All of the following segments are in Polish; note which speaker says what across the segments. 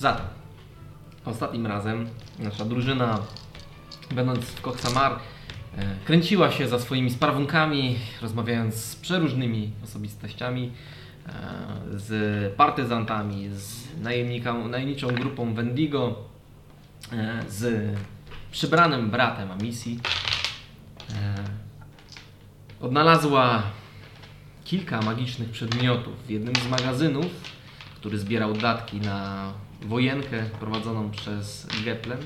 Speaker 1: Zatem, ostatnim razem nasza drużyna, będąc w Koksamar, e, kręciła się za swoimi sprawunkami, rozmawiając z przeróżnymi osobistościami, e, z partyzantami, z najemniczą grupą Wendigo, e, z przybranym bratem Amisji. Odnalazła kilka magicznych przedmiotów w jednym z magazynów, który zbierał datki na wojenkę prowadzoną przez Geplen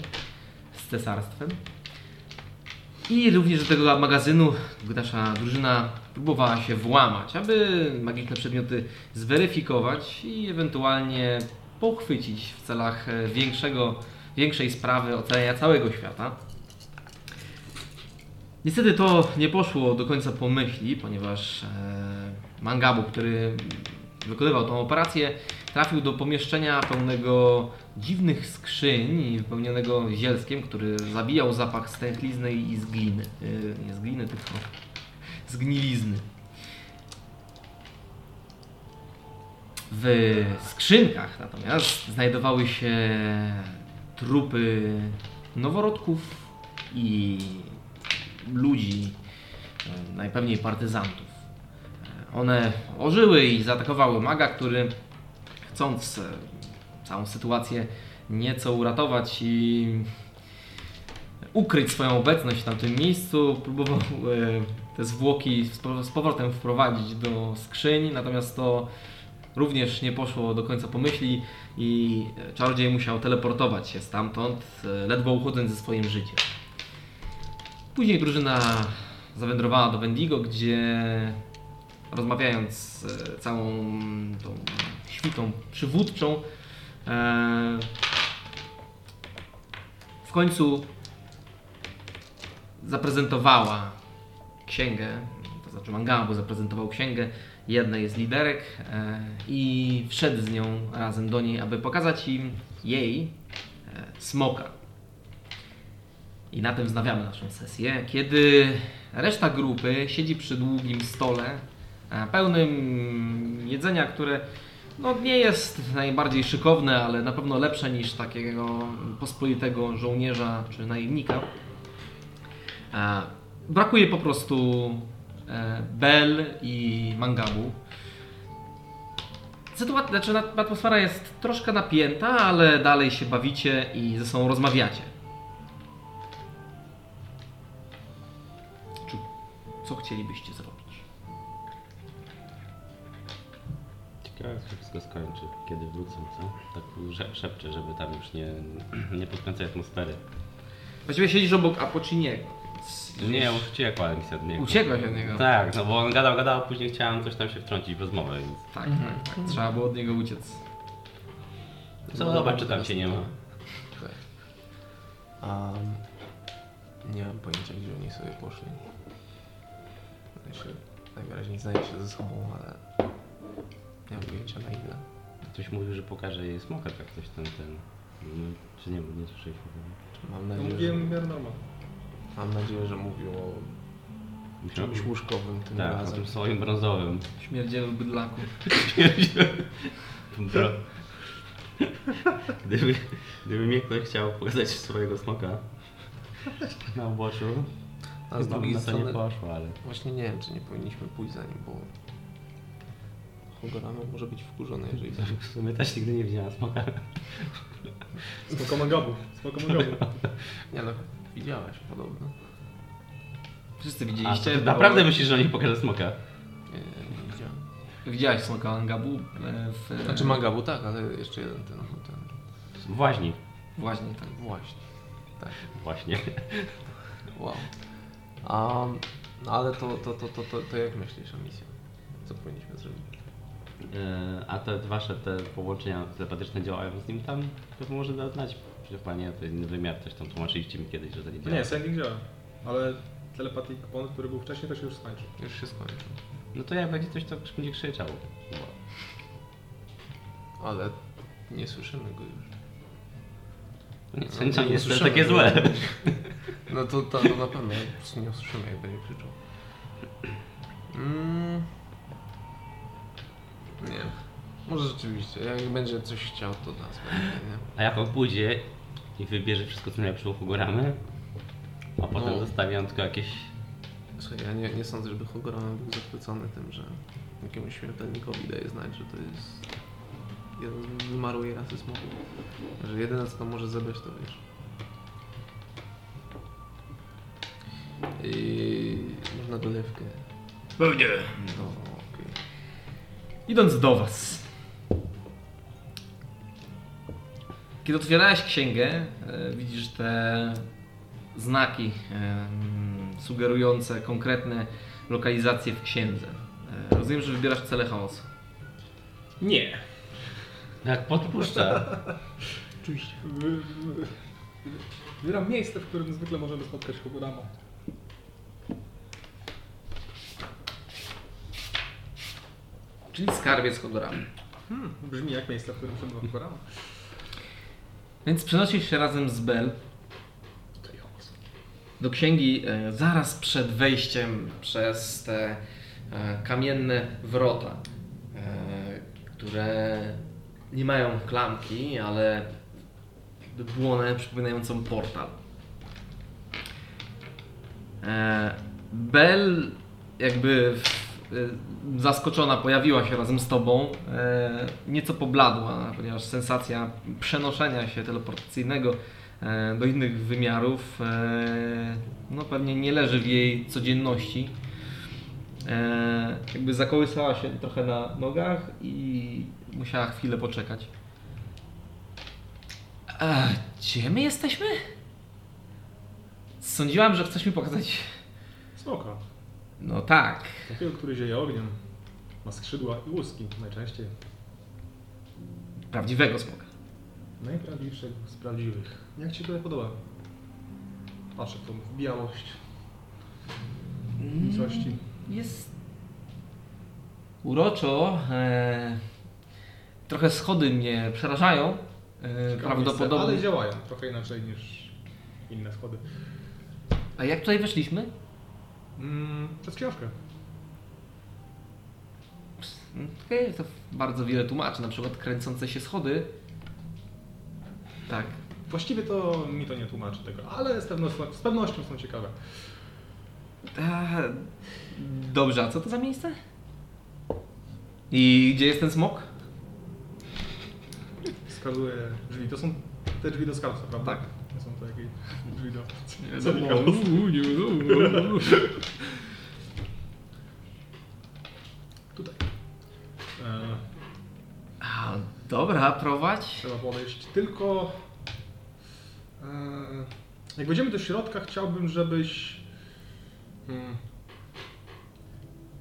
Speaker 1: z cesarstwem. I również do tego magazynu nasza drużyna próbowała się włamać, aby magiczne przedmioty zweryfikować i ewentualnie pochwycić w celach e, większego, większej sprawy ocalenia całego świata. Niestety to nie poszło do końca po myśli, ponieważ e, Mangabu, który wykonywał tą operację, trafił do pomieszczenia pełnego dziwnych skrzyń, wypełnionego zielskiem, który zabijał zapach stęchlizny i z gliny. E, nie z gliny, tylko z gnilizny. W skrzynkach natomiast znajdowały się trupy noworodków i ludzi, e, najpewniej partyzantów. E, One ożyły i zaatakowały maga, który chcąc e, całą sytuację nieco uratować i ukryć swoją obecność w tamtym miejscu, próbował e, te zwłoki z pow- z powrotem wprowadzić do skrzyń, natomiast to również nie poszło do końca po myśli i czarodziej musiał teleportować się stamtąd, e, ledwo uchodząc ze swoim życiem. Później drużyna zawędrowała do Wendigo, gdzie rozmawiając z całą tą świtą przywódczą, e, w końcu zaprezentowała księgę, to znaczy Mangabu zaprezentował księgę jednej z liderek e, i wszedł z nią razem do niej, aby pokazać im jej e, smoka. I na tym wznawiamy naszą sesję, kiedy reszta grupy siedzi przy długim stole pełnym jedzenia, które no, nie jest najbardziej szykowne, ale na pewno lepsze niż takiego pospolitego żołnierza czy najemnika. E, Brakuje po prostu e, Bel i Mangabu. Sytuacja, znaczy na- atmosfera jest troszkę napięta, ale dalej się bawicie i ze sobą rozmawiacie. Czy, co chcielibyście zrobić?
Speaker 2: Ciekawe, jak się wszystko skończy, kiedy wrócą, co? Tak szep- szepczę, żeby tam już nie, nie podkręcać atmosfery.
Speaker 1: Właściwie siedzisz obok Apociniego.
Speaker 2: Nie, uciekłem mi od niego.
Speaker 1: Uciekłeś od niego?
Speaker 2: Tak, no bo on gadał, gadał, a później chciałem coś tam się wtrącić w rozmowę, więc...
Speaker 1: Tak, tak, tak. Trzeba było od niego uciec.
Speaker 2: Co, zobacz, czy tam się nie ma.
Speaker 3: A nie mam pojęcia, gdzie oni sobie poszli. Znaczy, najwyraźniej znają się ze sobą, ale nie mam pojęcia na ile.
Speaker 2: Ktoś mówił, że pokaże jej smoka, tak coś tam, ten... No, czy nie, nie słyszeliśmy tego.
Speaker 3: Mam
Speaker 4: No
Speaker 3: nadzieję,
Speaker 4: mówiłem
Speaker 3: że, mam nadzieję, że mówił o
Speaker 2: Musiał
Speaker 3: czymś łóżkowym tym
Speaker 2: Tak, o
Speaker 3: razem.
Speaker 2: tym swoim brązowym.
Speaker 1: Śmierdzielu bydlaku.
Speaker 2: Gdyby, gdyby mnie ktoś chciał pokazać swojego smoka na uboczu,
Speaker 3: A z drugiej
Speaker 2: to nie
Speaker 3: strony,
Speaker 2: poszło, ale...
Speaker 3: właśnie nie wiem, czy nie powinniśmy pójść za nim, bo Hogorano może być wkurzony, jeżeli
Speaker 2: W sumie też nigdy nie widziałem smoka.
Speaker 4: Smoko Mangabu. Smoko Mangabu.
Speaker 3: Nie no, widziałeś podobno.
Speaker 1: Wszyscy
Speaker 2: A,
Speaker 1: widzieliście.
Speaker 2: to naprawdę myślisz, że on nie pokaże smoka?
Speaker 3: Nie, nie, nie widziałem.
Speaker 1: Widziałeś smoka Angabu e, w...
Speaker 3: Znaczy Magabu tak, ale jeszcze jeden ten, ten
Speaker 2: Właśnie.
Speaker 1: Właśnie tak.
Speaker 3: właśnie. Tak.
Speaker 2: Właśnie.
Speaker 3: Wow. A, no ale to, to, to, to, to, to jak myślisz o misji? Co powinniśmy zrobić?
Speaker 2: E, A te wasze te połączenia telepatyczne działają z nim tam? To może dać znać. Przecież panie, to jest inny wymiar, coś tam tłumaczyliście mi kiedyś, że to nie
Speaker 4: No
Speaker 2: działa.
Speaker 4: nie, sending działa. Ale telepatii kupon, który był wcześniej, to się już skończył.
Speaker 3: Już się skończył.
Speaker 2: No to jak będzie coś, to będzie krzyczał.
Speaker 3: Ale nie słyszymy go już.
Speaker 2: To nie,
Speaker 3: No,
Speaker 2: to nie,
Speaker 3: nie
Speaker 2: jest takie złe.
Speaker 3: No to, to, to na pewno po prostu nie usłyszymy, jak będzie krzyczał. Mm. Nie. Może rzeczywiście, jak będzie coś chciał, to nas będzie, nie?
Speaker 2: A jak on pójdzie i wybierze wszystko, co najlepsze u Hogoramy, a potem
Speaker 3: No.
Speaker 2: zostawi tylko jakieś...
Speaker 3: Słuchaj, ja nie, nie sądzę, żeby Hogorama był zachwycony tym, że jakiemuś śmiertelnikowi daje znać, że to jest jeden z wymarłej rasy smoków. Że jedyne co to może zebrać to wiesz. I można dolewkę.
Speaker 1: Pewnie.
Speaker 3: No.
Speaker 1: Idąc do was. Kiedy otwierałeś księgę, e, widzisz te znaki e, sugerujące konkretne lokalizacje w księdze. E, rozumiem, że wybierasz cele chaosu.
Speaker 4: Nie.
Speaker 2: Jak podpuszcza.
Speaker 4: Oczywiście. Wy- wy- Wybieram miejsce, w którym zwykle możemy spotkać Hogurama.
Speaker 1: Czyli skarbiec Hodorami.
Speaker 4: Hmm, brzmi jak miejsce, w którym przebywa Hogurama.
Speaker 1: Więc przenosisz się razem z Bel do księgi e, zaraz przed wejściem przez te e, kamienne wrota, e, które nie mają klamki, ale błonę przypominającą portal. Bel jakby w, zaskoczona pojawiła się razem z tobą, e, nieco pobladła, ponieważ sensacja przenoszenia się teleportacyjnego e, do innych wymiarów no pewnie nie leży w jej codzienności. Jakby zakołysała się trochę na nogach i musiała chwilę poczekać. A, gdzie my jesteśmy? Sądziłam, że chcesz mi pokazać.
Speaker 4: Smoka.
Speaker 1: No tak.
Speaker 4: Takiego, który zieje ogniem. Ma skrzydła i łuski najczęściej.
Speaker 1: Prawdziwego smoka.
Speaker 4: Najprawdziwszych z prawdziwych. Jak Ci się tutaj podoba? Patrzę w tą białość, nicości.
Speaker 1: Jest uroczo. E, trochę schody mnie przerażają. E, prawdopodobnie.
Speaker 4: Ale działają trochę inaczej niż inne schody.
Speaker 1: A jak tutaj weszliśmy?
Speaker 4: Mm, przez książkę.
Speaker 1: Okej, to bardzo wiele tłumaczy, na przykład kręcące się schody. Tak.
Speaker 4: Właściwie to mi to nie tłumaczy tego, ale z pewnością, z pewnością są ciekawe.
Speaker 1: Dobrze, a co to za miejsce? I gdzie jest ten smok?
Speaker 4: Wskazuje drzwi. To są te drzwi do skarbca, prawda?
Speaker 1: Tak.
Speaker 4: Nie są to jakieś drzwi do...
Speaker 1: wiadomo.
Speaker 4: Tutaj. E,
Speaker 1: A, dobra, prowadź.
Speaker 4: trzeba podejść. Tylko... E, jak wejdziemy do środka, chciałbym, żebyś... Hmm,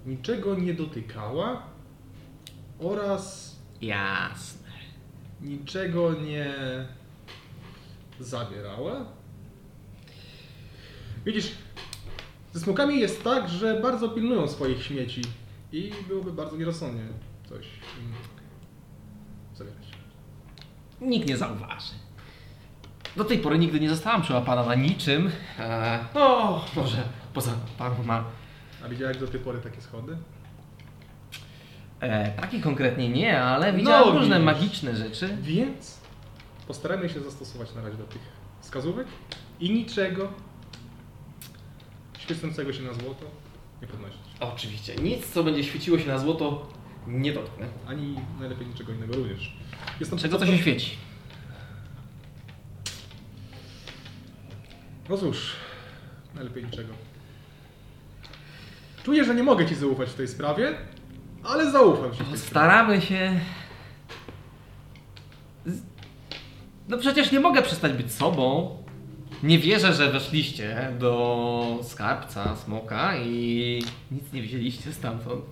Speaker 4: niczego nie dotykała oraz
Speaker 1: Jasne.
Speaker 4: niczego nie zabierała. Widzisz, ze smokami jest tak, że bardzo pilnują swoich śmieci i byłoby bardzo nierozsądnie coś im zabierać.
Speaker 1: Nikt nie zauważy. Do tej pory nigdy nie zostałam przełapana na niczym. E, no, może poza paroma.
Speaker 4: A widziałeś do tej pory takie schody?
Speaker 1: E, takie konkretnie nie, ale widziałam
Speaker 4: No,
Speaker 1: różne
Speaker 4: widzisz.
Speaker 1: magiczne rzeczy.
Speaker 4: Więc postaramy się zastosować na razie do tych wskazówek i niczego świecącego się na złoto nie podnosić.
Speaker 1: Oczywiście. Nic, co będzie świeciło się na złoto, nie dotknę.
Speaker 4: Ani najlepiej niczego innego również. Jestem
Speaker 1: Czego to się świeci?
Speaker 4: No cóż, najlepiej niczego. Czuję, że nie mogę Ci zaufać w tej sprawie, ale zaufam Ci.
Speaker 1: Staramy się. No przecież nie mogę przestać być sobą. Nie wierzę, że weszliście do skarbca smoka i nic nie wzięliście stamtąd.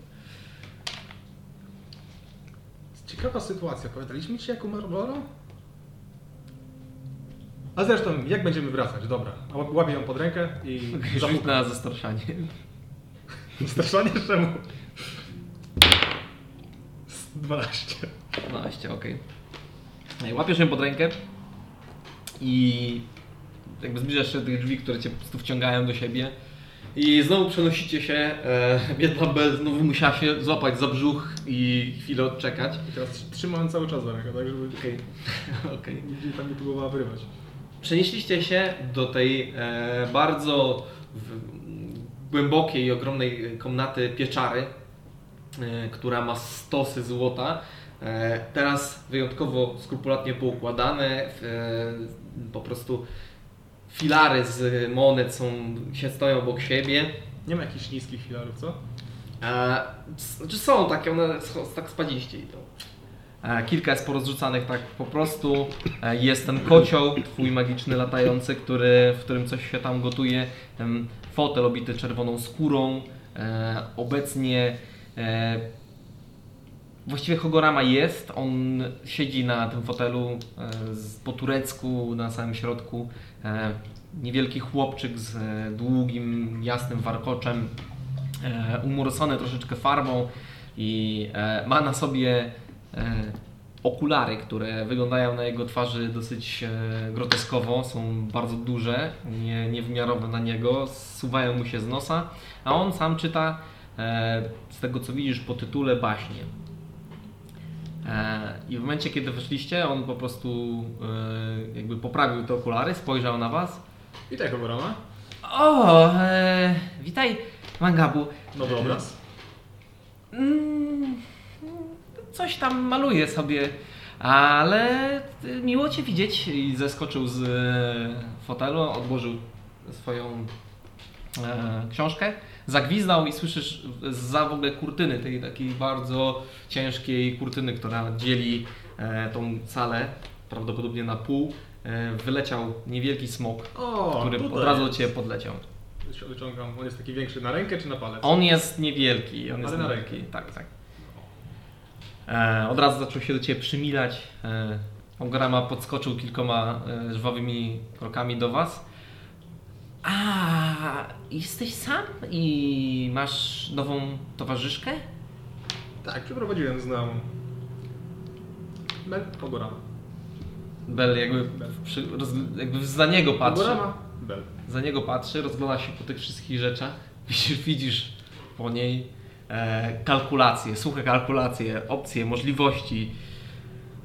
Speaker 4: Ciekawa sytuacja. Pamiętaliśmy Ci jak umarł? A zresztą, jak będziemy wracać? Dobra, Łap- łapię ją pod rękę i
Speaker 1: Rzuć
Speaker 4: zapukam.
Speaker 1: na zastraszanie.
Speaker 4: Straszanie czemu? 12.
Speaker 1: 12, okej. Okay. Łapiesz ją pod rękę i jakby zbliżasz się do tych drzwi, które cię po prostu wciągają do siebie I znowu przenosicie się, e, biedna Bel znowu musiała się złapać za brzuch i chwilę odczekać.
Speaker 4: I teraz trzymałem cały czas za rękę, tak żeby
Speaker 1: Okej, okej.
Speaker 4: nigdzie tam nie próbowała wyrywać.
Speaker 1: Przenieśliście się do tej e, bardzo w, głębokiej i ogromnej komnaty pieczary, e, która ma stosy złota. E, teraz wyjątkowo skrupulatnie poukładane, e, po prostu filary z monet są, się stoją obok siebie.
Speaker 4: Nie ma jakichś niskich filarów, co?
Speaker 1: E, znaczy są takie, one tak spadziście idą. E, kilka jest porozrzucanych tak po prostu. E, jest ten kocioł, twój magiczny latający, który, w którym coś się tam gotuje. Ten fotel obity czerwoną skórą. E, obecnie właściwie Hogorama jest. On siedzi na tym fotelu e, po turecku na samym środku. E, niewielki chłopczyk z e, długim, jasnym warkoczem umorosone troszeczkę farbą i ma na sobie okulary, które wyglądają na jego twarzy dosyć groteskowo, są bardzo duże, nie, niewymiarowe na niego, zsuwają mu się z nosa, a on sam czyta z tego co widzisz po tytule baśnie. E, I w momencie kiedy weszliście, on po prostu e, jakby poprawił te okulary, spojrzał na was.
Speaker 4: I tak Ogorama.
Speaker 1: O, e, witaj Mangabu.
Speaker 4: Nowy obraz.
Speaker 1: Mm, coś tam maluję sobie, ale miło Cię widzieć. I zeskoczył z e, fotelu, odłożył swoją e, książkę, zagwizdał i słyszysz za w ogóle kurtyny, tej takiej bardzo ciężkiej kurtyny, która dzieli e, tą salę prawdopodobnie na pół. E, wyleciał niewielki smok,
Speaker 4: O,
Speaker 1: który
Speaker 4: tutaj
Speaker 1: od razu
Speaker 4: jest.
Speaker 1: Ciebie podleciał.
Speaker 4: Wyciągam, on jest taki większy na rękę czy na palec?
Speaker 1: On jest niewielki, on jest
Speaker 4: Ale na
Speaker 1: niewielki.
Speaker 4: rękę.
Speaker 1: Tak, tak. E, od razu zaczął się do Ciebie przymilać. E, Ograma podskoczył kilkoma e, żwawymi krokami do Was. A, jesteś sam i masz nową towarzyszkę?
Speaker 4: Tak, przyprowadziłem znajomą. Bel, Ogorama.
Speaker 1: Bel jakby, przy, roz, jakby za niego patrzy.
Speaker 4: Ogorama, Bel.
Speaker 1: Za niego patrzy, rozgląda się po tych wszystkich rzeczach. Widzisz, widzisz po niej e, kalkulacje, suche kalkulacje, opcje, możliwości.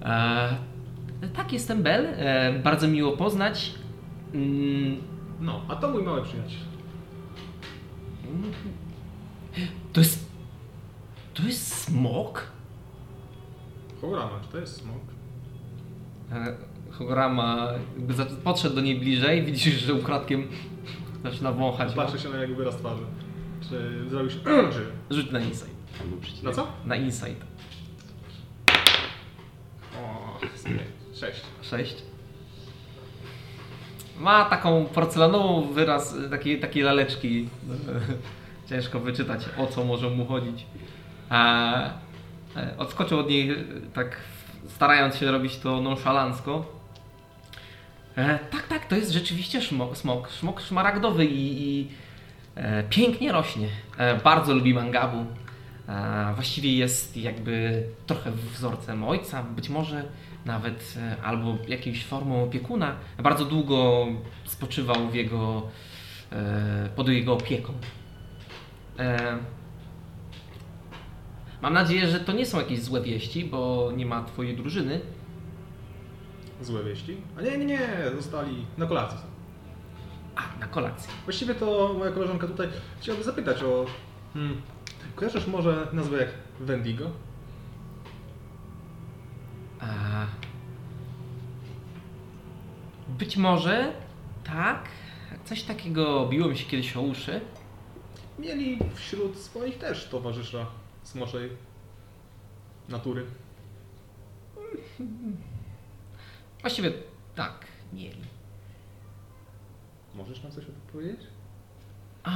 Speaker 1: E, tak, jestem Bel. E, bardzo miło poznać. Mm,
Speaker 4: No, a to mój mały przyjaciel.
Speaker 1: to jest. To jest smok?
Speaker 4: Ogorama, czy to jest smok?
Speaker 1: E, Hograma jakby za- podszedł do niej bliżej. Widzisz, że ukradkiem zaczyna wąchać. ją.
Speaker 4: Patrzę się na jego wyraz twarzy. Czy zrobisz... czy...
Speaker 1: Rzuć na insight.
Speaker 4: Na co?
Speaker 1: Na insight.
Speaker 4: O, sześć.
Speaker 1: 6. Ma taką porcelanową wyraz, takiej, takiej laleczki. Ciężko wyczytać, o co może mu chodzić. E, e, odskoczył od niej, tak starając się robić to nonszalancko. E, tak, tak, to jest rzeczywiście szmok, smok. Szmok szmaragdowy i, i pięknie rośnie. Bardzo lubi mangabu. Właściwie jest jakby trochę wzorcem ojca, być może nawet e, albo jakąś formą opiekuna. Bardzo długo spoczywał w jego, e, pod jego opieką. E, mam nadzieję, że to nie są jakieś złe wieści, bo nie ma twojej drużyny.
Speaker 4: Złe wieści? A nie, nie, nie, zostali na kolacji. są.
Speaker 1: A, na kolację.
Speaker 4: Właściwie to moja koleżanka tutaj chciałaby zapytać o... Hmm, kojarzysz może nazwę jak Wendigo?
Speaker 1: Być może tak. Coś takiego biło mi się kiedyś o uszy.
Speaker 4: Mieli wśród swoich też towarzysza smoczej natury.
Speaker 1: Właściwie tak, mieli.
Speaker 4: Możesz nam coś o tym powiedzieć?
Speaker 1: Bo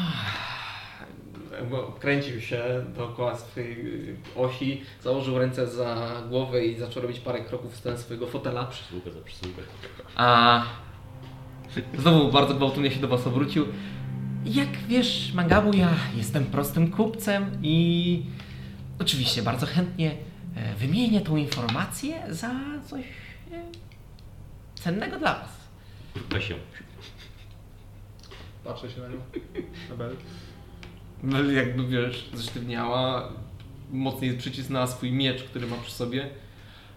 Speaker 1: Kręcił się dookoła swojej osi, założył ręce za głowę i zaczął robić parę kroków w stronę swojego fotela.
Speaker 2: Przysługę za przysługę.
Speaker 1: A znowu bardzo gwałtownie się do Was obrócił. Jak wiesz, Mangabu, ja jestem prostym kupcem i oczywiście bardzo chętnie e, wymienię tą informację za coś e, cennego dla Was.
Speaker 2: Weź ją.
Speaker 4: Patrzę się na nią. Na.
Speaker 1: Mel jakby wiesz, zesztywniała, mocniej przycisnęła swój miecz, który ma przy sobie.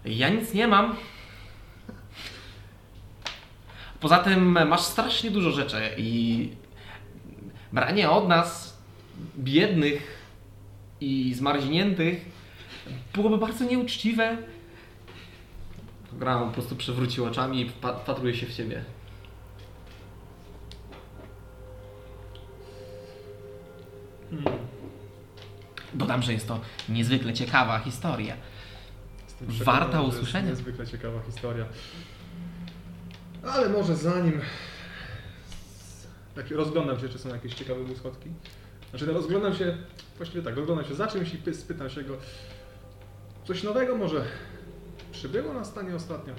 Speaker 1: Ja nic nie mam. Poza tym masz strasznie dużo rzeczy i branie od nas, biednych i zmarzniętych, byłoby bardzo nieuczciwe. Grama po prostu przewrócił oczami i się w ciebie.
Speaker 4: Hmm.
Speaker 1: Dodam, że jest to niezwykle ciekawa historia. Warta usłyszenia.
Speaker 4: Niezwykle ciekawa historia. Ale może zanim... Tak rozglądam się, czy są jakieś ciekawe błyskotki. Znaczy, rozglądam się... Właściwie tak, rozglądam się za czymś i py- spytam się go... Coś nowego może przybyło na stanie ostatnio?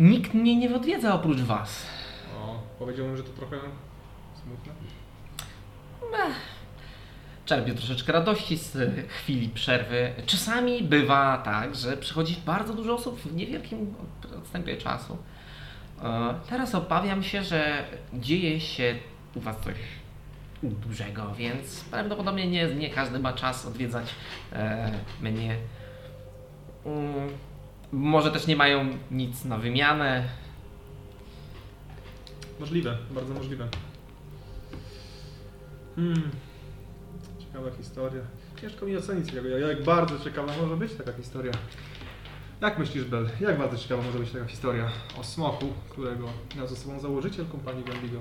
Speaker 1: Nikt mnie nie odwiedza oprócz was.
Speaker 4: O, powiedziałbym, że to trochę smutne.
Speaker 1: Czerpię troszeczkę radości z chwili przerwy. Czasami bywa tak, że przychodzi bardzo dużo osób w niewielkim odstępie czasu. E, Teraz obawiam się, że dzieje się u was coś dużego, więc prawdopodobnie nie, nie każdy ma czas odwiedzać e, mnie. Mm, Może też nie mają nic na wymianę.
Speaker 4: Możliwe, bardzo możliwe. Hmm. Ciekawa historia. Ciężko mi ocenić tego, jak bardzo ciekawa może być taka historia. Jak myślisz, Bel, jak bardzo ciekawa może być taka historia o smoku, którego miał ze sobą założyciel kompanii Wendigo?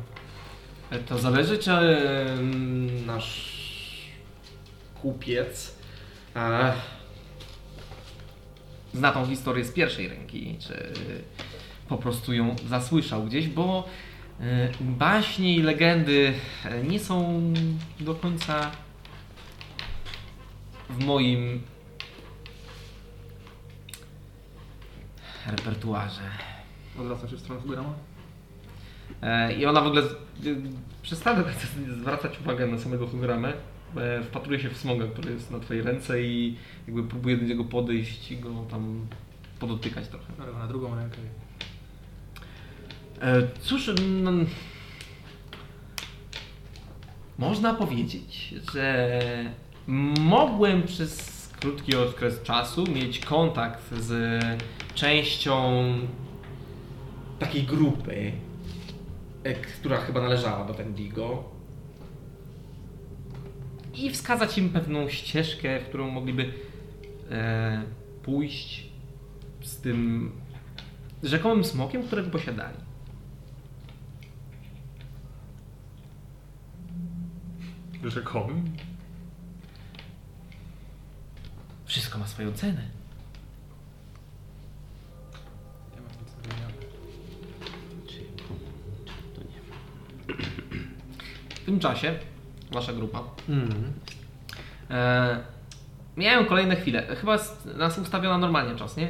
Speaker 1: E, To zależy, czy e, nasz kupiec e, zna tą historię z pierwszej ręki, czy po prostu ją zasłyszał gdzieś, bo baśnie i legendy e, nie są do końca w moim repertuarze.
Speaker 4: Odwracam się w stronę Fugurama.
Speaker 1: E, I ona w ogóle przestanę zwracać uwagę na samego Fugramę. E, Wpatruje się w smoga, który jest na twojej ręce i jakby próbuje do niego podejść i go tam podotykać trochę.
Speaker 4: Na drugą rękę.
Speaker 1: E, Cóż, no, można powiedzieć, że mogłem przez krótki okres czasu mieć kontakt z częścią takiej grupy, e, która chyba należała do Wendigo i wskazać im pewną ścieżkę, w którą mogliby e, pójść z tym rzekomym smokiem, którego posiadali.
Speaker 4: Rzekomym?
Speaker 1: Wszystko ma swoją cenę.
Speaker 4: Nie mam nic do wymiany.
Speaker 2: Czy, to nie
Speaker 1: W tym czasie wasza grupa
Speaker 3: Mm.
Speaker 1: e, miałem kolejne chwile. Chyba nas ustawiona normalnie czas, nie?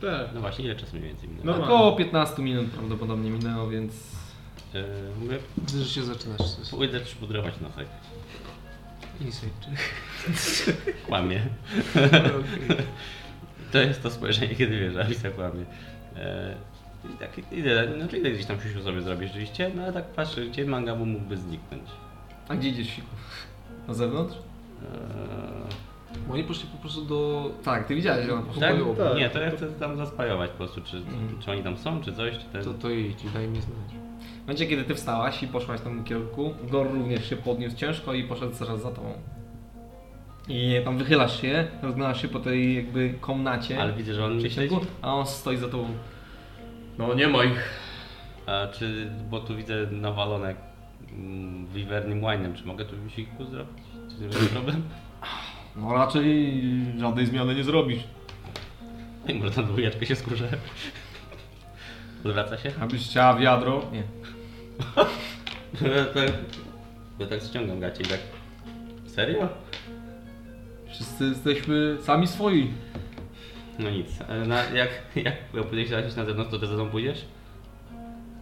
Speaker 4: Tak.
Speaker 2: No właśnie, ile czasu mniej więcej minęło?
Speaker 4: No. Normalnie.
Speaker 1: Około 15 minut prawdopodobnie minęło, więc
Speaker 2: E, mówię,
Speaker 3: Widzę, że się zaczynasz coś.
Speaker 2: pójdę przypudrować nosek.
Speaker 3: Insight.
Speaker 2: Kłamie. To jest to spojrzenie, kiedy wiesz, że Alicja kłamie. E, I tak idę, znaczy idę gdzieś tam siusiu sobie zrobić rzeczywiście, no ale tak patrzę, gdzie Mangabu mógłby zniknąć.
Speaker 1: A gdzie idziesz siku? Na zewnątrz?
Speaker 2: Eee,
Speaker 3: Oni poszli po prostu do...
Speaker 1: Tak, ty widziałeś, że ona poszła.
Speaker 2: tak?
Speaker 4: Tak.
Speaker 2: Nie, to ja chcę tam zaspajować po prostu, czy,
Speaker 1: Mhm.
Speaker 2: czy oni tam są, czy coś, czy ten...
Speaker 3: To, to idź i daj mi znać.
Speaker 1: W momencie, kiedy ty wstałaś i poszłaś w tym kierunku, Gor również się podniósł ciężko i poszedł zaraz za tobą. I tam wychylasz się, rozglądasz się po tej jakby komnacie,
Speaker 2: Ale widzę, że on
Speaker 1: przejściu, a on stoi za tobą. No nie ma ich.
Speaker 2: A czy, bo tu widzę nawalone mm, wiwernym łajnem, czy mogę tu siku zrobić? Czy to jest problem?
Speaker 1: No raczej żadnej zmiany nie zrobisz.
Speaker 2: I może na dwójeczkę się skurzę. Odwraca się?
Speaker 1: Abyś chciała wiadro? Nie.
Speaker 2: Ja tak, ja tak ściągam gacie i tak... Serio?
Speaker 1: Wszyscy jesteśmy sami swoi.
Speaker 2: No nic. E, Na, jak, jak pójdziesz się na zewnątrz, to ty ze mną pójdziesz?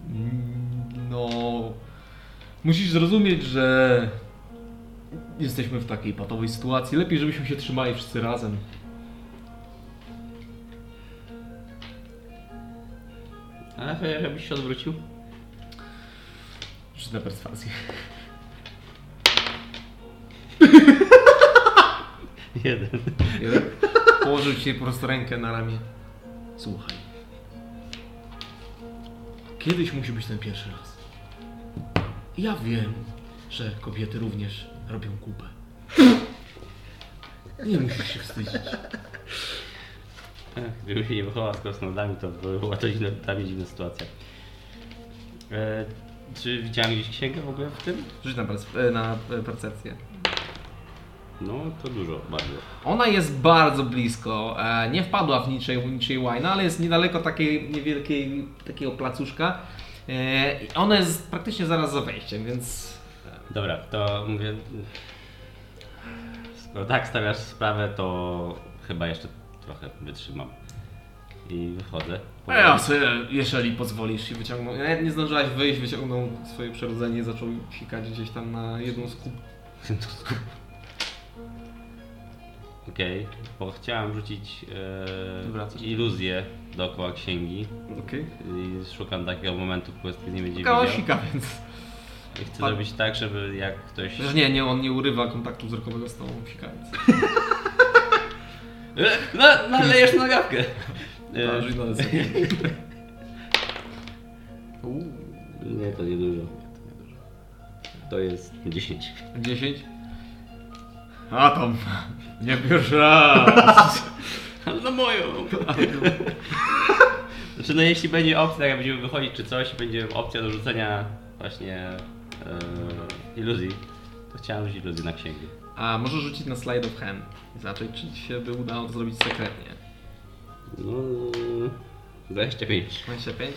Speaker 1: Mm, No. Musisz zrozumieć, że jesteśmy w takiej patowej sytuacji. Lepiej, żebyśmy się trzymali wszyscy razem.
Speaker 2: Ale żebyś się odwrócił?
Speaker 1: Rzuć na perswazję.
Speaker 2: Jeden.
Speaker 1: Jeden. Położył ci po prostu rękę na ramię. Słuchaj. Kiedyś musi być ten pierwszy raz. Ja wiem, że kobiety również robią kupę. Nie musisz się wstydzić.
Speaker 2: Ech, Gdybym się nie wychował z krasnoludami, to by była to dziwna, dla mnie dziwna sytuacja. E, czy widziałem gdzieś księgę w ogóle w tym?
Speaker 1: Rzuć na, e, na e, percepcję.
Speaker 2: No, to dużo, bardzo.
Speaker 1: Ona jest bardzo blisko. E, nie wpadła w niczej, niczej łajna, ale jest niedaleko takiej niewielkiej takiego placuszka. E, i ona jest praktycznie zaraz za wejściem, więc
Speaker 2: Dobra, to mówię. Skoro tak stawiasz sprawę, to chyba jeszcze trochę wytrzymam. I wychodzę.
Speaker 1: A ja sobie, jeżeli pozwolisz, i wyciągnął. Nawet nie zdążyłaś wyjść, wyciągnął swoje przyrodzenie i zaczął sikać gdzieś tam na jedną z kup.
Speaker 2: Okej, bo chciałem rzucić e, iluzję dookoła księgi
Speaker 1: Okej.
Speaker 2: i szukam takiego momentu, w którym nie będzie
Speaker 1: Kała
Speaker 2: widział.
Speaker 1: sika, więc.
Speaker 2: I chcę
Speaker 1: Pan-
Speaker 2: zrobić tak, żeby jak ktoś...
Speaker 1: Przecież nie, nie, on nie urywa kontaktu wzrokowego z tobą sikając.
Speaker 2: E, No, nalejesz na gawkę!
Speaker 1: Tak,
Speaker 2: E,
Speaker 1: na.
Speaker 3: Uuu,
Speaker 2: nie, to nie dużo. To jest 10.
Speaker 1: 10. A tam. Nie pierwszy raz.
Speaker 2: No moją! Znaczy no jeśli będzie opcja, jak będziemy wychodzić czy coś, będzie opcja do rzucenia właśnie e, iluzji, to chciałem rzucić iluzję na księgę.
Speaker 1: A może rzucić na slide of hand. I zobaczyć, czy ci się by udało to zrobić sekretnie.
Speaker 2: No... 25.
Speaker 1: 25.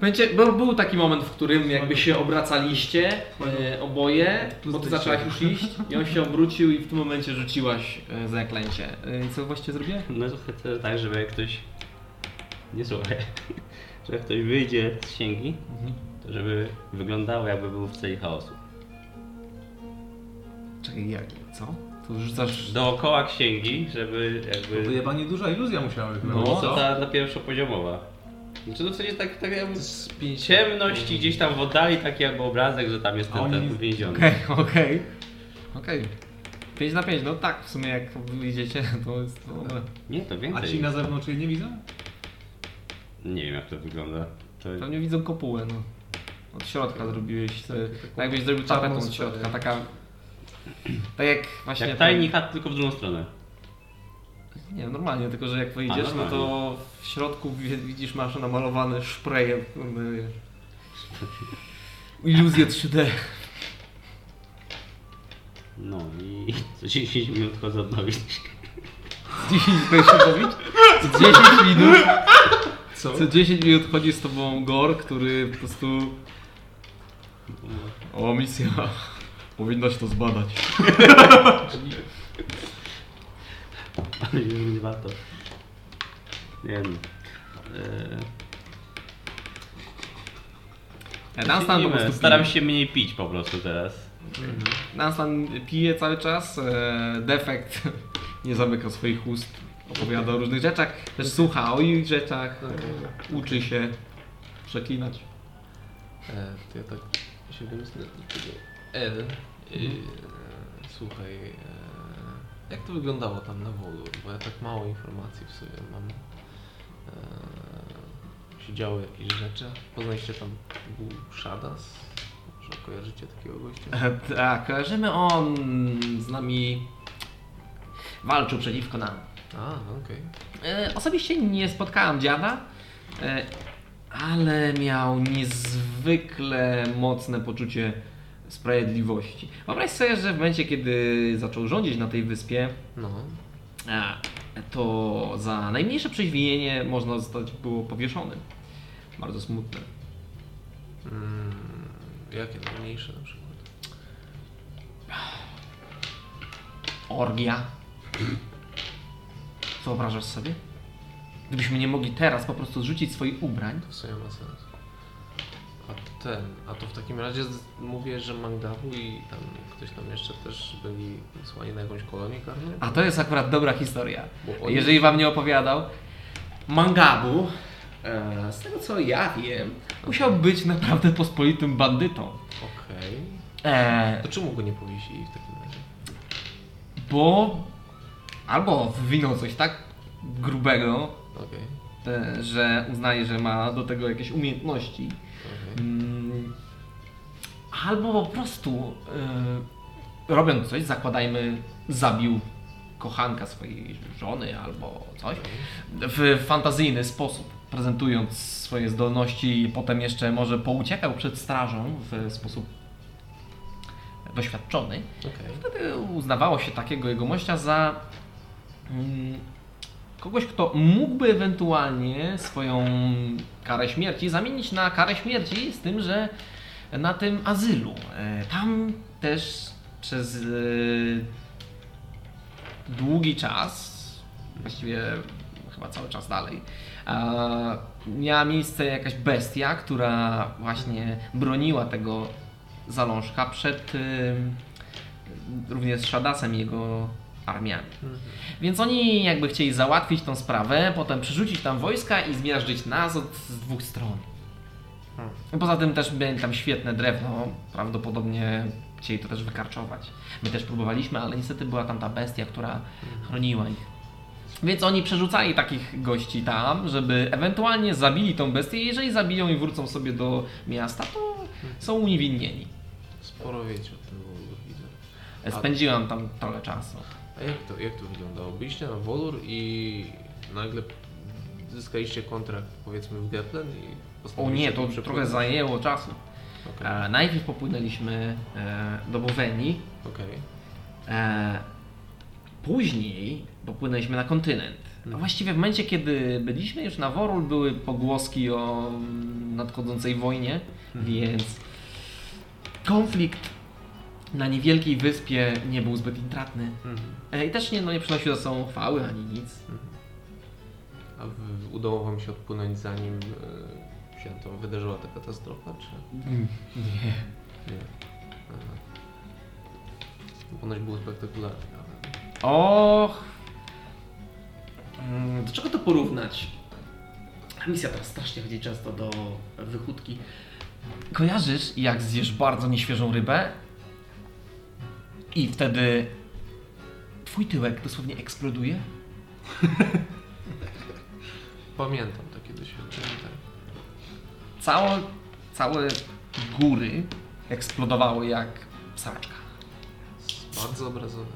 Speaker 1: Będzie, bo był taki moment, w którym jakby się obracaliście e, oboje, bo ty zaczęłaś już iść i on się obrócił i w tym momencie rzuciłaś e, zaklęcie. E, I co właściwie zrobię?
Speaker 2: No to chcę tak, żeby jak ktoś... Nie słuchaj. Że jak ktoś wyjdzie z księgi, to żeby wyglądało jakby był w celi chaosu.
Speaker 1: Czekaj, jak? Co? To rzucasz...
Speaker 2: Dookoła księgi, żeby
Speaker 4: To
Speaker 2: jakby...
Speaker 4: wyjebanie duża iluzja musiała być.
Speaker 1: No,
Speaker 2: No,
Speaker 1: co?
Speaker 2: to ta, ta pierwszopoziomowa. Znaczy no w sensie tak, tak jakby ciemność i gdzieś tam w oddali taki jakby obrazek, że tam jest
Speaker 4: A
Speaker 2: ten, ten
Speaker 4: nie-
Speaker 2: uwięziony.
Speaker 1: Okej, okej. Okej. 5 na 5, no tak, w sumie jak wyjdziecie, to jest to dobre.
Speaker 2: Nie, to
Speaker 4: A
Speaker 2: więcej.
Speaker 4: ci na zewnątrz jej nie widzą?
Speaker 2: Nie wiem jak to wygląda. To...
Speaker 1: Pewnie widzą kopułę, no. Od środka zrobiłeś, te,
Speaker 3: taką
Speaker 1: tak jakbyś zrobił tapetą od środka, taka... Tak jak właśnie...
Speaker 2: Jak
Speaker 1: ten-
Speaker 2: tiny hat, tylko w drugą stronę.
Speaker 1: Nie, normalnie, tylko że jak wyjdziesz,
Speaker 2: A,
Speaker 1: no to w środku wi- widzisz, masz namalowane szpreje. kurde, wiesz. Iluzję 3D.
Speaker 2: No i co 10 minut chodzę odnowić.
Speaker 1: 10 to się robić? Co 10 minut,
Speaker 3: Co?
Speaker 1: co 10 minut chodzi z tobą Gor, który po prostu... O, misja. Powinnaś to zbadać.
Speaker 2: Ale już nie warto. Nie wiem. Eee,
Speaker 1: Dunstan po prostu
Speaker 2: Staram
Speaker 1: pije.
Speaker 2: się mniej pić po prostu teraz.
Speaker 1: Dunstan pije cały czas. E, defekt nie zamyka swoich ust. Opowiada o różnych rzeczach. Też słucha o ich rzeczach. E, uczy się przeklinać.
Speaker 3: E, to ja tak się tego. Ed, e, słuchaj, e, jak to wyglądało tam na Wolu? Bo ja tak mało informacji w sobie mam. E, się działy jakieś rzeczy. Poznaliście tam był Shadas? Może kojarzycie takiego gościa?
Speaker 1: E, tak, kojarzymy on z nami walczył przeciwko nam.
Speaker 3: A, okej.
Speaker 1: E, osobiście nie spotkałem dziada, e, ale miał niezwykle mocne poczucie sprawiedliwości. Wyobraź sobie, że w momencie, kiedy zaczął rządzić na tej wyspie,
Speaker 3: No.
Speaker 1: to za najmniejsze przeźwinienie można zostać było powieszonym. Bardzo smutne.
Speaker 3: Mm, jakie najmniejsze na przykład?
Speaker 1: Orgia. Wyobrażasz sobie? Gdybyśmy nie mogli teraz po prostu zrzucić swoich ubrań,
Speaker 3: To w sumie ma sens. A ten, a to w takim razie mówię, że Mangabu i tam ktoś tam jeszcze też byli wysłani na jakąś kolonię karną?
Speaker 1: A to jest akurat dobra historia.
Speaker 3: Oni-
Speaker 1: Jeżeli wam nie opowiadał, Mangabu E, z tego co ja wiem, musiał być naprawdę pospolitym bandytą.
Speaker 3: Okej.
Speaker 1: E,
Speaker 3: To czemu go nie powiesili w takim razie?
Speaker 1: bo albo wywinął coś tak grubego,
Speaker 3: Okej.
Speaker 1: e, że uznaje, że ma do tego jakieś umiejętności. Mm, Albo po prostu e, robiąc coś, zakładajmy, zabił kochanka swojej żony albo coś w fantazyjny sposób, prezentując swoje zdolności i potem jeszcze może pouciekał przed strażą w sposób doświadczony.
Speaker 3: Okej.
Speaker 1: Wtedy uznawało się takiego jegomościa za mm, kogoś, kto mógłby ewentualnie swoją karę śmierci zamienić na karę śmierci, z tym, że na tym azylu. E, Tam też przez e, długi czas, właściwie chyba cały czas dalej, e, miała miejsce jakaś bestia, która właśnie broniła tego zalążka przed em, również Shadasem jego armiami. Więc oni jakby chcieli załatwić tą sprawę, potem przerzucić tam wojska i zmiażdżyć nas od z dwóch stron. Poza tym też mieli tam świetne drewno, prawdopodobnie chcieli to też wykarczować. My też próbowaliśmy, ale niestety była tam ta bestia, która chroniła ich. Więc oni przerzucali takich gości tam, żeby ewentualnie zabili tą bestię i jeżeli zabiją i wrócą sobie do miasta, to są uniewinnieni.
Speaker 3: Sporo wiecie o tym Wolur, widzę.
Speaker 1: Spędziłam tam trochę czasu.
Speaker 3: A jak to, jak to wyglądało? Byliście na Wolur i nagle zyskaliście kontrakt powiedzmy w Geplen i
Speaker 1: O nie, to
Speaker 3: przepłynąć?
Speaker 1: trochę zajęło czasu.
Speaker 3: Okej,
Speaker 1: E, najpierw popłynęliśmy e, do Bowenii,
Speaker 3: okej.
Speaker 1: e, później popłynęliśmy na kontynent. A właściwie w momencie, kiedy byliśmy już na Worul, były pogłoski o mm, nadchodzącej wojnie, więc konflikt na niewielkiej wyspie nie był zbyt intratny.
Speaker 3: Mhm.
Speaker 1: E, I też nie, no, nie przynosił ze sobą chwały ani nic.
Speaker 3: A w, udało wam się odpłynąć zanim e, się to wydarzyła ta katastrofa, czy
Speaker 1: Nie.
Speaker 3: nie? Aha. Ponoć było spektakularnie, ale...
Speaker 1: Och. Mm, Do czego to porównać? Misja teraz strasznie chodzi często do wychódki. Kojarzysz, jak zjesz bardzo nieświeżą rybę i wtedy twój tyłek dosłownie eksploduje?
Speaker 3: Pamiętam takie doświadczenie, tak.
Speaker 1: Całe, całe góry eksplodowały jak sraczka.
Speaker 3: Bardzo obrazowe.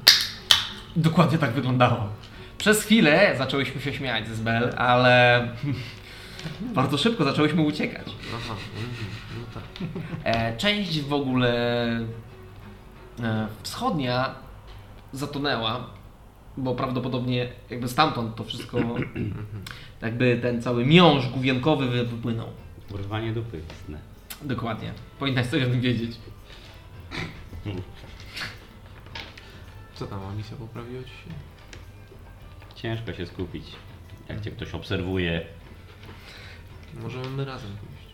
Speaker 1: Dokładnie tak wyglądało. Przez chwilę zaczęłyśmy się śmiać z Bel, ale bardzo szybko zaczęłyśmy uciekać.
Speaker 3: Aha, mhm, no tak.
Speaker 1: E, część w ogóle e, wschodnia zatonęła, bo prawdopodobnie jakby stamtąd to wszystko, jakby ten cały miąższ główienkowy wy- wypłynął.
Speaker 2: Urwanie dupy. Ne.
Speaker 1: Dokładnie. Powinnaś coś o tym wiedzieć.
Speaker 3: Co tam, a misja poprawiła ci się?
Speaker 2: Ciężko się skupić, jak cię ktoś obserwuje.
Speaker 3: Możemy my razem pójść.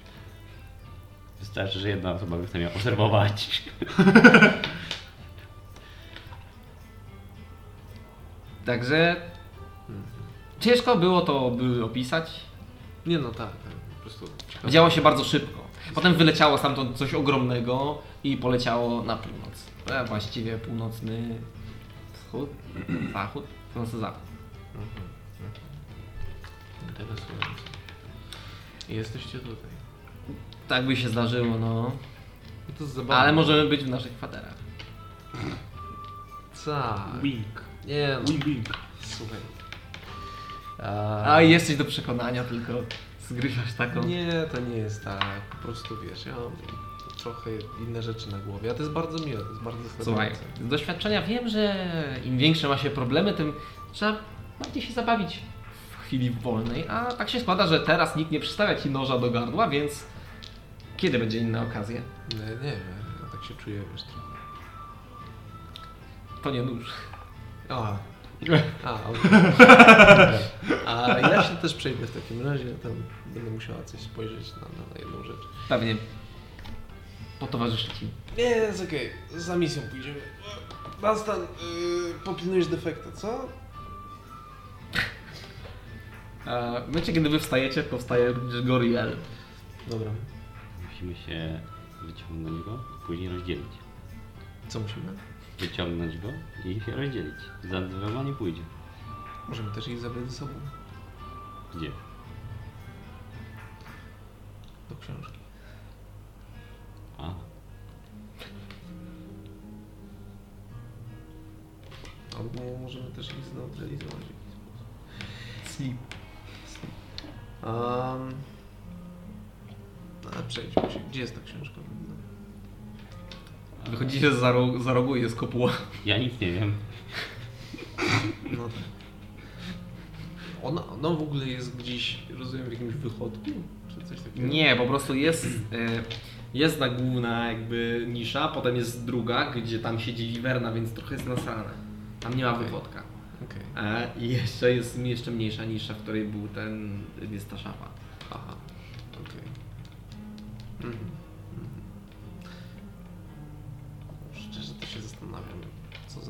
Speaker 2: Wystarczy, że jedna osoba chce mnie obserwować.
Speaker 1: Także ciężko było to by opisać.
Speaker 3: Nie no tak, tak. po prostu.
Speaker 1: Działo się bardzo szybko. Potem wyleciało stamtąd coś ogromnego i poleciało na północ. E, właściwie północny wschód, zachód, północny zachód.
Speaker 3: Interesujące. I jesteście tutaj.
Speaker 1: Tak by się zdarzyło, no.
Speaker 3: No to jest zabawne.
Speaker 1: Ale możemy być w naszych kwaterach.
Speaker 3: Tak.
Speaker 4: Wink.
Speaker 3: Nie no,
Speaker 4: Wink, wink.
Speaker 3: słuchaj.
Speaker 1: A jesteś do przekonania, tylko zgrywasz taką.
Speaker 3: Nie, to nie jest tak. Po prostu wiesz, ja mam trochę inne rzeczy na głowie. A to jest bardzo miłe, to jest bardzo
Speaker 1: Słuchaj, z doświadczenia wiem, że im większe ma się problemy, tym trzeba bardziej się zabawić w chwili wolnej. A tak się składa, że teraz nikt nie przystawia ci noża do gardła, więc kiedy będzie inna okazja?
Speaker 3: Nie, nie wiem, ja tak się czuję, wiesz, trochę.
Speaker 1: To nie nóż.
Speaker 3: A, a okej. A ja się też przejdę w takim razie, tam będę musiała coś spojrzeć na, na, jedną rzecz.
Speaker 1: Pewnie. Potowarzyszę ci.
Speaker 3: Nie, jest okej, za misją pójdziemy. Dunstan, yy, popilnujesz defekta, co?
Speaker 1: E, W momencie, kiedy wy wstajecie, powstaje również Goriel.
Speaker 3: Dobra.
Speaker 2: Musimy się wyciągnąć go, później rozdzielić.
Speaker 3: Co musimy?
Speaker 2: Wyciągnąć go i się rozdzielić. Za dwoma nie pójdzie.
Speaker 3: Możemy też ich zabrać ze sobą.
Speaker 2: Gdzie?
Speaker 3: Do książki.
Speaker 2: A,
Speaker 3: Albo możemy też ich zneutralizować.
Speaker 1: Sleep.
Speaker 3: Um, a przejdźmy się. Gdzie jest ta książka?
Speaker 1: Wychodzicie za, ro za rogu i jest kopuła.
Speaker 2: ja nic nie wiem.
Speaker 3: No tak. Ona, ona w ogóle jest gdzieś, rozumiem, w jakimś wychodku? Czy coś takiego?
Speaker 1: Nie, po prostu jest, e, jest ta główna jakby nisza, potem jest druga, gdzie tam siedzi wiwerna, więc trochę jest nasrane. Tam nie ma
Speaker 3: Okej.
Speaker 1: wychodka.
Speaker 3: Okej.
Speaker 1: A i jeszcze jest jeszcze mniejsza nisza, w której był ten, jest ta szafa.
Speaker 3: Aha. Okej. Mhm. Mhm.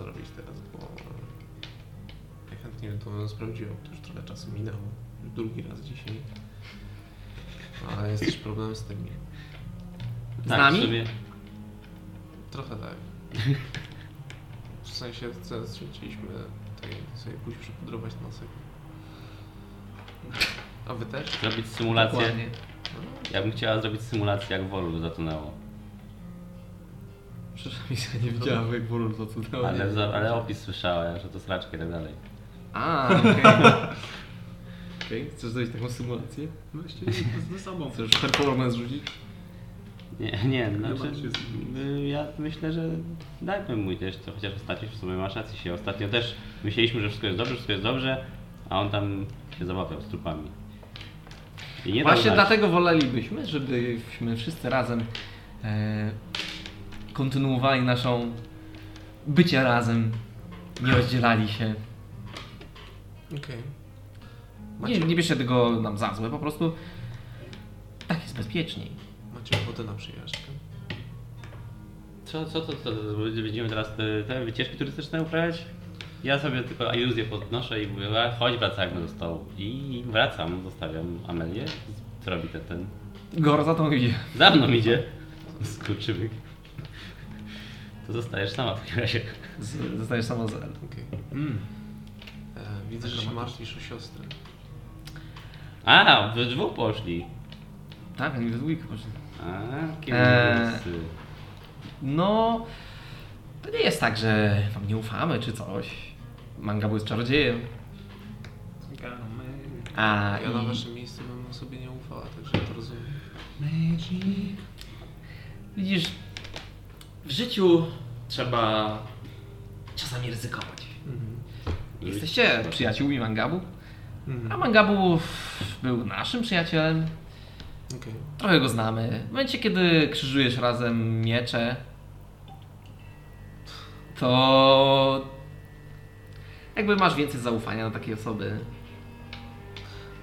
Speaker 3: Zrobić teraz, bo ja chętnie bym to sprawdziłem. To już trochę czasu minęło. Już drugi raz dzisiaj. Ale jest też problem z tymi.
Speaker 1: Z
Speaker 2: Tak,
Speaker 1: nami?
Speaker 2: w sumie
Speaker 3: Trochę tak. W sensie teraz chcieliśmy tutaj sobie pójść przypudrować nosek. A wy też?
Speaker 2: zrobić symulację.
Speaker 1: Dokładnie.
Speaker 2: Ja bym chciała zrobić symulację jak Wolu zatonęło.
Speaker 1: Przecież misja nie widziała, Worul to cudownie.
Speaker 2: Ale, za- ale opis słyszała, że to sraczka i tak dalej.
Speaker 1: A, okej. Okej, chcesz zrobić taką symulację?
Speaker 4: Weźcie ze sobą.
Speaker 1: Chcesz performance rzucić?
Speaker 2: Nie, nie, znaczy
Speaker 4: z-
Speaker 2: y, ja myślę, że dajmy mu też, to chociaż ostatnio w sumie masz rację się. Ostatnio też myśleliśmy, że wszystko jest dobrze, wszystko jest dobrze, a on tam się zabawiał z trupami. I nie dał
Speaker 1: Właśnie
Speaker 2: znać.
Speaker 1: dlatego wolelibyśmy, żebyśmy wszyscy razem e, kontynuowali naszą bycie razem, nie rozdzielali się.
Speaker 3: Okej.
Speaker 1: Nie,
Speaker 3: Macie,
Speaker 1: nie bierzcie tego nam za złe, po prostu tak jest bezpieczniej.
Speaker 3: macie ochotę na przyjaźń?
Speaker 2: Co, co to, to, będziemy teraz te, te wycieczki turystyczne uprawiać? Ja sobie tylko iluzję podnoszę i mówię, chodź wracajmy do stołu. I wracam, zostawiam Amelię. Co robi ten, ten?
Speaker 1: Gor za tą idzie.
Speaker 2: Za mną idzie. Skurczybyk. To zostajesz sama w takim razie.
Speaker 1: Z- Zostajesz sama z El.
Speaker 3: Okej.
Speaker 1: Mm.
Speaker 3: E, Widzę, że się martwisz o siostrę.
Speaker 2: A, wy dwóch poszli.
Speaker 1: Tak, oni we dwójkę poszli.
Speaker 2: A,
Speaker 1: Eee.
Speaker 2: kierowcy.
Speaker 1: No, to nie jest tak, że wam nie ufamy czy coś. Mangabu jest czarodziejem. A
Speaker 3: Ja na
Speaker 1: i...
Speaker 3: waszym miejscu bym sobie nie ufała, także to rozumiem.
Speaker 1: Widzisz, w życiu trzeba czasami ryzykować.
Speaker 3: Mhm.
Speaker 1: Jesteście przyjaciółmi Mangabu, a
Speaker 3: Mhm.
Speaker 1: Mangabu był naszym przyjacielem.
Speaker 3: Okej.
Speaker 1: Trochę go znamy. W momencie, kiedy krzyżujesz razem miecze, to jakby masz więcej zaufania do takiej osoby.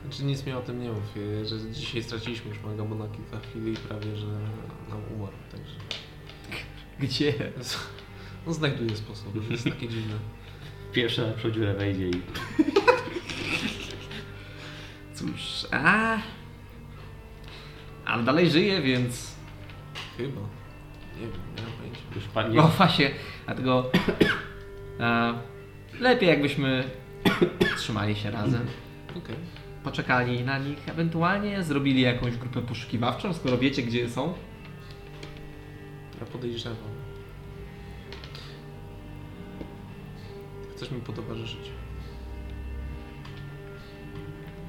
Speaker 3: Znaczy nic mi o tym nie mów, że dzisiaj straciliśmy już Magabo na kilka chwil i prawie, że nam umarł, także...
Speaker 1: Gdzie?
Speaker 3: No znajduje sposób, to jest takie dziwne.
Speaker 2: Pierwsza na przodzie wejdzie i
Speaker 1: Cóż, a... Ale dalej żyje, więc...
Speaker 3: Chyba. Nie wiem, nie mam pojęcia.
Speaker 2: już padnie.
Speaker 1: No właśnie, dlatego... A, lepiej jakbyśmy trzymali się razem.
Speaker 3: Okej.
Speaker 1: Poczekali na nich, ewentualnie zrobili jakąś grupę poszukiwawczą, skoro wiecie gdzie są.
Speaker 3: Podejrzewam. Chcesz mi potowarzyszyć?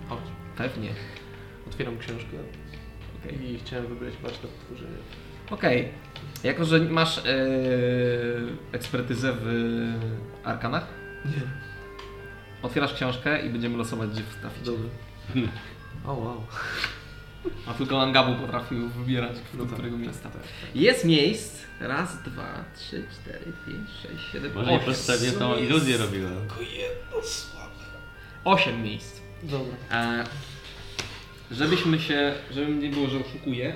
Speaker 3: Chodź.
Speaker 1: Pewnie.
Speaker 3: Otwieram książkę
Speaker 1: Okej.
Speaker 3: i chciałem wybrać warsztat tworzenia.
Speaker 1: Okej. Jako, że masz e, ekspertyzę w arkanach,
Speaker 3: Nie.
Speaker 1: otwierasz książkę i będziemy losować, gdzie wstawić.
Speaker 3: Dobra. O wow.
Speaker 1: A tylko Mangabu potrafił wybierać,
Speaker 3: No
Speaker 1: do
Speaker 3: tak,
Speaker 1: którego
Speaker 3: tak,
Speaker 1: miejsca.
Speaker 3: tak, tak.
Speaker 1: Jest miejsc. Raz, dwa, trzy, cztery, pięć, sześć, siedem,
Speaker 2: Może
Speaker 1: osiem.
Speaker 2: podstawnie tą iluzję robiła.
Speaker 3: Tylko jedno słabe.
Speaker 1: Osiem miejsc.
Speaker 3: Dobra.
Speaker 1: E, żebyśmy się, żeby nie było, że oszukuję.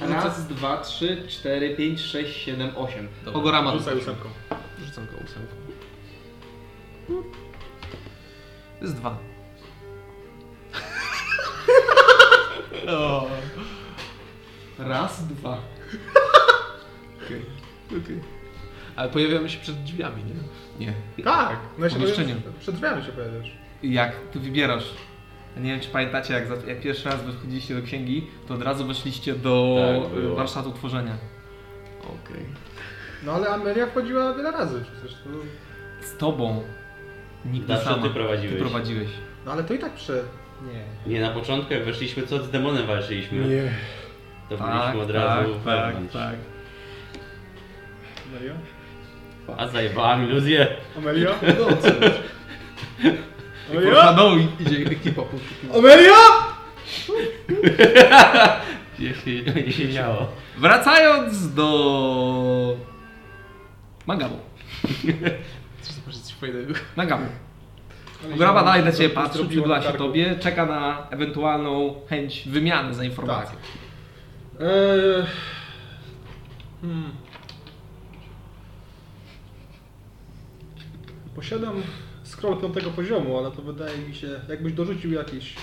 Speaker 1: Raz, dwa, trzy, cztery, pięć, sześć, siedem, osiem.
Speaker 3: Dobra.
Speaker 1: Ogorama
Speaker 4: rzucaj. ósemką.
Speaker 3: Rzucam go ósemką. To jest dwa.
Speaker 4: Raz, dwa.
Speaker 3: Okej, okej. Ale pojawiamy się przed drzwiami, nie?
Speaker 1: Nie.
Speaker 4: Tak! No się przed drzwiami się pojawiasz.
Speaker 1: Jak ty wybierasz. Ja Nie wiem, czy pamiętacie, jak, za- jak pierwszy raz wychodziliście do księgi, to od razu weszliście do
Speaker 2: Tak,
Speaker 1: y, warsztatu tworzenia.
Speaker 3: Okej.
Speaker 4: No ale Amelia wchodziła wiele razy przecież. To...
Speaker 1: Z tobą. Nigdy
Speaker 2: Zawsze
Speaker 1: sama.
Speaker 2: ty prowadziłeś.
Speaker 1: Ty prowadziłeś.
Speaker 4: No ale to i tak prze... Nie.
Speaker 2: Nie, na początku jak weszliśmy, co z demonem walczyliśmy, to byliśmy od razu wewnątrz.
Speaker 1: tak.
Speaker 4: Amelia?
Speaker 2: A zajebałam iluzję.
Speaker 4: Amelia?
Speaker 3: No, co?
Speaker 4: Amelia?
Speaker 1: Halloween.
Speaker 3: Idzie ekipa.
Speaker 4: Amelia?
Speaker 2: Nie się, nie się działo.
Speaker 1: Wracając do... Mangabu.
Speaker 3: Chcesz zobaczyć coś fajnego?
Speaker 1: Mangabu. Graba dalej na ciebie patrzy,
Speaker 4: na
Speaker 1: się tobie, czeka na ewentualną chęć wymiany za informację.
Speaker 4: Eee... Hmm. Posiadam scroll piątego poziomu, ale to wydaje mi się, jakbyś dorzucił jakiś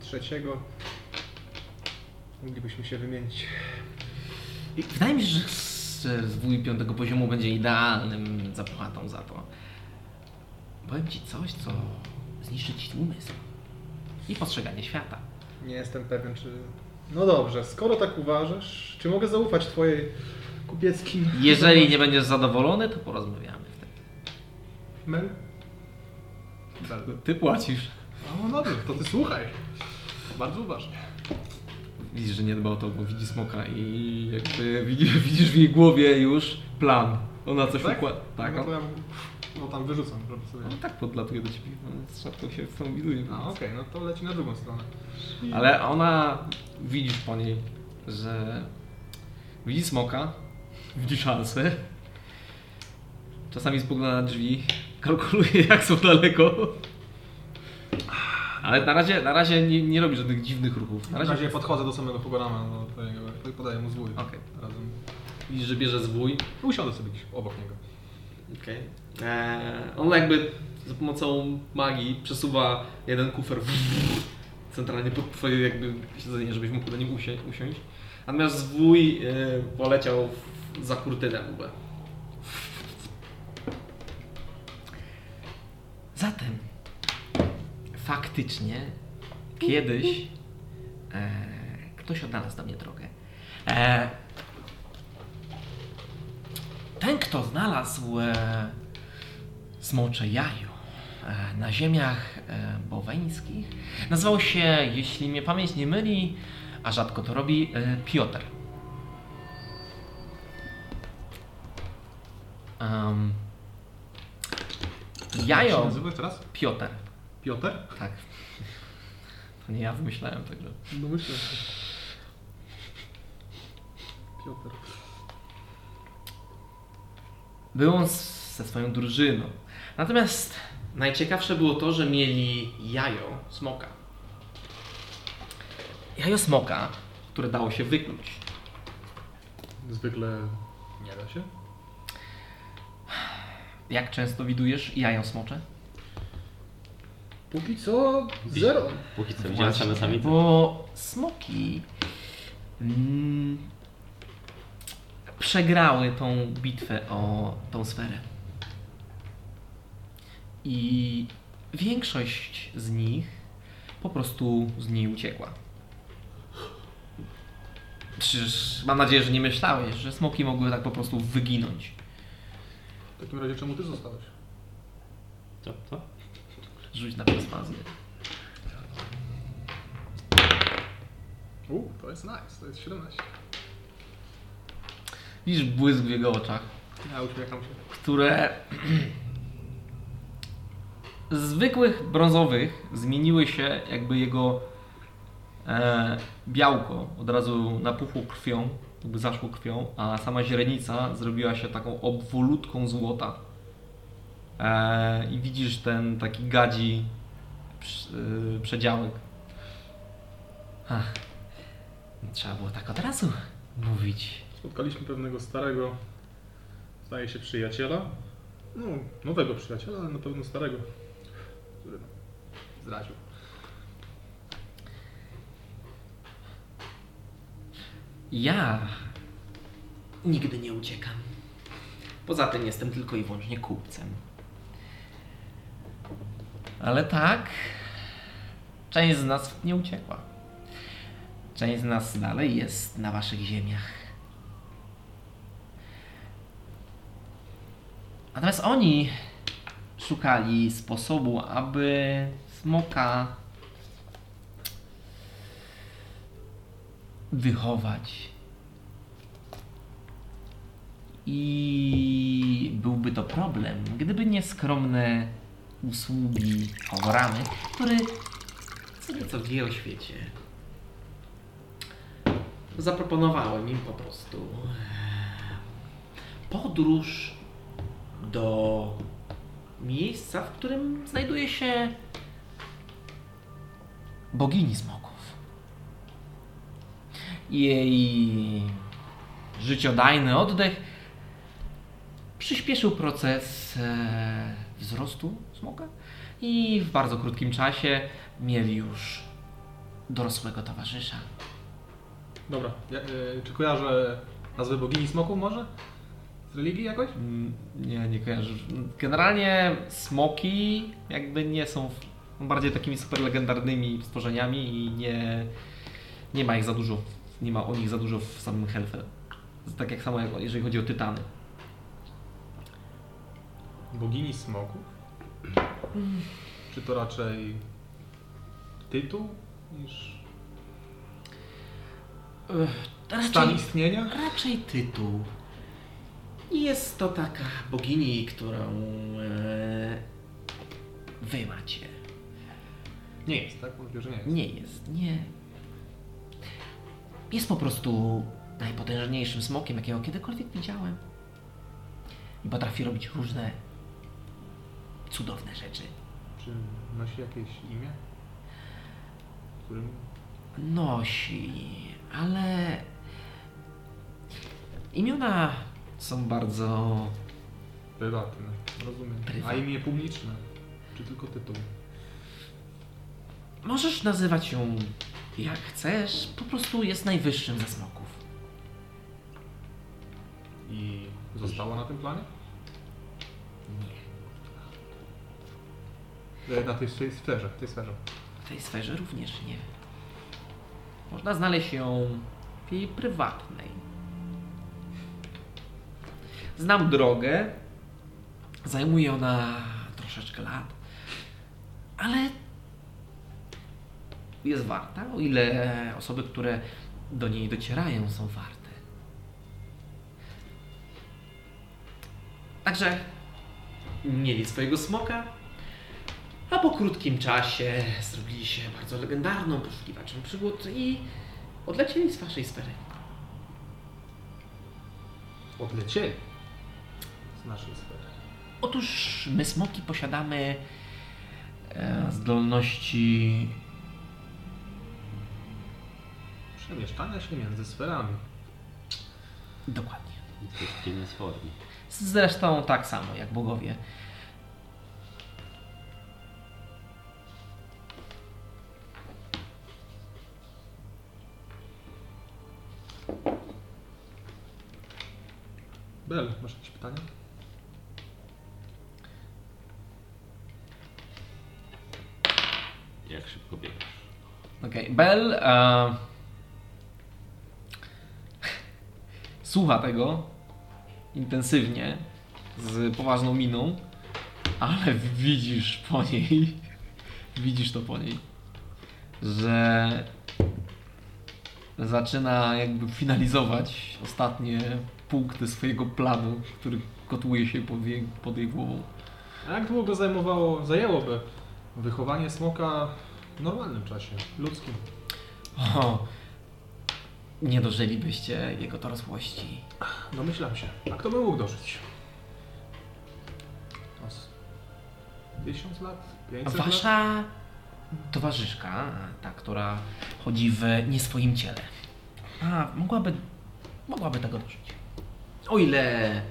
Speaker 4: trzeciego, moglibyśmy się wymienić.
Speaker 1: I Wydaje mi się, że że zwój piątego poziomu będzie idealnym zapłatą za to. Powiem ci coś, co zniszczy ci umysł i postrzeganie świata.
Speaker 4: Nie jestem pewien, czy... No dobrze, skoro tak uważasz, czy mogę zaufać twojej kupieckim...
Speaker 1: Jeżeli nie będziesz zadowolony, to porozmawiamy wtedy.
Speaker 4: Mel?
Speaker 1: Ty płacisz.
Speaker 4: No dobrze, to ty słuchaj. Bardzo uważnie.
Speaker 1: Widzisz, że nie dba o to, bo widzi smoka i jakby widzisz, widzisz w jej głowie już plan. Ona coś
Speaker 4: Tak?
Speaker 1: układa. Tak,
Speaker 4: no, to ja, no tam wyrzucam, żeby sobie...
Speaker 1: on tak podlatuje do ciebie, no, z szatką się widuje.
Speaker 4: A, okej, no to leci na drugą stronę.
Speaker 1: Ale ona, widzisz po niej, że widzi smoka, widzi szansę. Czasami spogląda na drzwi, kalkuluje jak są daleko. Ale na razie, na razie nie, nie robi żadnych dziwnych ruchów.
Speaker 4: Na razie podchodzę do samego Pogorama, no, podaję mu zwój.
Speaker 1: Okej.
Speaker 4: Razem.
Speaker 1: Widzisz, że bierze zwój.
Speaker 4: Usiądę sobie gdzieś obok niego.
Speaker 1: Okej. Eee, on jakby za pomocą magii przesuwa jeden kufer centralnie pod twoje jakby siedzenie, żebyś mógł na nim usię, usiąść. Natomiast zwój e, poleciał w, za kurtynę w ogóle. Zatem faktycznie kiedyś e, ktoś odnalazł do mnie drogę. E, ten, kto znalazł e, smocze jajo e, na ziemiach e, boweńskich, nazywał się, jeśli mnie pamięć nie myli, a rzadko to robi, e, Piotr. Um,
Speaker 4: Jak się
Speaker 1: jajo
Speaker 4: nazywa teraz?
Speaker 1: Piotr.
Speaker 4: Piotr?
Speaker 1: Tak. To nie ja wymyślałem także.
Speaker 4: No myślę. Piotr.
Speaker 1: Był on z- ze swoją drużyną. Natomiast najciekawsze było to, że mieli jajo smoka. Jajo smoka, które dało się wykluć.
Speaker 4: Zwykle nie da się.
Speaker 1: Jak często widujesz jajo smocze?
Speaker 4: Póki co zero.
Speaker 2: Póki co widziałem same samice.
Speaker 1: Bo smoki mm, przegrały tą bitwę o tą sferę. I większość z nich po prostu z niej uciekła. Przecież mam nadzieję, że nie myślałeś, że smoki mogły tak po prostu wyginąć.
Speaker 4: W takim razie czemu ty zostałeś?
Speaker 2: Co? Co?
Speaker 1: Rzuć na perswazję.
Speaker 4: U, to jest nice, to jest 17.
Speaker 1: Widzisz błysk w jego oczach.
Speaker 4: Ja uśmiecham się.
Speaker 1: które z zwykłych brązowych zmieniły się jakby jego e, białko od razu napuchło krwią, jakby zaszło krwią, a sama źrenica zrobiła się taką obwolutką złota. E, I widzisz ten taki gadzi y, przedziałek. Ach, trzeba było tak od razu mówić.
Speaker 4: Spotkaliśmy pewnego starego, zdaje się przyjaciela. No, nowego przyjaciela, ale na pewno starego, który zdradził.
Speaker 1: Ja nigdy nie uciekam. Poza tym jestem tylko i wyłącznie kupcem. Ale tak, część z nas nie uciekła. Część z nas dalej jest na waszych ziemiach. Natomiast oni szukali sposobu, aby smoka wychować. I byłby to problem, gdyby nie skromne usługi Hogoramy, który co nieco wie o świecie. Zaproponowałem im po prostu podróż do miejsca, w którym znajduje się bogini smoków. Jej życiodajny oddech przyspieszył proces e, wzrostu smoka i w bardzo krótkim czasie mieli już dorosłego towarzysza.
Speaker 4: Dobra, ja, y, czy kojarzę nazwę bogini smoków może? Religii jakoś?
Speaker 1: Mm, Nie, nie kojarzę. Generalnie smoki jakby nie są bardziej takimi super legendarnymi stworzeniami i nie, nie ma ich za dużo, nie ma o nich za dużo w samym Hellfell. Tak jak samo jeżeli chodzi o tytany.
Speaker 4: Bogini smoków? Czy to raczej tytuł niż
Speaker 1: Ech,
Speaker 4: stan
Speaker 1: Raczej,
Speaker 4: istnienia?
Speaker 1: raczej tytuł. I Jest to taka bogini, którą e, wy macie.
Speaker 4: Nie jest, tak? Mówię, że nie jest.
Speaker 1: Nie jest, nie. Jest po prostu najpotężniejszym smokiem, jakiego kiedykolwiek widziałem. I potrafi robić różne cudowne rzeczy.
Speaker 4: Czy nosi jakieś imię? Którym...
Speaker 1: Nosi, ale imiona są bardzo.
Speaker 4: Prywatny, rozumiem. A
Speaker 1: Prywatny.
Speaker 4: imię publiczne? Czy tylko tytuł?
Speaker 1: Możesz nazywać ją jak chcesz, po prostu jest najwyższym ze smoków.
Speaker 4: I została na tym planie?
Speaker 1: Nie.
Speaker 4: E, Na tej tej sferze, tej sferze.
Speaker 1: W tej sferze również nie. Można znaleźć ją w jej prywatnej. Znam drogę. Zajmuje ona troszeczkę lat. Ale jest warta, o ile osoby, które do niej docierają, są warte. Także mieli swojego smoka, a po krótkim czasie zrobili się bardzo legendarną poszukiwaczem przygód i odlecieli z waszej sfery.
Speaker 4: Odlecieli z naszej sfery.
Speaker 1: Otóż my smoki posiadamy e, zdolności
Speaker 4: Przemieszczania się między sferami.
Speaker 1: dokładnie. Zresztą tak samo jak bogowie.
Speaker 4: Bel, masz jakieś pytania?
Speaker 2: Jak szybko biegasz.
Speaker 1: Okej, Bell e, słucha tego intensywnie, z poważną miną, ale widzisz po niej, widzisz to po niej, że zaczyna jakby finalizować ostatnie punkty swojego planu, który kotłuje się pod jej, pod jej głową.
Speaker 4: A jak długo zajmowało, zajęłoby wychowanie smoka w normalnym czasie, ludzkim?
Speaker 1: O, nie dożylibyście jego dorosłości.
Speaker 4: Domyślam się. A kto by mógł dożyć? O, z 1000 lat? 500 lat?
Speaker 1: Wasza towarzyszka, ta, która chodzi w nie swoim ciele, a mogłaby, mogłaby tego dożyć. O ile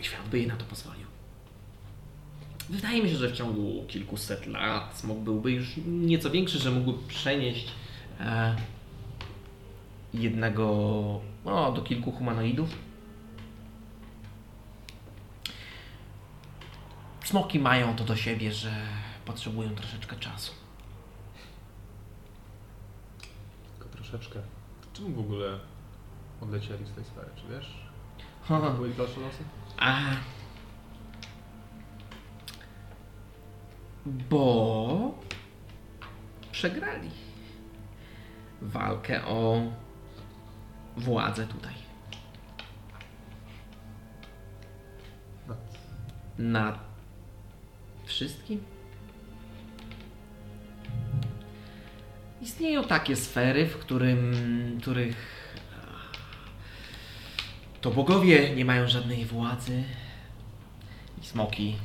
Speaker 1: świat by jej na to pozwolił. Wydaje mi się, że w ciągu kilkuset lat smok byłby już nieco większy, że mógłby przenieść e, jednego, no, do kilku humanoidów. Smoki mają to do siebie, że potrzebują troszeczkę czasu.
Speaker 4: Tylko troszeczkę. Czemu w ogóle odlecieli z tej sfery, czy wiesz? Były dalsze losy?
Speaker 1: A. Bo przegrali walkę o władzę tutaj. Nad wszystkim. Istnieją takie sfery, w którym, których to bogowie nie mają żadnej władzy i smoki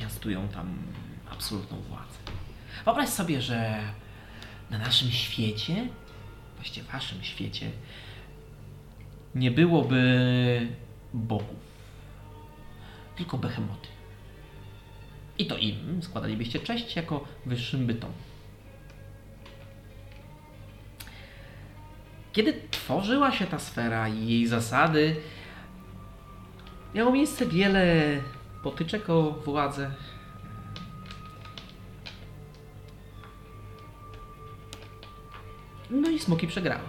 Speaker 1: piastują tam absolutną władzę. Wyobraź sobie, że na naszym świecie, właściwie waszym świecie, nie byłoby bogów, tylko behemoty. I to im składalibyście cześć jako wyższym bytom. Kiedy tworzyła się ta sfera i jej zasady, miało miejsce wiele potyczek o władzę. No i smoki przegrały.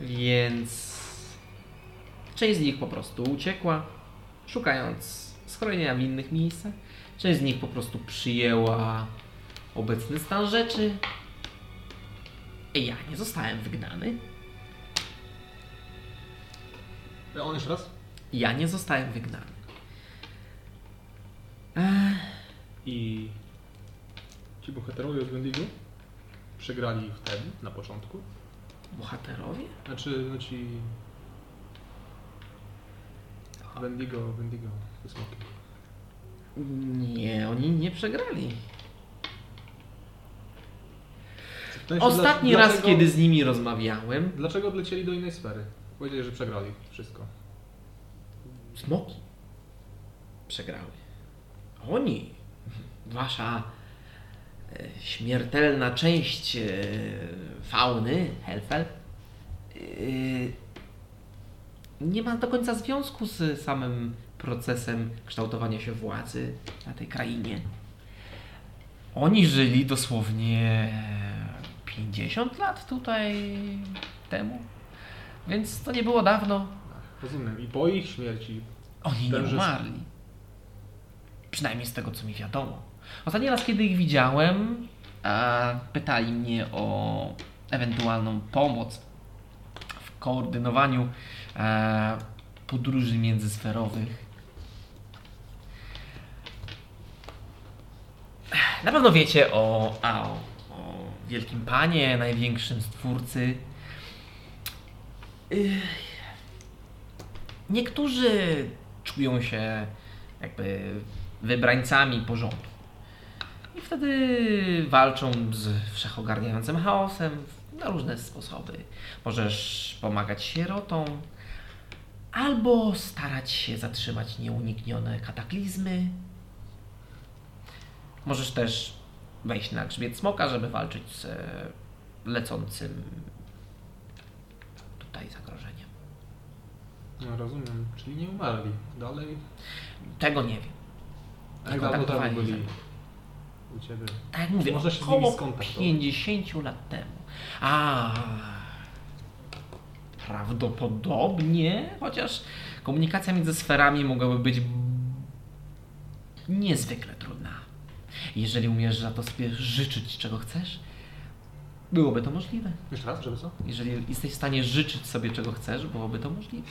Speaker 1: Więc część z nich po prostu uciekła, szukając schronienia w innych miejscach. Część z nich po prostu przyjęła obecny stan rzeczy. Ja nie zostałem wygnany.
Speaker 4: On jeszcze raz?
Speaker 1: Ja nie zostałem wygnany.
Speaker 4: I ci bohaterowie z Wendigo przegrali wtedy, na początku.
Speaker 1: Bohaterowie?
Speaker 4: Znaczy, no ci... Wendigo, Wendigo, smoki.
Speaker 1: Nie, oni nie przegrali. Ostatni raz,
Speaker 4: dlaczego-
Speaker 1: kiedy z nimi rozmawiałem,
Speaker 4: Dlaczego odlecieli do innej sfery? Powiedzieli, że przegrali wszystko.
Speaker 1: smoki przegrały. Oni, wasza e, śmiertelna część e, fauny, Helfel, e, nie ma do końca związku z samym procesem kształtowania się władzy na tej krainie. Oni żyli dosłownie 50 lat tutaj temu, więc to nie było dawno.
Speaker 4: Rozumiem. I po ich śmierci
Speaker 1: Oni nie umarli. Przynajmniej z tego, co mi wiadomo. Ostatni raz, kiedy ich widziałem, a pytali mnie o ewentualną pomoc w koordynowaniu e, podróży międzysferowych. Na pewno wiecie o, a, o, o Wielkim Panie, największym stwórcy. Niektórzy czują się jakby wybrańcami porządku. I wtedy walczą z wszechogarniającym chaosem na różne sposoby. Możesz pomagać sierotom, albo starać się zatrzymać nieuniknione kataklizmy. Możesz też wejść na grzbiet smoka, żeby walczyć z e, lecącym tutaj zagrożeniem.
Speaker 4: No rozumiem, czyli nie umarli. Dalej.
Speaker 1: Tego nie wiem.
Speaker 4: A jak dawno byli u ciebie?
Speaker 1: Tak jak mówię,
Speaker 4: Można się z
Speaker 1: około
Speaker 4: nimi skontaktować.
Speaker 1: 50 lat temu. A prawdopodobnie, chociaż komunikacja między sferami mogłaby być niezwykle trudna. Jeżeli umiesz za to sobie życzyć, czego chcesz, byłoby to możliwe.
Speaker 4: Jeszcze raz, żeby co?
Speaker 1: Jeżeli jesteś w stanie życzyć sobie, czego chcesz, byłoby to możliwe.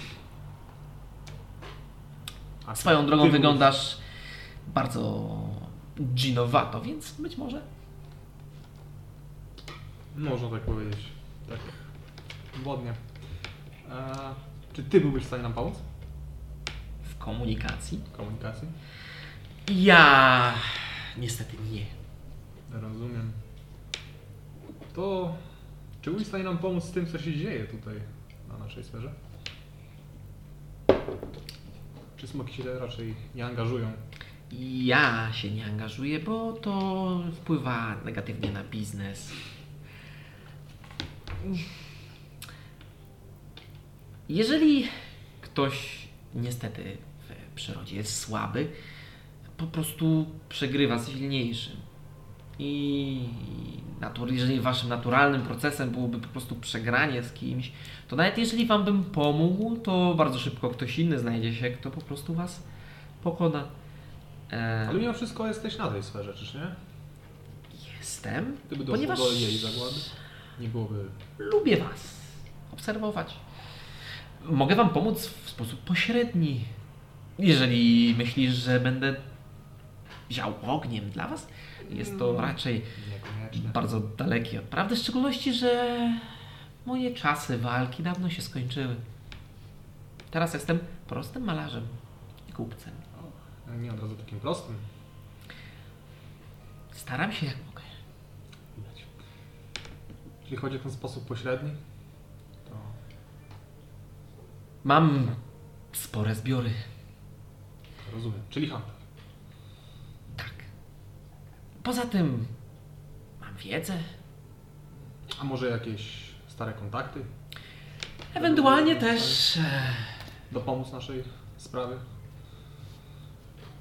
Speaker 4: A
Speaker 1: Swoją drogą
Speaker 4: mówisz-
Speaker 1: wyglądasz bardzo dżinowato, więc być może
Speaker 4: Można tak powiedzieć. Tak. Wodnie. A, czy ty byłbyś w stanie nam pomóc
Speaker 1: w komunikacji.
Speaker 4: w komunikacji?
Speaker 1: Ja niestety nie.
Speaker 4: Rozumiem. To czy byłbyś w stanie nam pomóc z tym, co się dzieje tutaj na naszej sferze? Czy smoki się raczej nie angażują?
Speaker 1: Ja się nie angażuję, bo to wpływa negatywnie na biznes. Jeżeli ktoś niestety w przyrodzie jest słaby, po prostu przegrywa z silniejszym. I natur- jeżeli waszym naturalnym procesem byłoby po prostu przegranie z kimś, to nawet jeżeli wam bym pomógł, to bardzo szybko ktoś inny znajdzie się, kto po prostu was pokona. E,
Speaker 4: Ale mimo wszystko jesteś na tej sferze, czyż nie?
Speaker 1: jestem,
Speaker 4: Gdyby doszło
Speaker 1: ponieważ
Speaker 4: do jej zagłady, nie byłoby...
Speaker 1: lubię was obserwować. Mogę wam pomóc w sposób pośredni. Jeżeli myślisz, że będę ział ogniem dla was, jest to raczej
Speaker 4: Niekoniecznie.
Speaker 1: bardzo dalekie od prawdy, w szczególności, że moje czasy walki dawno się skończyły. Teraz jestem prostym malarzem i kupcem.
Speaker 4: O, Nie od razu takim prostym.
Speaker 1: Staram się jak mogę.
Speaker 4: Widać. Jeśli chodzi o ten sposób pośredni, to
Speaker 1: Mam spore zbiory.
Speaker 4: rozumiem. Czyli handel.
Speaker 1: Poza tym mam wiedzę.
Speaker 4: A może jakieś stare kontakty?
Speaker 1: Ewentualnie też. E,
Speaker 4: Dopomóc naszej sprawy?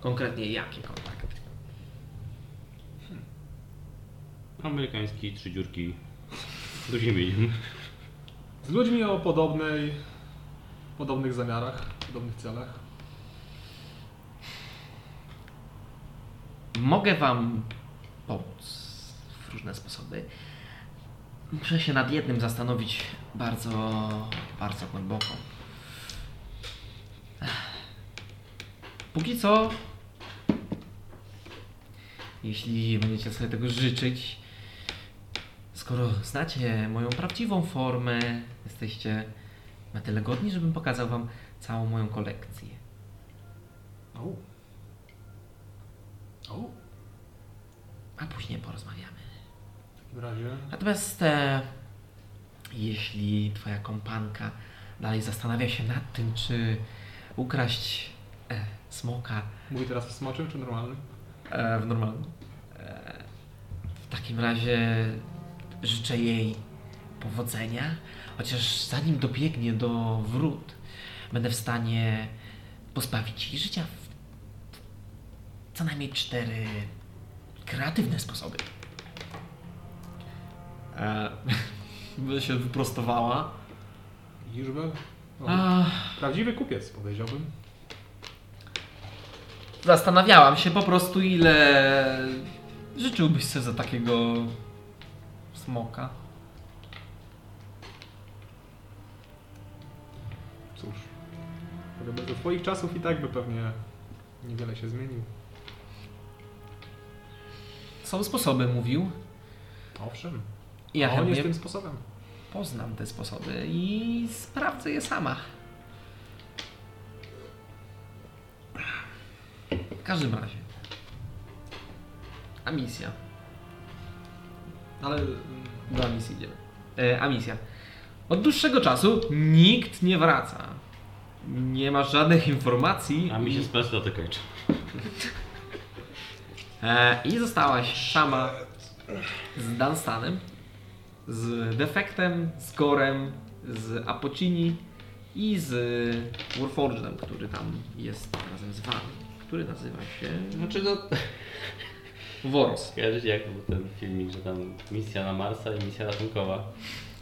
Speaker 1: konkretnie jakie kontakty?
Speaker 2: Amerykański, trzy dziurki, medium.
Speaker 4: Z ludźmi o podobnej, podobnych zamiarach, podobnych celach.
Speaker 1: Mogę Wam pomóc w różne sposoby. Muszę się nad jednym zastanowić bardzo, bardzo głęboko. Póki co, jeśli będziecie sobie tego życzyć, skoro znacie moją prawdziwą formę, jesteście na tyle godni, żebym pokazał Wam całą moją kolekcję.
Speaker 4: O. O.
Speaker 1: A później porozmawiamy.
Speaker 4: W takim razie
Speaker 1: Natomiast e, jeśli twoja kompanka dalej zastanawia się nad tym, czy ukraść e, smoka
Speaker 4: mówi teraz w smoczym czy normalnym?
Speaker 1: e, w normalnym, e, w takim razie życzę jej powodzenia, chociaż zanim dobiegnie do wrót, będę w stanie pozbawić jej życia w co najmniej cztery kreatywne sposoby. E, by się wyprostowała.
Speaker 4: Iżbel? O,
Speaker 1: A,
Speaker 4: Prawdziwy kupiec, powiedziałbym.
Speaker 1: zastanawiałam się po prostu, ile życzyłbyś sobie za takiego smoka.
Speaker 4: Cóż, do twoich czasów i tak by pewnie niewiele się zmienił.
Speaker 1: Są sposoby, mówił.
Speaker 4: Owszem,
Speaker 1: Ja
Speaker 4: a on jest tym sposobem.
Speaker 1: poznam te sposoby i sprawdzę je sama. W każdym razie. A misja.
Speaker 4: Ale
Speaker 1: Do misji idziemy. E, a misja. Od dłuższego czasu nikt nie wraca. Nie masz żadnych informacji.
Speaker 2: A mi
Speaker 1: i-
Speaker 2: się splash to kończy.
Speaker 1: E, I zostałaś sama z Dunstanem, z Defektem, z Gorem, z Apocini i z Warforgedem, który tam jest razem z wami, który nazywa się
Speaker 2: Znaczy no,
Speaker 1: Woros.
Speaker 2: kojarzycie jak był ten filmik, że tam misja na Marsa i misja ratunkowa.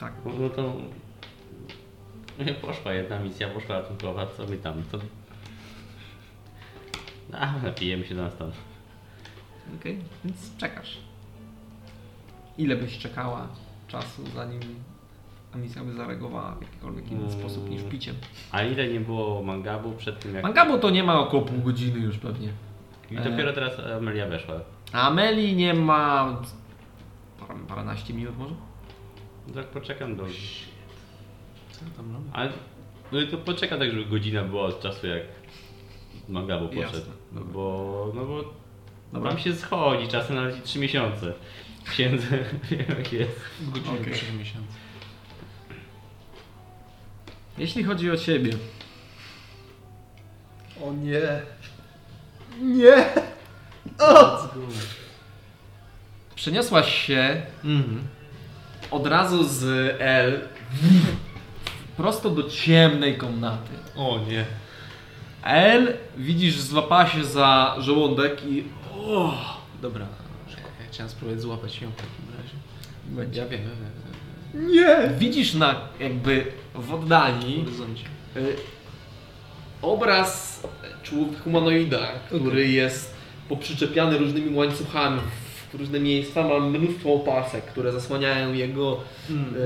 Speaker 1: Tak.
Speaker 2: No, no to poszła jedna misja, poszła ratunkowa, co my tam, to... A, napijemy się na stan.
Speaker 1: Okej, więc czekasz. Ile byś czekała czasu, zanim misja by zareagowała w jakikolwiek inny
Speaker 2: Mm.
Speaker 1: sposób niż piciem?
Speaker 2: A ile nie było mangabu przed tym jak...
Speaker 1: Mangabu to nie ma około pół godziny już pewnie.
Speaker 2: I dopiero teraz Amelia weszła.
Speaker 1: A Ameli nie ma par, paręnaście minut może?
Speaker 2: Tak poczekam do...
Speaker 3: Co tam robię?
Speaker 2: Ale no i to poczekam tak, żeby godzina była od czasu jak mangabu poszedł.
Speaker 1: Jasne, dobra.
Speaker 2: Bo, no bo
Speaker 1: Dobra.
Speaker 2: tam się schodzi, czasem nawet i 3 miesiące. Księdze, wiem jak jest.
Speaker 3: W godzinie
Speaker 1: Okej.
Speaker 3: okay. miesięcy.
Speaker 1: Jeśli chodzi o ciebie,
Speaker 4: O nie. Nie!
Speaker 3: Go.
Speaker 1: Przeniosłaś się
Speaker 3: Mhm.
Speaker 1: od razu z L prosto do ciemnej komnaty.
Speaker 3: O nie.
Speaker 1: L widzisz, złapała się za żołądek i o,
Speaker 3: Dobra, ja chciałem spróbować złapać ją w takim razie.
Speaker 1: będzie.
Speaker 3: Ja wiem.
Speaker 4: Nie!
Speaker 1: Widzisz na jakby w
Speaker 3: W
Speaker 1: oddali
Speaker 3: horyzoncie.
Speaker 1: y, obraz człowieka humanoida, który jest poprzyczepiany różnymi łańcuchami w różne miejsca, ma mnóstwo opasek, które zasłaniają jego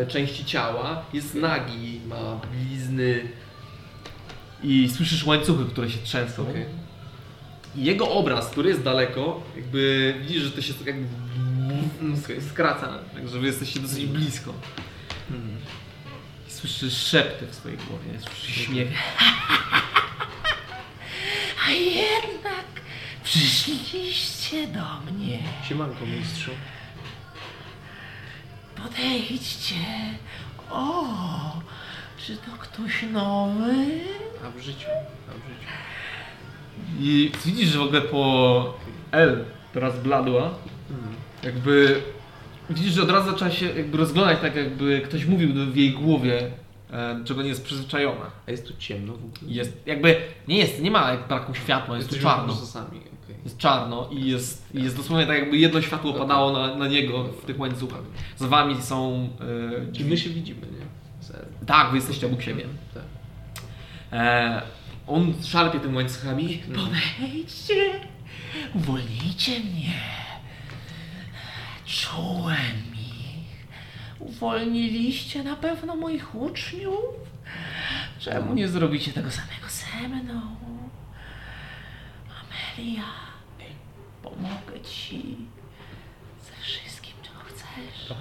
Speaker 1: e, części ciała. Jest nagi, ma blizny i słyszysz łańcuchy, które się trzęsą.
Speaker 3: Okej.
Speaker 1: I jego obraz, który jest daleko, jakby widzisz, że to się tak jakby sk- skraca, także wy jesteście dosyć blisko.
Speaker 3: Mhm.
Speaker 1: I słyszysz szepty w swojej głowie, słyszysz śmiech. A jednak przyszliście do mnie.
Speaker 3: Siemanko, mistrzu.
Speaker 1: Podejdźcie. O, czy to ktoś nowy?
Speaker 3: A w życiu, a w życiu.
Speaker 1: I widzisz, że w ogóle po L teraz bladła, jakby widzisz, że od razu zaczęła się jakby rozglądać tak jakby ktoś mówił w jej głowie, e, czego nie jest przyzwyczajona.
Speaker 3: A jest tu ciemno w ogóle?
Speaker 1: Jest jakby, nie jest, nie ma jak braku światła, jest tu
Speaker 3: Jesteśmy
Speaker 1: czarno.
Speaker 3: sami.
Speaker 1: Jest czarno i jest, i jest dosłownie tak jakby jedno światło padało na, na niego w tych łańcuchach. Za wami są e,
Speaker 3: I my się widzimy, nie? Serio.
Speaker 1: Tak, wy jesteście obok siebie.
Speaker 3: Tak.
Speaker 1: E, on szarpie tym łańcuchami.
Speaker 3: Mhm.
Speaker 1: Podejdźcie, uwolnijcie mnie. Czułem ich. Uwolniliście na pewno moich uczniów? Czemu nie zrobicie tego samego ze mną? Amelia, pomogę ci ze wszystkim, czego chcesz.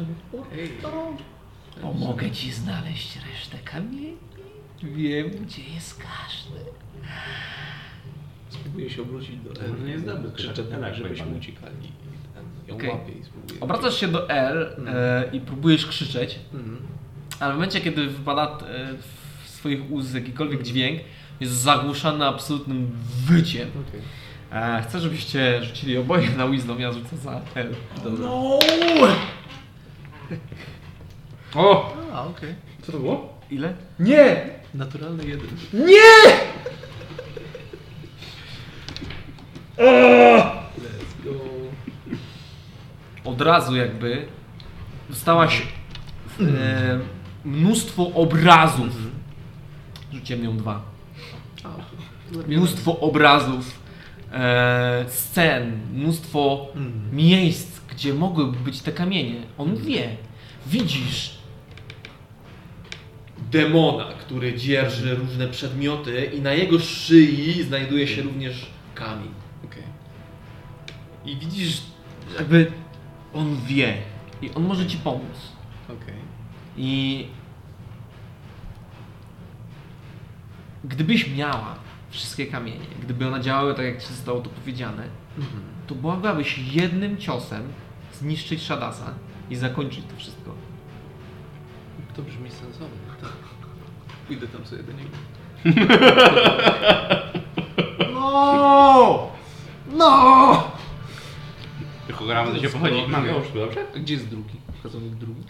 Speaker 1: Pomogę ci znaleźć resztę kamieni. Wiem, gdzie jest każdy.
Speaker 3: spróbuję się obrócić do
Speaker 2: To nie tak,
Speaker 3: do
Speaker 2: tak,
Speaker 3: żebyśmy uciekali. I ten, ją łapię i spróbuję.
Speaker 1: Obracasz się do L e, i próbujesz krzyczeć,
Speaker 3: Mhm.
Speaker 1: ale w momencie, kiedy wypada e, w swoich ust jakikolwiek dźwięk, jest zagłuszany absolutnym wyciem.
Speaker 3: Okej.
Speaker 1: E, chcę, żebyście rzucili oboje na Wisdom, ja rzucę za L.
Speaker 3: Dobra.
Speaker 1: No! O!
Speaker 3: A, okej.
Speaker 4: Co to było?
Speaker 1: Ile?
Speaker 4: Nie!
Speaker 3: Naturalny jeden.
Speaker 4: Nie!
Speaker 3: Let's go.
Speaker 1: Od razu jakby dostałaś e, mnóstwo obrazów. Rzuciłem ją dwa. Mnóstwo obrazów, e, scen, mnóstwo
Speaker 3: Mhm.
Speaker 1: miejsc, gdzie mogłyby być te kamienie. On wie. Widzisz demona, który dzierży różne przedmioty i na jego szyi znajduje się również kamień.
Speaker 3: Okej.
Speaker 1: I widzisz, jakby on wie i on może ci pomóc.
Speaker 3: Okej.
Speaker 1: I gdybyś miała wszystkie kamienie, gdyby one działały tak, jak ci zostało to powiedziane,
Speaker 3: Mhm.
Speaker 1: to mogłabyś jednym ciosem zniszczyć Shadasa i zakończyć to wszystko.
Speaker 3: To brzmi. Pójdę tam sobie do niego.
Speaker 4: No! No!
Speaker 2: Tylko gramy, to się pochodzi. Mam już, dobrze?
Speaker 3: A gdzie jest drugi? Pracownik drugi?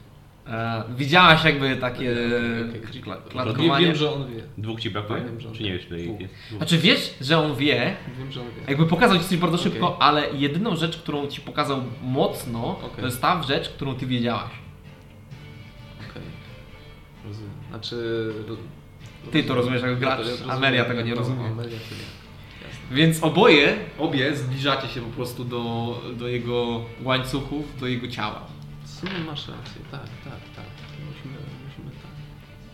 Speaker 1: E, widziałaś jakby takie
Speaker 3: Okej, okej.
Speaker 1: kla-
Speaker 3: Wiem,
Speaker 1: klatkowanie.
Speaker 3: wiem, że on wie.
Speaker 2: Dwóch ci brakuje?
Speaker 3: Wiem, że on-
Speaker 2: Czy nie wiesz, ile jest? Dwóch.
Speaker 1: Znaczy wiesz, że on wie,
Speaker 3: Wiem, że on wie.
Speaker 1: jakby pokazał ci coś bardzo szybko,
Speaker 3: Okej.
Speaker 1: ale jedyną rzecz, którą ci pokazał mocno, to jest ta rzecz, którą ty wiedziałaś.
Speaker 3: Znaczy...
Speaker 1: Ty to rozumiesz jako gracz,
Speaker 3: rozumiem,
Speaker 1: Amelia tego nie
Speaker 3: no,
Speaker 1: rozumie.
Speaker 3: Amelia to nie.
Speaker 1: Więc oboje, obie zbliżacie się po prostu do, do jego łańcuchów, do jego ciała.
Speaker 3: W sumie masz rację, tak, tak, tak. Musimy, musimy tak.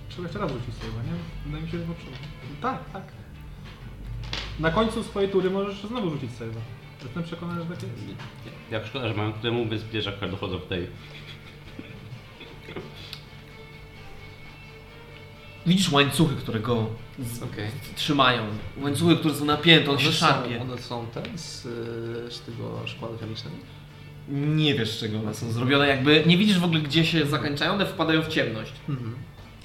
Speaker 4: Trzeba jeszcze raz rzucić sobie, nie? Wydaje mi się, że. Tak, tak. Na końcu swojej tury możesz znowu rzucić save'a. Jestem przekonany, że tak jest.
Speaker 2: Jak szkoda, że mam temu bez jak dochodzą w tej.
Speaker 1: Widzisz łańcuchy, które go z,
Speaker 3: Okej.
Speaker 1: trzymają. Łańcuchy, które są napięte, on się
Speaker 3: One
Speaker 1: szarpie.
Speaker 3: są, one są te z, z tego szkła chemicznego?
Speaker 1: Nie wiesz, z czego one są zrobione. Jakby nie widzisz w ogóle, gdzie się zakończają, one wpadają w ciemność.
Speaker 3: Mhm.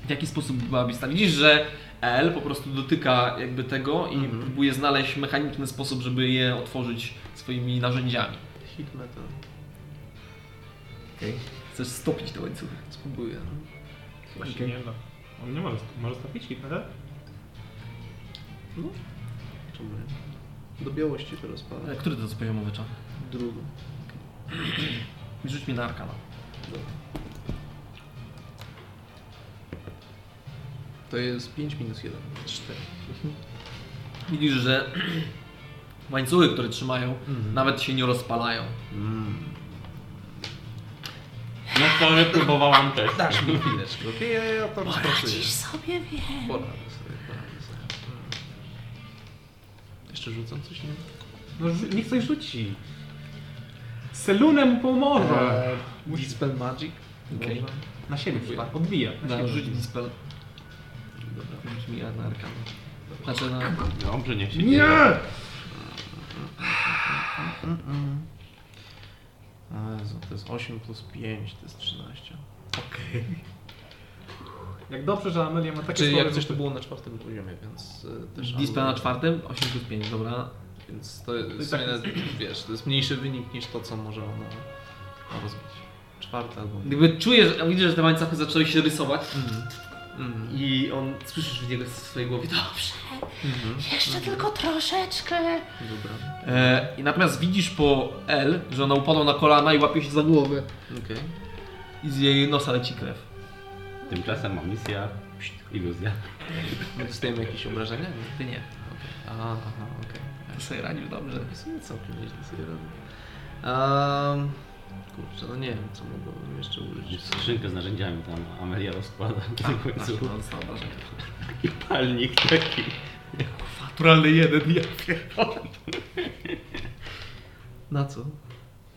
Speaker 1: W jaki sposób była bista? Widzisz, że L po prostu dotyka jakby tego i
Speaker 3: Mhm.
Speaker 1: próbuje znaleźć mechaniczny sposób, żeby je otworzyć swoimi narzędziami.
Speaker 3: Hit metal.
Speaker 1: Okay. Chcesz stopić te łańcuchy.
Speaker 3: Spróbuję. No.
Speaker 4: Chyba się
Speaker 1: Okej.
Speaker 4: nie da. On nie może, może stopić hit metal?
Speaker 3: no. Czemu nie? Do białości to rozpada.
Speaker 1: E, Który to jest poziomowy czar?
Speaker 3: Drugi.
Speaker 1: Rzuć mi na arkana.
Speaker 3: Dobra. To jest 5 minus 1. 4.
Speaker 1: Widzisz, że łańcuchy, które trzymają,
Speaker 3: Mhm.
Speaker 1: nawet się nie rozpalają.
Speaker 3: Mm.
Speaker 2: No to nie próbowałam też.
Speaker 3: Dasz mi chwileczkę, okej? Ja, ja to rozpracuję.
Speaker 1: sobie wiem.
Speaker 3: Poradzę sobie, poradzę sobie. Mm. Jeszcze rzucam coś nie?
Speaker 4: No rzu- niech coś rzuci. Selune mu pomoże.
Speaker 3: Eee, Dispel Magic?
Speaker 1: Okej.
Speaker 3: Może?
Speaker 4: Na siebie chyba, odbija. Na
Speaker 1: Da,
Speaker 4: siebie.
Speaker 1: rzuć dispel.
Speaker 3: Dobra.
Speaker 1: Rzuć mi na arkana. Znaczy na...
Speaker 2: Dobrze, niech się
Speaker 4: Nie!
Speaker 2: dzieje.
Speaker 3: Jezu, to jest 8 plus 5, to jest 13.
Speaker 1: Okej.
Speaker 4: Jak dobrze, że Amelia ma takie
Speaker 3: Czyli
Speaker 4: słabe
Speaker 3: jak coś to
Speaker 4: rzuty.
Speaker 3: było na czwartym poziomie, więc y, też...
Speaker 1: Dispel na czwartym, 8 plus 5, dobra.
Speaker 3: Więc to jest,
Speaker 4: tak
Speaker 3: tak wiesz, to jest mniejszy wynik niż to, co może ono rozbić. Czwarte albo...
Speaker 1: Gdyby czujesz, widzisz, że te łańcuchy zaczęły się rysować
Speaker 3: Mhm. Mhm.
Speaker 1: i on, słyszysz w niego w swojej głowie, dobrze,
Speaker 3: Mhm.
Speaker 1: jeszcze tylko troszeczkę.
Speaker 3: Dobra.
Speaker 1: E, I natomiast widzisz po L, że ona upadła na kolana i łapie się za głowę
Speaker 3: Okej.
Speaker 1: i z jej nosa leci krew.
Speaker 2: Tymczasem ma misja, iluzja.
Speaker 3: My dostajemy jakieś obrażenia? Nie?
Speaker 1: Ty nie.
Speaker 3: Okej. Aha, aha, okej.
Speaker 1: Ty sobie radzisz dobrze.
Speaker 3: W sumie całkiem nieźle sobie robię. Um, kurczę, no nie wiem, co mogłabym jeszcze użyć.
Speaker 2: Skrzynkę z narzędziami tam Amelia rozkłada na
Speaker 1: Masz,
Speaker 2: końcu.
Speaker 1: no, dostała obrażenia.
Speaker 2: I palnik taki.
Speaker 1: Naturalny jeden, ja pierdolę.
Speaker 3: Na co?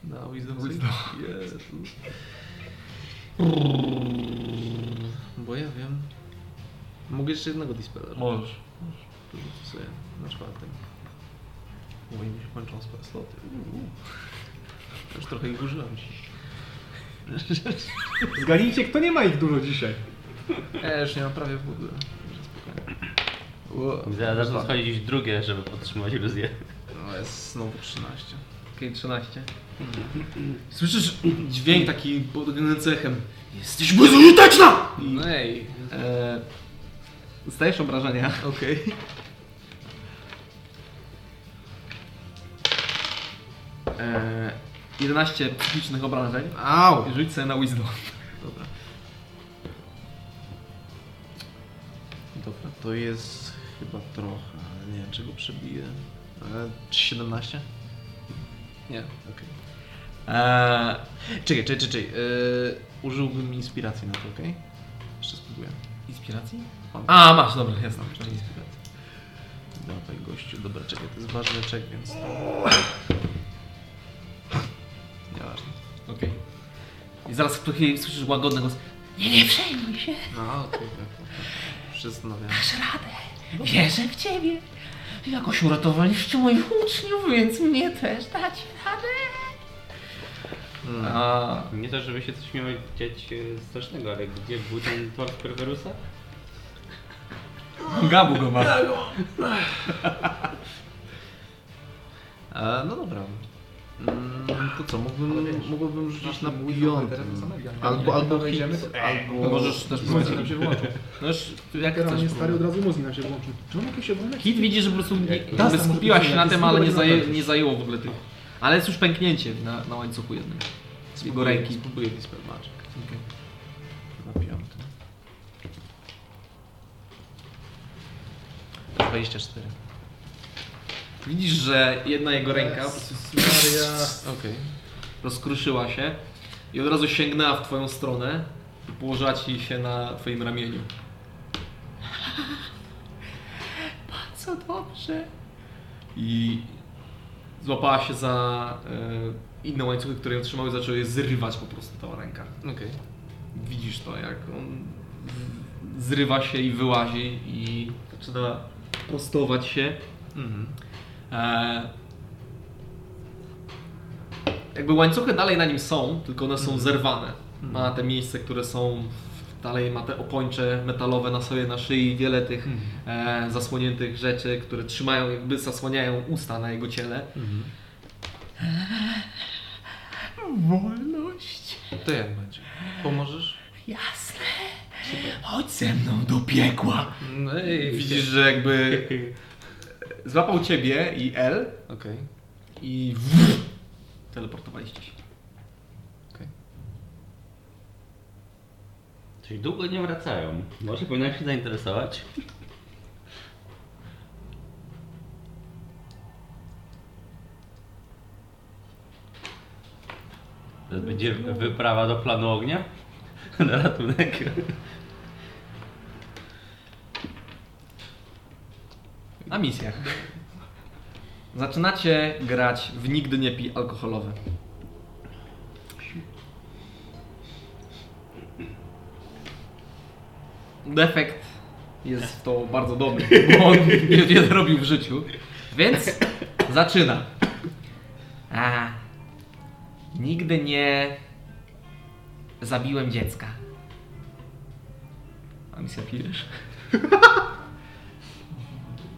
Speaker 3: Na Wisdom save?
Speaker 1: Wisdom.
Speaker 3: Jezu. Bo ja wiem. Mogę jeszcze jednego dispela.
Speaker 1: Możesz.
Speaker 3: To rzucę sobie na czwartym. Oj, mi się kończą sloty. Uuu. Już trochę ich użyłem dzisiaj.
Speaker 4: Zgadnijcie, kto nie ma ich dużo dzisiaj.
Speaker 3: Ja już nie mam prawie w ogóle. Ło,
Speaker 2: Zaraz schodzić drugie, żeby podtrzymać iluzję.
Speaker 3: No jest znowu 13.
Speaker 1: Okej, 13. Słyszysz dźwięk taki podgnęcy echem. Jesteś bezużyteczna!
Speaker 3: No ej,
Speaker 1: e, zdajesz obrażenia.
Speaker 3: okej.
Speaker 1: E, 11 psychicznych obrażeń.
Speaker 3: Au!
Speaker 1: I Rzuć sobie na wisdom.
Speaker 3: Dobra. Dobra, to jest chyba trochę, ale nie wiem czego przebiję. E, 17? Nie, okej.
Speaker 1: E,
Speaker 3: Czekaj, czekaj, czekaj. E, użyłbym inspiracji na to, okej? Jeszcze spróbuję.
Speaker 1: inspiracji?
Speaker 3: Mam.
Speaker 1: A, masz, dobra, jasne.
Speaker 3: Jeszcze inspiracji. Dawaj gościu, dobra, czekaj, to jest ważny czek, więc... Nieważne.
Speaker 1: Okej. I zaraz w chwili słyszysz łagodny głos. Nie, nie przejmuj się,
Speaker 3: No, okej, tak. Przystanawiam.
Speaker 1: dasz radę. Wierzę w ciebie. Jakoś uratowaliście moich uczniów, więc mnie też dacie radę.
Speaker 3: Mm.
Speaker 1: A,
Speaker 2: Nie to, żeby się coś miało dziać e, strasznego, ale gdzie był ten tort Perverusa?
Speaker 1: Gabu go ma.
Speaker 3: E, no dobra. Mm, to co, mógłbym, mógłbym rzucić na
Speaker 4: teraz Amelia.
Speaker 3: Albo, albo hit,
Speaker 4: wejdziemy.
Speaker 3: albo...
Speaker 1: Możesz też
Speaker 4: Mózg nam się.
Speaker 1: No już, jak
Speaker 4: Jak
Speaker 1: chcesz.
Speaker 4: nie stary, od razu mózg nam się włączył. Czy on jakieś obronek?
Speaker 1: Hit widzi, że po prostu nie, jakby skupiła się na tym, ale nie, nie zajęło w ogóle tych. Ale jest już pęknięcie na, na łańcuchu jednym. Z jego ręki.
Speaker 3: Spróbuję Dispel Magic. Na piątym. 24.
Speaker 1: Widzisz, że jedna jego ręka
Speaker 4: Maria.
Speaker 3: Okej.
Speaker 1: rozkruszyła się i od razu sięgnęła w twoją stronę i położyła ci się na twoim ramieniu. Bardzo dobrze. I złapała się za e, inne łańcuchy, które ją trzymały, zaczęły je zrywać po prostu ta ręka.
Speaker 3: Okej.
Speaker 1: Widzisz to, jak on z- zrywa się i wyłazi i zaczyna prostować się.
Speaker 3: Mhm.
Speaker 1: E, jakby łańcuchy dalej na nim są, tylko one są zerwane. Na te miejsca, które są dalej ma te opończe metalowe na sobie na szyi, wiele tych e, zasłoniętych rzeczy, które trzymają, jakby zasłaniają usta na jego ciele. Wolność.
Speaker 3: To jak będzie? Pomożesz?
Speaker 1: Jasne. Chodź ze mną do piekła.
Speaker 3: No i
Speaker 1: Widzisz, że jakby złapał ciebie i L
Speaker 3: Okej.
Speaker 1: i teleportowaliście się.
Speaker 2: Czyli długo nie wracają. Może powinien się zainteresować? To będzie wyprawa do planu ognia? Na ratunek.
Speaker 1: Na misjach. Zaczynacie grać w nigdy nie pij alkoholowe. Defekt jest to bardzo dobry, bo on niewiele robił w życiu. Więc zaczyna. A, nigdy nie zabiłem dziecka. A misja pijesz?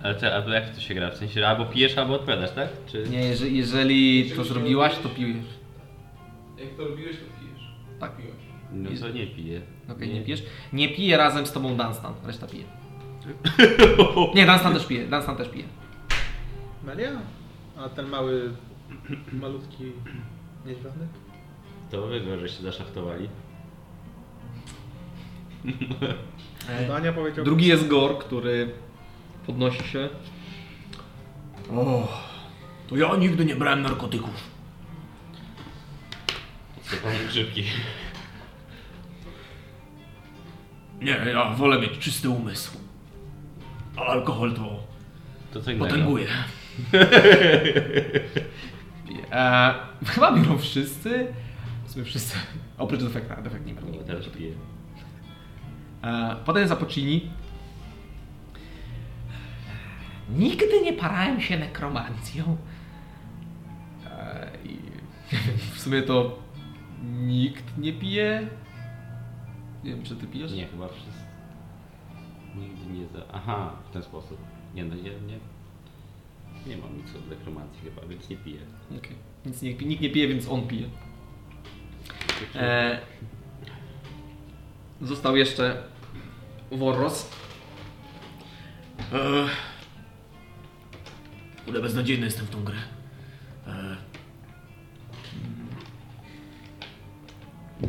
Speaker 2: Ale, czy, albo jak to się gra? W sensie albo pijesz, albo odpowiadasz, tak? Czy...
Speaker 1: Nie, jeżeli, jeżeli to zrobiłaś, to pijesz.
Speaker 3: Jak to robiłeś, to pijesz.
Speaker 1: Tak.
Speaker 2: No to nie piję.
Speaker 1: Okej, nie pijesz. Nie pije razem z tobą Dunstan, reszta pije. Nie, Dunstan też pije, Dunstan też pije.
Speaker 4: Maria? A ten mały, malutki niedźwiadek?
Speaker 2: To wy go, że się zaszachtowali.
Speaker 4: Dania powiedział...
Speaker 1: Drugi jest Gor, który podnosi się. O, to ja nigdy nie brałem narkotyków.
Speaker 2: To pan grzybki.
Speaker 1: Nie, ja wolę mieć czysty umysł. A alkohol to
Speaker 2: To co innego.
Speaker 1: potęguje. e, chyba biorą wszyscy. W sumie wszyscy. Oprócz defekta, defekt nie brał.
Speaker 2: No, teraz piję.
Speaker 1: E, potem Zapocini. Nigdy nie parałem się nekromancją. I w sumie to nikt nie pije. Nie wiem, czy ty pijesz?
Speaker 2: Nie, chyba wszyscy. Nigdy nie za... Aha, w ten sposób. Nie no, nie, nie. Nie mam nic od nekromancji chyba, więc nie piję.
Speaker 1: Okej. Nic nie, nikt nie pije, więc on pije. E, został jeszcze Worros. E, kurde, beznadziejny jestem w tą grę. E, mm.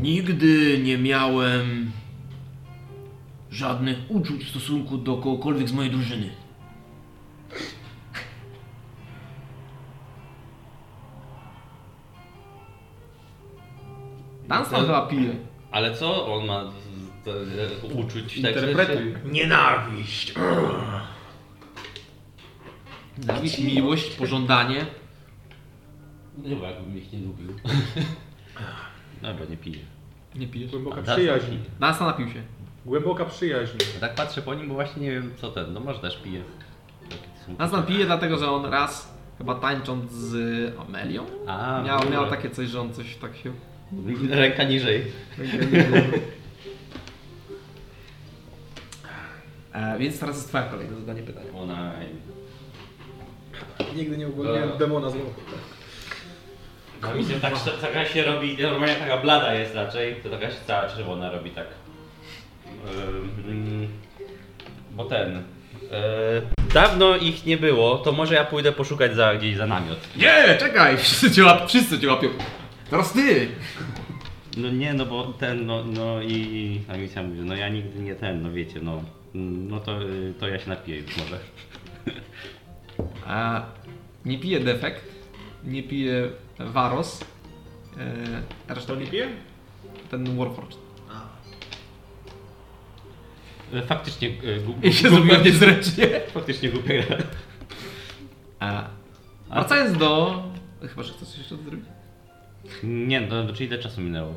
Speaker 1: nigdy nie miałem żadnych uczuć w stosunku do kogokolwiek z mojej drużyny. Dunstan chyba pije.
Speaker 2: Ale co on ma z, z, z, uczuć? tak, że
Speaker 4: Interpretuj.
Speaker 1: Nienawiść. Nienawiść, miłość, pożądanie.
Speaker 2: Nie bo jakbym ich nie lubił. Dobra, nie piję.
Speaker 1: Nie pijesz.
Speaker 4: Głęboka
Speaker 2: A,
Speaker 4: przyjaźń.
Speaker 1: Dunstan napił się.
Speaker 4: Głęboka przyjaźń.
Speaker 2: Tak patrzę po nim, bo właśnie nie wiem co ten. No może też pije.
Speaker 1: Dunstan pije dlatego, że on raz, chyba tańcząc z Amelią,
Speaker 2: A,
Speaker 1: miał, miał takie coś, że on coś tak się...
Speaker 2: Ręka niżej.
Speaker 1: E, więc teraz jest twoja kolej do zadania pytania.
Speaker 2: Ona...
Speaker 4: Nigdy nie uwolniłem
Speaker 2: No.
Speaker 4: demona z łoku.
Speaker 2: No mi się tak, taka się robi, normalnie taka blada jest raczej, to taka się cała czerwona robi tak. Ym, bo ten... Yy, dawno ich nie było, to może ja pójdę poszukać za, gdzieś za namiot.
Speaker 1: Nie, czekaj! Wszyscy cię, łap, wszyscy cię łapią. Teraz ty!
Speaker 2: No nie, no bo ten, no, no i Alicja mówi, no ja nigdy nie ten, no wiecie, no, no to, to ja się napiję już może.
Speaker 1: A nie pije defekt, nie pije Varos. E, reszta
Speaker 4: To nie pije?
Speaker 1: Ten Warforged.
Speaker 2: E, Faktycznie, y, gu,
Speaker 1: I się zrobiłem niezręcznie.
Speaker 2: faktycznie głupia gra.
Speaker 1: A wracając do... Chyba, że chcesz coś jeszcze zrobić?
Speaker 2: Nie, no, no czyli ile czasu minęło?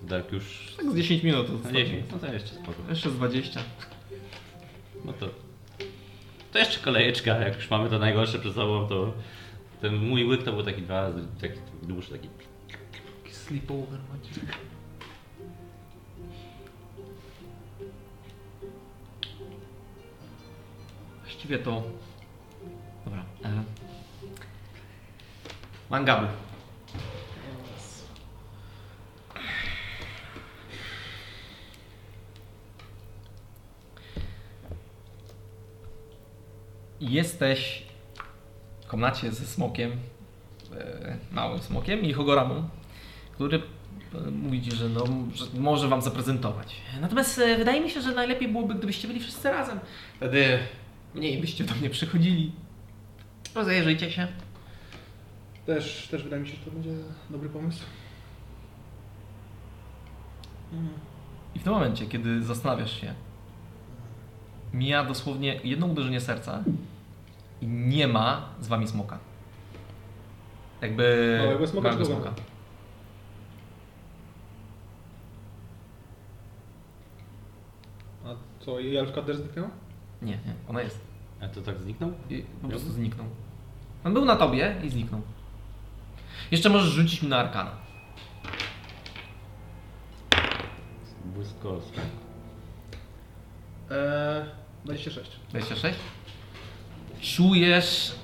Speaker 2: To tak już...
Speaker 1: Tak z 10 minut. To
Speaker 2: No
Speaker 1: zostało.
Speaker 2: 10, no to jeszcze spoko.
Speaker 1: Jeszcze z 20.
Speaker 2: No to to jeszcze kolejeczka, jak już mamy to najgorsze przed sobą, to ten mój łyk to był taki dwa razy, taki dłuższy, taki...
Speaker 1: Sleepover macie. Właściwie to... Dobra. E... Mangabu. Jesteś w komnacie ze smokiem, e, małym smokiem i Hogoramą, który e, mówi ci, że, no, że może wam zaprezentować. Natomiast e, wydaje mi się, że najlepiej byłoby, gdybyście byli wszyscy razem. Wtedy mniej byście do mnie przychodzili. Rozejrzyjcie się.
Speaker 4: Też, też wydaje mi się, że to będzie dobry pomysł. Mm.
Speaker 1: I w tym momencie, kiedy zastanawiasz się, mija dosłownie jedno uderzenie serca i nie ma z wami smoka. Jakby.
Speaker 4: Małego smoka
Speaker 1: małego
Speaker 4: dużego?
Speaker 1: smoka.
Speaker 4: A co, i Elfka też zniknęła?
Speaker 1: Nie, nie, ona jest.
Speaker 2: A to tak zniknął?
Speaker 1: I po prostu zniknął. On był na tobie i zniknął. Jeszcze możesz rzucić mi na arkana.
Speaker 2: Błyskowski.
Speaker 4: Eee, 26.
Speaker 1: 26. Czujesz,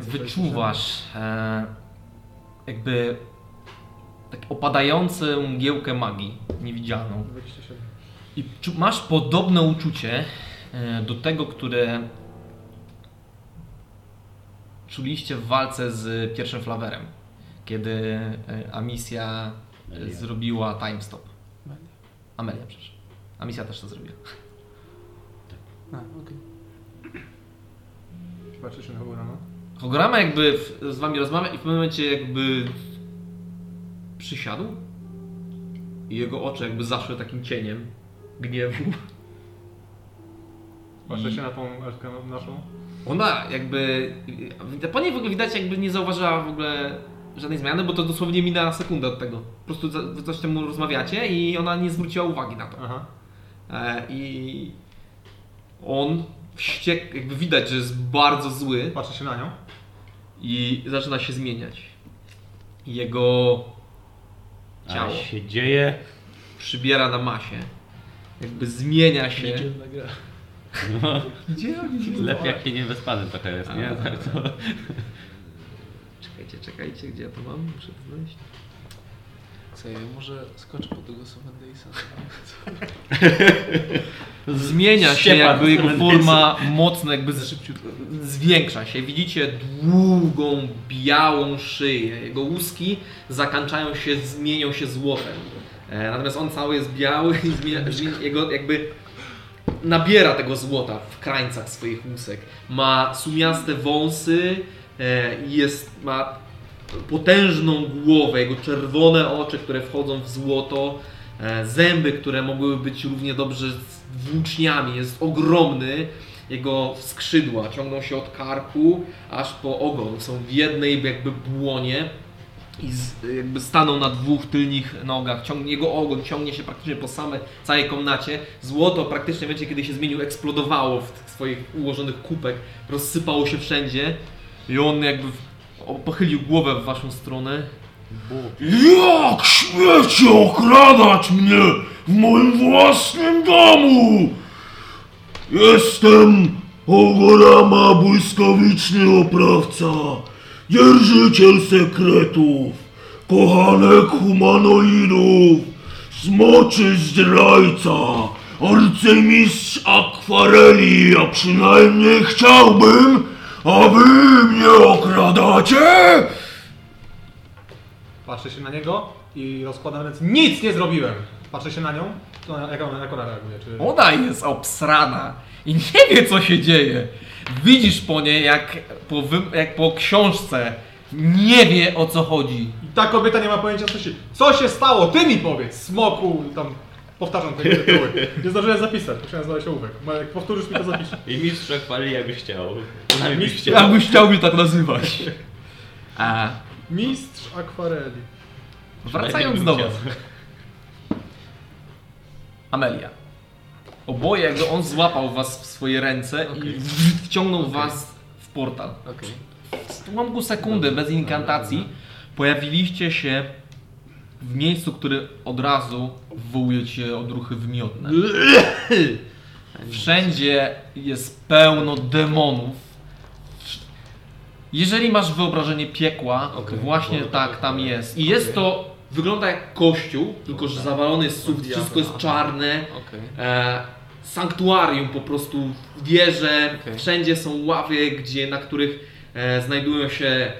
Speaker 1: wyczuwasz e, jakby tak opadającą mgiełkę magii niewidzialną.
Speaker 4: 27.
Speaker 1: I masz podobne uczucie e, do tego, które czuliście w walce z pierwszym flawerem, kiedy e, Amisja
Speaker 2: Amelia.
Speaker 1: zrobiła time stop. Amelia, przepraszam. Amisja też to zrobiła.
Speaker 3: A, okej.
Speaker 4: Patrzę się na Hogorama.
Speaker 1: Hogorama jakby w, z wami rozmawia i w pewnym momencie jakby przysiadł i jego oczy jakby zaszły takim cieniem gniewu.
Speaker 4: Patrzę się na tą Elfkę naszą.
Speaker 1: Ona jakby. Po niej w ogóle widać, jakby nie zauważyła w ogóle żadnej zmiany, bo to dosłownie minęła sekunda od tego. Po prostu wy coś temu rozmawiacie i ona nie zwróciła uwagi na to.
Speaker 4: Aha.
Speaker 1: E, I on wściek, jakby widać, że jest bardzo zły
Speaker 4: Patrzę się na nią.
Speaker 1: i zaczyna się zmieniać. I Jego ciało
Speaker 2: A się dzieje.
Speaker 1: przybiera na masie. Jakby zmienia się.
Speaker 3: Niedzielna gra.
Speaker 2: No,
Speaker 1: Gdzie oni
Speaker 2: lepiej jak się nie wyspany trochę jest, nie?
Speaker 1: A.
Speaker 2: Tak to...
Speaker 1: Czekajcie, czekajcie, gdzie ja to mam? Muszę to znaleźć.
Speaker 3: Słuchaj, może skoczę po tego Sovendejsa.
Speaker 1: Zmienia się jakby jego forma mocno jakby z, zwiększa się. Widzicie długą, białą szyję. Jego łuski zakończają się, zmienią się złotem. E, natomiast on cały jest biały i zmienia, zmienia, jego jakby nabiera tego złota w krańcach swoich łusek. Ma sumiaste wąsy e, i jest, ma potężną głowę, jego czerwone oczy, które wchodzą w złoto, e, zęby, które mogłyby być równie dobrze włóczniami, jest ogromny. Jego skrzydła ciągną się od karku aż po ogon, są w jednej jakby błonie i z, jakby staną na dwóch tylnych nogach. Ciągnie, jego ogon ciągnie się praktycznie po same, całej komnacie. Złoto praktycznie, wiecie, kiedy się zmienił, eksplodowało w tych swoich ułożonych kubek, rozsypało się wszędzie i on jakby w, pochylił głowę w waszą stronę.
Speaker 5: Jak śmiecie okradać mnie w moim własnym domu? Jestem Ogorama, błyskawiczny oprawca, dzierżyciel sekretów, kochanek humanoidów, smoczy zdrajca, arcymistrz akwareli, a przynajmniej chciałbym, a wy mnie okradacie?
Speaker 4: Patrzę się na niego i rozkładam ręce. Nic nie zrobiłem! Patrzę się na nią. To ona, jak, ona, jak ona reaguje? Czy...
Speaker 1: Ona jest obsrana i nie wie co się dzieje. Widzisz po niej jak po, wy, jak po książce nie wie o co chodzi.
Speaker 4: I ta kobieta nie ma pojęcia co się... Co się stało? Ty mi powiedz! Smoku, tam... Powtarzam te tytuły. Nie zdążyłem zapisać, musiałem znaleźć ołówek. Jak powtórzysz mi to zapiszę.
Speaker 2: I mistrz chwali jakbyś chciał.
Speaker 4: Mistrz-
Speaker 2: chciał.
Speaker 1: Jakbyś chciał mnie tak nazywać. A
Speaker 4: Mistrz akwareli.
Speaker 1: wracając do was. Amelia. Oboje jakby on złapał was w swoje ręce i
Speaker 3: Okej.
Speaker 1: wciągnął was w portal.
Speaker 3: Okej.
Speaker 1: W ułamku sekundy, bez inkantacji, pojawiliście się w miejscu, które od razu wywołuje cię odruchy wymiotne. Wszędzie jest pełno demonów. Jeżeli masz wyobrażenie piekła, to
Speaker 3: Okej.
Speaker 1: właśnie tak tam jest. I jest to, wygląda jak kościół, tylko że zawalony jest sufit, wszystko jest czarne.
Speaker 3: Okej.
Speaker 1: E, sanktuarium po prostu, wieże, wszędzie są ławy, gdzie, na których e, znajdują się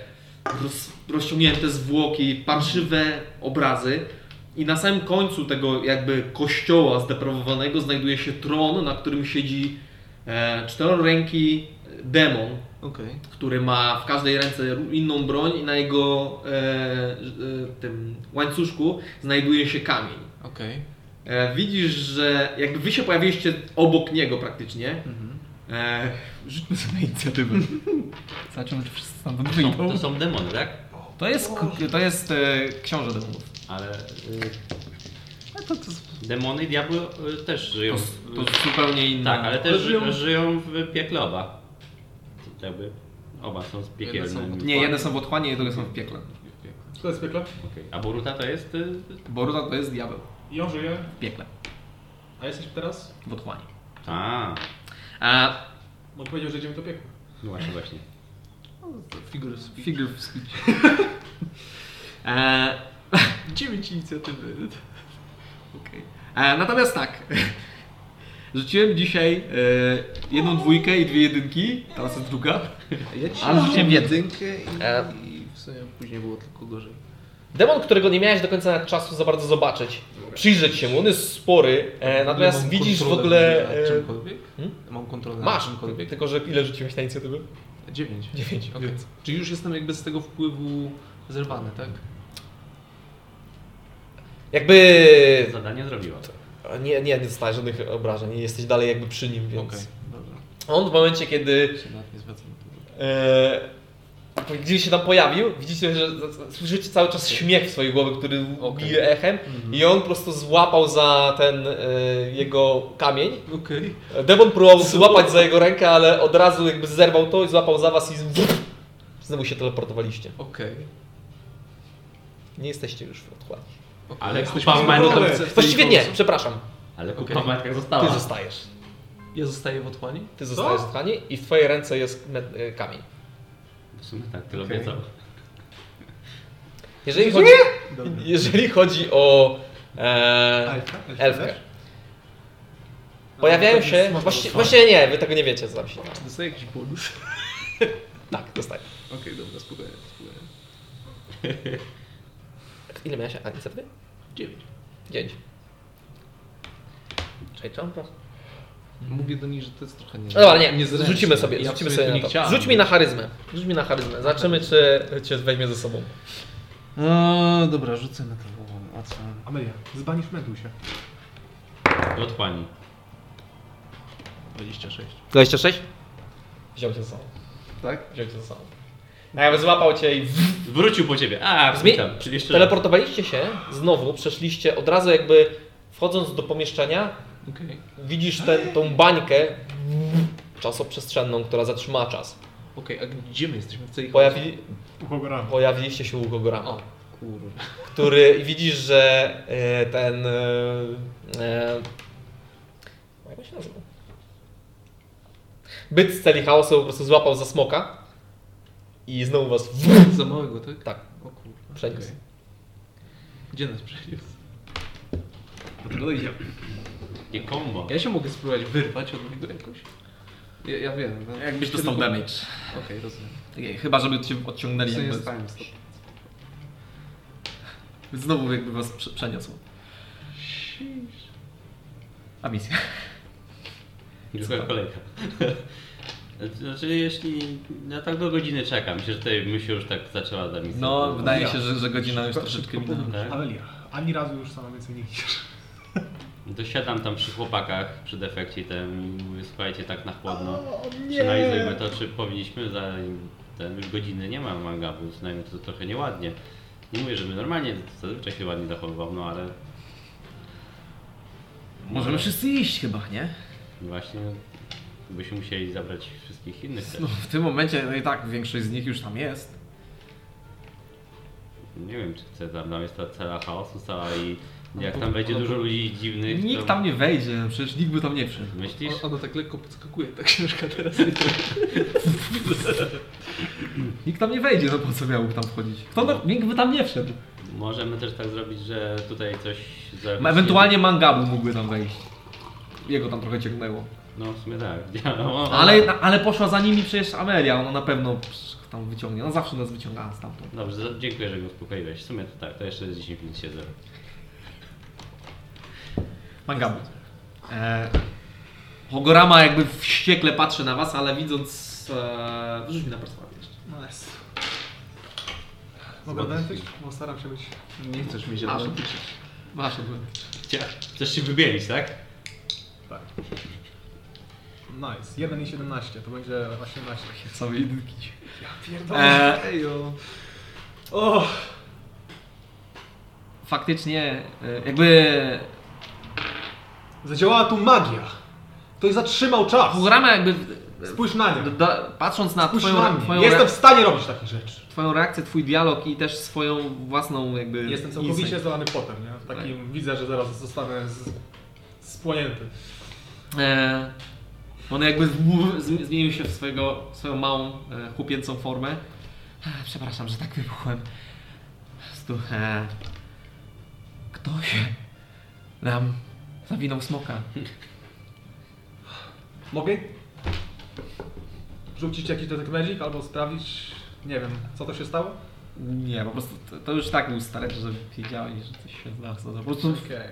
Speaker 1: roz, rozciągnięte zwłoki, parszywe obrazy. I na samym końcu tego jakby kościoła zdeprawowanego znajduje się tron, na którym siedzi e, czteroręki demon,
Speaker 3: Okej.
Speaker 1: który ma w każdej ręce inną broń i na jego e, e, tym łańcuszku znajduje się kamień.
Speaker 3: Okej.
Speaker 1: E, widzisz, że jakby wy się pojawiliście obok niego praktycznie.
Speaker 3: Mhm.
Speaker 1: E, rzućmy sobie inicjatywę. Zobaczymy, czy wszyscy stamtąd
Speaker 2: To,
Speaker 1: wyjdą.
Speaker 2: to są demony, tak?
Speaker 1: To jest, to jest e, książę demonów.
Speaker 2: Ale y, demony i diabły y, też żyją.
Speaker 1: To,
Speaker 2: w-
Speaker 1: to zupełnie inna.
Speaker 2: tak, ale też
Speaker 4: żyją-
Speaker 2: żyją, w piekle oba. To Jakby oba są z
Speaker 3: Jedne
Speaker 2: piekielnym.
Speaker 3: są-
Speaker 1: Nie, jedne są w otchłani, a drugie są w piekle.
Speaker 4: Co jest piekle?
Speaker 2: Okej. A Boruta to jest. y,
Speaker 1: Boruta to jest diabeł.
Speaker 4: I on żyje.
Speaker 1: W piekle.
Speaker 4: A jesteś teraz?
Speaker 1: W otchłani.
Speaker 2: A,
Speaker 1: A
Speaker 4: Bo powiedział, że idziemy do piekła.
Speaker 2: no właśnie, właśnie.
Speaker 3: Figure of speech.
Speaker 1: figure of speech. e,
Speaker 3: 9 inicjatywy.
Speaker 1: Okej. E, Natomiast tak. Rzuciłem dzisiaj e, jedną dwójkę i dwie jedynki, teraz jest druga.
Speaker 3: Ja ci
Speaker 1: Ale rzuciłem jedynkę.
Speaker 3: i,
Speaker 1: E.
Speaker 3: i w sumie później było tylko gorzej.
Speaker 6: Demon, którego nie miałeś do końca nawet czasu za bardzo zobaczyć. Przyjrzeć się mu, on jest spory, e, natomiast
Speaker 3: Mam
Speaker 6: widzisz w
Speaker 3: kontrolę
Speaker 6: ogóle...
Speaker 3: nad
Speaker 6: E,
Speaker 3: czymkolwiek?
Speaker 6: hmm?
Speaker 3: Mam kontrolę nad
Speaker 6: masz,
Speaker 3: czymkolwiek?
Speaker 6: tylko że ile rzuciłeś na inicjatywę?
Speaker 3: 9.
Speaker 6: 9.
Speaker 3: Okej. Czyli już jestem jakby z tego wpływu zerwany, tak?
Speaker 6: Jakby...
Speaker 2: Zadanie zrobiła.
Speaker 6: Nie, nie, nie dostajesz żadnych obrażeń, nie jesteś dalej jakby przy nim, więc...
Speaker 3: Okej, dobra.
Speaker 6: On w momencie, kiedy
Speaker 3: Się nawet nie zwracam
Speaker 6: e, gdzie się tam pojawił, widzicie, że słyszycie cały czas śmiech w swojej głowie, który
Speaker 3: Okej.
Speaker 6: bije echem i on po prostu złapał za ten e, jego kamień.
Speaker 3: Okej.
Speaker 6: Demon próbował złapać za jego rękę, ale od razu jakby zerwał to i złapał za was i znowu się teleportowaliście.
Speaker 3: Okej.
Speaker 6: Nie jesteście już w otchłani.
Speaker 3: Okej.
Speaker 2: Ale kupa
Speaker 3: w dole.
Speaker 6: Właściwie nie, przepraszam.
Speaker 2: Ale kupa
Speaker 3: Okej.
Speaker 2: w majtkach
Speaker 6: Ty
Speaker 2: została.
Speaker 6: zostajesz.
Speaker 3: Ja zostaję w otchłani?
Speaker 6: Ty zostajesz w otchłani i w twojej ręce jest e, kamień.
Speaker 2: W sumie tak, tyle
Speaker 3: Okej.
Speaker 2: obiecał.
Speaker 6: Jeżeli chodzi, jeżeli chodzi o e,
Speaker 4: Elfka?
Speaker 6: elfkę, pojawiają
Speaker 4: A,
Speaker 6: się... Właści, właściwie nie, wy tego nie wiecie, co tam się dzieje.
Speaker 3: Czy dostaję jakiś bonus?
Speaker 6: Tak, dostaję.
Speaker 3: Okej, dobra, spokojnie, spokojnie.
Speaker 6: Ile miałeś a, inicjatywy?
Speaker 3: 9.
Speaker 6: 9. Czekaj, czemu to?
Speaker 3: Mówię do nich, że to jest trochę nie
Speaker 6: No dobra, nie,
Speaker 3: niezręczne.
Speaker 6: rzucimy sobie,
Speaker 3: Ja
Speaker 6: rzucimy sobie na to.
Speaker 3: chciałem.
Speaker 6: Rzuć mi na charyzmę. Rzuć mi na charyzmę. Zobaczymy, czy cię weźmie ze sobą.
Speaker 3: No dobra, rzucę na to. A co?
Speaker 4: Amelia, zbanisz Medusie.
Speaker 2: Do otchłani.
Speaker 3: 26.
Speaker 6: 26? Wziął cię ze sobą.
Speaker 3: Tak?
Speaker 6: Wziął cię ze sobą. A jakby złapał cię i
Speaker 2: Wrócił po ciebie. A,
Speaker 6: Zmi-
Speaker 2: witam.
Speaker 6: Teleportowaliście się znowu, przeszliście od razu jakby wchodząc do pomieszczenia,
Speaker 3: Okej.
Speaker 6: widzisz ten, tą bańkę czasoprzestrzenną, która zatrzymała czas.
Speaker 3: Okej, a gdzie my jesteśmy? W tej
Speaker 6: Pojawi,
Speaker 4: Uchogoram.
Speaker 6: pojawiliście się u Gogorama.
Speaker 3: O, kurwa.
Speaker 6: który i widzisz, że e, ten. E, e, jak się nazywa? Byt z celi chaosu po prostu złapał za smoka i znowu was
Speaker 3: Za małego, tak?
Speaker 6: tak
Speaker 3: O kurwa.
Speaker 6: przeniósł.
Speaker 3: Okej. Gdzie nas przeniósł?
Speaker 1: Tego dojdziemy.
Speaker 2: Nie kombo.
Speaker 3: Ja się mogę spróbować wyrwać od niego jakoś? Ja, ja wiem. no.
Speaker 1: Jakbyś dostał
Speaker 3: Tylko-
Speaker 1: damage.
Speaker 3: Okej, rozumiem.
Speaker 1: Okej, Chyba, żeby cię odciągnęli jakby.
Speaker 3: stop.
Speaker 1: Znowu jakby was prze- przeniosło. A misja.
Speaker 2: Druga kolejka. Znaczy, jeśli ja tak do godziny czekam, myślę, że tutaj myśl już tak zaczęła za misję.
Speaker 1: No, wydaje się, że, że godzina już troszeczkę minęła.
Speaker 2: Tak?
Speaker 4: Amelia, ani razu już sama więcej nie idziesz.
Speaker 2: To siadam tam przy chłopakach, przy defekcie tym i mówię, słuchajcie, tak na chłodno. Przeanalizujmy to, czy powinniśmy za ten już godziny nie ma mangabu, przynajmniej to trochę nieładnie. Nie mówię, żeby normalnie, zazwyczaj się ładnie zachowywał, no ale
Speaker 1: Możemy wszyscy iść chyba, nie?
Speaker 2: właśnie byśmy musieli zabrać wszystkich innych też.
Speaker 1: No, w tym momencie no i tak większość z nich już tam jest.
Speaker 2: Nie wiem, czy chce tam, tam jest ta cela chaosu cała i jak tam będzie dużo ludzi dziwnych,
Speaker 1: Nikt
Speaker 2: to...
Speaker 1: tam nie wejdzie, przecież nikt by tam nie wszedł.
Speaker 2: Myślisz?
Speaker 6: O- Ona tak lekko podskakuje, ta książka teraz.
Speaker 1: Nikt tam nie wejdzie, no po co miałby tam wchodzić? Kto tam, nikt by tam nie wszedł.
Speaker 2: Możemy też tak zrobić, że tutaj coś... za-
Speaker 1: Ma- Ewentualnie Mangabu mógłby tam wejść. Jego tam trochę ciągnęło.
Speaker 2: No w sumie tak. No,
Speaker 1: Ale, ale poszła za nimi przecież Amelia, ona na pewno tam wyciągnie. Ona zawsze nas wyciągała stamtąd.
Speaker 2: Dobrze, dziękuję, że go uspokoiłeś. W sumie to tak, to jeszcze z 10 minut siedzę.
Speaker 1: Mangabu. E, Hogorama jakby wściekle patrzy na was, ale widząc... E, wrzuć mi na perswazję jeszcze.
Speaker 4: Nice. Mogę odetchnąć? Bo staram się być...
Speaker 3: Nie chcesz mi się
Speaker 1: Masz. Masz odbyt.
Speaker 2: Chcesz się wybielić, tak?
Speaker 4: Tak. Nice. 1 i 17, to będzie 18.
Speaker 1: Same jedynki.
Speaker 4: Ja pierdolę.
Speaker 1: E,
Speaker 4: Ejo. O!
Speaker 1: faktycznie, e, jakby...
Speaker 4: Zadziałała tu magia. Ktoś zatrzymał czas.
Speaker 1: Hogorama jakby...
Speaker 4: Spójrz na nią.
Speaker 1: Patrząc na
Speaker 4: Spójrz
Speaker 1: twoją,
Speaker 4: na mnie.
Speaker 1: twoją,
Speaker 4: Jestem w stanie robić takie rzeczy.
Speaker 1: twoją reakcję, twój dialog i też swoją własną jakby...
Speaker 4: Jestem całkowicie
Speaker 1: insight.
Speaker 4: zalany potem, nie? W takim widzę, że zaraz zostanę z... spłonięty.
Speaker 1: E, on jakby zmienił się w swojego, swoją małą, e, chłopięcą formę. E, przepraszam, że tak wybuchłem. Prostu, e, ktoś nam zawinął smoka.
Speaker 4: Mogę rzucić jakiś detect magic albo sprawdzić, nie wiem, co to się stało?
Speaker 1: Nie, po prostu to, to już tak był stary, że wiedziałeś, że coś się zdarza. Po prostu
Speaker 4: Okej.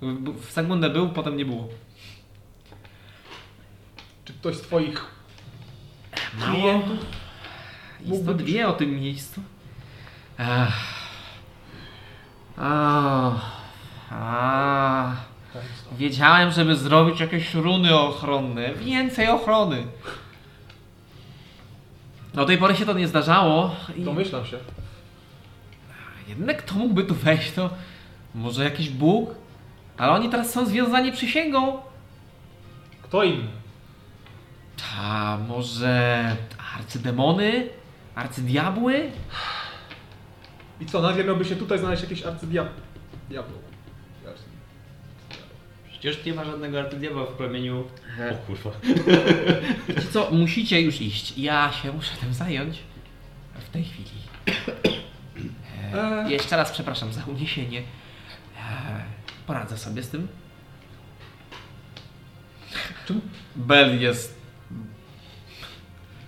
Speaker 1: w, w sekundę był, potem nie było.
Speaker 4: Czy ktoś z twoich
Speaker 1: Mało. Mógłby- wie o tym miejscu. Ech. Ach. Ach. Wiedziałem, żeby zrobić jakieś runy ochronne. Więcej ochrony. Do tej pory się to nie zdarzało. I
Speaker 4: Domyślam się.
Speaker 1: jednak kto mógłby tu wejść, to może jakiś Bóg? Ale oni teraz są związani przysięgą.
Speaker 4: Kto inny?
Speaker 1: A może arcydemony? Arcydiabły?
Speaker 4: I co, nagle miałby się tutaj znaleźć jakiś arcydiabeł?
Speaker 2: Przecież nie ma żadnego arcydiabła w plemieniu... O kurwa.
Speaker 1: Wiecie co, musicie już iść. Ja się muszę tym zająć w tej chwili. E, jeszcze raz przepraszam za uniesienie. E, poradzę sobie z tym.
Speaker 4: Czemu?
Speaker 1: Bel jest...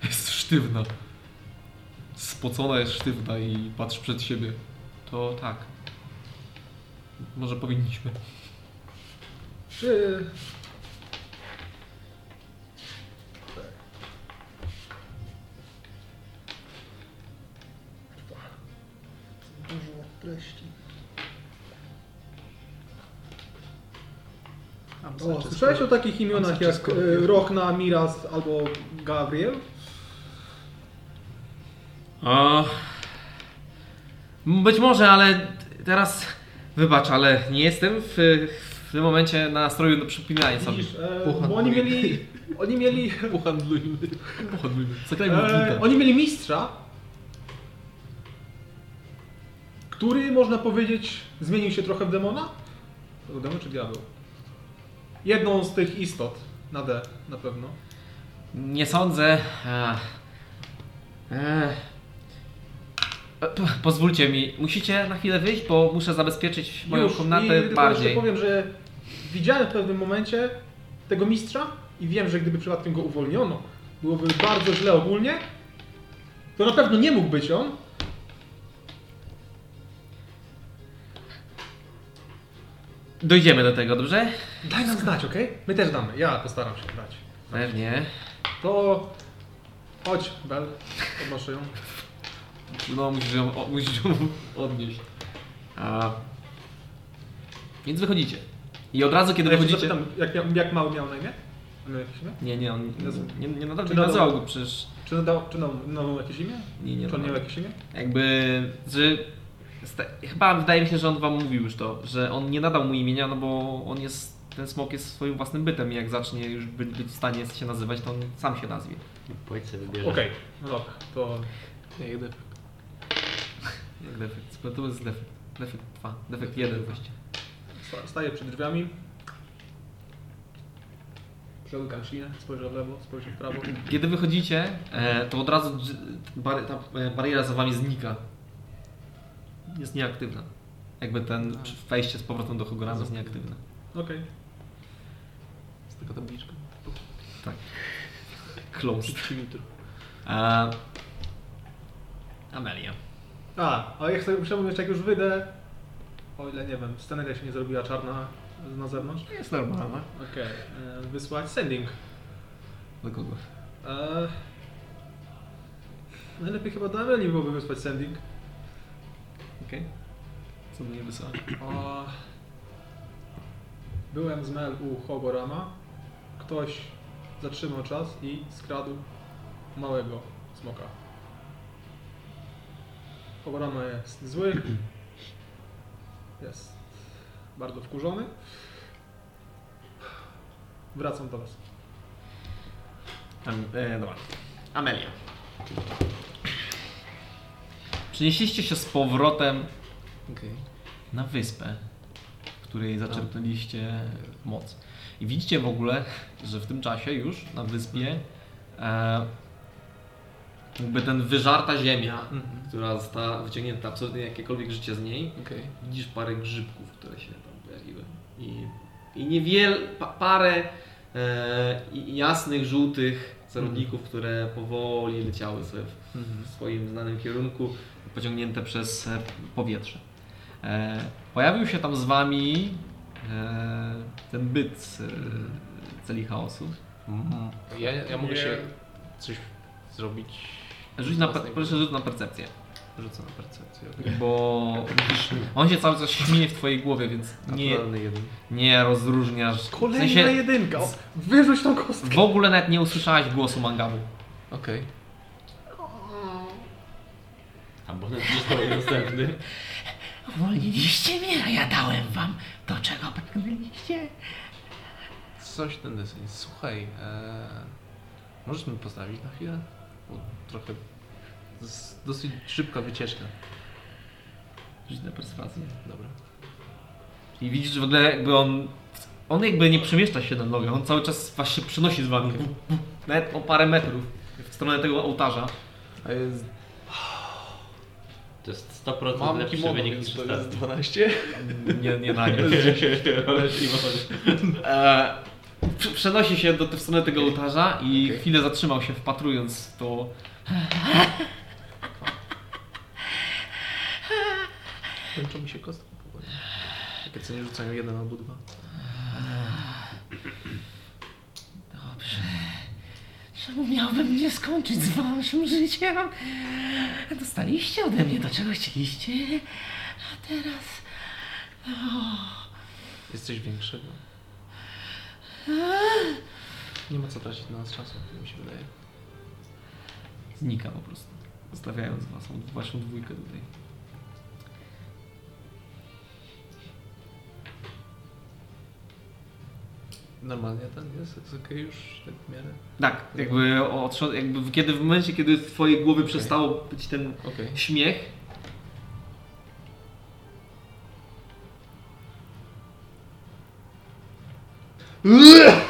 Speaker 1: jest sztywna. Spocona jest sztywna i patrzy przed siebie. To tak. Może powinniśmy.
Speaker 4: Czy... Dużo treści. O, słyszałeś o takich imionach jak e, Rochna, Miraz albo Gabriel?
Speaker 1: O, być może, ale teraz wybacz, ale nie jestem w, w tym momencie na nastroju do przypinania sobie.
Speaker 4: Widzisz, e, bo oni mieli... Oni mieli...
Speaker 6: Uhandlujmy.
Speaker 1: Zagrajmy w
Speaker 4: E, oni mieli mistrza, który można powiedzieć zmienił się trochę w demona. To demon czy diabeł? Jedną z tych istot na D na pewno.
Speaker 1: Nie sądzę. Ech. P- Pozwólcie mi, musicie na chwilę wyjść, bo muszę zabezpieczyć moją
Speaker 4: Już,
Speaker 1: komnatę
Speaker 4: i
Speaker 1: bardziej.
Speaker 4: powiem, że widziałem w pewnym momencie tego mistrza i wiem, że gdyby przypadkiem go uwolniono, byłoby bardzo źle ogólnie. To na pewno nie mógł być on.
Speaker 1: Dojdziemy do tego, dobrze?
Speaker 4: Daj nam znać, okej? My też damy. Ja postaram się dać.
Speaker 1: Pewnie.
Speaker 4: To chodź, Bel. Podnoszę ją.
Speaker 1: No, musisz ją, o, musisz ją odnieść. A... Więc wychodzicie. I od razu, kiedy
Speaker 4: Ja
Speaker 1: wychodzicie...
Speaker 4: zapytam, jak, jak, jak mały miał na imię?
Speaker 1: Nie, nie, on nie, nie, nadal, nie
Speaker 4: nadal-
Speaker 1: nazywał go przecież...
Speaker 4: Czy nadał, czy nadał, nadał jakieś imię?
Speaker 1: Nie, nie
Speaker 4: Czy on miał jakieś imię?
Speaker 1: Jakby, że... sta- Chyba wydaje mi się, że on wam mówił już to, że on nie nadał mu imienia, no bo on jest... Ten smok jest swoim własnym bytem i jak zacznie już być, być w stanie się nazywać, to on sam się nazwie.
Speaker 2: Pojď se wybierze.
Speaker 4: Okej, no dobra, to
Speaker 3: Ja idę.
Speaker 1: Jak defekt? To jest defekt. Defekt 2. Defekt 1 właściwie.
Speaker 4: Sta- Staję przed drzwiami. Przełykam ślinę, spojrzę w lewo, spojrzę w prawo.
Speaker 1: Kiedy wychodzicie, e, to od razu bar, ta e, bariera za wami znika. Jest nieaktywna. Jakby ten wejście z powrotem do Hogorama jest nieaktywne.
Speaker 4: Okej.
Speaker 3: Jest tylko tabliczka.
Speaker 1: Tak. Closed.
Speaker 3: Przywitr.
Speaker 1: E, Amelia.
Speaker 4: A, ale ja chcę, chciałbym jeszcze jak już wyjdę, o ile nie wiem, sceneria się nie zrobiła czarna na zewnątrz.
Speaker 1: Jest normalna.
Speaker 4: Okej, e, wysłać sending.
Speaker 1: Do kogo?
Speaker 4: E, najlepiej chyba do Amelii byłoby wysłać sending.
Speaker 1: Okej. Co do niej wysłać?
Speaker 4: O, byłem z Mel u Hogorama. Ktoś zatrzymał czas i skradł małego smoka. Hogorama jest zły. Jest bardzo wkurzony. Wracam do Was.
Speaker 1: Am, e, dobra. Amelia. Przenieśliście się z powrotem
Speaker 3: Okej.
Speaker 1: na wyspę, w której zaczerpnęliście moc. I widzicie w ogóle, że w tym czasie już na wyspie e, jakby ten wyżarta ziemia,
Speaker 3: Mhm.
Speaker 1: która została wyciągnięta absolutnie jakiekolwiek życie z niej,
Speaker 3: Okej.
Speaker 1: widzisz parę grzybków, które się tam pojawiły. I, i niewiel, pa, parę e, jasnych, żółtych zarodników, które powoli leciały sobie w,
Speaker 3: Mhm.
Speaker 1: w swoim znanym kierunku, pociągnięte przez e, powietrze. E, pojawił się tam z wami e, ten byt z e, celi chaosu.
Speaker 3: Mhm. Ja, ja mogę się coś zrobić.
Speaker 1: Rzuć na, proszę rzuć na percepcję.
Speaker 3: Rzucę na percepcję.
Speaker 1: bo widzisz, on się cały czas śmieje w twojej głowie, więc nie, nie rozróżniasz.
Speaker 4: Kolejna
Speaker 1: w sensie,
Speaker 4: jedynka! O, wyrzuć tą kostkę!
Speaker 1: w ogóle nawet nie usłyszałeś głosu Mangabu.
Speaker 3: Okej.
Speaker 2: Abonent został następny.
Speaker 5: Uwolniliście mnie, a ja dałem wam to, czego pragnęliście.
Speaker 3: Coś ten deseń. Słuchaj, e, możesz mnie postawić na chwilę? Bo trochę. To jest dosyć szybka wycieczka.
Speaker 1: Rzuć na perswazję.
Speaker 3: Dobra.
Speaker 1: I widzisz, że w ogóle jakby on. On jakby nie przemieszcza się na nogę, on cały czas właśnie przynosi z wami. Nawet o parę metrów w stronę tego ołtarza.
Speaker 3: A jest.
Speaker 2: To jest 100%
Speaker 3: Mam
Speaker 2: lepszy
Speaker 3: kimono,
Speaker 2: wynik niż
Speaker 3: to jest
Speaker 2: ostatni.
Speaker 3: 12.
Speaker 1: Nie, nie na nie. E, pr- przenosi się do, w stronę tego ołtarza i
Speaker 3: Okej.
Speaker 1: chwilę zatrzymał się wpatrując w to.
Speaker 3: Kończą mi się kostki powoli. Takie co nie rzucają jeden albo dwa.
Speaker 5: Dobrze. Czemu miałbym nie skończyć z waszym życiem? Dostaliście ode mnie to, czego chcieliście, a teraz...
Speaker 3: Jest coś większego. Nie ma co tracić na nas czasu, tak mi się wydaje.
Speaker 1: Znika po prostu. Zostawiając was, waszą dwójkę tutaj.
Speaker 3: Normalnie ten jest, jest okej już tak w miarę.
Speaker 1: Tak, jakby, jakby kiedy w momencie, kiedy w twojej głowie przestało być ten
Speaker 3: Okej.
Speaker 1: śmiech,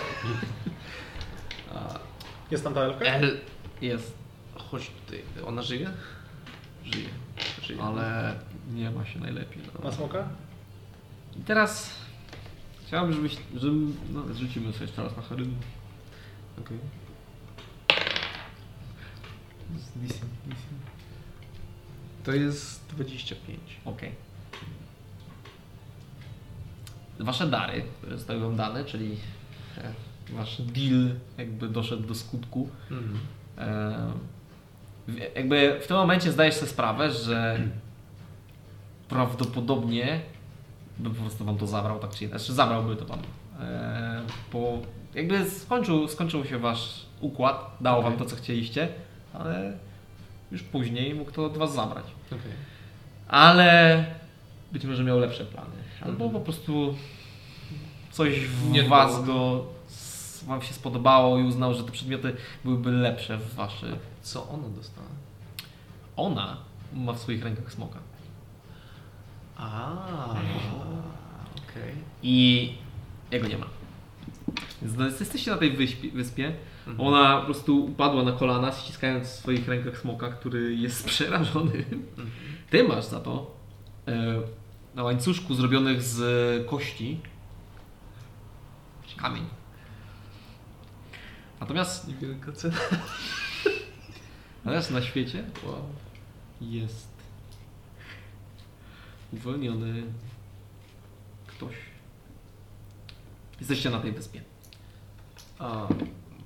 Speaker 4: Jest tam ta elfka?
Speaker 3: El,
Speaker 1: jest,
Speaker 3: chodź tutaj. Ona żyje? Żyje. Żyje.
Speaker 1: ale nie ma się najlepiej. No.
Speaker 4: Ma smoka?
Speaker 1: I teraz chciałbym, żebyś, żebym, no, rzucimy sobie jeszcze raz na charyzmę.
Speaker 3: Okej.
Speaker 1: DC.
Speaker 3: To jest 25.
Speaker 1: Okej. Wasze dary, które zostały wam dane, czyli e, wasz deal jakby doszedł do skutku.
Speaker 3: Mhm.
Speaker 1: E, w- jakby w tym momencie zdajesz sobie sprawę, że prawdopodobnie by po prostu wam to zabrał, tak czy inaczej. Znaczy zabrałby to wam. E, bo jakby skończył, skończył się wasz układ, dało wam to, co chcieliście, ale już później mógł to od was zabrać.
Speaker 3: Okej.
Speaker 1: Ale być może miał lepsze plany. Albo
Speaker 3: Mhm.
Speaker 1: po prostu coś w
Speaker 3: Nie
Speaker 1: was go wam się spodobało i uznał, że te przedmioty byłyby lepsze w waszych.
Speaker 3: Co ona dostała?
Speaker 1: Ona ma w swoich rękach smoka.
Speaker 3: A, okej.
Speaker 1: I jego nie ma. Więc no, jesteście na tej wyspie, wyspie. Ona po prostu upadła na kolana, ściskając w swoich rękach smoka, który jest przerażony. Ty masz za to e, na łańcuszku zrobionych z kości kamień. Natomiast,
Speaker 3: Niewielka cena.
Speaker 1: natomiast na świecie
Speaker 3: Wow.
Speaker 1: jest uwolniony ktoś. Jesteście na tej wyspie.
Speaker 3: A,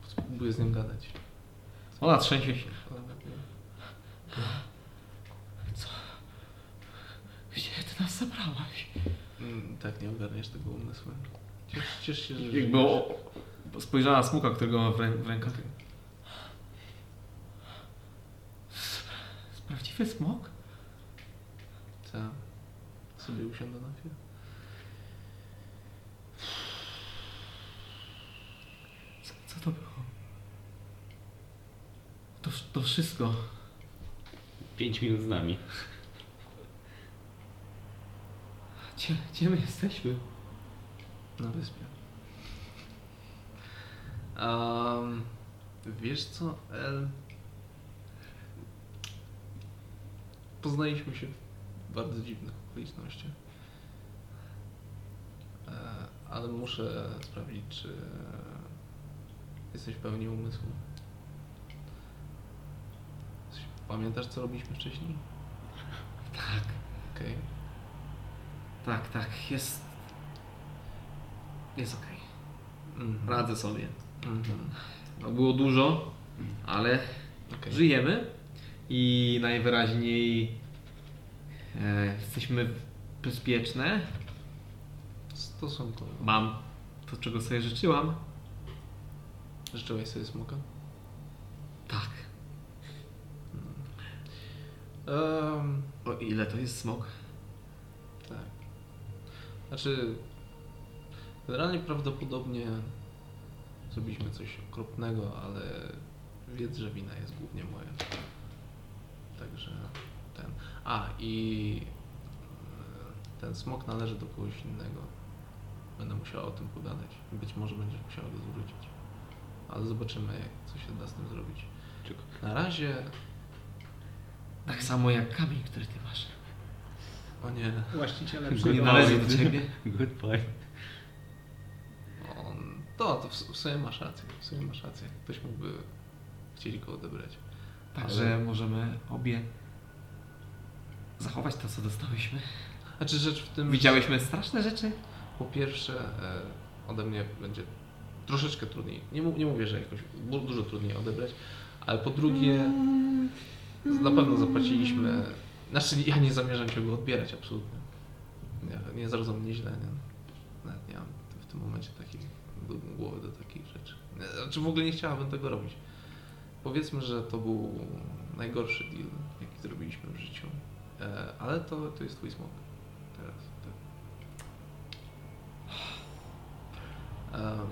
Speaker 3: spróbuję z nim gadać.
Speaker 1: Ona trzęsie się.
Speaker 5: Gdzie ty nas zabrałaś?
Speaker 3: Mm, tak, nie ogarniasz tego umysłem. Ciesz, ciesz się, że
Speaker 1: Jakby o, spojrzała na smuka, którego ma w, rę, w rękach.
Speaker 5: Prawdziwy smok?
Speaker 3: Co? Sobie usiądę na chwilę.
Speaker 5: Co, co to było? To, to wszystko.
Speaker 2: 5 minut z nami.
Speaker 5: Gdzie, gdzie my jesteśmy?
Speaker 3: Na wyspie. Um, wiesz co, El? Poznaliśmy się bardzo dziwnych okolicznościach. E, ale muszę sprawdzić, czy jesteś w pełni umysłu. Pamiętasz, co robiliśmy wcześniej?
Speaker 1: Tak,
Speaker 3: Okej.
Speaker 1: tak, tak, jest. Jest okej.
Speaker 3: Mhm.
Speaker 1: Radzę sobie.
Speaker 3: Mhm.
Speaker 1: No, było dużo, ale
Speaker 3: Okej.
Speaker 1: żyjemy i najwyraźniej jesteśmy bezpieczne.
Speaker 3: Stosunkowo.
Speaker 1: Mam to, czego sobie życzyłam.
Speaker 3: Życzyłeś sobie smoka?
Speaker 1: Tak.
Speaker 3: Um,
Speaker 1: O ile to jest smok?
Speaker 3: tak. Znaczy, generalnie prawdopodobnie zrobiliśmy coś okropnego, ale wiedz, że wina jest głównie moja. Także. A i e, ten smok należy do kogoś innego. Będę musiał o tym pogadać. Być może będziesz musiał go zwrócić. Ale zobaczymy, jak, co się da z tym zrobić. Na razie.
Speaker 1: Tak samo jak kamień, który ty masz.
Speaker 3: O nie.
Speaker 4: Właściciele
Speaker 1: nie należy do ciebie.
Speaker 2: Good point.
Speaker 3: On, to, to w, w sumie masz rację. W sumie masz rację. Ktoś mógłby chcieli go odebrać.
Speaker 1: Także możemy obie zachować to, co dostałyśmy.
Speaker 3: Znaczy rzecz w tym,
Speaker 1: Widziałyśmy straszne rzeczy.
Speaker 3: po pierwsze e, ode mnie będzie troszeczkę trudniej. Nie, nie mówię, że jakoś dużo trudniej odebrać, ale po drugie na pewno zapłaciliśmy. Znaczy ja nie zamierzam cię go odbierać absolutnie. Nie, nie zrozum mnie źle. Nie? Nawet nie mam w tym momencie takiej głowy do takich rzeczy. Znaczy w ogóle nie chciałabym tego robić. Powiedzmy, że to był najgorszy deal, jaki zrobiliśmy w życiu. E, ale to, to jest twój smok. Teraz. Tak. Em,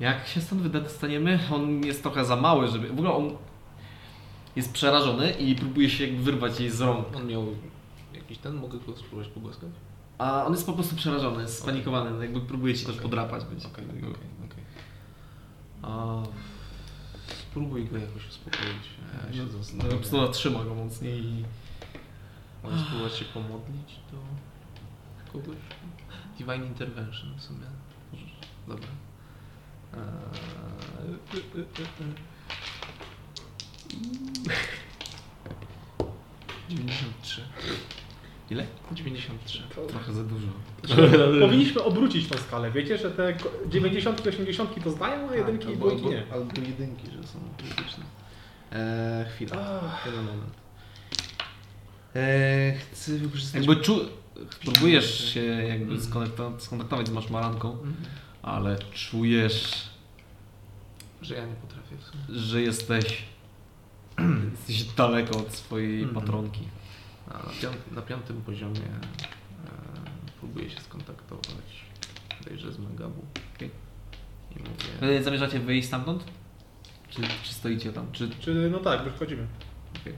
Speaker 1: Jak się stąd wydostaniemy, on jest trochę za mały, żeby... W ogóle on jest przerażony i próbuje się jakby wyrwać jej z rąk.
Speaker 3: on miał jakiś ten, mogę go spróbować pogłaskać?
Speaker 1: A on jest po prostu przerażony, spanikowany, jakby próbuje ci też
Speaker 3: Okej.
Speaker 1: podrapać.
Speaker 3: Okej, okej, okej. Spróbuj go jakoś uspokoić. Ja się
Speaker 1: No, po
Speaker 3: zastanawiam.
Speaker 1: prostu trzyma go mocniej i...
Speaker 3: Mogę spróbować się pomodlić do kogoś? Divine Intervention w sumie. Dobra. Eee, y, y, y, y. 93.
Speaker 1: Ile?
Speaker 3: 93.
Speaker 1: Trochę za dużo.
Speaker 4: Powinniśmy obrócić tą skalę. Wiecie, że te 90 i 80 to zdają, a jedynki i
Speaker 3: albo,
Speaker 4: dwójki nie.
Speaker 3: albo jedynki, że są krytyczne. Eee, chwila, jeden moment. Eee, chcę wykorzystać...
Speaker 1: Jakby czu... Próbujesz się jakby skonektować, skontaktować z maszmaranką,
Speaker 3: Mhm.
Speaker 1: ale czujesz,
Speaker 3: Że ja nie potrafię w sumie.
Speaker 1: że jesteś... jesteś daleko od swojej
Speaker 3: Mhm.
Speaker 1: patronki.
Speaker 3: A na, piąt, na piątym poziomie e, próbuję się skontaktować bodajże z Magabu.
Speaker 1: Okej.
Speaker 3: I mówię...
Speaker 1: Wy Zamierzacie wyjść stamtąd? Czy, czy stoicie tam? Czy...
Speaker 4: Czy no tak, wychodzimy.
Speaker 1: Okej.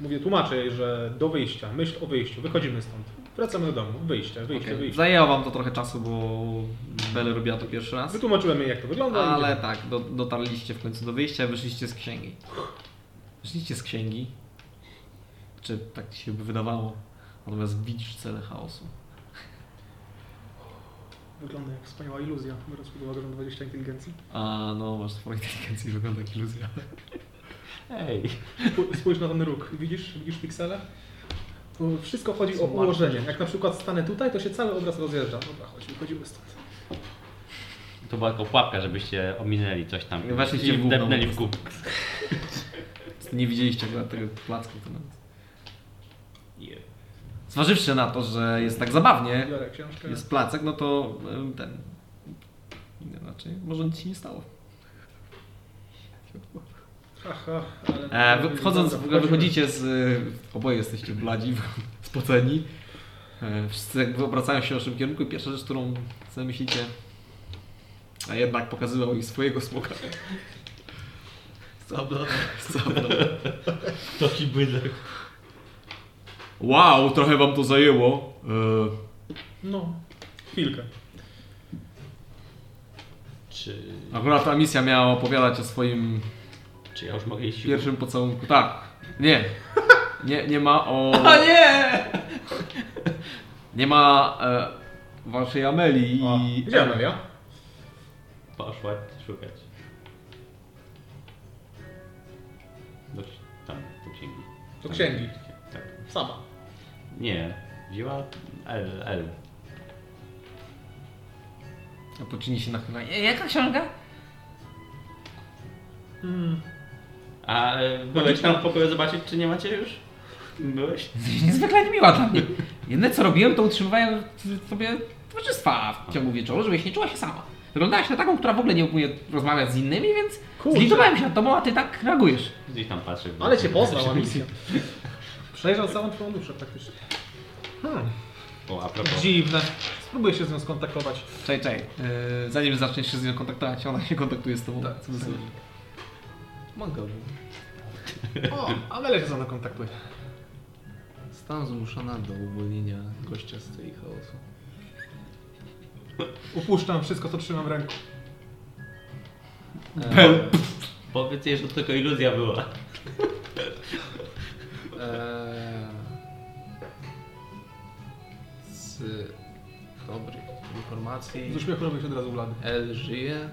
Speaker 4: mówię, tłumaczę jej, że do wyjścia, myśl o wyjściu, wychodzimy stąd. Wracamy do domu, wyjście, wyjście,
Speaker 1: Okej.
Speaker 4: wyjście.
Speaker 1: Zajęło wam to trochę czasu, bo Belle robiła to pierwszy raz.
Speaker 4: Wytłumaczyłem jej, jak to wygląda.
Speaker 1: Ale
Speaker 4: idziemy.
Speaker 1: tak, do, dotarliście w końcu do wyjścia, wyszliście z księgi. Wyszliście z księgi. Czy tak ci się by wydawało? Natomiast widzisz cele chaosu.
Speaker 4: Wygląda jak wspaniała iluzja, biorąc pod uwagę, że mam 20 inteligencji.
Speaker 1: A no, masz swoją inteligencję, wygląda jak iluzja.
Speaker 2: Ej.
Speaker 4: Spó- Spójrz na ten róg. Widzisz, widzisz piksele? Tu wszystko chodzi o
Speaker 1: Są
Speaker 4: ułożenie. Jak na przykład stanę tutaj, to się cały obraz rozjeżdża. Dobra, chodź, wychodzimy stąd.
Speaker 2: To była tylko pułapka, żebyście ominęli coś tam.
Speaker 1: Weszliście
Speaker 2: I wdepnęli w górę.
Speaker 1: Nie widzieliście akurat tego placku. To nawet. Zważywszy na to, że jest tak zabawnie, jest placek, no to ten... Inaczej, może nic się nie stało.
Speaker 4: Haha, ale...
Speaker 1: E, wchodząc, w ogóle wychodzicie z... y, Oboje jesteście bladzi, spoceni. E, wszyscy jakby obracają się w naszym kierunku i pierwsza rzecz, którą sobie myślicie, a jednak pokazywał ich swojego smoka.
Speaker 3: Zabla.
Speaker 1: Zabra.
Speaker 2: Taki bydlek.
Speaker 1: Wow, trochę wam to zajęło. E,
Speaker 4: No, chwilkę.
Speaker 2: Czy,
Speaker 1: akurat ta misja miała opowiadać o swoim
Speaker 2: czy ja już mogę iść?
Speaker 1: pierwszym pocałunku. Tak. Nie. Nie, nie ma o...
Speaker 2: O nie!
Speaker 1: Nie ma e, waszej Ameli
Speaker 4: O,
Speaker 1: i...
Speaker 4: gdzie Amelia?
Speaker 2: Poszła szukać. Do, tam, do księgi.
Speaker 4: Do
Speaker 2: Tam,
Speaker 4: księgi.
Speaker 2: Tak.
Speaker 4: Sama.
Speaker 2: Nie, wzięła L, L.
Speaker 1: A to czyni się nachylanie.
Speaker 5: E, Jaka książka?
Speaker 4: Hmm.
Speaker 2: A e, byłeś tam w pokoju zobaczyć, czy nie macie już? Byłeś?
Speaker 5: Jesteś niezwykle niemiła dla mnie. Jedyne co robiłem, to utrzymywałem sobie towarzystwa w ciągu wieczoru, żebyś nie czuła się sama. Wyglądałaś na taką, która w ogóle nie umie rozmawiać z innymi, więc
Speaker 4: Kurczę.
Speaker 5: zlitowałem się nad tobą, a ty tak reagujesz.
Speaker 2: Gdzieś tam patrzę.
Speaker 4: Ale cię poznał, misja. Przejrzał całą twoją duszę praktycznie. Hmm.
Speaker 2: O, a propos.
Speaker 4: Dziwne. Spróbuję się z nią skontaktować.
Speaker 1: Czekaj, czekaj. E, zanim zaczniesz się z nią kontaktować, ona się kontaktuje z tobą.
Speaker 4: Tak.
Speaker 1: Co to znaczy?
Speaker 3: Mogę.
Speaker 4: O, Amelia się ze mną kontaktuje.
Speaker 3: Zostałam zmuszona do uwolnienia gościa z tej chaosu.
Speaker 4: Upuszczam wszystko, co trzymam w ręku.
Speaker 2: Powiedz jej, że to tylko iluzja była.
Speaker 3: Eee, z dobrych informacji
Speaker 4: Z uśmiechu robię się od razu blady.
Speaker 3: El żyje.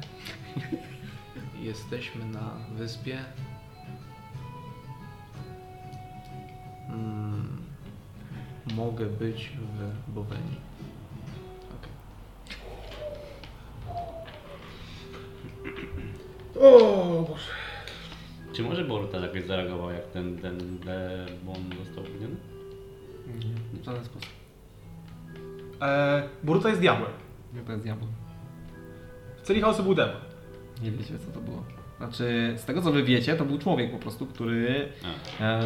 Speaker 3: Jesteśmy na wyspie. Mm, mogę być w Bowenii. Okej.
Speaker 4: O Boże.
Speaker 2: Czy może Boruta jakoś zareagował, jak ten, ten demon został ubójny?
Speaker 1: W żaden sposób.
Speaker 4: Eee, Boruto jest diabłem.
Speaker 1: Nie to jest diabeł.
Speaker 4: W celi chaosu był demon.
Speaker 1: Nie wiecie co to było. Znaczy, z tego co wy wiecie, to był człowiek po prostu, który... E,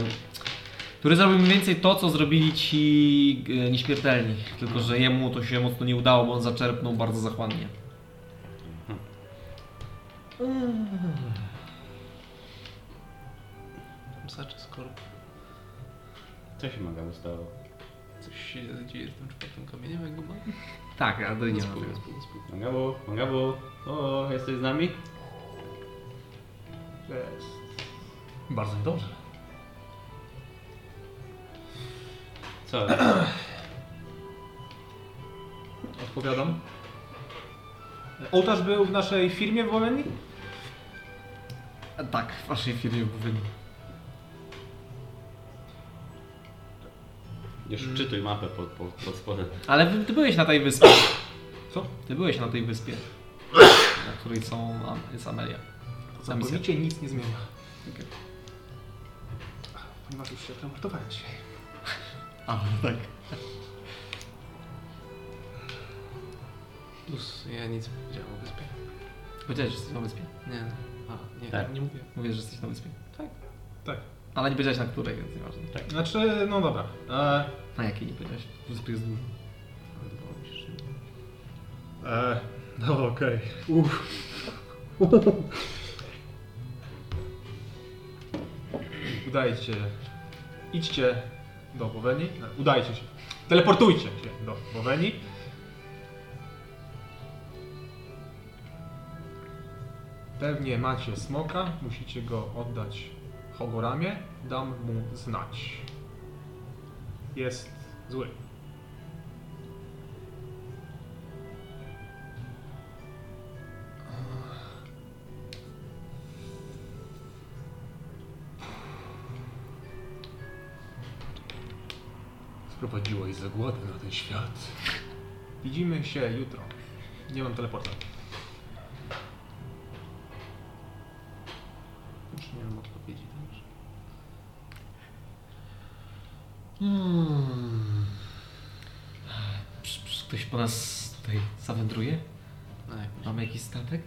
Speaker 1: który zrobił mniej więcej to, co zrobili ci e, nieśmiertelni. Tylko, że jemu to się mocno nie udało, bo on zaczerpnął bardzo zachłannie.
Speaker 2: Co się maga stało?
Speaker 3: Coś się dzieje z tym czwartym kamieniem, jak go mam?
Speaker 1: Tak, ale to nie ma tego.
Speaker 2: o, jesteś z nami?
Speaker 4: Jest. Bardzo dobrze.
Speaker 2: Co?
Speaker 4: Odpowiadam. Ołtarz był w naszej firmie w Bowenii?
Speaker 1: E, Tak, w waszej firmie mówili.
Speaker 2: Już wczytuj mapę pod, pod, pod spodem.
Speaker 1: Ale ty byłeś na tej wyspie.
Speaker 4: Co?
Speaker 1: Ty byłeś na tej wyspie, na której są, jest Amelia.
Speaker 4: Całkowicie nic nie zmienia.
Speaker 1: Okej.
Speaker 4: Ponieważ już się teleportowałem dzisiaj.
Speaker 1: A, tak.
Speaker 3: Plus, ja nic nie powiedziałem o wyspie.
Speaker 1: Powiedziałeś, że jesteś na wyspie.
Speaker 3: Nie, a, nie,
Speaker 2: Tak.
Speaker 3: nie mówię.
Speaker 1: Mówisz, że jesteś na wyspie.
Speaker 4: Tak.
Speaker 1: Ale nie powiedziałeś na której, więc nieważne. Tak.
Speaker 4: Znaczy, no dobra. Eee,
Speaker 1: Na jakiej nie powiedziałeś? Wyspy jest dużo.
Speaker 3: Nie.
Speaker 4: eee, no okej. Uff. Udaje ci się idźcie do Boweni, no, udajcie się, teleportujcie się do Boweni. Pewnie macie smoka, musicie go oddać Hogoramie, dam mu znać. Jest zły. Sprowadziłeś zagładę na ten świat. Widzimy się jutro. Nie mam teleporta.
Speaker 3: Już nie mam odpowiedzi. Dobrze.
Speaker 1: Psz, Ktoś po nas tutaj zawędruje?
Speaker 3: No, jak
Speaker 1: Mamy jakiś statek?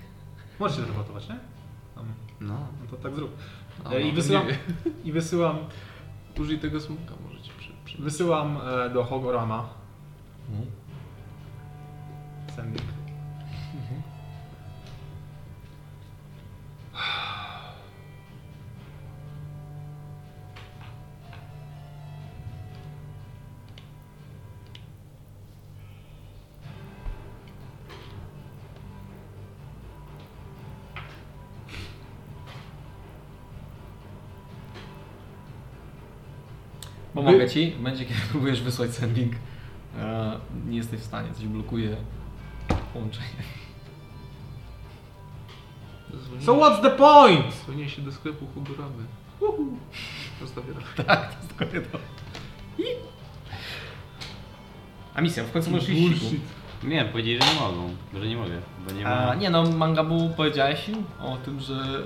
Speaker 4: Możecie teleportować, nie? Tam.
Speaker 3: No.
Speaker 4: No to tak zrób. E, I
Speaker 3: no,
Speaker 4: wysyłam,
Speaker 3: nie wiem.
Speaker 4: i wysyłam,
Speaker 3: Użyj tego smoka, możecie przy, przy...
Speaker 4: wysyłam e, do Hogorama
Speaker 1: Mhm.
Speaker 4: sending.
Speaker 1: Pomogę ci. W momencie, kiedy próbujesz wysłać sending, e, nie jesteś w stanie, coś blokuje połączenie.
Speaker 4: So what's the point?
Speaker 3: dzwonię się do sklepu Huguramy. Rozstawię
Speaker 1: Tak, to jest dokładnie to. I... A misja, w końcu możesz iść siku.
Speaker 2: Nie wiem, powiedzieli, że nie mogą, że nie mogę, bo nie ma...
Speaker 1: A, nie no, Mangabu powiedziałeś im o tym, że...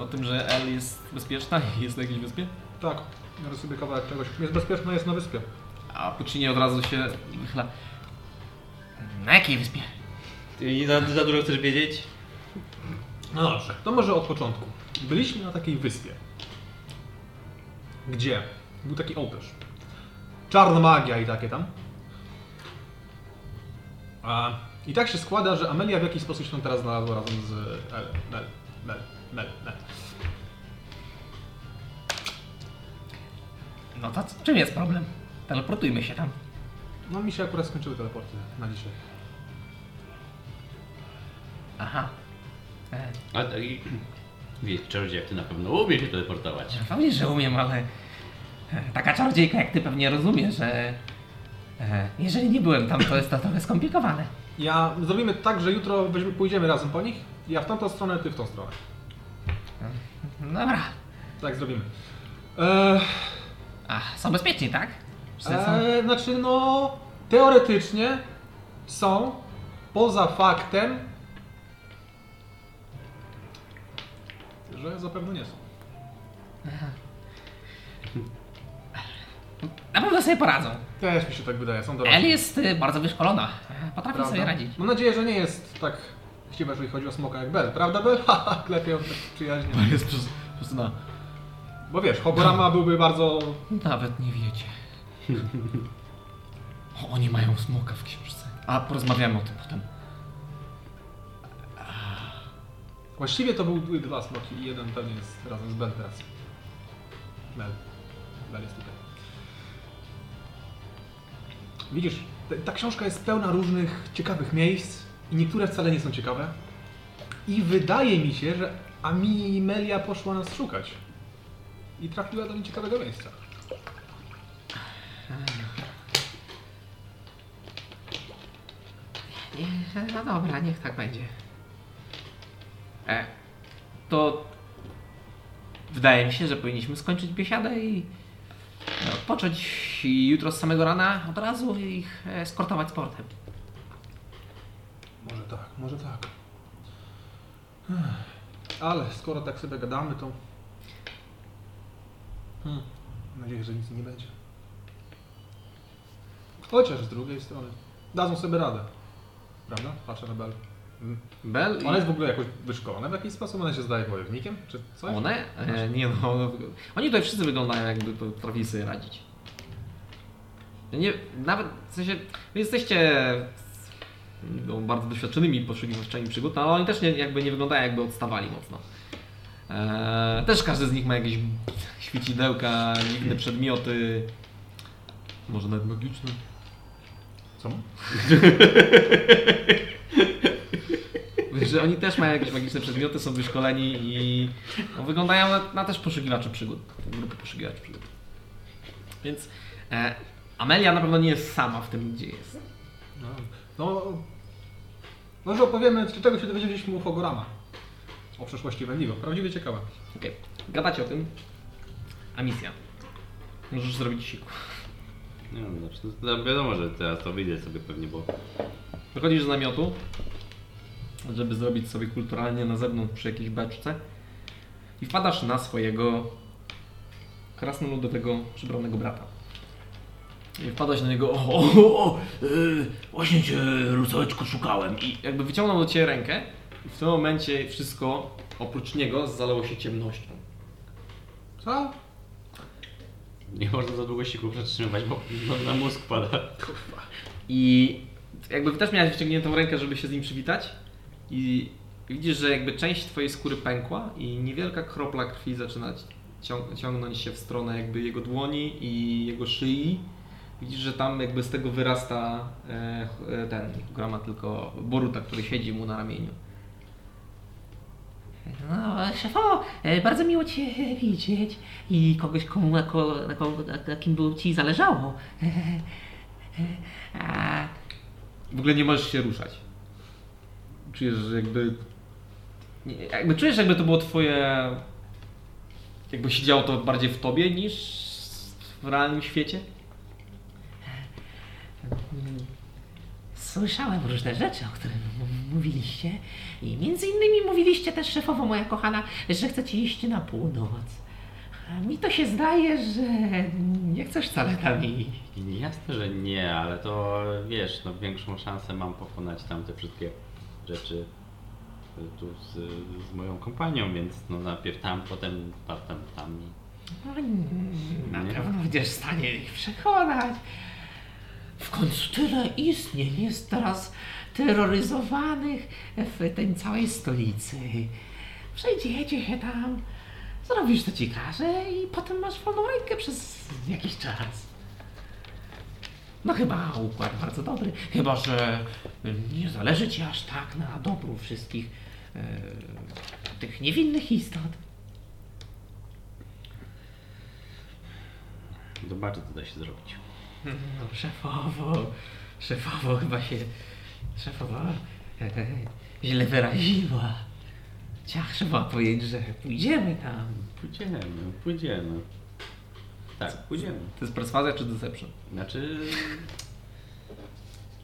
Speaker 1: O tym, że L jest bezpieczna i jest na jakiejś wyspie?
Speaker 4: Tak, biorę sobie kawałek czegoś. Jest bezpieczne, jest na wyspie.
Speaker 1: A Puccini od razu się wychyla. Na jakiej wyspie?
Speaker 2: Ty za, za dużo chcesz wiedzieć?
Speaker 4: No dobrze, to może od początku. Byliśmy na takiej wyspie, gdzie był taki ołtarz. Czarna magia i takie tam. A, I tak się składa, że Amelia w jakiś sposób się tam teraz znalazła razem z El, Mel, Mel, Mel,
Speaker 5: No to czym jest problem? Teleportujmy się tam.
Speaker 4: No mi się akurat skończyły teleporty na dzisiaj.
Speaker 5: Aha. E,
Speaker 2: A tak i... Wiesz, czarodziej, jak ty na pewno umiesz się teleportować.
Speaker 5: pewnie, że umiem, ale e, taka czarodziejka jak ty pewnie rozumie, że e, jeżeli nie byłem tam, to jest to trochę skomplikowane.
Speaker 4: Ja zrobimy tak, że jutro weźmy, pójdziemy razem po nich. Ja w tamtą stronę, ty w tą stronę.
Speaker 5: Dobra.
Speaker 4: Tak zrobimy. Eee,
Speaker 5: A, są bezpieczni, tak? Są?
Speaker 4: Eee, znaczy, no, teoretycznie są poza faktem, że zapewne nie są.
Speaker 5: Na pewno sobie poradzą.
Speaker 4: Też mi się tak wydaje, są dorośli.
Speaker 5: El jest y, bardzo wyszkolona. E, Potrafi
Speaker 4: Prawda?
Speaker 5: sobie radzić.
Speaker 4: Mam nadzieję, że nie jest tak chciwa, jeżeli chodzi o smoka jak Bell. Prawda, Bell? Haha, tak przyjaźnie.
Speaker 1: To jest przez, przez na...
Speaker 4: Bo wiesz, Hogorama byłby bardzo...
Speaker 1: Nawet nie wiecie. O, oni mają smoka w książce. A porozmawiamy o tym potem.
Speaker 4: Właściwie to były dwa smoki i jeden pewnie jest razem z Bell teraz. Bell. Bell jest tutaj. Widzisz, ta książka jest pełna różnych ciekawych miejsc i niektóre wcale nie są ciekawe. I wydaje mi się, że Amimelia poszła nas szukać. I trafiła do nieciekawego miejsca.
Speaker 5: Nie, No dobra, niech tak będzie. E, to wydaje mi się, że powinniśmy skończyć biesiadę i no, począć jutro z samego rana od razu ich eskortować sportem.
Speaker 4: Może tak, może tak. Ale skoro tak sobie gadamy, to... Hmm. Mam nadzieję, że nic nie będzie. Chociaż z drugiej strony dadzą sobie radę. Prawda? Patrzę na Bel. Mm.
Speaker 1: Bel i...
Speaker 4: Ona jest w ogóle jakoś wyszkolona w jakiś sposób? Ona się zdaje wojownikiem? Czy coś?
Speaker 1: One? E, nie no, oni tutaj wszyscy wyglądają jakby potrafili sobie radzić. Nie, nawet w sensie, wy jesteście no, bardzo doświadczonymi poszukiwaczami przygód, no, ale oni też nie, jakby nie wyglądają jakby odstawali mocno.
Speaker 7: E, też każdy z nich ma jakieś świecidełka, dziwne przedmioty. Może nawet magiczne.
Speaker 4: Co?
Speaker 7: Wiesz, że oni też mają jakieś magiczne przedmioty, są wyszkoleni i no, wyglądają na, na też poszukiwaczy przygód. Grupy poszukiwaczy przygód. Więc e, Amelia na pewno nie jest sama w tym, gdzie jest.
Speaker 4: No, no może opowiemy, z czego się dowiedzieliśmy u Fogorama. O przeszłości Wendigo. Prawdziwie ciekawe.
Speaker 7: Okej, gadacie o tym. A misja. Możesz zrobić siku.
Speaker 2: Nie wiem, znaczy, no, wiadomo, że teraz to wyjdę sobie pewnie, bo
Speaker 7: Wychodzisz z namiotu, żeby zrobić sobie kulturalnie na zewnątrz przy jakiejś beczce i wpadasz na swojego krasnoludowego przybranego brata. I wpadłeś na niego, o, o, o, o yy, właśnie cię, szukałem. I jakby wyciągnął do ciebie rękę i w tym momencie wszystko oprócz niego zalało się ciemnością.
Speaker 4: Co?
Speaker 2: nie można za długo siku przetrzymywać, bo no, na mózg pada.
Speaker 7: I jakby też miałeś wyciągniętą rękę, żeby się z nim przywitać i widzisz, że jakby część twojej skóry pękła i niewielka kropla krwi zaczyna ciąg- ciągnąć się w stronę jakby jego dłoni i jego szyi. Widzisz, że tam jakby z tego wyrasta e, ten, grama tylko Boruta, który siedzi mu na ramieniu.
Speaker 1: No, szefo, e, bardzo miło Cię widzieć i kogoś, komu, na, ko, na, ko, na kim było Ci zależało. A,
Speaker 7: W ogóle nie możesz się ruszać. Czujesz, że jakby. Jakby czujesz, jakby to było twoje. Jakby się działo to bardziej w tobie niż w realnym świecie.
Speaker 1: Słyszałem różne rzeczy, o których mówiliście i między innymi mówiliście też szefowo moja kochana, że chcecie iść na północ. A mi to się zdaje, że nie chcesz wcale tam iść.
Speaker 2: Jasne, że nie, ale to wiesz, no większą szansę mam pokonać tam te wszystkie rzeczy y, tu z, z moją kompanią, więc no najpierw tam, potem potem tam i
Speaker 1: No, Na
Speaker 2: Nie.
Speaker 1: pewno będziesz w stanie ich przekonać. W końcu tyle istnień jest teraz terroryzowanych w tej całej stolicy. Przejdziecie się tam, zrobisz co ci każe i potem masz wolną rękę przez jakiś czas. No chyba układ bardzo dobry, chyba że nie zależy ci aż tak na dobru wszystkich e, tych niewinnych istot.
Speaker 2: zobaczę co da się zrobić.
Speaker 1: No, szefowo, szefowo chyba się, szefowa źle wyraziła. Ciach, trzeba powiedzieć, że pójdziemy tam.
Speaker 2: Pójdziemy, pójdziemy. Tak, pójdziemy.
Speaker 7: To jest perswazja czy deception?
Speaker 2: Znaczy...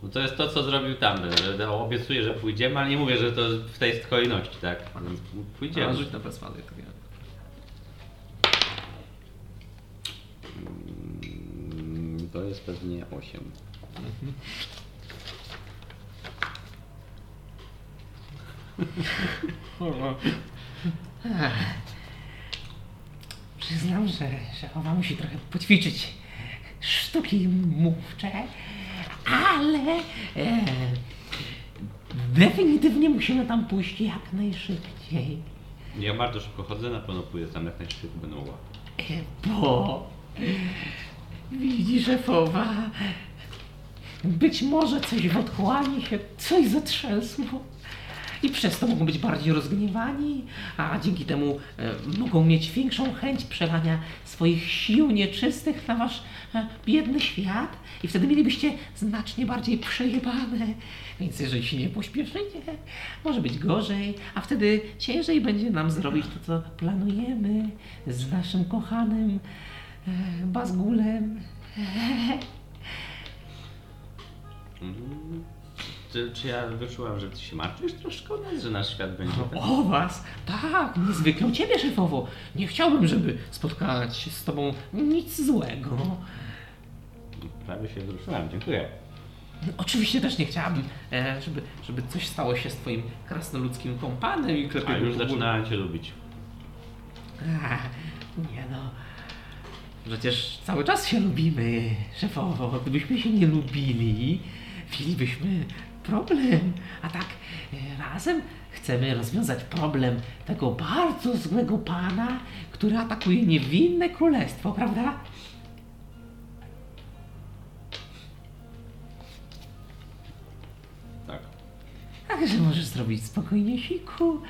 Speaker 2: No to jest to, co zrobił tam, że obiecuję, że pójdziemy, ale nie mówię, że to w tej kolejności, tak? Więc
Speaker 7: A,
Speaker 2: pójdziemy.
Speaker 7: rzuć na perswazję. To ja.
Speaker 2: Mm, To jest pewnie 8.
Speaker 1: Ach, Przyznam, że szefowa musi trochę poćwiczyć sztuki mówcze, ale e, definitywnie musimy tam pójść jak najszybciej.
Speaker 2: Ja bardzo szybko chodzę, na pewno pójdę tam jak najszybciej będę mogła.
Speaker 1: E, Bo widzi szefowa, być może coś w otchłani się coś zatrzęsło. I przez to mogą być bardziej rozgniewani, a dzięki temu e, mogą mieć większą chęć przelania swoich sił nieczystych na wasz e, biedny świat. I wtedy mielibyście znacznie bardziej przejebane. Więc jeżeli się nie pośpieszycie, może być gorzej, a wtedy ciężej będzie nam zrobić to, co planujemy z naszym kochanym e, Bazgulem.
Speaker 2: Mm. Czy, czy ja wyczułam, że ty się martwisz troszkę o nas, że nasz świat będzie tak?
Speaker 1: O was? Tak, niezwykle o ciebie, szefowo. Nie chciałbym, żeby spotkać się z tobą nic złego.
Speaker 2: Prawie się wzruszyłem, dziękuję.
Speaker 1: Oczywiście też nie chciałabym, e, żeby, żeby coś stało się z twoim krasnoludzkim kompanem i
Speaker 2: A
Speaker 1: klepił
Speaker 2: już zaczynałem cię lubić.
Speaker 1: Ach, Nie no. Przecież cały czas się lubimy, szefowo. Gdybyśmy się nie lubili, mielibyśmy
Speaker 5: problem. A tak e, razem chcemy rozwiązać problem tego bardzo złego pana, który atakuje niewinne królestwo, prawda?
Speaker 2: Tak.
Speaker 5: Także możesz zrobić spokojnie siku,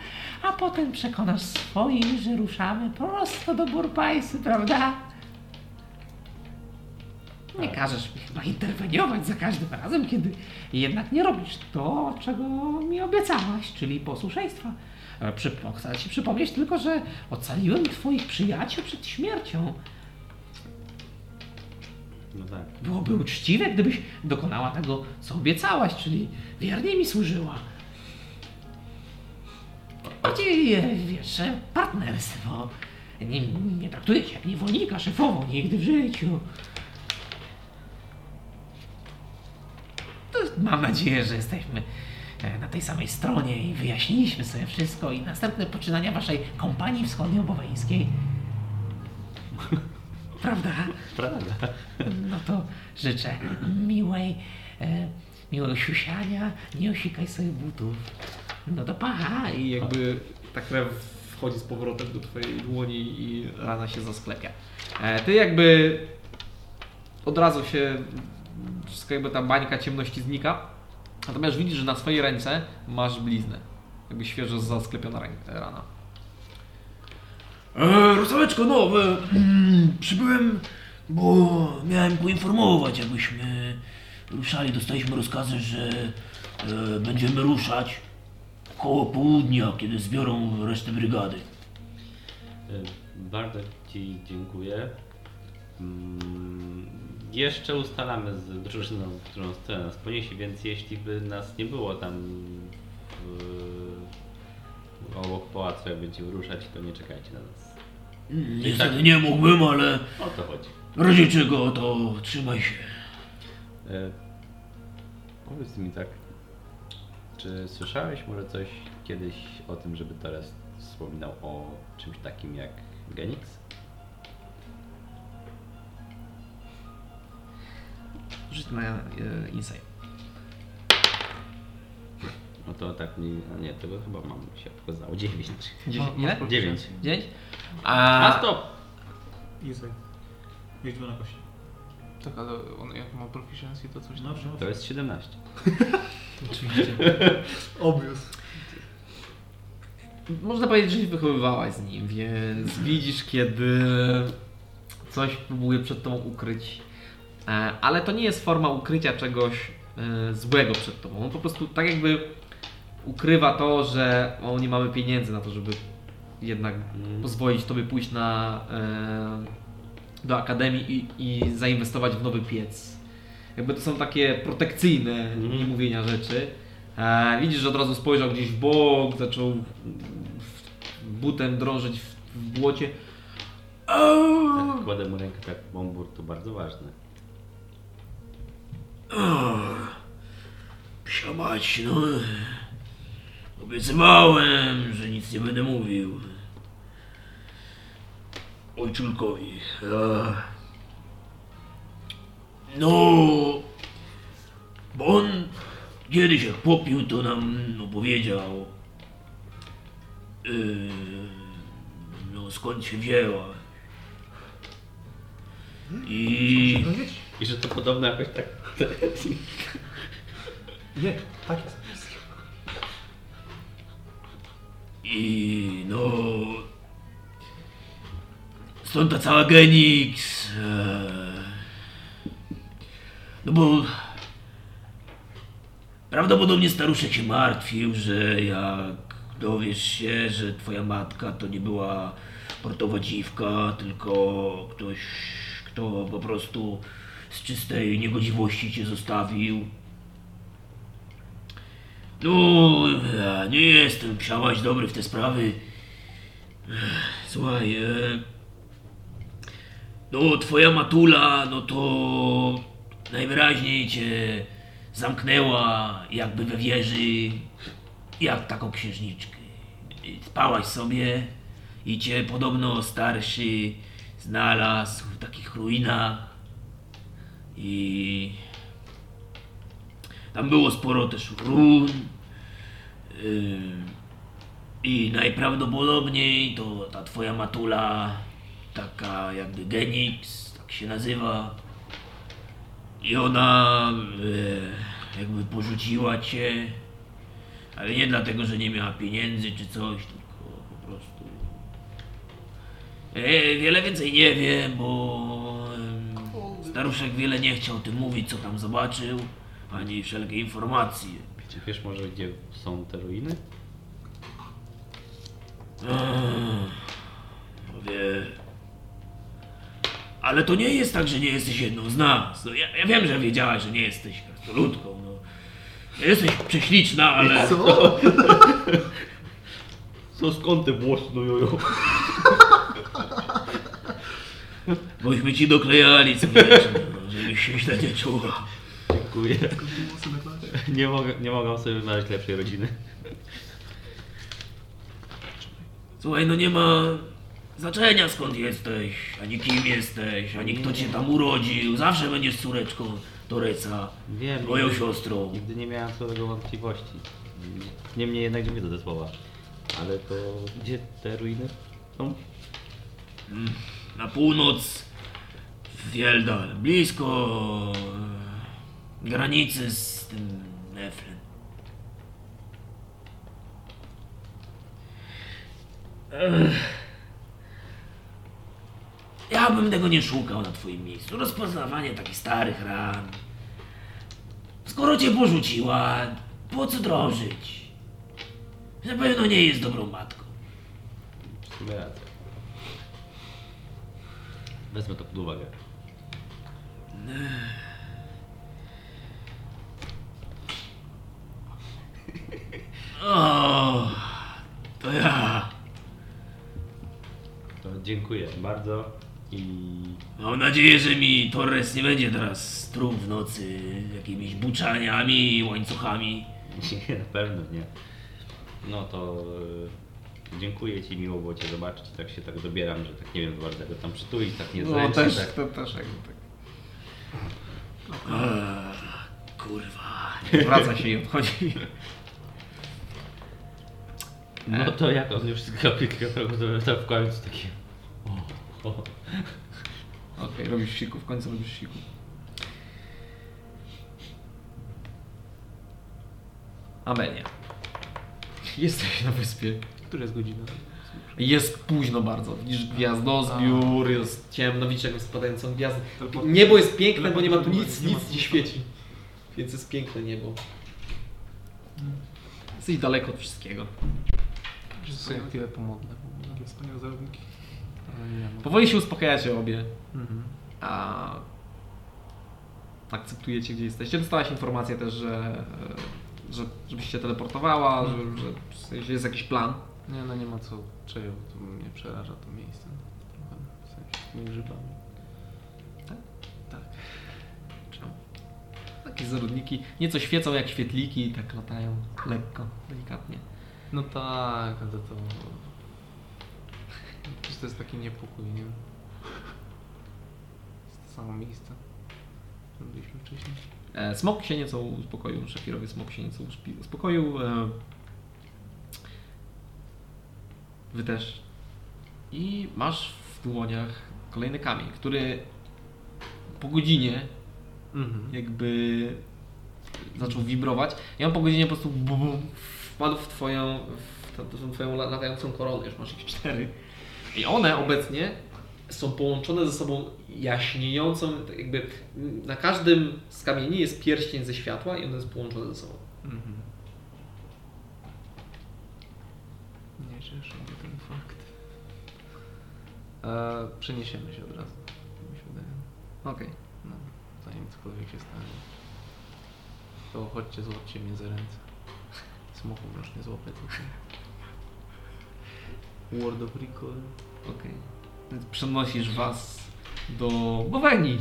Speaker 5: a potem przekonasz swoich, że ruszamy prosto do Burbajsy, prawda? Nie każesz mi chyba interweniować za każdym razem, kiedy jednak nie robisz to, czego mi obiecałaś, czyli posłuszeństwa. E, chcę ci przypomnieć tylko, że ocaliłem twoich przyjaciół przed śmiercią.
Speaker 2: No tak.
Speaker 5: Byłoby uczciwe, gdybyś dokonała tego, co obiecałaś, czyli wiernie mi służyła. Bardziej, e, wiesz, e, partnerstwo. Nie, nie traktuję cię jak niewolnika szefową nigdy w życiu. Mam nadzieję, że jesteśmy e, na tej samej stronie i wyjaśniliśmy sobie wszystko i następne poczynania waszej kompanii wschodnioboweńskiej. Prawda?
Speaker 2: Prawda.
Speaker 5: No to życzę miłej, e, miłego siusiania, nie osikaj sobie butów. No to pa!
Speaker 1: I jakby ta krew wchodzi z powrotem do twojej dłoni i rana się zasklepia. E, ty jakby od razu się wszystko jakby ta bańka ciemności znika. Natomiast widzisz, że na swojej ręce masz bliznę. Jakby świeżo zasklepiona rana.
Speaker 8: E, Rosołeczko, no, e, mm, przybyłem, bo miałem poinformować, abyśmy ruszali. Dostaliśmy rozkazy, że e, będziemy ruszać koło południa, kiedy zbiorą resztę brygady.
Speaker 2: Y, Bardzo Ci dziękuję. Mm, Jeszcze ustalamy z drużyną, w którą stronę nas poniesie, więc jeśli by nas nie było tam w, obok pałacu, jak będziemy ruszać, to nie czekajcie na nas.
Speaker 8: Mm, Niestety nie mógłbym, ale
Speaker 2: O to chodzi.
Speaker 8: w razie czego to trzymaj się.
Speaker 2: E, powiedz mi tak, czy słyszałeś może coś kiedyś o tym, żeby Torres wspominał o czymś takim jak Genix?
Speaker 1: Rzuć na e, insight.
Speaker 2: No to tak, nie, a nie, tego chyba mam się pokazało. 9.
Speaker 1: Dziesięć, ile?
Speaker 2: 9.
Speaker 1: 9?
Speaker 2: A
Speaker 1: A,
Speaker 2: stop!
Speaker 4: Insight. Liczba na kości.
Speaker 3: Tak, ale on jak ma proficiency to coś
Speaker 4: No,
Speaker 3: tam.
Speaker 4: no.
Speaker 2: To jest 17.
Speaker 1: oczywiście.
Speaker 4: Obvious.
Speaker 1: Można powiedzieć, że się wychowywałaś z nim, więc widzisz, kiedy coś próbuje przed tobą ukryć. E, Ale to nie jest forma ukrycia czegoś e, złego przed tobą. On po prostu tak jakby ukrywa to, że o, nie mamy pieniędzy na to, żeby jednak
Speaker 2: Mm.
Speaker 1: pozwolić tobie pójść na, e, do akademii i, i zainwestować w nowy piec. Jakby to są takie protekcyjne
Speaker 2: Mhm.
Speaker 1: niemówienia rzeczy. E, widzisz, że od razu spojrzał gdzieś w bok, zaczął mm, butem drążyć w, w błocie.
Speaker 2: Jak kładę mu rękę jak bombur, to bardzo ważne.
Speaker 8: Psia mać, no. Obiecywałem, że nic nie będę mówił. Ojczulkowi. A. No. Bo on kiedyś jak popił, to nam opowiedział. Yy, no skąd się wzięła. I.
Speaker 2: I że to podobno jakoś tak...
Speaker 4: Nie, tak jest.
Speaker 8: I no. Stąd ta cała Genix. e, No bo. Prawdopodobnie staruszek się martwił, że jak dowiesz się, że twoja matka to nie była portowa dziwka, tylko ktoś, kto po prostu z czystej niegodziwości cię zostawił, no, ja nie jestem psiałaś dobry w te sprawy. Słuchaj, e, no twoja matula, no to najwyraźniej cię zamknęła jakby we wieży, jak taką księżniczkę. Spałaś sobie i cię podobno starszy znalazł w takich ruinach i Tam było sporo też run. Yy, I najprawdopodobniej to ta twoja matula, taka jakby Genix, tak się nazywa. I ona e, jakby porzuciła cię, ale nie dlatego, że nie miała pieniędzy czy coś, tylko po prostu. E, wiele więcej nie wiem, bo staruszek wiele nie chciał o tym mówić, co tam zobaczył, ani wszelkie informacje.
Speaker 2: Czy wiesz może gdzie są te ruiny?
Speaker 8: Wie. Ale to nie jest tak, że nie jesteś jedną z nas. No, ja, ja wiem, że wiedziałaś, że nie jesteś krasnoludką. No. Jesteś prześliczna, ale...
Speaker 4: Co?
Speaker 2: Co skąd te włosy no jojo?
Speaker 8: Bośmy ci doklejali co no, żebyś się źle nie czuła.
Speaker 2: Dziękuję. Nie mogę, nie mogę sobie znaleźć lepszej rodziny.
Speaker 8: Słuchaj, no nie ma znaczenia skąd jesteś, ani kim jesteś, ani kto cię tam urodził. Zawsze będziesz córeczką Toreca,
Speaker 2: Wiem,
Speaker 8: moją
Speaker 2: nigdy-
Speaker 8: siostrą.
Speaker 2: Nigdy nie miałem co do tego wątpliwości. Niemniej jednak nie wiedzę te słowa. Ale to gdzie te ruiny są?
Speaker 8: Na północ Fjeldal, blisko e, granicy z tym Neflen. Ech. Ja bym tego nie szukał na twoim miejscu. Rozpoznawanie takich starych ran. Skoro cię porzuciła, po co drążyć? Na pewno nie jest dobrą matką.
Speaker 2: Racja. Wezmę to pod uwagę.
Speaker 8: O, to ja.
Speaker 2: To dziękuję bardzo i
Speaker 8: Mam nadzieję, że mi Torres nie będzie teraz struł w nocy jakimiś buczaniami i łańcuchami.
Speaker 2: nie, na pewno nie. No to dziękuję Ci, miło było Cię zobaczyć. Tak się tak dobieram, że tak nie wiem bardzo go tam przytulić, tak nie
Speaker 1: No
Speaker 2: zręcznie,
Speaker 1: też,
Speaker 2: tak.
Speaker 1: to też jakby tak.
Speaker 8: Ach, kurwa.
Speaker 1: Wraca się i odchodzi.
Speaker 2: No to jak on już skropi kroku, to, w końcu takie... O, o.
Speaker 1: Okej, robisz siku, w końcu robisz siku. Amelia. Jesteś na wyspie.
Speaker 3: Która jest godzina?
Speaker 1: Jest późno bardzo. Widzisz gwiazdozbiór, jest ciemno, widzisz jakąś spadającą gwiazdę. Niebo jest piękne, bo nie ma tu nic, nic nie świeci. Więc jest piękne niebo. Jesteś daleko od wszystkiego.
Speaker 3: Chwilę pomodlę.
Speaker 4: Jakie wspaniałe
Speaker 3: mam.
Speaker 1: Powoli się uspokajacie obie.
Speaker 3: Mhm.
Speaker 1: a akceptujecie, gdzie jesteście. Dostałaś informację też, że, e, że żebyś się teleportowała, że, że jest jakiś plan.
Speaker 3: Nie, no nie ma co czeju, to mnie przeraża to miejsce. Trochę, w sensie grzybami.
Speaker 1: Tak. Czemu? Takie zarodniki nieco świecą jak świetliki i tak latają lekko, delikatnie.
Speaker 3: No tak, ale to... Przecież to jest taki niepokój, nie? Jest to samo miejsce, byliśmy wcześniej.
Speaker 1: E, Smok się nieco uspokoił, szafirowy smok się nieco uspokoił. E, wy też. I masz w dłoniach kolejny kamień, który po godzinie
Speaker 3: Mhm.
Speaker 1: jakby zaczął wibrować. I on po godzinie po prostu bu, bu, wpadł w twoją, w tą twoją la- latającą koronę, już masz ich cztery. I one obecnie są połączone ze sobą jaśniejącą, tak jakby na każdym z kamieni jest pierścień ze światła i one są połączone ze sobą.
Speaker 3: Mhm. E, przeniesiemy się od razu, mi się wydaje.
Speaker 1: Okej.
Speaker 3: No, zanim cokolwiek się stanie. To chodźcie, złapcie mnie za ręce. Smoku już nie złapę tylko. Word of Recall.
Speaker 1: okej. Więc Przenosisz was do Bowenii,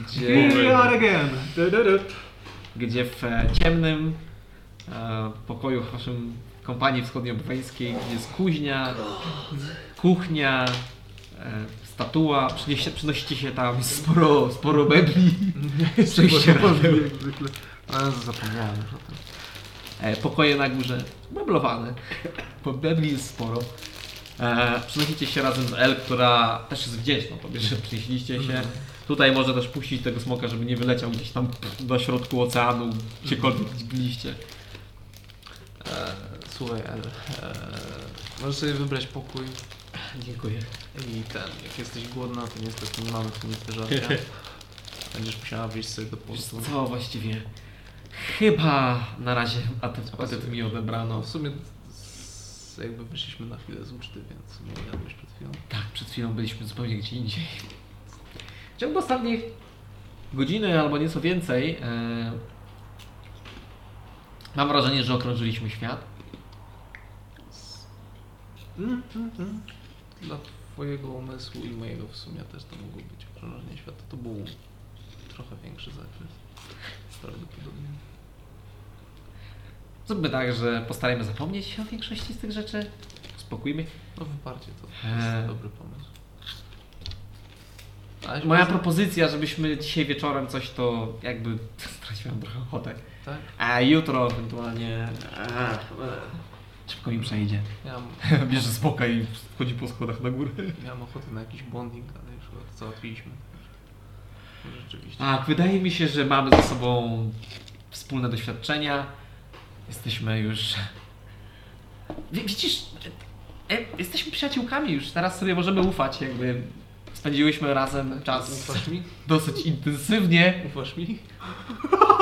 Speaker 1: gdzie...
Speaker 4: Here we are again!
Speaker 1: Gdzie w e, ciemnym e, pokoju waszym kompanii wschodnioboweńskiej jest kuźnia, kuchnia, e, statua, przynieście, przynosicie się tam jest sporo, sporo mebli, przejście.
Speaker 3: Ale zapomniałem już o tym.
Speaker 1: E, pokoje na górze meblowane. Bo mebli jest sporo. E, przenosicie się razem z El, która też jest wdzięczna tobie, że przenieśliście się. Tutaj może też puścić tego smoka, żeby nie wyleciał gdzieś tam do środku oceanu, gdziekolwiek byliście.
Speaker 3: E, słuchaj, ale e, możesz sobie wybrać pokój
Speaker 1: Dziękuję.
Speaker 3: i ten, jak jesteś głodna, to niestety nie mamy tu nic do żarcia. Będziesz musiała wyjść sobie do
Speaker 1: Wiesz co właściwie? Chyba na razie apetyt, apetyt mi odebrano.
Speaker 3: No w sumie z, jakby wyszliśmy na chwilę z uczty, więc nie jadłeś przed chwilą.
Speaker 1: Tak, przed chwilą byliśmy zupełnie gdzie indziej. W ciągu ostatnich godziny albo nieco więcej e, mam wrażenie, że okrążyliśmy świat.
Speaker 3: Mm, mm, mm. Dla twojego umysłu i mojego w sumie też to mogło być okrążenie świata. To był trochę większy zakres. Prawdopodobnie.
Speaker 1: Zróbmy tak, że postarajmy zapomnieć się o większości z tych rzeczy. Spokójmy.
Speaker 3: No wyparcie to
Speaker 1: Eee.
Speaker 3: jest dobry pomysł.
Speaker 1: Moja propozycja, żebyśmy dzisiaj wieczorem coś to jakby straciłem trochę ochotę.
Speaker 3: Tak?
Speaker 1: A jutro ewentualnie a, szybko mi przejdzie.
Speaker 3: Miałem,
Speaker 1: Bierze smoka i wchodzi po schodach na górę.
Speaker 3: miałem ochotę na jakiś bonding, ale już go załatwiliśmy. No Rzeczywiście.
Speaker 1: Tak, wydaje mi się, że mamy ze sobą wspólne doświadczenia. Jesteśmy już. Wi- Widzisz, e, e, jesteśmy przyjaciółkami już. Teraz sobie możemy ufać, jakby spędziłyśmy razem czas
Speaker 3: Ufasz mi?
Speaker 1: dosyć intensywnie.
Speaker 3: Ufasz mi?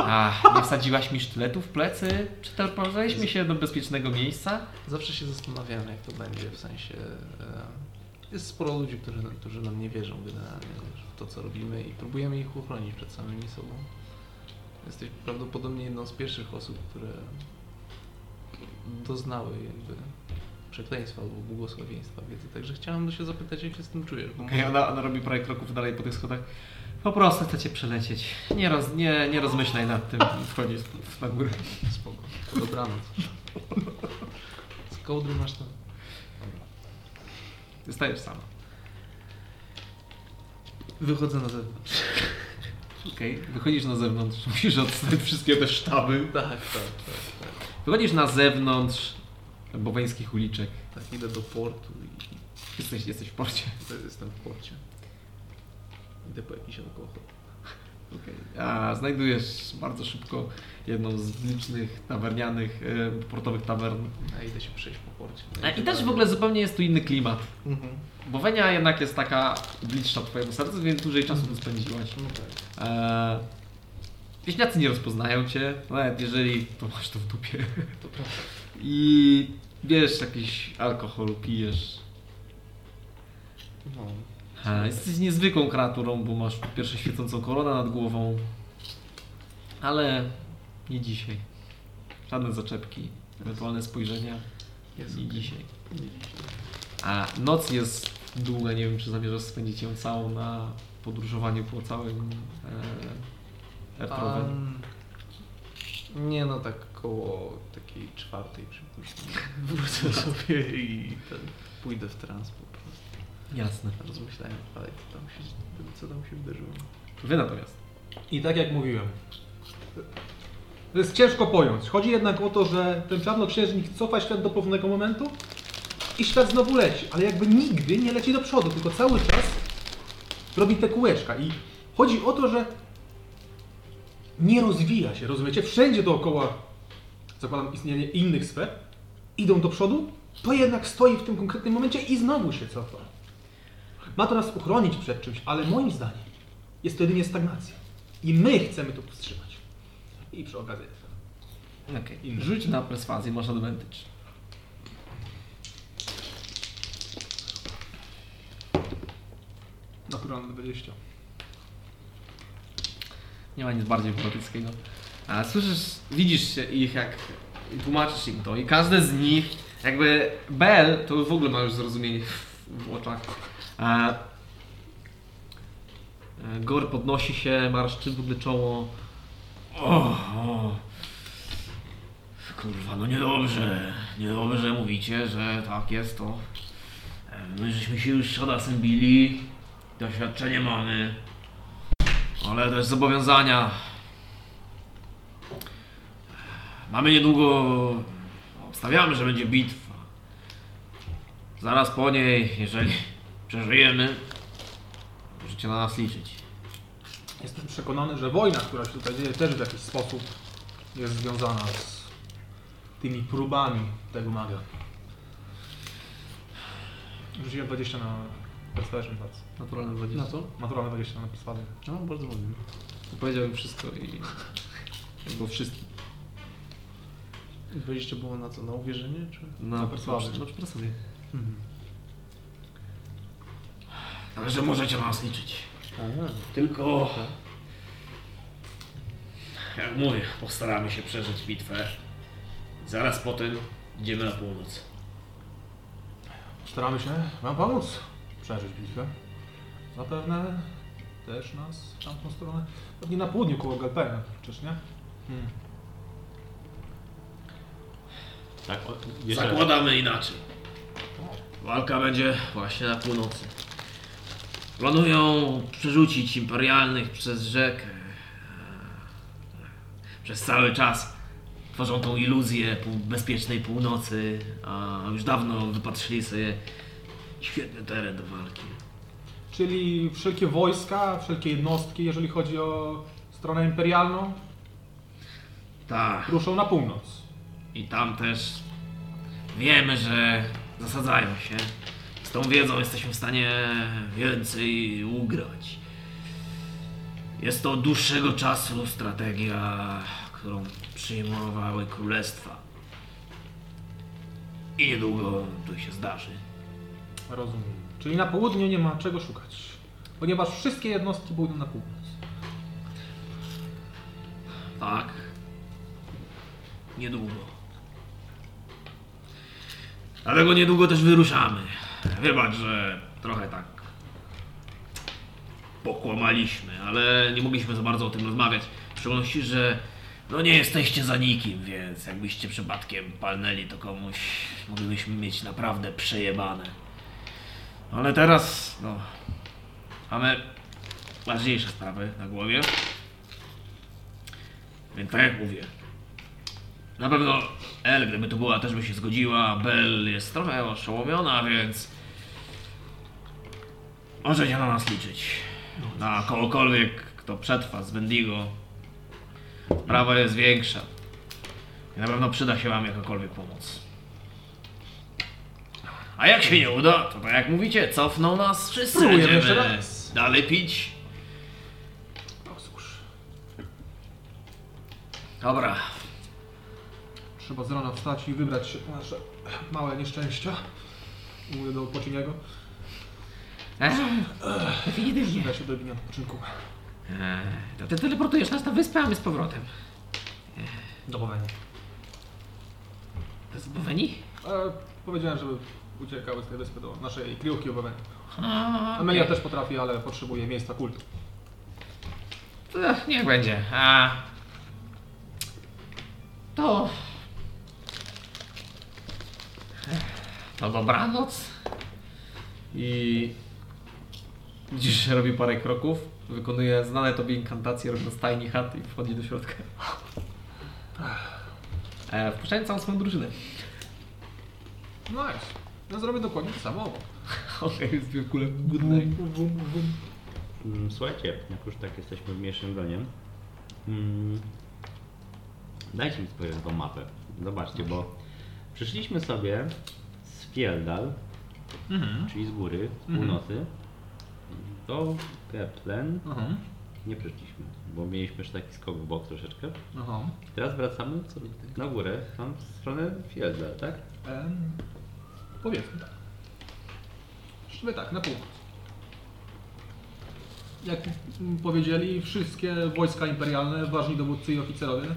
Speaker 1: A, nie wsadziłaś mi sztyletu w plecy? Przetelepowaliśmy się do bezpiecznego miejsca?
Speaker 3: Zawsze się zastanawiałem, jak to będzie, w sensie... E, jest sporo ludzi, którzy, którzy nam nie wierzą generalnie w to, co robimy i próbujemy ich uchronić przed samymi sobą. Jesteś prawdopodobnie jedną z pierwszych osób, które doznały jakby przekleństwa albo błogosławieństwa wiedzy. Także chciałem do się zapytać, jak się z tym czujesz.
Speaker 1: Okej, ona, ona robi parę kroków dalej po tych schodach. Po prostu chcecie przelecieć. Nie, roz, nie, nie rozmyślaj nad tym, wchodzisz na górę.
Speaker 3: Spoko. Dobranoc. Z kołdry masz tam.
Speaker 1: Zostajesz sama.
Speaker 3: Wychodzę na zewnątrz.
Speaker 1: Okej, wychodzisz na zewnątrz, musisz odstać wszystkie te sztaby.
Speaker 3: Tak, tak, tak, tak.
Speaker 1: Wychodzisz na zewnątrz boweńskich uliczek.
Speaker 3: Tak, idę do portu i
Speaker 1: Jesteś, jesteś w porcie.
Speaker 3: jestem w porcie. Idę po jakiś alkohol.
Speaker 1: Okej. A znajdujesz bardzo szybko jedną z licznych tawernianych, e, portowych tawern.
Speaker 3: A idę się przejść po porcie.
Speaker 1: A, I też w ogóle zupełnie jest tu inny klimat.
Speaker 3: Mhm.
Speaker 1: Bowenia jednak jest taka bliższa twojemu sercu, więc dłużej czasu tu spędziłaś.
Speaker 3: No tak.
Speaker 1: Eee, wieśniacy nie rozpoznają cię, nawet jeżeli to masz to w dupie.
Speaker 3: To prawda.
Speaker 1: I wiesz, jakiś alkohol pijesz.
Speaker 3: No.
Speaker 1: A, jesteś niezwykłą kreaturą, bo masz po pierwsze świecącą koronę nad głową, ale nie dzisiaj. Żadne zaczepki, ewentualne spojrzenia.
Speaker 3: Jest
Speaker 1: nie
Speaker 3: okej.
Speaker 1: dzisiaj. A noc jest długa, nie wiem czy zamierzasz spędzić ją całą na podróżowaniu po całym e, Ertrowen.
Speaker 3: Um, nie no, tak koło takiej czwartej przypuśćmy. Wrócę sobie i ten, pójdę w trans po prostu.
Speaker 1: Jasne.
Speaker 3: Rozmyślałem, ale co tam się, co tam się wydarzyło.
Speaker 1: Wy natomiast.
Speaker 4: I tak jak mówiłem, to jest ciężko pojąć. Chodzi jednak o to, że ten czarnoksiężnik cofa świat do pewnego momentu i świat znowu leci, ale jakby nigdy nie leci do przodu, tylko cały czas robi te kółeczka. I chodzi o to, że nie rozwija się, rozumiecie? Wszędzie dookoła, zakładam istnienie innych sfer, idą do przodu, to jednak stoi w tym konkretnym momencie i znowu się cofa. Ma to nas uchronić przed czymś, ale moim zdaniem jest to jedynie stagnacja. I my chcemy to powstrzymać. I przy okazji.
Speaker 1: Okej. Rzuć na perswazję, masz advantage.
Speaker 4: Naturalne 20.
Speaker 1: Nie ma nic bardziej poetyckiego. A słyszysz, widzisz się ich jak tłumaczysz im to i każde z nich, jakby Bell, to w ogóle ma już zrozumienie w, oczach. A, e, Gor podnosi się, marszczy w ogóle czoło.
Speaker 8: O, o. Kurwa, no niedobrze. Niedobrze mówicie, że tak jest to. E, My żeśmy się już z Shadasem bili. Doświadczenie mamy.
Speaker 1: Ale też zobowiązania.
Speaker 8: Mamy niedługo. Obstawiamy, że będzie bitwa. Zaraz po niej, jeżeli przeżyjemy, możecie na nas liczyć.
Speaker 4: Jestem przekonany, że wojna, która się tutaj dzieje, też w jakiś sposób jest związana z tymi próbami tego maga. Rzuciłem 20 na bardzo.
Speaker 3: Naturalne 20.
Speaker 4: Na co? Naturalne 20 na Persuasion.
Speaker 3: No, bardzo ładnie. Powiedziałem wszystko i... Było wszystkim.
Speaker 4: 20 było na co? Na uwierzenie? Czy
Speaker 3: Na
Speaker 4: perswazję?
Speaker 3: Na perswazję.
Speaker 4: Mhm.
Speaker 8: Także możecie na nas liczyć. Tylko. Jak mówię, postaramy się przeżyć bitwę. Zaraz potem idziemy na północ.
Speaker 4: Staramy się Wam pomóc przeżyć bitwę. Zapewne też nas w tamtą stronę. Pewnie na południu koło Galpena, przecież nie? Hmm.
Speaker 2: Tak, o, jeszcze
Speaker 8: Zakładamy inaczej. Walka będzie właśnie na północy. Planują przerzucić imperialnych przez rzekę. Przez cały czas tworzą tą iluzję pół bezpiecznej północy, a już dawno wypatrzyli sobie świetny teren do walki.
Speaker 4: Czyli wszelkie wojska, wszelkie jednostki, jeżeli chodzi o stronę imperialną,
Speaker 8: Tak.
Speaker 4: ruszą na północ.
Speaker 8: I tam też wiemy, że zasadzają się. Z tą wiedzą jesteśmy w stanie więcej ugrać. Jest to od dłuższego czasu strategia, którą przyjmowały królestwa. I niedługo to się zdarzy.
Speaker 4: Rozumiem. Czyli na południu nie ma czego szukać. Ponieważ wszystkie jednostki pójdą na północ.
Speaker 8: Tak. Niedługo. Dlatego niedługo też wyruszamy. Wybacz, że trochę tak pokłamaliśmy, ale nie mogliśmy za bardzo o tym rozmawiać. W szczególności, że no nie jesteście za nikim, więc jakbyście przypadkiem palnęli to komuś, moglibyśmy mieć naprawdę przejebane. Ale teraz, no, mamy ważniejsze sprawy na głowie. Więc tak jak mówię. Na pewno El, gdyby to była, też by się zgodziła. Bell jest trochę oszołomiona, więc możecie na nas liczyć. Na kogokolwiek, kto przetrwa z Bendigo. Sprawa jest większa. I na pewno przyda się wam jakakolwiek pomoc. A jak się nie uda, to tak jak mówicie, cofną nas wszyscy.
Speaker 4: Spróbujemy
Speaker 8: Będziemy
Speaker 4: raz.
Speaker 8: dalej pić.
Speaker 4: No cóż,
Speaker 8: Dobra,
Speaker 4: trzeba z rana wstać i wybrać się na nasze małe nieszczęścia. Mówię do Pociniego.
Speaker 5: Ech, definitywnie.
Speaker 4: Da się do dnia odpoczynku.
Speaker 5: Ech, to ty teleportujesz nas na wyspę, a my z powrotem.
Speaker 4: Do Boweni.
Speaker 5: To jest Boweni?
Speaker 4: E, powiedziałem, żeby uciekały z tej wyspy do naszej kryjówki Boweni.
Speaker 5: A,
Speaker 4: Amelia
Speaker 5: okej.
Speaker 4: też potrafi, ale potrzebuje miejsca kultu.
Speaker 5: To niech będzie. A... To... To dobranoc.
Speaker 3: I widzisz, że robi parę kroków, wykonuje znane tobie inkantacje, robi na stajni chat i wchodzi do środka. E, wpuszczając całą swoją drużynę.
Speaker 4: Nice. Ja zrobię dokładnie to samo.
Speaker 3: Okej, zbił kulę. Good night.
Speaker 2: Mm, Słuchajcie, jak już tak jesteśmy w mniejszym gronie, mm, dajcie mi spojrzeć tą mapę. Zobaczcie, bo przyszliśmy sobie z Fieldal, czyli z góry, z północy, do Keplen.
Speaker 4: Mhm.
Speaker 2: Nie przyszliśmy, bo mieliśmy jeszcze taki skok w bok troszeczkę. Teraz wracamy co, na górę, tam w stronę Fieldal, tak?
Speaker 4: Powiedzmy tak. Szliśmy tak, na północ. Jak powiedzieli, wszystkie wojska imperialne, ważni dowódcy i oficerowie,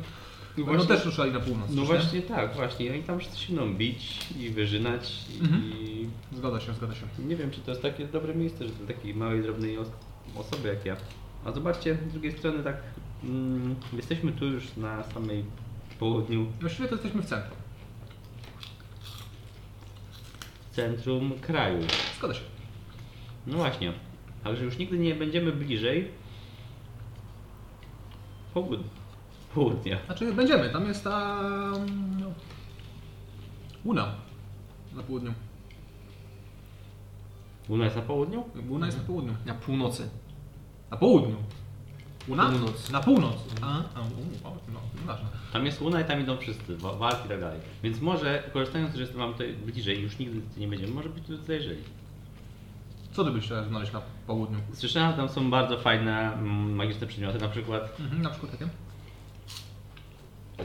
Speaker 4: no
Speaker 2: właśnie-
Speaker 4: też ruszali na północ.
Speaker 2: No
Speaker 4: nie?
Speaker 2: właśnie tak, właśnie. Oni tam się będą bić i wyżynać
Speaker 4: Mhm.
Speaker 2: i
Speaker 4: Zgadza się, zgadza się.
Speaker 2: Nie wiem, czy to jest takie dobre miejsce, że dla takiej małej, drobnej os- osoby jak ja. A zobaczcie, z drugiej strony tak, mm, jesteśmy tu już na samej południu
Speaker 4: Właściwie to jesteśmy w centrum.
Speaker 2: centrum kraju.
Speaker 4: Zgadza się.
Speaker 2: No właśnie, ale że już nigdy nie będziemy bliżej południa. Południa.
Speaker 4: Znaczy będziemy, tam jest ta... No, Una. Na południu.
Speaker 2: Una jest na południu?
Speaker 4: Una jest na południu.
Speaker 1: Na północy.
Speaker 4: Na południu. Una?
Speaker 1: Północ.
Speaker 4: Na północ. A, a u, o, no, nieważne.
Speaker 2: Tam jest Una i tam idą wszyscy, wa- walki i tak dalej. Więc może, korzystając, że mam tutaj bliżej już nigdy nie będziemy, może byśmy tu zajrzeli.
Speaker 4: Co ty byś chciał znaleźć na południu?
Speaker 2: Słyszałem, że tam są bardzo fajne mm, magiczne przedmioty, na przykład
Speaker 4: Mhm, na przykład takie?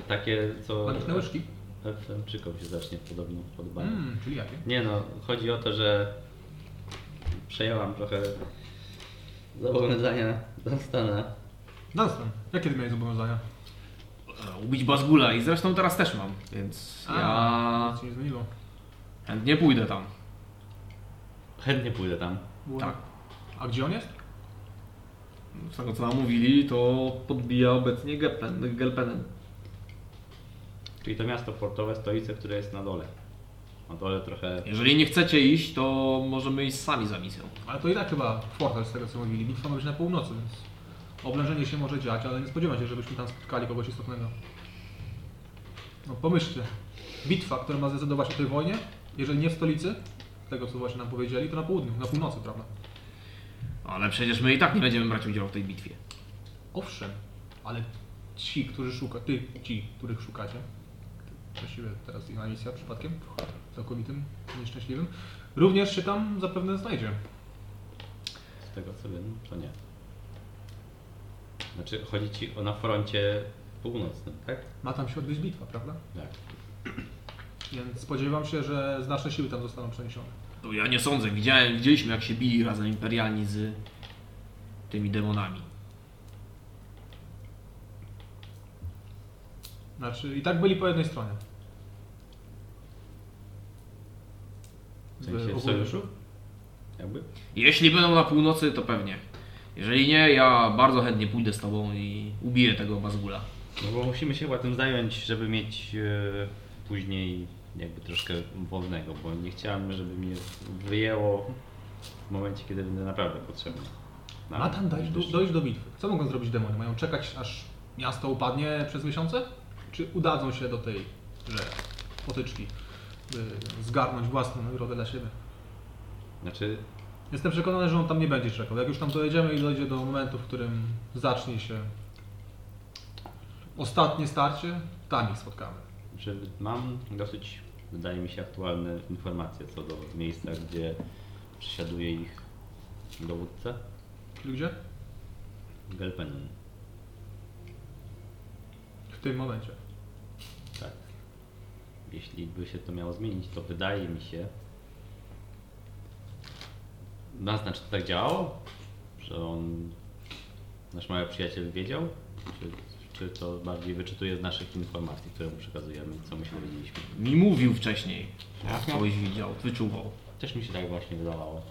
Speaker 2: Takie, co
Speaker 4: Magiczne łyżki?
Speaker 2: FM-czykom się zacznie podobno podobają.
Speaker 4: Mm, czyli jakie?
Speaker 2: Nie no, chodzi o to, że przejęłam trochę zobowiązania Dunstana.
Speaker 4: Dunstan, jakie ty miałeś zobowiązania?
Speaker 1: E, Ubić Bazgula i zresztą teraz też mam, więc ja
Speaker 4: Nic się nie zmieniło.
Speaker 1: chętnie pójdę tam.
Speaker 2: Chętnie pójdę tam.
Speaker 4: Było-
Speaker 1: Tak.
Speaker 4: A gdzie on jest?
Speaker 1: Z tego co nam mówili, to podbija obecnie Gelpen, Gelpenen.
Speaker 2: Czyli to miasto portowe, stolice, które jest na dole. Na dole trochę...
Speaker 1: Jeżeli nie chcecie iść, to możemy iść sami za misją.
Speaker 4: Ale to i tak chyba portal z tego co mówili. Bitwa ma być na północy, więc oblężenie się może dziać, ale nie spodziewam się, żebyśmy tam spotkali kogoś istotnego. No pomyślcie. Bitwa, która ma zdecydować o tej wojnie, jeżeli nie w stolicy, z tego co właśnie nam powiedzieli, to na południu, na północy, prawda?
Speaker 1: Ale przecież my i tak nie będziemy brać udziału w tej bitwie.
Speaker 4: Owszem, ale ci, którzy szuka, ty, ci, których szukacie, właściwie teraz inna misja przypadkiem, całkowitym, nieszczęśliwym, również się tam zapewne znajdzie.
Speaker 2: Z tego co wiem, to nie. Znaczy, chodzi ci o na froncie północnym, tak?
Speaker 4: Ma tam się odbyć bitwa, prawda?
Speaker 2: Tak.
Speaker 4: Więc spodziewam się, że znaczne siły tam zostaną przeniesione.
Speaker 1: To ja nie sądzę. Widziałem, widzieliśmy jak się bili razem imperialni z tymi demonami.
Speaker 4: Znaczy, i tak byli po jednej stronie.
Speaker 2: W sensie w sojuszu? Jakby?
Speaker 1: Jeśli będą na północy, to pewnie. Jeżeli nie, ja bardzo chętnie pójdę z tobą i ubiję tego Bazgula.
Speaker 2: No bo musimy się chyba tym zająć, żeby mieć e, później jakby troszkę wolnego, bo nie chciałem, żeby mnie wyjęło w momencie, kiedy będę naprawdę potrzebny. No,
Speaker 4: Ma tam dojść do, dojść do bitwy. Co mogą zrobić demony? Mają czekać, aż miasto upadnie przez miesiące? Czy udadzą się do tej, że potyczki, zgarnąć własną nagrodę dla siebie?
Speaker 2: Znaczy,
Speaker 4: Jestem przekonany, że on tam nie będzie czekał. Jak już tam dojedziemy i dojdzie do momentu, w którym zacznie się ostatnie starcie, tam ich spotkamy.
Speaker 2: że mam dosyć, wydaje mi się, aktualne informacje co do miejsca, gdzie przesiaduje ich dowódca
Speaker 4: Czyli gdzie?
Speaker 2: Gelpenin.
Speaker 4: W tym momencie.
Speaker 2: Jeśli by się to miało zmienić, to wydaje mi się. Naznacz, to tak działało? Że on, nasz mały przyjaciel wiedział? Czy, czy to bardziej wyczytuje z naszych informacji, które mu przekazujemy, co my się dowiedzieliśmy?
Speaker 1: Mi mówił wcześniej,
Speaker 2: Jak
Speaker 1: coś widział, wyczuwał.
Speaker 2: Też mi się tak właśnie wydawało.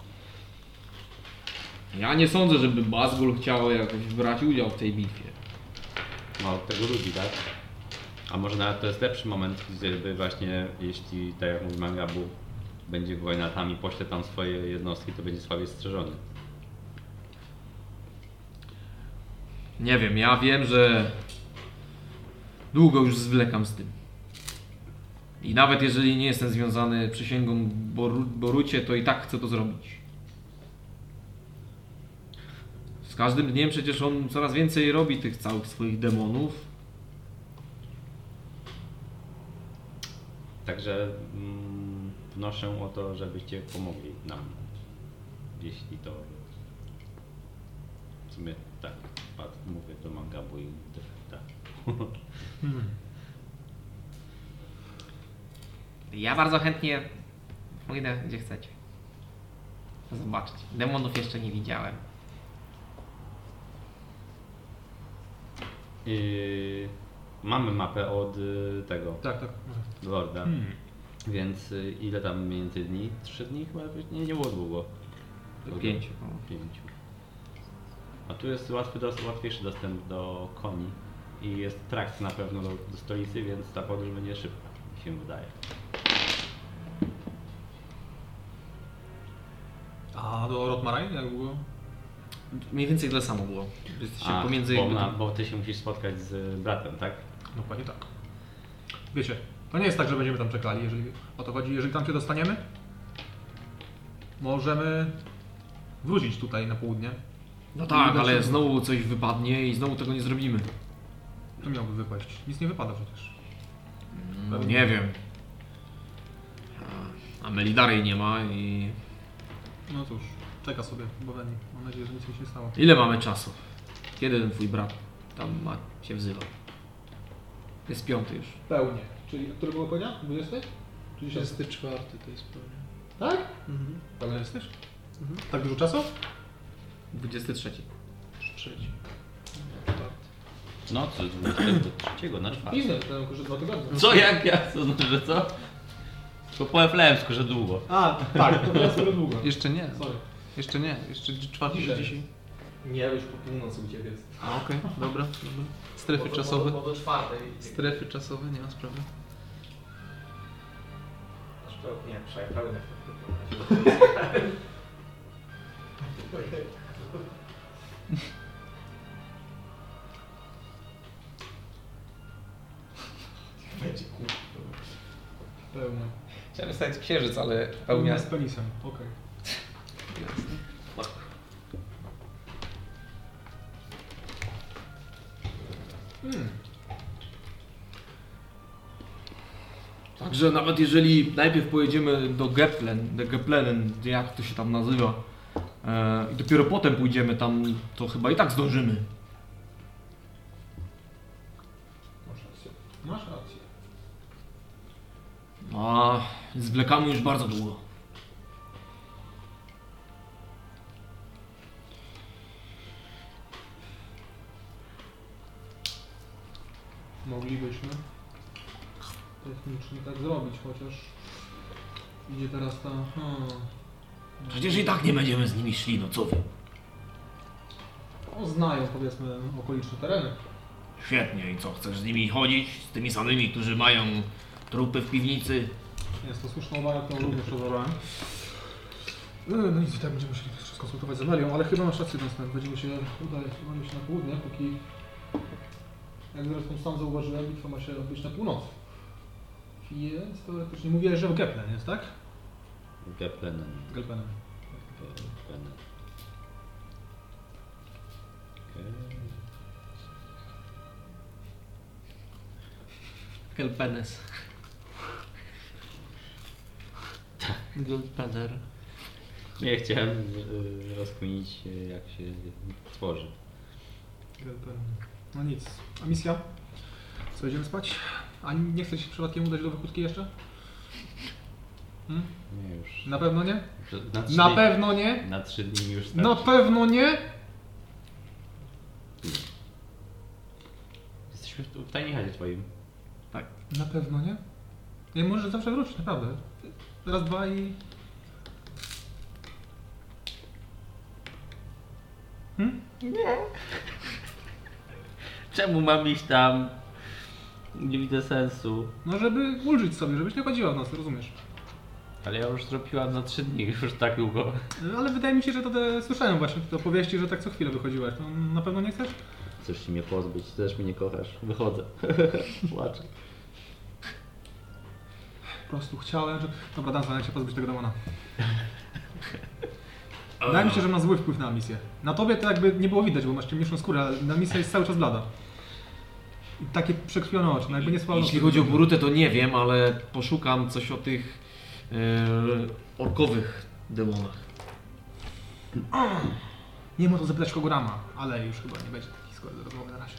Speaker 1: Ja nie sądzę, żeby Bazgul chciał jakoś brać udział w tej bitwie.
Speaker 2: Ma od tego ludzi, tak? A może nawet to jest lepszy moment, żeby właśnie, jeśli, tak jak mówi Mangabu, będzie wojna tam i pośle tam swoje jednostki, to będzie słabiej strzeżony.
Speaker 1: Nie wiem, ja wiem, że długo już zwlekam z tym. I nawet jeżeli nie jestem związany przysięgą Boru, Borucie, to i tak chcę to zrobić. Z każdym dniem przecież on coraz więcej robi tych całych swoich demonów.
Speaker 2: Także mm, wnoszę o to, żebyście pomogli nam. Jeśli to. W sumie tak, pat- mówię do Mangabu i tak.
Speaker 5: Ja bardzo chętnie pójdę gdzie chcecie. Zobaczyć. Demonów jeszcze nie widziałem.
Speaker 2: Yy, mamy mapę od y, tego
Speaker 4: Tak, tak.
Speaker 2: Lorda.
Speaker 4: Hmm.
Speaker 2: Więc y, ile tam więcej dni? Trzy dni chyba? Nie, nie było długo. Długo?
Speaker 1: Pięciu.
Speaker 2: Pięciu. A tu jest łatwy, łatwiejszy dostęp do koni i jest trakt na pewno do, do stolicy, więc ta podróż będzie szybka, mi się wydaje.
Speaker 4: A do Rotmarine jak było?
Speaker 1: Mniej więcej tyle samo było. Jesteście
Speaker 2: A,
Speaker 1: pomiędzy
Speaker 2: bo,
Speaker 1: jakby
Speaker 2: bo ty się musisz spotkać z bratem, tak?
Speaker 4: Dokładnie tak. Wiecie, to nie jest tak, że będziemy tam czekali, jeżeli o to chodzi. Jeżeli tam się dostaniemy, możemy wrócić tutaj na południe.
Speaker 1: No tak, ale znowu coś wypadnie i znowu tego nie zrobimy.
Speaker 4: To miałoby wypaść. Nic nie wypada przecież.
Speaker 1: No, nie wiem. A- Melidary nie ma i...
Speaker 4: No cóż, czeka sobie Boweni. Mam nadzieję, że nic mi się nie stało.
Speaker 1: Ile mamy czasu? Kiedy ten twój brat tam ma, się wzywa? Jest piąty już.
Speaker 4: Pełnie. Czyli, który było powiedział? 20? Czy 10?
Speaker 3: 24 to jest pewnie.
Speaker 4: Tak? Pełny jesteś? Tak dużo czasu?
Speaker 1: 23.
Speaker 3: Trzeci.
Speaker 2: No, co, 23 na czwartek.
Speaker 4: Biznes, to tylko, że dwa tygodnie.
Speaker 2: Co, jak ja? To znaczy, że co? To po eflemsku, że długo.
Speaker 4: A, tak, to jest długo.
Speaker 3: Jeszcze nie.
Speaker 4: Sorry.
Speaker 3: Jeszcze nie. Jeszcze czwarty
Speaker 4: Dzisiaj.
Speaker 3: dzisiaj.
Speaker 1: Nie, już po północy u Ciebie jest.
Speaker 3: A, Okej, dobra, dobra. Strefy czasowe.
Speaker 1: do czwartej.
Speaker 3: Strefy czasowe, nie ma sprawy.
Speaker 1: Nie, pełne.
Speaker 4: Pełne.
Speaker 6: Chciałem stać księżyc, ale
Speaker 4: Pełnia
Speaker 6: pełnia...
Speaker 4: z penisem, okej. Hmm.
Speaker 1: Także nawet jeżeli najpierw pojedziemy do Geplen, do Geplenen, jak to się tam nazywa, e, i dopiero potem pójdziemy tam, to chyba i tak zdążymy.
Speaker 4: Masz rację. Masz rację.
Speaker 1: A zwlekamy już bardzo długo.
Speaker 4: Moglibyśmy technicznie tak zrobić, chociaż idzie teraz ta... Hmm.
Speaker 8: Przecież i tak nie będziemy z nimi szli, no co wy?
Speaker 4: No, znają powiedzmy okoliczne tereny.
Speaker 8: Świetnie, i co, chcesz z nimi chodzić? Z tymi samymi, którzy mają trupy w piwnicy?
Speaker 4: Jest to słuszna uwaga, którą również rozważałem. No, no nic, i tak będziemy musieli to skonsultować z Amelią, ale chyba masz rację, Dunstan. Będziemy się udać udać się na południe, póki... Jak zresztą sam zauważyłem, bitwa ma się odbyć na północy. Więc teoretycznie mówiłeś, że w Geplen jest, tak?
Speaker 2: Geplenen.
Speaker 4: Gelpenem.
Speaker 2: Geplenen. Okej.
Speaker 1: Kelpenes.
Speaker 3: Goldpeder.
Speaker 2: Nie chciałem y, rozkminić jak się tworzy.
Speaker 4: No nic. A misja? Co, idziemy spać? A nie chcesz się przypadkiem udać do Wykutki jeszcze? Hmm?
Speaker 2: Nie już.
Speaker 4: Na pewno nie?
Speaker 2: Na trzy,
Speaker 4: Na pewno nie?
Speaker 2: Na trzy dni już
Speaker 4: Na
Speaker 2: starczy.
Speaker 4: pewno nie?
Speaker 2: Jesteśmy tu w tajnichadzie twoim.
Speaker 4: Na pewno nie? Nie, możesz zawsze wrócić, naprawdę. Raz, dwa i... Hmm?
Speaker 2: Czemu mam iść tam? Nie widzę sensu.
Speaker 4: No, żeby ulżyć sobie, żebyś nie chodziła w nas, rozumiesz?
Speaker 2: Ale ja już zrobiłam na trzy dni, już tak długo.
Speaker 4: No, Ale wydaje mi się, że to te, słyszałem właśnie te opowieści, że tak co chwilę wychodziłaś. No, na pewno nie chcesz?
Speaker 2: Chcesz się mnie pozbyć, też mnie nie kochasz. Wychodzę. Płaczę.
Speaker 4: Po prostu chciałem, że... Dobra, Dan, jak się pozbyć tego demona. Wydaje mi się, że ma zły wpływ na misję. Na tobie to jakby nie było widać, bo masz ciemniejszą skórę, ale na misja jest cały czas blada. I takie przekrwione oczy, no jakby nie spalone.
Speaker 1: Jeśli chodzi o Burutę, to nie wiem, ale poszukam coś o tych e, orkowych demonach.
Speaker 4: Nie ma to zapytać Kogorama, ale już chyba nie będzie takiej historii do rozmowy na razie.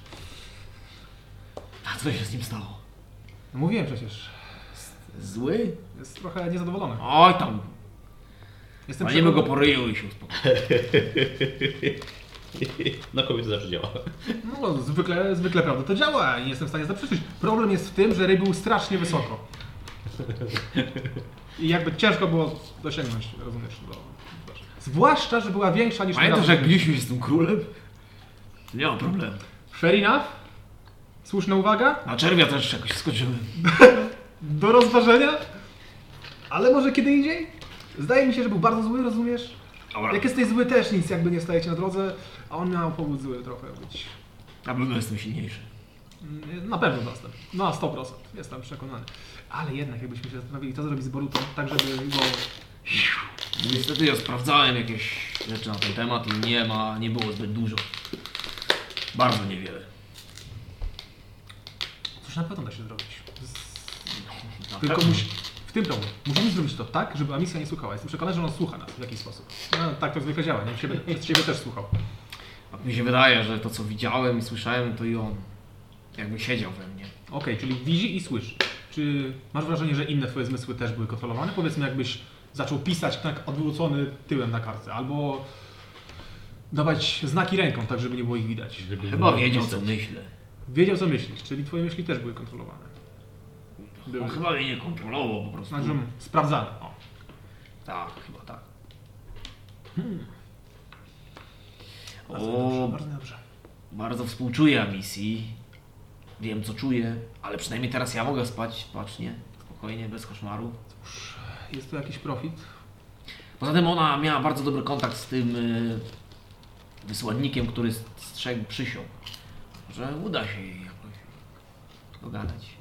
Speaker 1: A co się z nim stało?
Speaker 4: No mówiłem przecież,
Speaker 1: Zły?
Speaker 4: jest trochę niezadowolony.
Speaker 1: Oj tam,
Speaker 4: Jestem
Speaker 1: walimy go
Speaker 4: przekonany-
Speaker 1: po ryju i się uspokoi.
Speaker 2: Na kobiety zawsze działa.
Speaker 4: No, zwykle, zwykle prawda to działa i nie jestem w stanie zaprzeczyć. Problem jest w tym, że ryj był strasznie wysoko. I jakby ciężko było dosięgnąć, rozumiesz, do... Zwłaszcza, że była większa niż
Speaker 1: Pamiętasz
Speaker 4: teraz.
Speaker 1: jak biliśmy się z tym królem? Nie ma problemu.
Speaker 4: Fair enough. Słuszna uwaga.
Speaker 1: Na czerwia też jakoś skoczyłem.
Speaker 4: Do rozważenia. Ale może kiedy indziej? Zdaje mi się, że był bardzo zły, rozumiesz?
Speaker 1: Dobra.
Speaker 4: Jak jesteś zły też nic jakby nie staje ci na drodze, a on miał powód zły trochę być.
Speaker 1: Na pewno jestem silniejszy.
Speaker 4: Mm, Na pewno dostęp. Na 100%. Jestem przekonany. Ale jednak jakbyśmy się zastanowili, co zrobić z Borutą, tak żeby go...
Speaker 1: Niestety ja sprawdzałem jakieś rzeczy na ten temat i nie ma, nie było zbyt dużo. Bardzo niewiele.
Speaker 4: Cóż na pewno da się zrobić. Z...
Speaker 1: Na
Speaker 4: Tylko musi... W tym domu. Musimy zrobić to tak, żeby Amisja nie słuchała. Jestem przekonany, że on słucha nas w jakiś sposób. No, tak to zwykle działa. Nie? Ciebie, przez ciebie też słuchał.
Speaker 1: Tak mi się wydaje, że to co widziałem i słyszałem to i on. Jakby siedział we mnie.
Speaker 4: Okej, czyli widzi i słyszy. Czy masz wrażenie, że inne twoje zmysły też były kontrolowane? Powiedzmy, jakbyś zaczął pisać tak odwrócony tyłem na kartce, albo dawać znaki ręką, tak żeby nie było ich widać.
Speaker 2: Żeby
Speaker 1: Chyba wiedział co myślę.
Speaker 4: Wiedział, co myślisz, czyli twoje myśli też były kontrolowane.
Speaker 1: On chyba mnie nie kontrolował po prostu.
Speaker 4: Znaczy, sprawdzane. O.
Speaker 1: Tak, chyba tak.
Speaker 4: Bardzo dobrze,
Speaker 1: O,
Speaker 4: bardzo dobrze.
Speaker 1: bardzo współczuję misji. Wiem co czuję, ale przynajmniej teraz ja mogę spać spacznie, spokojnie, bez koszmaru.
Speaker 4: Jest tu jakiś profit?
Speaker 1: Poza tym ona miała bardzo dobry kontakt z tym y, wysłannikiem, który strzegł przysiąg. Że uda się jej jakoś dogadać.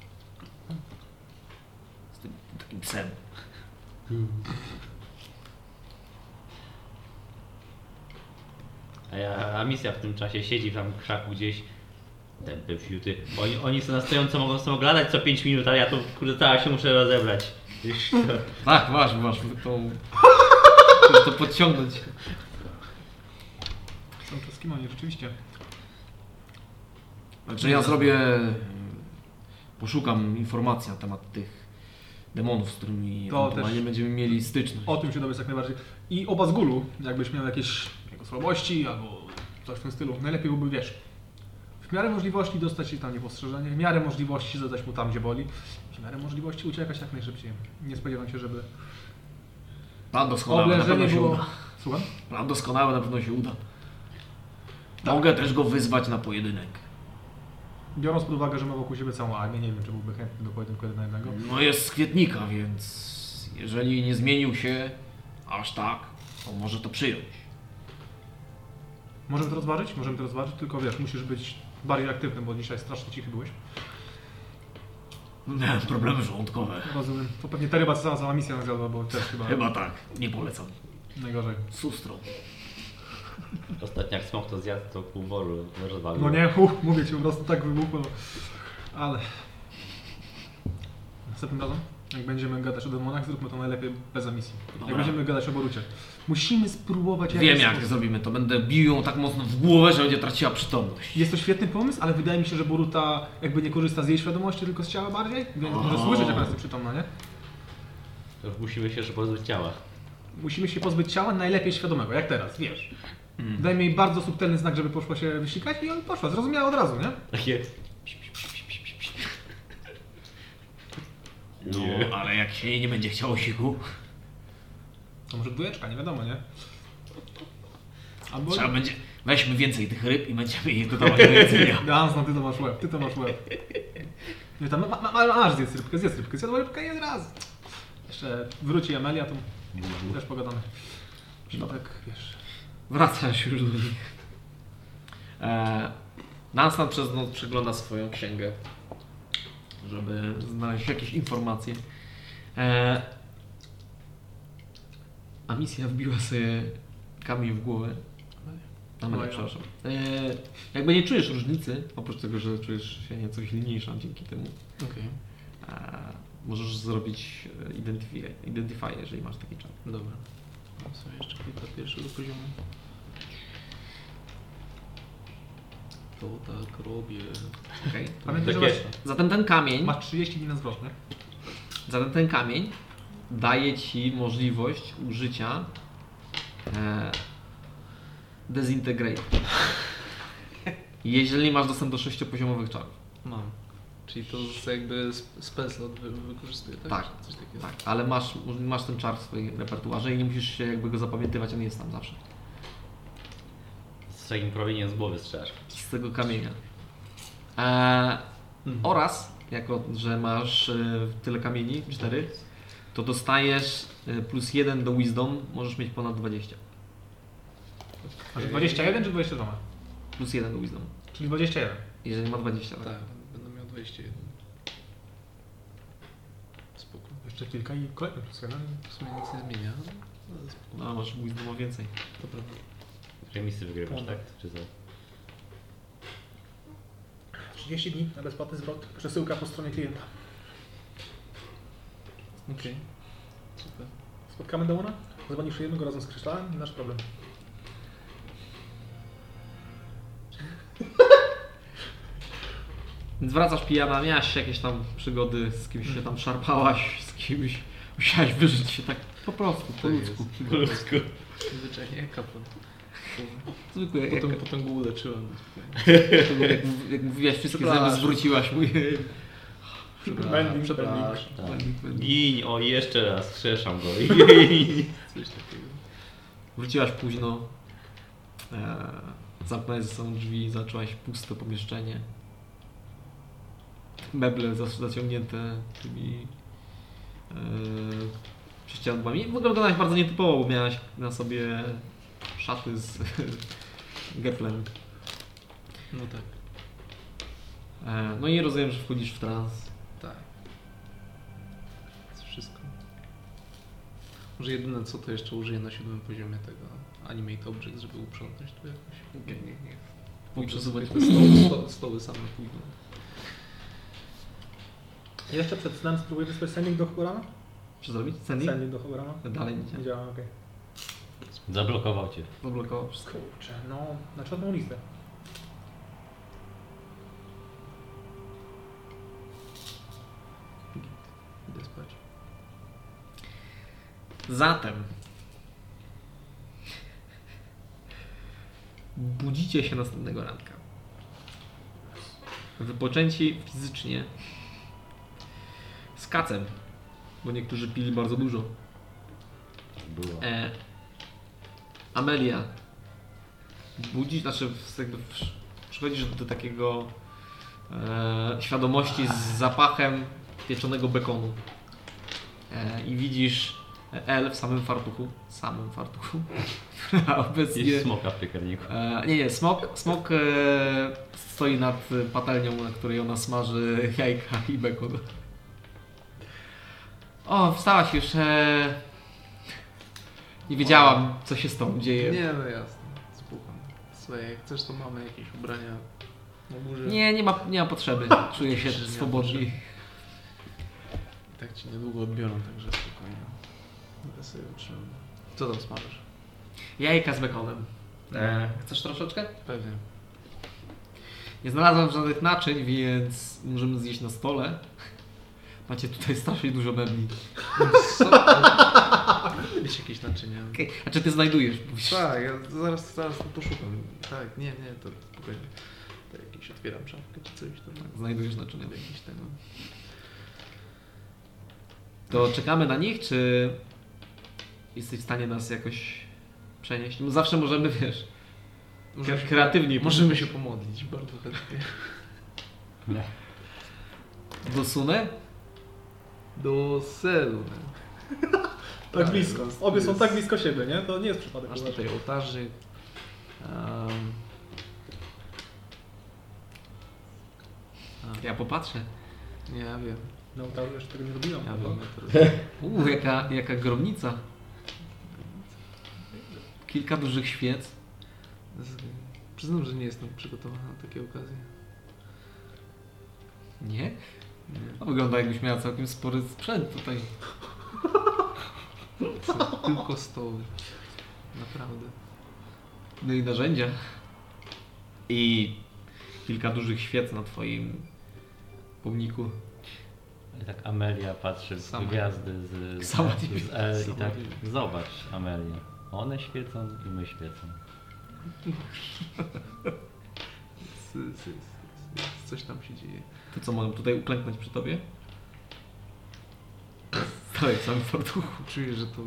Speaker 1: Takim psem.
Speaker 2: A, ja, a misja w tym czasie siedzi tam w krzaku gdzieś. Tępy fiuty. Oni, oni są na stojąco mogą sobie oglądać co 5 minut, a ja tu kurde cała się muszę rozebrać. To-
Speaker 1: Tak, masz, masz tą... to podciągnąć.
Speaker 4: Są czeski manie, rzeczywiście.
Speaker 1: Znaczy ja zrobię... Poszukam informacji na temat tych demonów, z którymi
Speaker 4: To
Speaker 1: ewentualnie będziemy mieli styczność.
Speaker 4: O tym się dowiesz jak najbardziej. I o Bazgulu, jakbyś miał jakieś jego słabości albo coś w tym stylu, najlepiej byłby, wiesz, w miarę możliwości dostać się tam niepostrzeżenie, w miarę możliwości zadać mu tam, gdzie boli, w miarę możliwości uciekać jak najszybciej. Nie spodziewam się, żeby
Speaker 1: Plan doskonały na pewno się
Speaker 4: było...
Speaker 1: uda.
Speaker 4: Słucham?
Speaker 1: Plan doskonały na pewno się uda. Mogę też go wyzwać na pojedynek.
Speaker 4: Biorąc pod uwagę, że ma wokół siebie całą armię, nie wiem, czy byłby chętny do pojedynku jeden na jednego.
Speaker 1: No jest z kwietnika, więc jeżeli nie zmienił się aż tak, to może to przyjąć.
Speaker 4: Możemy to rozważyć? Możemy to rozważyć, tylko wiesz, musisz być bardziej aktywny, bo dzisiaj strasznie cichy byłeś.
Speaker 1: Miałem problemy żołądkowe.
Speaker 4: Rozumiem. To pewnie ta ryba cała, cała misja zjadła, bo też chyba,
Speaker 1: Chyba tak, nie polecam.
Speaker 4: najgorzej.
Speaker 1: Sustrą.
Speaker 2: Ostatnio jak smok to zjadł, to pół woru rozwalił.
Speaker 4: No nie, uff, mówię ci, po prostu tak wybuchło. Ale... Następnym razem, jak będziemy gadać o demonach, zróbmy to najlepiej bez emisji. Jak
Speaker 1: Dobra.
Speaker 4: będziemy gadać o Borucie. Musimy spróbować... w
Speaker 1: Wiem
Speaker 4: jakiś
Speaker 1: jak
Speaker 4: sposób-
Speaker 1: zrobimy to. Będę bił ją tak mocno w głowę, że będzie traciła przytomność.
Speaker 4: Jest to świetny pomysł, ale wydaje mi się, że Boruta jakby nie korzysta z jej świadomości, tylko z ciała bardziej, więc może
Speaker 1: O.
Speaker 4: słyszeć, jak ona jest przytomna, nie?
Speaker 2: To już musimy się jeszcze pozbyć ciała.
Speaker 4: Musimy się pozbyć ciała najlepiej świadomego, jak teraz, wiesz.
Speaker 1: Mm.
Speaker 4: Dajmy jej bardzo subtelny znak, żeby poszła się wysikać i on poszła, zrozumiała od razu, nie?
Speaker 2: Takie...
Speaker 1: No, ale jak się jej nie będzie chciało siku,
Speaker 4: To może dwójeczka, nie wiadomo, nie? Albo...
Speaker 1: trzeba będzie... Weźmy więcej tych ryb i będziemy jej dodawać do jedzenia.
Speaker 4: Dans, no ty to masz łeb, ty to masz łeb. Nie, tam ma, ma, ma, masz zjedz rybkę, zjedz rybkę, zjadła rybkę jeden raz. Jeszcze wróci Amelia, to też pogadamy. No tak, wiesz.
Speaker 1: Wracasz już do nich. E, przez noc przegląda swoją księgę, żeby znaleźć jakieś informacje. E, a misja wbiła sobie kamień w głowę. Amelia,
Speaker 4: Moja.
Speaker 1: przepraszam. E, jakby nie czujesz różnicy, oprócz tego, że czujesz się nieco silniejsza dzięki temu.
Speaker 3: Okej,
Speaker 1: E, możesz zrobić identify, identify, jeżeli masz taki czas.
Speaker 3: dobra. Mam sobie jeszcze kilka pierwszego poziomu. To tak robię.
Speaker 1: Okay.
Speaker 4: Pamiętaj, że
Speaker 2: Takie-
Speaker 4: masz,
Speaker 1: Zatem ten kamień
Speaker 4: masz 30 dni na zwrot, nie?
Speaker 1: Zatem ten kamień daje ci możliwość użycia e, Dezintegrate. Jeżeli masz dostęp do sześciopoziomowych czarów.
Speaker 3: Mam. Czyli to jakby sp- spell slot wy, wykorzystuję, tak?
Speaker 1: Tak,
Speaker 3: Coś takiego.
Speaker 1: Tak, ale masz, masz ten czar w swoim repertuarze i nie musisz się jakby go zapamiętywać, on jest tam zawsze.
Speaker 2: Z takim promieniem z głowy strzelasz.
Speaker 1: Z tego kamienia. E, Oraz, jako że masz e, tyle kamieni, cztery, to dostajesz e, plus jeden do Wisdom, możesz mieć ponad 20.
Speaker 4: Masz 21 czy 22 ma?
Speaker 1: Plus jeden do wisdom.
Speaker 4: Czyli 21.
Speaker 1: Jeżeli ma 20, tak?
Speaker 3: Tak, będę miał 21. Spoko.
Speaker 4: Jeszcze kilka i kolejny plus jeden.
Speaker 3: W sumie nic nie zmienia.
Speaker 1: No, a masz wisdom więcej.
Speaker 3: To prawda.
Speaker 2: Remisy wygrywasz, tak? Czy co?
Speaker 4: 30 dni na bezpłatny zwrot. Przesyłka po stronie klienta.
Speaker 3: Okej. Super.
Speaker 4: Spotkamy demona? Dzwonisz jednego razem z kryształem? Nie nasz problem.
Speaker 1: Więc wracasz pijana, miałaś jakieś tam przygody, z kimś się tam szarpałaś, z kimś musiałaś wyżyć się tak po prostu, po ludzku.
Speaker 2: Po ludzku.
Speaker 3: Zwyczajnie jak kapłan.
Speaker 1: Zwykłe, jak,
Speaker 3: Potem, potem go uleczyłem.
Speaker 1: jak, jak mówiłaś wszystkie zęby, zwróciłaś mój...
Speaker 4: Bending,
Speaker 3: Przepraszam.
Speaker 2: Tak. Gin, o jeszcze raz, skrzeszam go.
Speaker 3: Coś takiego.
Speaker 1: Wróciłaś późno, e, zamknąłeś ze sobą drzwi, zaczęłaś puste pomieszczenie. Meble zaciągnięte tymi e, prześcieradłami. W ogóle wyglądałaś bardzo nietypowo, bo miałaś na sobie szaty z Geplen.
Speaker 3: No tak.
Speaker 1: E, no i rozumiem, że wchodzisz w trans.
Speaker 3: Tak. To wszystko. Może jedyne co to jeszcze użyję na siódmym poziomie tego Animate Object, żeby uprzątnąć tu jakoś.
Speaker 1: Nie, nie, nie.
Speaker 3: Pójdę
Speaker 1: Przesuwać
Speaker 3: te stoły, sto, stoły same pójdą.
Speaker 4: Jeszcze przed snem spróbuję wysłać sending do Hogorama?
Speaker 1: Co zrobić? Sandy?
Speaker 4: Sending do Hogorama?
Speaker 1: Dalej nie działa.
Speaker 4: Nie działa, okej.
Speaker 2: Zablokował cię.
Speaker 1: Zablokował wszystko.
Speaker 4: Kurczę, no, na czarną listę.
Speaker 3: Idę spać.
Speaker 1: Zatem budzicie się następnego ranka. Wypoczęci fizycznie z kacem, bo niektórzy pili bardzo dużo.
Speaker 2: Było.
Speaker 1: E, Amelia budzi, znaczy jakby przy- przychodzisz do takiego e, świadomości z zapachem pieczonego bekonu e, i widzisz El w samym fartuchu, samym fartuchu, obecnie...
Speaker 2: Jest smoka w piekarniku.
Speaker 1: E, nie, nie, smok, smok e, stoi nad patelnią, na której ona smaży jajka i bekon. O, wstałaś już. E, nie wiedziałam, co się z tobą dzieje.
Speaker 3: Nie, no jasne. Spoko. Słuchaj, jak chcesz to mamy jakieś ubrania na górze.
Speaker 1: Nie, nie ma, nie ma potrzeby. Czuję się
Speaker 3: Że nie ma
Speaker 1: swobodnie.
Speaker 3: potrzeby. I tak ci niedługo odbiorą, także spokojnie. Ja sobie utrzymam. Co tam smażysz?
Speaker 1: Jajka z bekonem. E, chcesz troszeczkę?
Speaker 3: Pewnie.
Speaker 1: Nie znalazłem żadnych naczyń, więc możemy zjeść na stole. Macie tutaj strasznie dużo mebli.
Speaker 3: Wiesz jakieś naczynia?
Speaker 1: Okay. A czy ty znajdujesz? Mówisz,
Speaker 3: Tak, ja zaraz, zaraz to poszukam. Tak, nie, nie, to spokojnie. To jakieś otwieram szafkę czy coś, to tak.
Speaker 1: Znajdujesz naczynia.
Speaker 3: Jakiś tego.
Speaker 1: To czekamy na nich, czy jesteś w stanie nas jakoś przenieść? No zawsze możemy, wiesz,
Speaker 3: Możemy
Speaker 1: kre-
Speaker 3: się,
Speaker 1: kreatywnie.
Speaker 3: możemy się pomodlić, bardzo chętnie.
Speaker 1: Do Sunę?
Speaker 3: Do celu.
Speaker 4: Tak
Speaker 3: Tak,
Speaker 4: blisko.
Speaker 3: jest-
Speaker 4: Obie są
Speaker 3: jest-
Speaker 4: tak blisko siebie, nie? To nie jest przypadek.
Speaker 3: Masz tutaj ołtarzyk. Um,
Speaker 1: Ja popatrzę.
Speaker 3: nie, ja wiem.
Speaker 4: No, tam jeszcze tego nie robiłem.
Speaker 3: Ja wiem, ja
Speaker 1: Uuu, jaka, jaka gromnica. Kilka dużych świec.
Speaker 3: Przyznam, że nie jestem przygotowany na takie okazje.
Speaker 1: Nie? No, wygląda jakbyś miała całkiem spory sprzęt tutaj.
Speaker 3: Tylko stoły. Naprawdę.
Speaker 1: No i narzędzia. I kilka dużych świec na twoim pomniku.
Speaker 2: Ale tak Amelia patrzy w
Speaker 3: Sama.
Speaker 2: gwiazdy z, z,
Speaker 1: Sama
Speaker 2: z L i tak zobacz Amelia. One świecą i my świecą.
Speaker 3: Coś tam się dzieje.
Speaker 1: To co, mogę tutaj uklęknąć przy tobie? Stałeś w samym fartuchu.
Speaker 3: Czuję, że to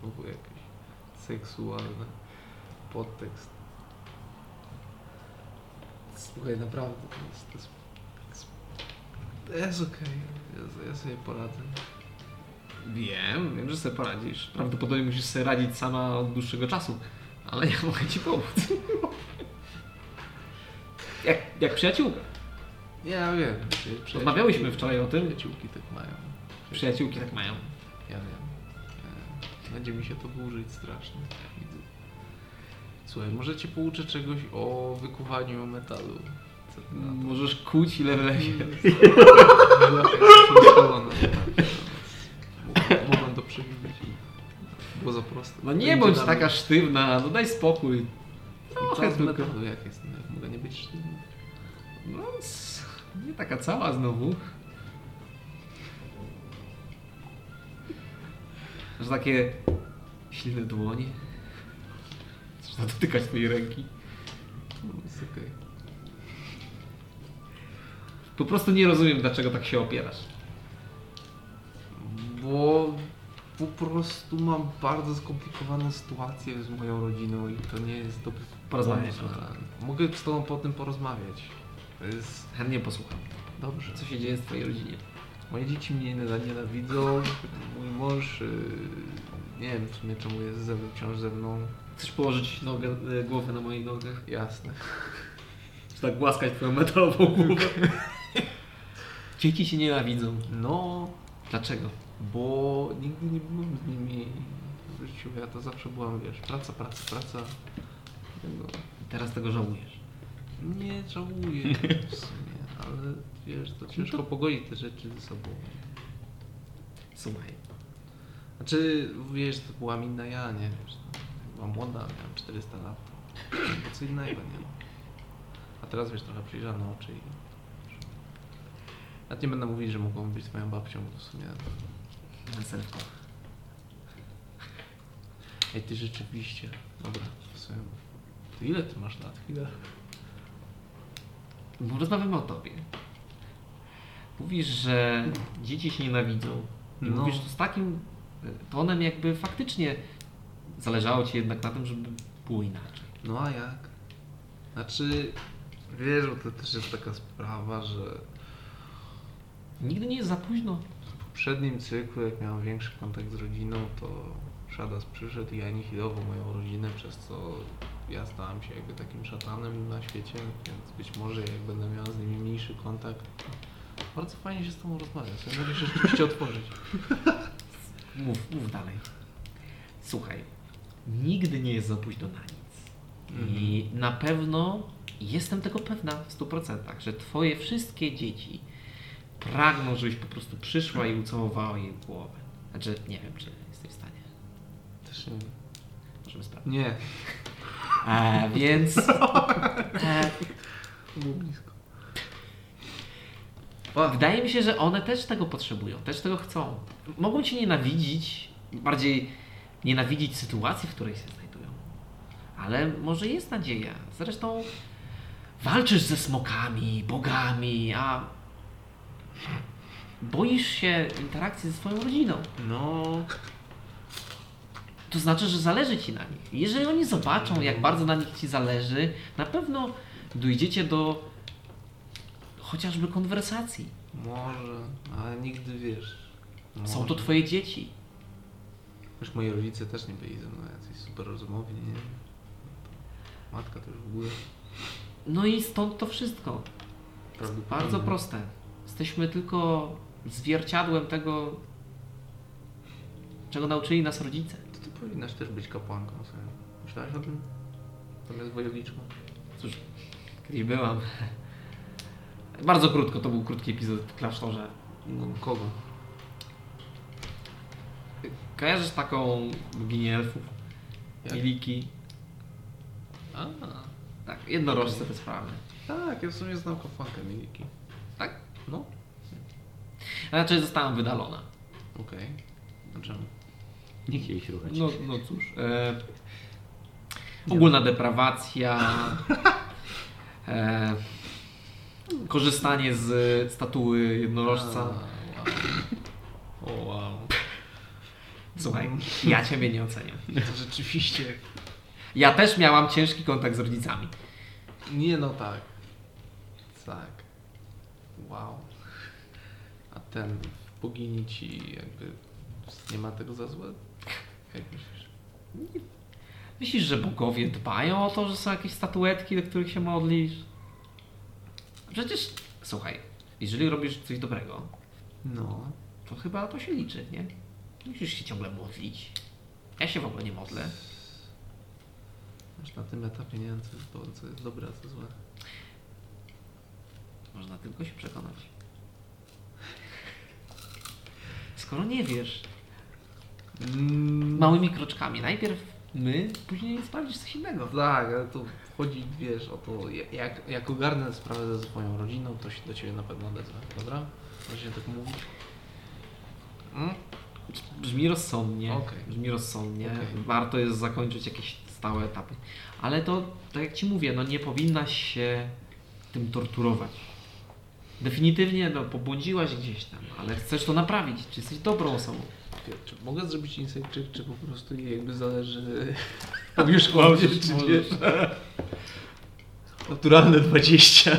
Speaker 3: znowu jakiś seksualny podtekst. Słuchaj, naprawdę to jest... To jest, to jest okej, ja, ja sobie poradzę.
Speaker 1: Wiem, wiem, że sobie poradzisz. Prawdopodobnie musisz sobie radzić sama od dłuższego czasu. Ale ja mogę ci pomóc. Jak, jak przyjaciółka.
Speaker 3: Ja wiem.
Speaker 1: Rozmawiałyśmy wczoraj o tym.
Speaker 3: Przyjaciółki tak mają.
Speaker 1: Przyjaciółki tak mają.
Speaker 3: Ja wiem. E, Będzie mi się to burzyć strasznie. Słuchaj, może cię pouczę czegoś o wykuwaniu metalu.
Speaker 1: Możesz kuć ile wlezie.
Speaker 3: Mogłem to przewidzieć. Było za proste.
Speaker 1: No nie bądź taka sztywna, no daj spokój.
Speaker 3: Z
Speaker 1: tylko.
Speaker 3: metalu? Jak jest? No, jak mogę nie być sztywny?
Speaker 1: No, nie taka cała znowu. Masz takie silne dłonie. Można dotykać twojej ręki.
Speaker 3: No, jest okej.
Speaker 1: Po prostu nie rozumiem, dlaczego tak się opierasz.
Speaker 3: Bo po prostu mam bardzo skomplikowaną sytuację z moją rodziną i to nie jest dobry
Speaker 1: Porozmawiać
Speaker 3: pomysł
Speaker 1: o tym.
Speaker 3: Mogę z tobą po tym porozmawiać. To jest
Speaker 1: Chętnie posłucham.
Speaker 3: dobrze.
Speaker 1: Co się dzieje w twojej rodzinie?
Speaker 3: Moje dzieci mnie nienawid- nienawidzą, mój mąż, yy, nie wiem w sumie czemu jest ze, wciąż ze mną.
Speaker 1: Chcesz położyć nogę, e, głowę na mojej nogach?
Speaker 3: Jasne.
Speaker 1: Czy tak głaskać twoją metalową głowę? Dzieci się nienawidzą.
Speaker 3: No,
Speaker 1: Dlaczego?
Speaker 3: bo nigdy nie byłem z nimi w życiu. Ja to zawsze byłam, wiesz, praca, praca, praca.
Speaker 1: Teraz tego żałujesz.
Speaker 3: Nie żałuję w sumie, ale wiesz, to ciężko pogodzić te rzeczy ze sobą.
Speaker 1: Słuchaj.
Speaker 3: Znaczy, wiesz, to byłam inna ja, nie wiesz. No, byłam młoda, miałam 400 lat. To co innego, nie? A teraz wiesz, trochę przyjrzane oczy i... Nawet nie będę mówić, że mogą być moją babcią, bo w sumie...
Speaker 1: Selfko.
Speaker 3: Ej, ty rzeczywiście... Dobra, w sumie... Ty ile ty masz lat? Chwilę.
Speaker 1: Bo rozmawiamy o tobie. Mówisz, że dzieci się nienawidzą. I
Speaker 3: No.
Speaker 1: mówisz to z takim e, tonem, jakby faktycznie zależało ci jednak na tym, żeby było inaczej.
Speaker 3: No a jak? Znaczy... Wiesz, bo to też jest taka sprawa, że...
Speaker 1: Nigdy nie jest za późno.
Speaker 3: W poprzednim cyklu, jak miałem większy kontakt z rodziną, to Szadas przyszedł i anihilował moją rodzinę, przez co ja stałem się jakby takim szatanem na świecie, więc być może jak będę miał z nimi mniejszy kontakt, bardzo fajnie się z tobą rozmawiać. Ja mogę się rzeczywiście otworzyć.
Speaker 1: Mów, mów dalej. Słuchaj, nigdy nie jest za późno na nic. I na pewno jestem tego pewna w 100%, że twoje wszystkie dzieci pragną, żebyś po prostu przyszła i ucałowała jej głowę. Znaczy, nie wiem, czy jesteś w stanie.
Speaker 3: Też nie.
Speaker 1: Możemy sprawdzić.
Speaker 3: Nie.
Speaker 1: A, więc... E. Wydaje mi się, że one też tego potrzebują, też tego chcą. Mogą cię nienawidzić, bardziej nienawidzić sytuacji, w której się znajdują. Ale może jest nadzieja. Zresztą walczysz ze smokami, bogami, a boisz się interakcji ze swoją rodziną.
Speaker 3: No,
Speaker 1: To znaczy, że zależy ci na nich. Jeżeli oni zobaczą, jak bardzo na nich ci zależy, na pewno dojdziecie do chociażby konwersacji.
Speaker 3: może, ale nigdy wiesz.
Speaker 1: Są
Speaker 3: może.
Speaker 1: to twoje dzieci.
Speaker 3: Wiesz, moi rodzice też nie byli ze mną jacyś super rozmowni, nie? Matka też w ogóle.
Speaker 1: No i stąd to wszystko. Bardzo proste. Jesteśmy tylko zwierciadłem tego, czego nauczyli nas rodzice.
Speaker 3: Powinnaś też być kapłanką sobie. Myślałeś o tym? Zamiast wojowniczką?
Speaker 1: Cóż, kiedyś byłam. Bardzo krótko, to był krótki epizod w klasztorze.
Speaker 3: No, kogo?
Speaker 1: Kojarzysz taką boginię elfów? Miliki?
Speaker 3: A,
Speaker 1: Tak, jednorożce te sprawy.
Speaker 3: tak, ja w sumie znam kapłankę Miliki.
Speaker 1: Tak?
Speaker 3: No,
Speaker 1: Znaczy zostałam wydalona.
Speaker 3: okej. A czemu?
Speaker 2: Nie chcieli się ruchać.
Speaker 1: No, no cóż. E, ogólna deprawacja. E, korzystanie z statuły jednorożca.
Speaker 3: Wow. O wow.
Speaker 1: Słuchaj, ja ciebie nie oceniam.
Speaker 3: To rzeczywiście.
Speaker 1: Ja też miałam ciężki kontakt z rodzicami.
Speaker 3: Nie no tak. Tak. Wow. A ten w bogini ci jakby nie ma tego za złe? Jak myślisz?
Speaker 1: Myślisz, że bogowie dbają o to, że są jakieś statuetki, do których się modlisz? Przecież, słuchaj, jeżeli robisz coś dobrego,
Speaker 3: No.
Speaker 1: to chyba to się liczy, nie? Musisz się ciągle modlić. Ja się w ogóle nie modlę.
Speaker 3: Aż na tym etapie nie wiem, co jest, do- co jest dobre, a co złe.
Speaker 1: Można tylko się przekonać. Skoro nie wiesz, małymi kroczkami. Najpierw my, później sprawdzisz coś innego.
Speaker 3: Tak, ale to chodzi, wiesz, o to, jak, jak ogarnę sprawę ze swoją rodziną, to się do Ciebie na pewno odezwę, dobra? Możecie tak mówić? Mm?
Speaker 1: Brzmi rozsądnie.
Speaker 3: Okej.
Speaker 1: Brzmi rozsądnie.
Speaker 3: Okej.
Speaker 1: Warto jest zakończyć jakieś stałe etapy. Ale to, tak jak Ci mówię, no nie powinnaś się tym torturować. Definitywnie no, pobłądziłaś gdzieś tam, ale chcesz to naprawić. Czy jesteś dobrą osobą?
Speaker 3: Czy mogę zrobić insight check, czy po prostu jakby zależy powierzchownie, czy
Speaker 1: możesz.
Speaker 3: wiesz? Naturalne 20.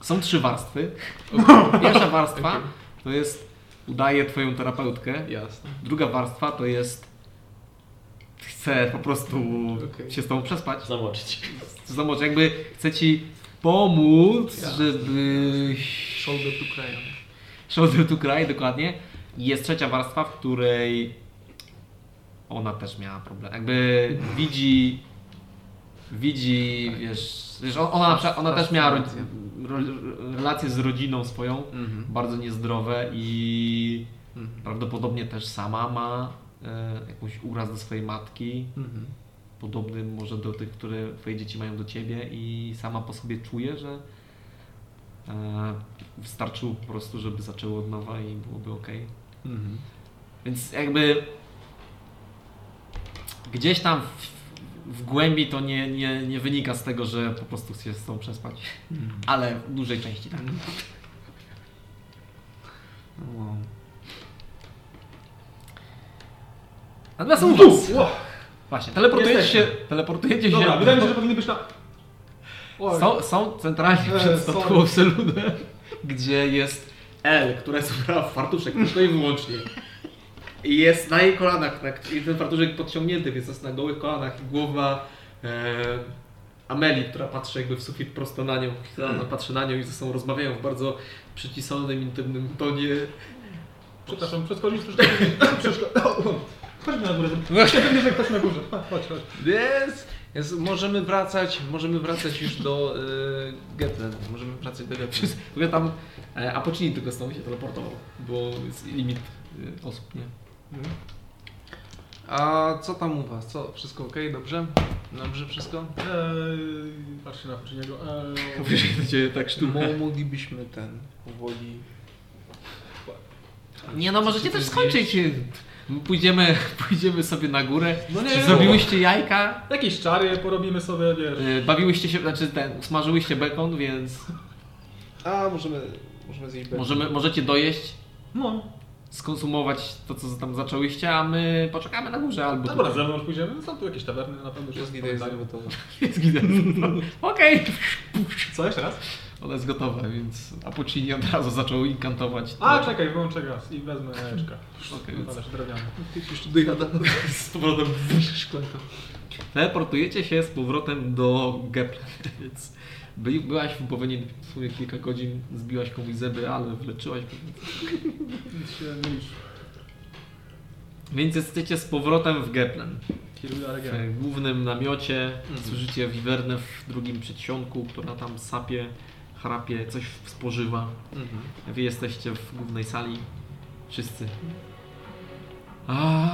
Speaker 1: Są trzy warstwy. Pierwsza warstwa to jest udaje Twoją terapeutkę.
Speaker 3: Jasne.
Speaker 1: Druga warstwa to jest chcę po prostu
Speaker 3: Okej.
Speaker 1: się z Tobą przespać.
Speaker 2: Zamoczyć.
Speaker 1: Zobacz, jakby chcę Ci pomóc,
Speaker 3: Jasne.
Speaker 1: żebyś...
Speaker 3: Shoulder to cry.
Speaker 1: Shoulder to cry, dokładnie. I jest trzecia warstwa, w której ona też miała problem. Jakby widzi, widzi, wiesz, wiesz ona, ona też miała ro, ro, relacje z rodziną swoją,
Speaker 3: Mhm.
Speaker 1: bardzo niezdrowe i
Speaker 3: Mhm.
Speaker 1: prawdopodobnie też sama ma e, jakąś uraz do swojej matki,
Speaker 3: Mhm.
Speaker 1: podobny może do tych, które twoje dzieci mają do ciebie i sama po sobie czuje, że e, wystarczyło po prostu, żeby zaczęło od nowa i byłoby ok.
Speaker 3: Mhm.
Speaker 1: Więc jakby gdzieś tam w, w głębi to nie, nie, nie wynika z tego, że po prostu chcesz z tą przespać,
Speaker 3: Mhm.
Speaker 1: ale w dużej części tak.
Speaker 3: No.
Speaker 1: Natomiast u was, właśnie, teleportujecie się,
Speaker 4: Jesteśmy.
Speaker 1: teleportujecie
Speaker 4: Dobra,
Speaker 1: się,
Speaker 4: wydaje mi się, że powinny być na... Oj.
Speaker 1: są, są centralnie
Speaker 4: E,
Speaker 1: przed statuą Seludę, gdzie jest L, która jest ubrana w fartuszek tylko i wyłącznie. I jest na jej kolanach, na, i ten fartuszek podciągnięty, więc jest na gołych kolanach i głowa e, Ameli, która patrzy jakby w sufit prosto na nią. Ona patrzy na nią i ze sobą rozmawiają w bardzo przyciszonym, intymnym tonie.
Speaker 4: Przepraszam, przeskoczyć troszkę. Przeszko- Chodźmy na górę. Ja pewnie, że ktoś na górze. Chodź, chodź. chodź.
Speaker 3: Jest. Jest. Możemy wracać, możemy wracać już do y, Getland. Możemy wracać do Getland.
Speaker 1: W ogóle tam e, Apocini tylko znowu się teleportował, bo jest limit e, osób, nie?
Speaker 3: A co tam u was? Co? Wszystko ok? Dobrze? Dobrze wszystko?
Speaker 4: Eee, patrzcie na Pucciniego. Eee,
Speaker 1: Wiesz, jak to cię tak szturmuje.
Speaker 3: Mo- moglibyśmy ten powoli.
Speaker 1: Nie no, możecie też skończyć. Pójdziemy, pójdziemy sobie na górę.
Speaker 4: No nie,
Speaker 1: Czy
Speaker 4: no.
Speaker 1: zrobiłyście jajka?
Speaker 4: Jakieś czary porobimy sobie, wiesz.
Speaker 1: Y, Bawiłyście się, znaczy ten, usmażyłyście bekon, więc
Speaker 3: A możemy, możemy zjeść bekon.
Speaker 1: możemy, możecie dojeść,
Speaker 4: No,
Speaker 1: skonsumować to, co tam zaczęłyście, a my poczekamy na górze albo
Speaker 4: dobra,
Speaker 1: tutaj.
Speaker 4: ze mną pójdziemy. No Są tu jakieś tawerny, na pewno już
Speaker 3: Jest gita jest gotowa.
Speaker 1: Jest git. Okej.
Speaker 4: Co, jeszcze raz?
Speaker 1: Ona jest gotowa, więc Apocini od razu zaczął inkantować.
Speaker 4: A,
Speaker 1: to-
Speaker 4: czekaj, wyłączę gaz i wezmę jajeczka.
Speaker 1: Okej,
Speaker 4: Okay,
Speaker 1: więc
Speaker 4: drewniane.
Speaker 3: Jeszcze dojada.
Speaker 1: z powrotem
Speaker 3: Szklanka.
Speaker 1: teleportujecie się z powrotem do Geplen, więc by, byłaś w Bowenie w sumie kilka godzin, zbiłaś komuś zęby, ale wyleczyłaś go, więc
Speaker 4: Nic się.
Speaker 1: Więc jesteście z powrotem w Geplen. W głównym namiocie słyszycie Wiwernę w drugim przedsionku, która tam sapie, chrapie, coś spożywa.
Speaker 3: Mhm.
Speaker 1: Wy jesteście w głównej sali. Wszyscy. A,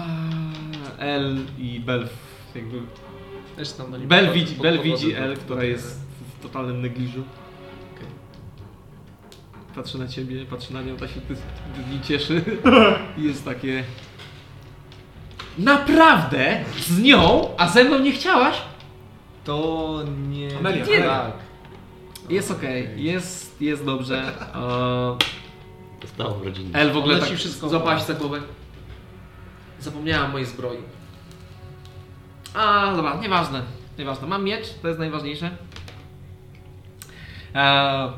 Speaker 1: El i Bel jakby...
Speaker 3: Też tam
Speaker 1: Bel
Speaker 3: pod-
Speaker 1: widzi, Bel widzi El,
Speaker 3: do-
Speaker 1: która
Speaker 3: do-
Speaker 1: jest w totalnym negliżu.
Speaker 3: Okej.
Speaker 1: Patrzy na ciebie, patrzy na nią, ta się ty, ty, ty cieszy. I jest takie... Naprawdę? Z nią? A ze mną nie chciałaś?
Speaker 3: To nie...
Speaker 4: Amelia,
Speaker 3: tak.
Speaker 1: Jest okej, jest, jest dobrze.
Speaker 2: Zostało w rodzinie.
Speaker 1: El w ogóle tak
Speaker 3: wszystko
Speaker 1: złapałaś za głowę. Zapomniałam mojej zbroi. A, dobra, nieważne. Nieważne. Mam miecz, to jest najważniejsze. E,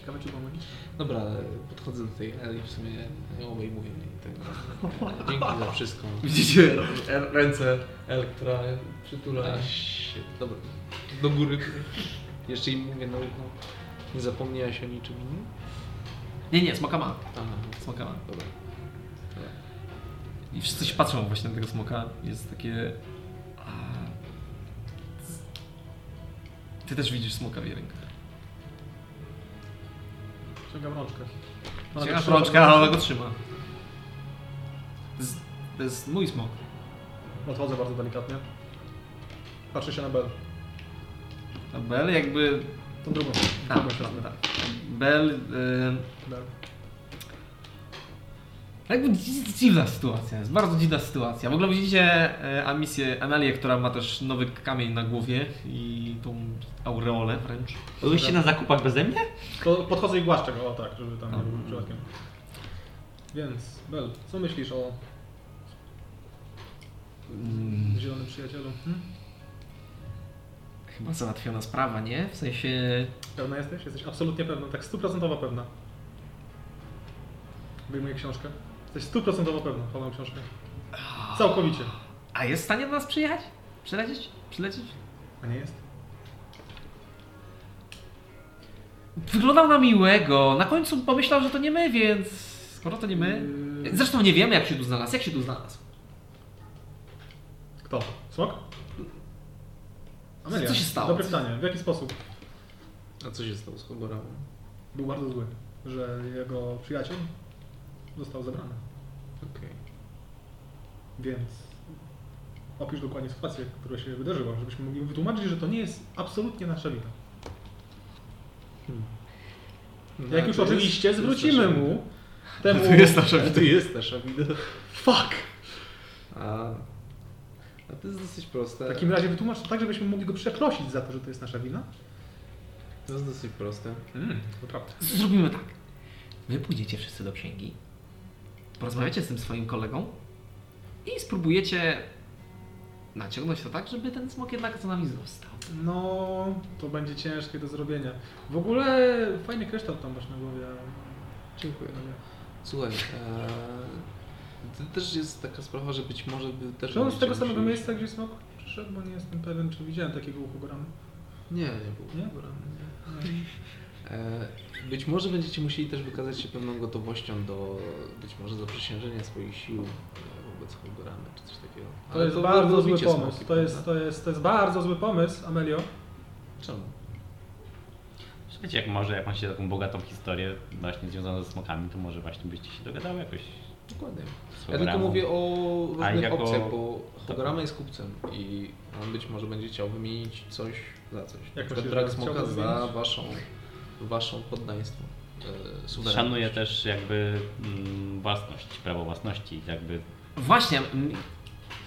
Speaker 4: Ciekawe, czy pomogę.
Speaker 3: Dobra, podchodzę do tej Eli w sumie nie obejmuję jej tego. Dzięki za wszystko.
Speaker 6: Widzicie r- ręce El, która przytula.
Speaker 3: Dobra, do góry. Jeszcze im mówię na ucho. Nie zapomniałaś o niczym innym?
Speaker 1: Nie, nie, smoka ma.
Speaker 3: Aha,
Speaker 1: Smoka ma.
Speaker 3: dobra.
Speaker 1: I wszyscy się patrzą właśnie na tego smoka. Jest takie... A... Ty też widzisz smoka w jej rękach.
Speaker 4: Ściągam rączkę. Trzyma,
Speaker 1: rączkę, ale ona go trzyma. To jest, to jest mój smok.
Speaker 4: Odchodzę bardzo delikatnie. Patrzę się na Bel.
Speaker 1: A Bell jakby...
Speaker 4: Tą drugą.
Speaker 1: A,
Speaker 4: drugą
Speaker 1: tak,
Speaker 4: siostrę.
Speaker 1: tak. Bell... Y...
Speaker 4: Bel.
Speaker 1: Jakby dzi- dziwna sytuacja, jest bardzo dziwna sytuacja. W ogóle widzicie e, Amisję, Amelię, która ma też nowy kamień na głowie i tą aureolę wręcz.
Speaker 2: Byłyście na zakupach beze mnie?
Speaker 4: To podchodzę i głaszczę go, o tak, żeby tam nie był przypadkiem. Więc, Bel, co myślisz o
Speaker 1: Mm,
Speaker 4: zielonym przyjacielu? Hmm?
Speaker 1: Chyba załatwiona sprawa, nie? W sensie...
Speaker 4: Pewna jesteś? Jesteś absolutnie pewna, tak stuprocentowo pewna. Wyjmuję książkę. Jesteś stuprocentowo pewna, chowam książkę. Całkowicie.
Speaker 1: A jest w stanie do nas przyjechać? Przylecieć? Przylecieć?
Speaker 4: A nie jest?
Speaker 1: Wyglądał na miłego. Na końcu pomyślał, że to nie my, więc... Skoro to nie my...
Speaker 4: Yy,
Speaker 1: Zresztą nie wiemy, jak się tu znalazł. Jak się tu znalazł?
Speaker 4: Kto? Smok? Amelia.
Speaker 1: Co się stało?
Speaker 4: Dobre pytanie. W jaki sposób?
Speaker 3: A co się stało z Hogoramą?
Speaker 4: Był bardzo zły, że jego przyjaciel został zabrany.
Speaker 3: Okej.
Speaker 4: Więc opisz dokładnie sytuację, która się wydarzyła, żebyśmy mogli wytłumaczyć, że to nie jest absolutnie nasza wina.
Speaker 3: No,
Speaker 4: Jak już
Speaker 3: jest-
Speaker 4: oczywiście
Speaker 3: jest
Speaker 4: zwrócimy
Speaker 3: nasza
Speaker 4: mu temu...
Speaker 1: To jest nasza
Speaker 3: wina. To jest nasza wina.
Speaker 4: Fuck!
Speaker 3: A, a to jest dosyć proste.
Speaker 4: W takim razie wytłumacz to tak, żebyśmy mogli go przeprosić za to, że to jest nasza wina.
Speaker 3: To jest dosyć proste.
Speaker 4: Mm, to prawda.
Speaker 1: Zrobimy tak. Wy pójdziecie wszyscy do księgi, porozmawiacie z tym swoim kolegą i spróbujecie naciągnąć to tak, żeby ten smok jednak za nami został.
Speaker 4: No, to będzie ciężkie do zrobienia. W ogóle fajny kryształ tam masz na głowie.
Speaker 3: Dziękuję. Słuchaj, e, to też jest taka sprawa, że być może by też...
Speaker 4: Czy on z tego samego
Speaker 3: musieli-
Speaker 4: miejsca, gdzie smok przyszedł? Bo nie jestem pewien, czy widziałem takiego uchogoramy.
Speaker 3: Nie, nie był.
Speaker 4: Nie?
Speaker 3: Ubrany, nie. E, Być może będziecie musieli też wykazać się pewną gotowością do być może zaprzysiężenia swoich sił wobec Hogoramy czy coś takiego.
Speaker 4: To
Speaker 3: Ale
Speaker 4: jest
Speaker 3: wy
Speaker 4: bardzo zły pomysł.
Speaker 3: smoki,
Speaker 4: To jest, to, jest, to jest bardzo zły pomysł, Amelio.
Speaker 3: Czemu?
Speaker 2: Wiecie, jak może jak macie taką bogatą historię właśnie związaną ze smokami, to może właśnie byście się dogadały jakoś. Z
Speaker 3: Ja tylko mówię o różnych
Speaker 2: jako-
Speaker 3: opcjach, bo Hogorama jest kupcem i on być może będzie chciał wymienić coś za coś. Na
Speaker 4: Jak
Speaker 3: przykład
Speaker 4: że
Speaker 3: smoka
Speaker 4: chciałby
Speaker 3: za waszą, waszą poddaństwo. E.
Speaker 2: Szanuję też jakby mm, własność, prawo własności, jakby
Speaker 1: Właśnie,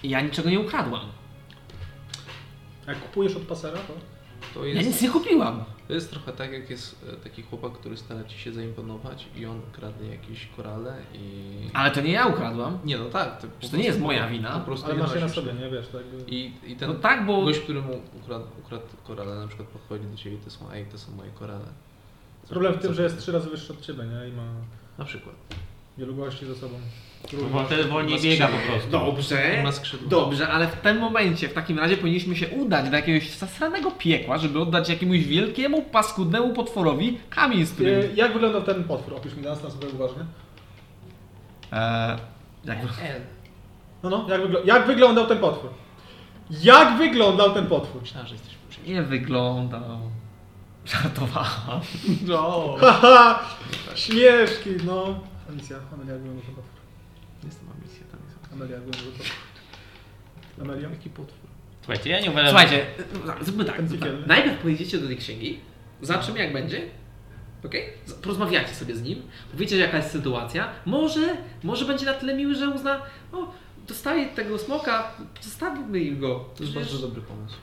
Speaker 1: ja niczego nie ukradłam.
Speaker 4: Jak kupujesz od pasera, to
Speaker 3: To
Speaker 1: Ja
Speaker 3: jest,
Speaker 1: nic nie kupiłam.
Speaker 3: To jest trochę tak, jak jest e, taki chłopak, który stara ci się zaimponować i on kradnie jakieś korale i...
Speaker 1: Ale to nie ja ukradłam.
Speaker 3: Nie, no tak. To,
Speaker 1: to nie jest moja wina.
Speaker 3: Po prostu
Speaker 4: ale masz je na sobie, nie wiesz, tak.
Speaker 3: I, I ten
Speaker 1: No tak, bo...
Speaker 3: gość, który mu ukradł, ukradł korale, na przykład podchodzi do ciebie i to są, ej, to są moje korale. Co-
Speaker 4: Problem w tym, że jest trzy razy wyższy od ciebie, nie? I ma
Speaker 3: Na przykład.
Speaker 4: wielu gości ze sobą.
Speaker 2: Bo wtedy wolniej biega po prostu.
Speaker 1: Dobrze.
Speaker 3: Ma skrzydła.
Speaker 1: Dobrze, ale w tym momencie, w takim razie powinniśmy się udać do jakiegoś zasranego piekła, żeby oddać jakiemuś wielkiemu, paskudnemu potworowi kamień, z którym...
Speaker 4: E, Jak wyglądał ten potwór? Opisz mi nas na sobie uważnie.
Speaker 1: Eee, jak...
Speaker 4: No, no, jak, wygl- jak wyglądał ten potwór? Jak wyglądał ten potwór?
Speaker 3: Myślałem, że jesteś.
Speaker 1: Nie wyglądał... Żartowałam. No.
Speaker 4: Haha! Śmieszki, no. Alicja, Amelia, jak wyglądał ten potwór?
Speaker 3: Jestem ambicję, tam jest.
Speaker 4: Amelia, ten potwór? Amelia?
Speaker 3: Jaki potwór?
Speaker 2: Słuchajcie, ja nie uważam...
Speaker 1: Słuchajcie, no, zróbmy tak, zróbmy tak. Najpierw pojedziecie do tej księgi, zobaczymy jak będzie, okej? Z- Porozmawiacie sobie z nim, powiecie jaka jest sytuacja, może, może będzie na tyle miły, że uzna, o, dostaje tego smoka, zostawimy im go.
Speaker 3: To jest bardzo dobry pomysł.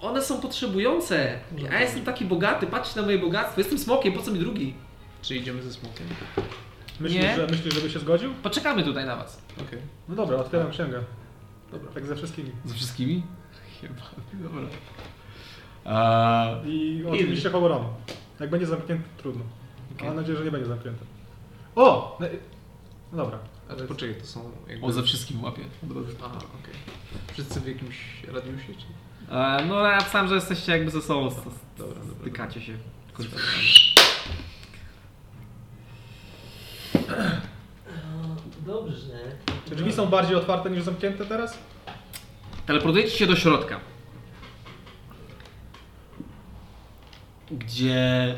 Speaker 1: One są potrzebujące, ja jestem taki bogaty, patrzcie na moje bogactwo, jestem smokiem, po co mi drugi?
Speaker 3: Czy idziemy ze smokiem?
Speaker 4: Myślisz,
Speaker 1: Nie.
Speaker 4: że, myślisz, żeby się zgodził?
Speaker 1: Poczekamy tutaj na was.
Speaker 3: Okej.
Speaker 4: No dobra, otwieram księgę.
Speaker 3: Dobra.
Speaker 4: Tak ze wszystkimi.
Speaker 1: Ze wszystkimi? Chyba, dobra. Eee,
Speaker 4: I oczywiście Howoromu. Jak będzie zamknięty, trudno. Mam nadzieję, że nie będzie zamknięte. O! No, no dobra.
Speaker 3: Ale poczekaj, to są jakby...
Speaker 1: On ze wszystkim łapie.
Speaker 3: A, okej. Wszyscy w jakimś radiusie, czy...
Speaker 1: E, no ja sam, że jesteście jakby ze sobą,
Speaker 3: Dobra, dobra.
Speaker 1: stykacie się. Końcami.
Speaker 6: Dobrze.
Speaker 4: Czy drzwi są bardziej otwarte niż zamknięte teraz?
Speaker 1: Teleportujecie się do środka. Gdzie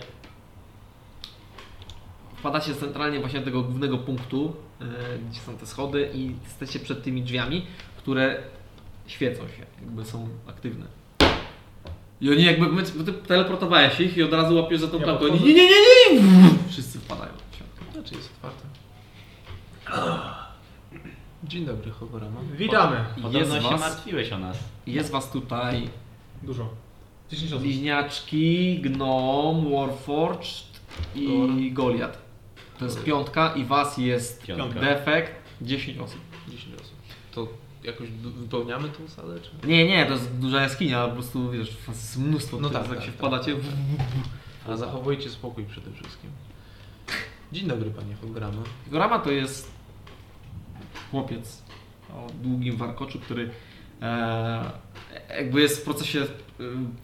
Speaker 1: wpadacie centralnie właśnie do tego głównego punktu, e, gdzie są te schody i jesteście przed tymi drzwiami, które świecą się, jakby są aktywne. I oni jakby, my- bo ty teleportowałeś ich i od razu łapiesz za tą
Speaker 4: Ja
Speaker 1: klamkę. Oni nie, nie, nie, nie! Wszyscy wpadają
Speaker 3: Znaczy jest otwarte. Dzień dobry, Hogorama.
Speaker 4: Witamy.
Speaker 2: Podobno
Speaker 1: jest
Speaker 2: się
Speaker 1: was,
Speaker 2: martwiłeś o nas.
Speaker 1: jest was tutaj
Speaker 4: Dużo. 10 osób.
Speaker 1: Bliźniaczki, Gnom, Warforged i Goliat. To jest piątka i was jest
Speaker 2: Piątka.
Speaker 1: defekt 10 osób.
Speaker 3: 10 osób. To jakoś du- wypełniamy tą salę, czy...
Speaker 1: Nie, nie, to jest duża jaskinia, po prostu wiesz, was jest mnóstwo,
Speaker 3: No
Speaker 1: no
Speaker 3: tak,
Speaker 1: jak
Speaker 3: tak,
Speaker 1: się
Speaker 3: tak.
Speaker 1: wpadacie.
Speaker 3: Ale zachowujcie spokój przede wszystkim. Dzień dobry, panie Hogorama.
Speaker 1: Gorama to jest chłopiec o długim warkoczu, który e, jakby jest w procesie e,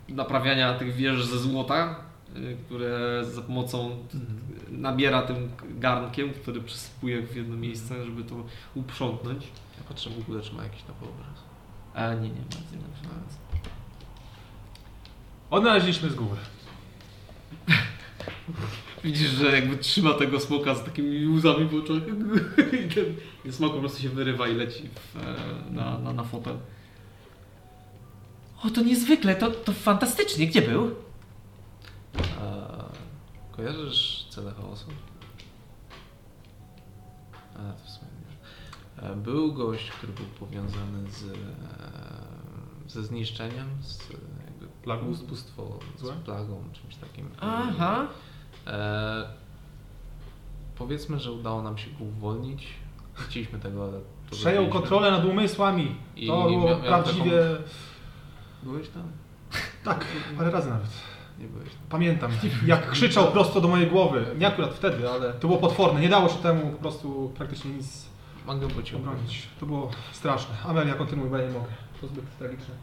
Speaker 1: naprawiania tych wież ze złota, e, które za pomocą nabiera tym garnkiem, który przysypuje w jedno miejsce, żeby to uprzątnąć.
Speaker 3: Ja patrzę w ogóle, czy ma jakiś nowoobraz.
Speaker 1: A nie, nie, bardzo nie.
Speaker 4: Odnaleźliśmy z góry.
Speaker 1: Widzisz, że jakby trzyma tego smoka z takimi łzami w oczach i ten smok po prostu się wyrywa i leci w, e, na, na, na fotel.
Speaker 5: O, to niezwykle, to, to fantastycznie. Gdzie był?
Speaker 3: A kojarzysz cele chaosu? A, to w sumie nie. Był gość, który był powiązany z, e, ze zniszczeniem, z e, jakby
Speaker 4: Plagą?
Speaker 3: ubóstwo,
Speaker 4: Złe?
Speaker 3: z plagą, czymś takim.
Speaker 5: Aha.
Speaker 3: E, powiedzmy, że udało nam się go uwolnić. Chcieliśmy tego, ale to
Speaker 4: Przejął
Speaker 3: zrobiliśmy.
Speaker 4: kontrolę nad umysłami.
Speaker 3: I
Speaker 4: To było
Speaker 3: miał- miał
Speaker 4: prawdziwie...
Speaker 3: Byłeś tam?
Speaker 4: Tak, parę razy nawet.
Speaker 3: Nie byłeś tam.
Speaker 4: Pamiętam, jak krzyczał prosto do mojej głowy. Nie akurat wtedy, ale to było potworne. Nie dało się temu po prostu praktycznie nic
Speaker 3: Mogę być
Speaker 4: obronić. To było straszne. Amelia, kontynuuj, bo ja nie mogę. To zbyt tragiczne.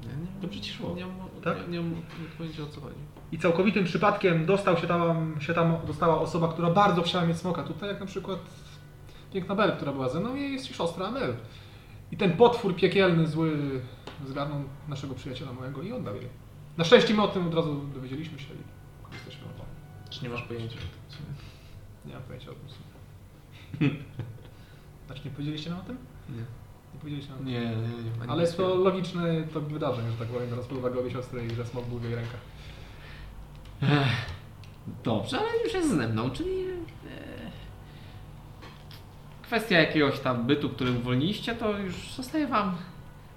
Speaker 3: Nie, nie,
Speaker 2: To przecież szło.
Speaker 3: Nie, nie,
Speaker 4: Tak?
Speaker 3: nie, nie, nie, nie pojęcia o co chodzi.
Speaker 4: I całkowitym przypadkiem dostał się tam, się tam dostała osoba, która bardzo chciała mieć smoka. Tutaj jak na przykład piękna Bel, która była ze mną i jest siostra Amel. I ten potwór piekielny, zły zgarnął naszego przyjaciela mojego i oddał jej. Na szczęście my o tym od razu dowiedzieliśmy się i jesteśmy o tym.
Speaker 3: Czy nie masz pojęcia o tym?
Speaker 4: Nie mam pojęcia o tym. Znaczy nie powiedzieliście nam o tym?
Speaker 3: Nie.
Speaker 4: Nie powiedzieliście nam.
Speaker 1: Nie, nie,
Speaker 4: Ale jest to to wydarzenie, że tak powiem, biorąc pod uwagę obie siostry i że smok był w jej rękach.
Speaker 1: Dobrze, ale już jest ze mną, czyli e, kwestia jakiegoś tam bytu, który uwolniliście, to już zostaje wam.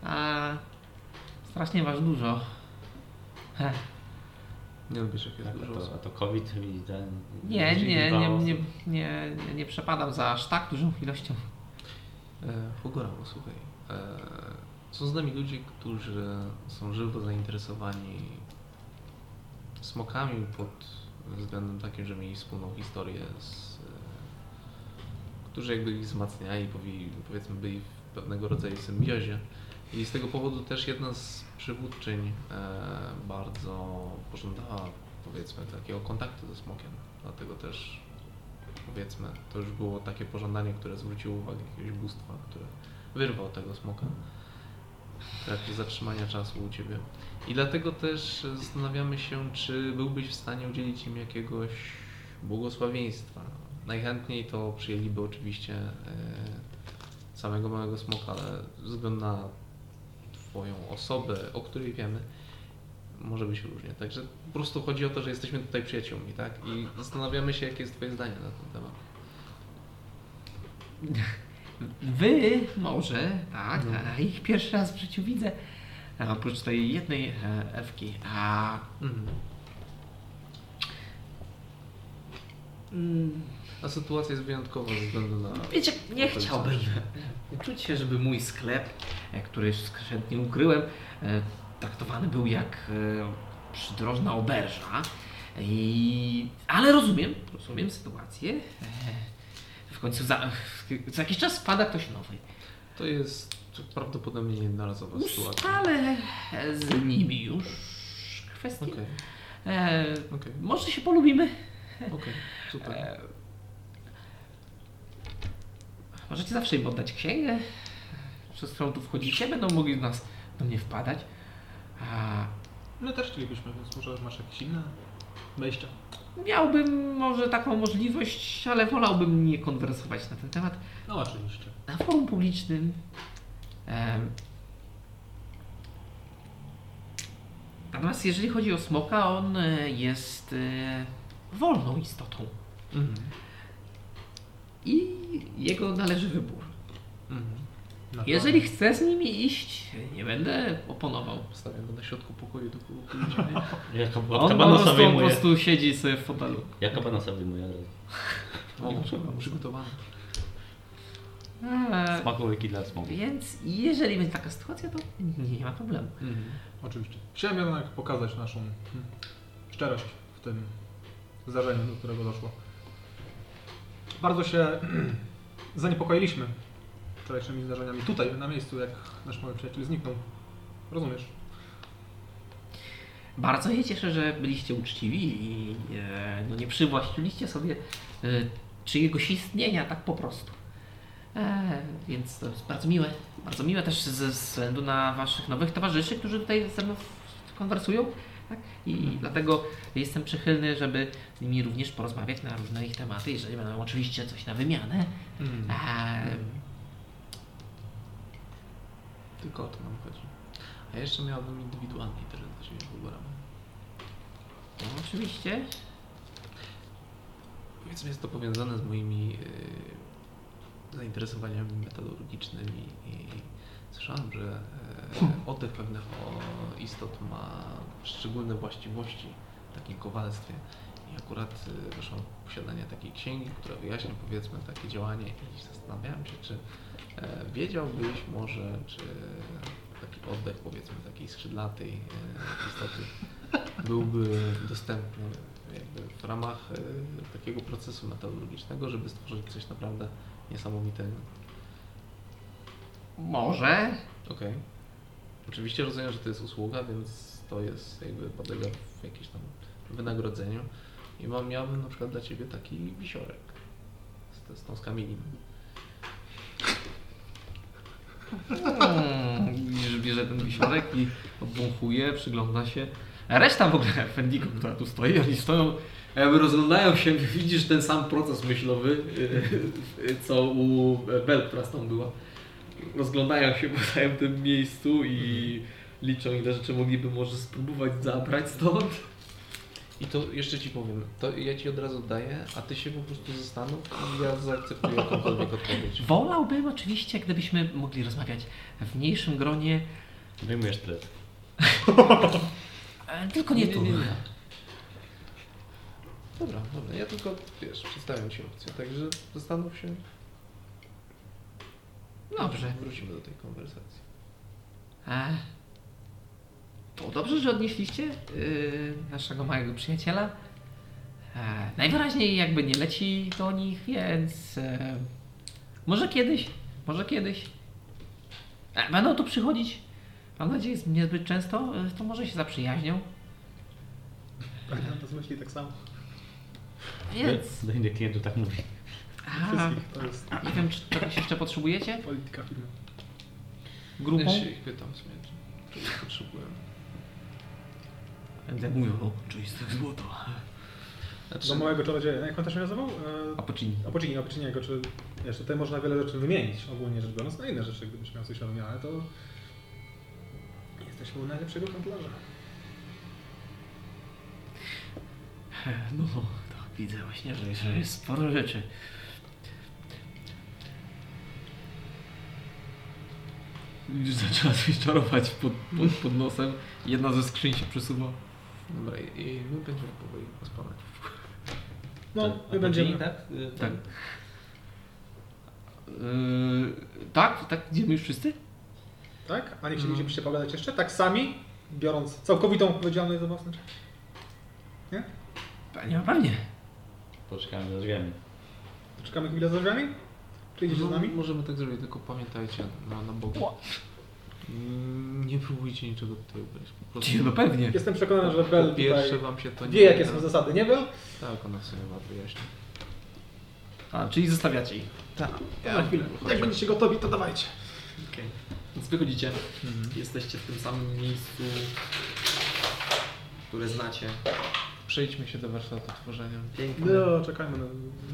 Speaker 1: A strasznie was dużo. Heh.
Speaker 3: Nie lubisz jak jest
Speaker 2: Tak, a
Speaker 3: dużo
Speaker 2: to, a to COVID i ten...
Speaker 1: Nie, nie, nie, nie, nie, nie, nie przepadam za aż tak dużą ilością.
Speaker 3: E, Hogoramo, słuchaj. E, są z nami ludzie, którzy są żywo zainteresowani smokami pod względem takim, że mieli wspólną historię z... E, którzy jakby ich wzmacniali, powi- powiedzmy byli w pewnego rodzaju symbiozie. I z tego powodu też jedna z przywódczyń bardzo pożądała powiedzmy takiego kontaktu ze smokiem. Dlatego też powiedzmy, to już było takie pożądanie, które zwróciło uwagę jakiegoś bóstwa, które wyrwał tego smoka w trakcie zatrzymania czasu u Ciebie. I dlatego też zastanawiamy się, czy byłbyś w stanie udzielić im jakiegoś błogosławieństwa. Najchętniej to przyjęliby oczywiście e, samego małego smoka, ale ze względu na Twoją osobę, o której wiemy, może być różnie. Także po prostu chodzi o to, że jesteśmy tutaj przyjaciółmi, tak? I zastanawiamy się, jakie jest Twoje zdanie na ten temat.
Speaker 5: Wy może, tak,
Speaker 3: No.
Speaker 5: a ich pierwszy raz w życiu widzę. A oprócz tej jednej e, elfki. A
Speaker 3: Mhm.
Speaker 5: mm,
Speaker 3: A sytuacja jest wyjątkowa ze względu na...
Speaker 5: wiecie, nie chciałbym czuć się, żeby mój sklep, e, który skrzętnie ukryłem, e, traktowany był jak e, przydrożna oberża. I
Speaker 1: Ale rozumiem, rozumiem sytuację. E, W końcu za, co jakiś czas wpada ktoś nowy.
Speaker 3: To jest prawdopodobnie niejednorazowa sytuacja.
Speaker 1: Ustalę z nimi już kwestię.
Speaker 3: Okej,
Speaker 1: E,
Speaker 3: okej,
Speaker 1: może się polubimy.
Speaker 3: okej, super.
Speaker 1: E, możecie zawsze im oddać księgę, przez którą tu wchodzicie. Będą mogli do nas, do mnie wpadać. A
Speaker 4: My też chcielibyśmy, więc może masz jakieś inne wejścia.
Speaker 1: miałbym może taką możliwość, ale wolałbym nie konwersować na ten temat.
Speaker 4: No oczywiście.
Speaker 1: Na forum publicznym. Em, Natomiast jeżeli chodzi o smoka, on e, jest e, wolną istotą
Speaker 3: Mhm.
Speaker 1: i jego należy wybór.
Speaker 3: Mhm.
Speaker 4: Na
Speaker 1: Jeżeli chce z nimi iść, nie będę oponował.
Speaker 3: Stawiam go na środku pokoju, do kogo
Speaker 1: On po prostu, po prostu siedzi sobie w fotelu.
Speaker 2: Ja kabanosa wyjmuję.
Speaker 3: O, przygotowany.
Speaker 1: Eee,
Speaker 2: Smakołyki dla smogu.
Speaker 1: Więc jeżeli będzie taka sytuacja, to nie ma problemu.
Speaker 3: Mhm.
Speaker 4: Oczywiście. Chciałem jednak pokazać naszą hmm, szczerość w tym zdarzeniu, do którego doszło. Bardzo się zaniepokoiliśmy wczorajszymi zdarzeniami tutaj, na miejscu, jak nasz mały przyjaciel zniknął. Rozumiesz?
Speaker 1: Bardzo się cieszę, że byliście uczciwi i e, no nie przywłaszczyliście sobie e, czyjegoś istnienia tak po prostu. E, więc to jest bardzo miłe. Bardzo miłe też ze względu na waszych nowych towarzyszy, którzy tutaj ze mną konwersują. Tak? I dlatego jestem przychylny, żeby z nimi również porozmawiać na różne ich tematy, jeżeli będą oczywiście coś na wymianę.
Speaker 3: Mhm.
Speaker 1: E,
Speaker 3: Tylko o to nam chodzi. A jeszcze miałbym indywidualnie też dla Ciebie wyborami.
Speaker 1: no, oczywiście.
Speaker 3: Powiedzmy, jest to powiązane z moimi y, zainteresowaniami metalurgicznymi i słyszałem, że y, oddech pewnych istot ma szczególne właściwości w takim kowalstwie. I akurat y, doszło do posiadania takiej księgi, która wyjaśnia powiedzmy takie działanie i zastanawiałem się, czy e, wiedziałbyś może, czy taki oddech powiedzmy takiej skrzydlatej e, istoty byłby dostępny w ramach e, takiego procesu metalurgicznego, żeby stworzyć coś naprawdę niesamowitego.
Speaker 1: Może.
Speaker 3: Okej. Oczywiście rozumiem, że to jest usługa, więc to jest jakby podlega w jakimś tam wynagrodzeniu. I mam, miałbym na przykład dla Ciebie taki wisiorek z, z tą skamieliną.
Speaker 1: Hmm, bierze ten wisiorek i obwąchuje, przygląda się. Reszta w ogóle Fendigo, która tu stoi, oni stoją, jakby rozglądają się, widzisz ten sam proces myślowy, y, co u Bel, która tą była. Rozglądają się po całym tym miejscu i liczą ile rzeczy mogliby może spróbować zabrać stąd.
Speaker 3: I to jeszcze Ci powiem, to ja Ci od razu daję, a Ty się po prostu zastanów i ja zaakceptuję jakąkolwiek odpowiedź.
Speaker 1: Wolałbym oczywiście, gdybyśmy mogli rozmawiać w mniejszym gronie,
Speaker 2: Wyjmujesz stres.
Speaker 1: e, tylko nie, tu.
Speaker 3: Dobra, dobra, ja tylko, wiesz, przedstawiam Ci opcję, także zastanów się.
Speaker 1: Dobrze.
Speaker 3: Wrócimy do tej konwersacji.
Speaker 1: E, to dobrze, że odnieśliście yy, naszego małego przyjaciela. E, najwyraźniej jakby nie leci do nich, więc e, może kiedyś, może kiedyś. E, będą tu przychodzić. Mam nadzieję, że niezbyt często, e, to może się zaprzyjaźnią.
Speaker 4: Ja to myśli tak samo.
Speaker 1: Więc
Speaker 2: Do innych klientów tak mówi.
Speaker 1: a,
Speaker 4: to jest
Speaker 1: nie wiem, czy czegoś jeszcze potrzebujecie?
Speaker 4: polityka firmy.
Speaker 1: Grupą?
Speaker 3: Ja się ich pytam w sumie, czy, czy potrzebują.
Speaker 1: Mówił o czystych złoto.
Speaker 3: Znaczy,
Speaker 4: Do małego czarodzieja, jak on też się nazywał? E,
Speaker 1: Apocini.
Speaker 4: Apocini, Apociniego, czy wiesz, tutaj można wiele rzeczy wymienić, ogólnie rzecz biorąc, na inne rzeczy, gdybyś miał coś wymianę, to jesteśmy u najlepszego handlarza.
Speaker 1: No, tak, widzę właśnie, że że jest sporo rzeczy. Już zaczęła coś czarować pod, pod, pod nosem. Jedna ze skrzyń się przesuwa.
Speaker 3: Dobra, i, i my będziemy powoli pospalać.
Speaker 4: No, my będziemy...
Speaker 2: tak?
Speaker 1: Tak. Yy, tak? Tak? Idziemy już wszyscy?
Speaker 4: Tak? A nie chcielibyście pogadać jeszcze? Tak sami, biorąc całkowitą odpowiedzialność za własne rzeczy?
Speaker 1: Pewnie, pewnie.
Speaker 2: Poczekamy za drzwiami.
Speaker 4: Czekamy chwilę za drzwiami? Czy idziecie z
Speaker 3: No,
Speaker 4: nami?
Speaker 3: możemy tak zrobić, tylko pamiętajcie na, na Bogu. Mm, Nie próbujcie niczego tutaj ubrać. Po prostu
Speaker 1: No pewnie.
Speaker 4: Jestem przekonany, że Bell
Speaker 3: po pierwsze
Speaker 4: tutaj
Speaker 3: wam się to nie
Speaker 4: wie jakie
Speaker 3: uda.
Speaker 4: są zasady, nie Bell?
Speaker 3: Tak, ona sobie ma wyjaśni.
Speaker 1: A, czyli zostawiacie ich.
Speaker 3: Tak.
Speaker 4: Na chwilę. Jak będziecie gotowi, to dawajcie.
Speaker 1: Okej. Więc wychodzicie. Jesteście w tym samym miejscu, które znacie.
Speaker 3: Przejdźmy się do warsztatu tworzenia.
Speaker 1: Piękne.
Speaker 4: No, czekajmy na,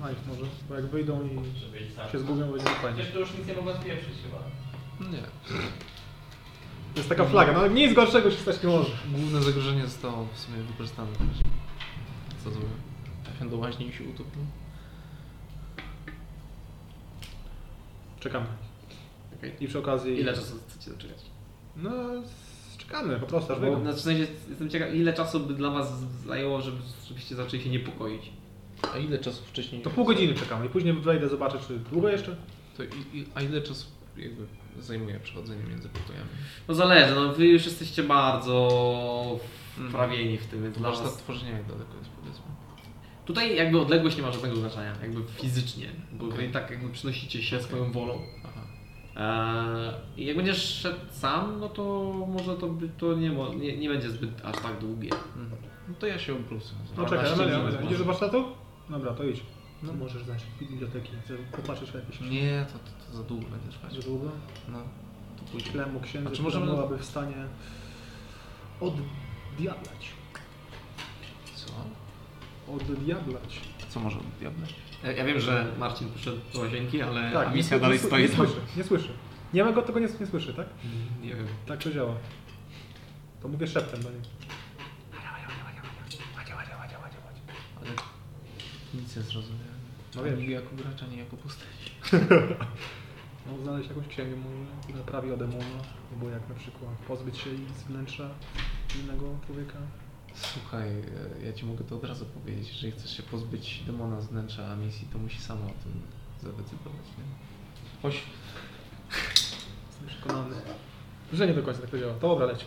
Speaker 4: na nich może, bo jak wyjdą i się zgubią, będzie fajnie.
Speaker 2: to już nic nie mogła spieprzyć chyba.
Speaker 3: Nie.
Speaker 4: To jest taka flaga, no nic gorszego się stać nie może.
Speaker 3: Główne zagrożenie zostało w sumie wykorzystane też. Co zrobię? Trafiam do łaźni i się utopił.
Speaker 4: Czekamy.
Speaker 1: Okej.
Speaker 4: I przy okazji...
Speaker 1: Ile czasu chcecie zaczekać?
Speaker 4: No, czekamy, po prostu aż
Speaker 1: Bo,
Speaker 4: wyjdą.
Speaker 1: znaczy, w sensie, jestem ciekaw, ile czasu by dla was zajęło, żeby, żebyście zaczęli się niepokoić?
Speaker 3: A ile czasu wcześniej?
Speaker 4: To pół godziny czekamy i później wejdę, zobaczę czy długo jeszcze.
Speaker 3: To i, i, a ile czasu jakby zajmuje przechodzenie między pokojami?
Speaker 1: No zależy, no wy już jesteście bardzo wprawieni w tym, więc dla was...
Speaker 3: tworzenia jak daleko jest powiedzmy?
Speaker 1: Tutaj jakby odległość nie ma żadnego znaczenia, jakby fizycznie, bo wy
Speaker 3: Okej.
Speaker 1: i tak jakby przynosicie się swoją wolą. Eee, I jak będziesz szedł sam, no to może to, by, to nie, mo- nie, nie będzie zbyt aż tak długie.
Speaker 3: Mhm. No to ja się obrócę.
Speaker 4: No czekaj, Amelia, idziesz do warsztatu? Dobra, to idź. No możesz znać biblioteki, popatrzeć na jakieś
Speaker 3: Nie, to za długo będzie trwać.
Speaker 4: za długo.
Speaker 3: No, to pójdzie.
Speaker 4: Klemu księdza,
Speaker 3: czy możemy-
Speaker 4: byłaby w stanie oddiablać.
Speaker 3: Co?
Speaker 4: Oddiablać.
Speaker 3: Co może diable?
Speaker 1: Ja, ja wiem, że Marcin poszedł do łazienki, ale
Speaker 4: Tak, nie
Speaker 1: misja dalej
Speaker 4: nie,
Speaker 1: stoi
Speaker 4: nie
Speaker 1: tam.
Speaker 4: słyszy, nie słyszy. Nie ma go, tego nie, nie słyszy, tak?
Speaker 1: Nie wiem.
Speaker 4: Tak to działa. To mówię szeptem do niej.
Speaker 3: Ale nic nie zrozumiałem.
Speaker 4: No
Speaker 3: Ani
Speaker 4: wiem.
Speaker 3: jako gracz, ani jako postać.
Speaker 4: No, znaleźć jakąś księgę może, która prawi o demona, albo jak na przykład pozbyć się z wnętrza innego człowieka.
Speaker 3: Słuchaj, e, ja ci mogę to od razu powiedzieć. Jeżeli chcesz się pozbyć demona z wnętrza misji, to musi sama o tym zadecydować, nie? Chodź.
Speaker 4: Jestem przekonany, że nie do końca tak to działa. To dobra, leć.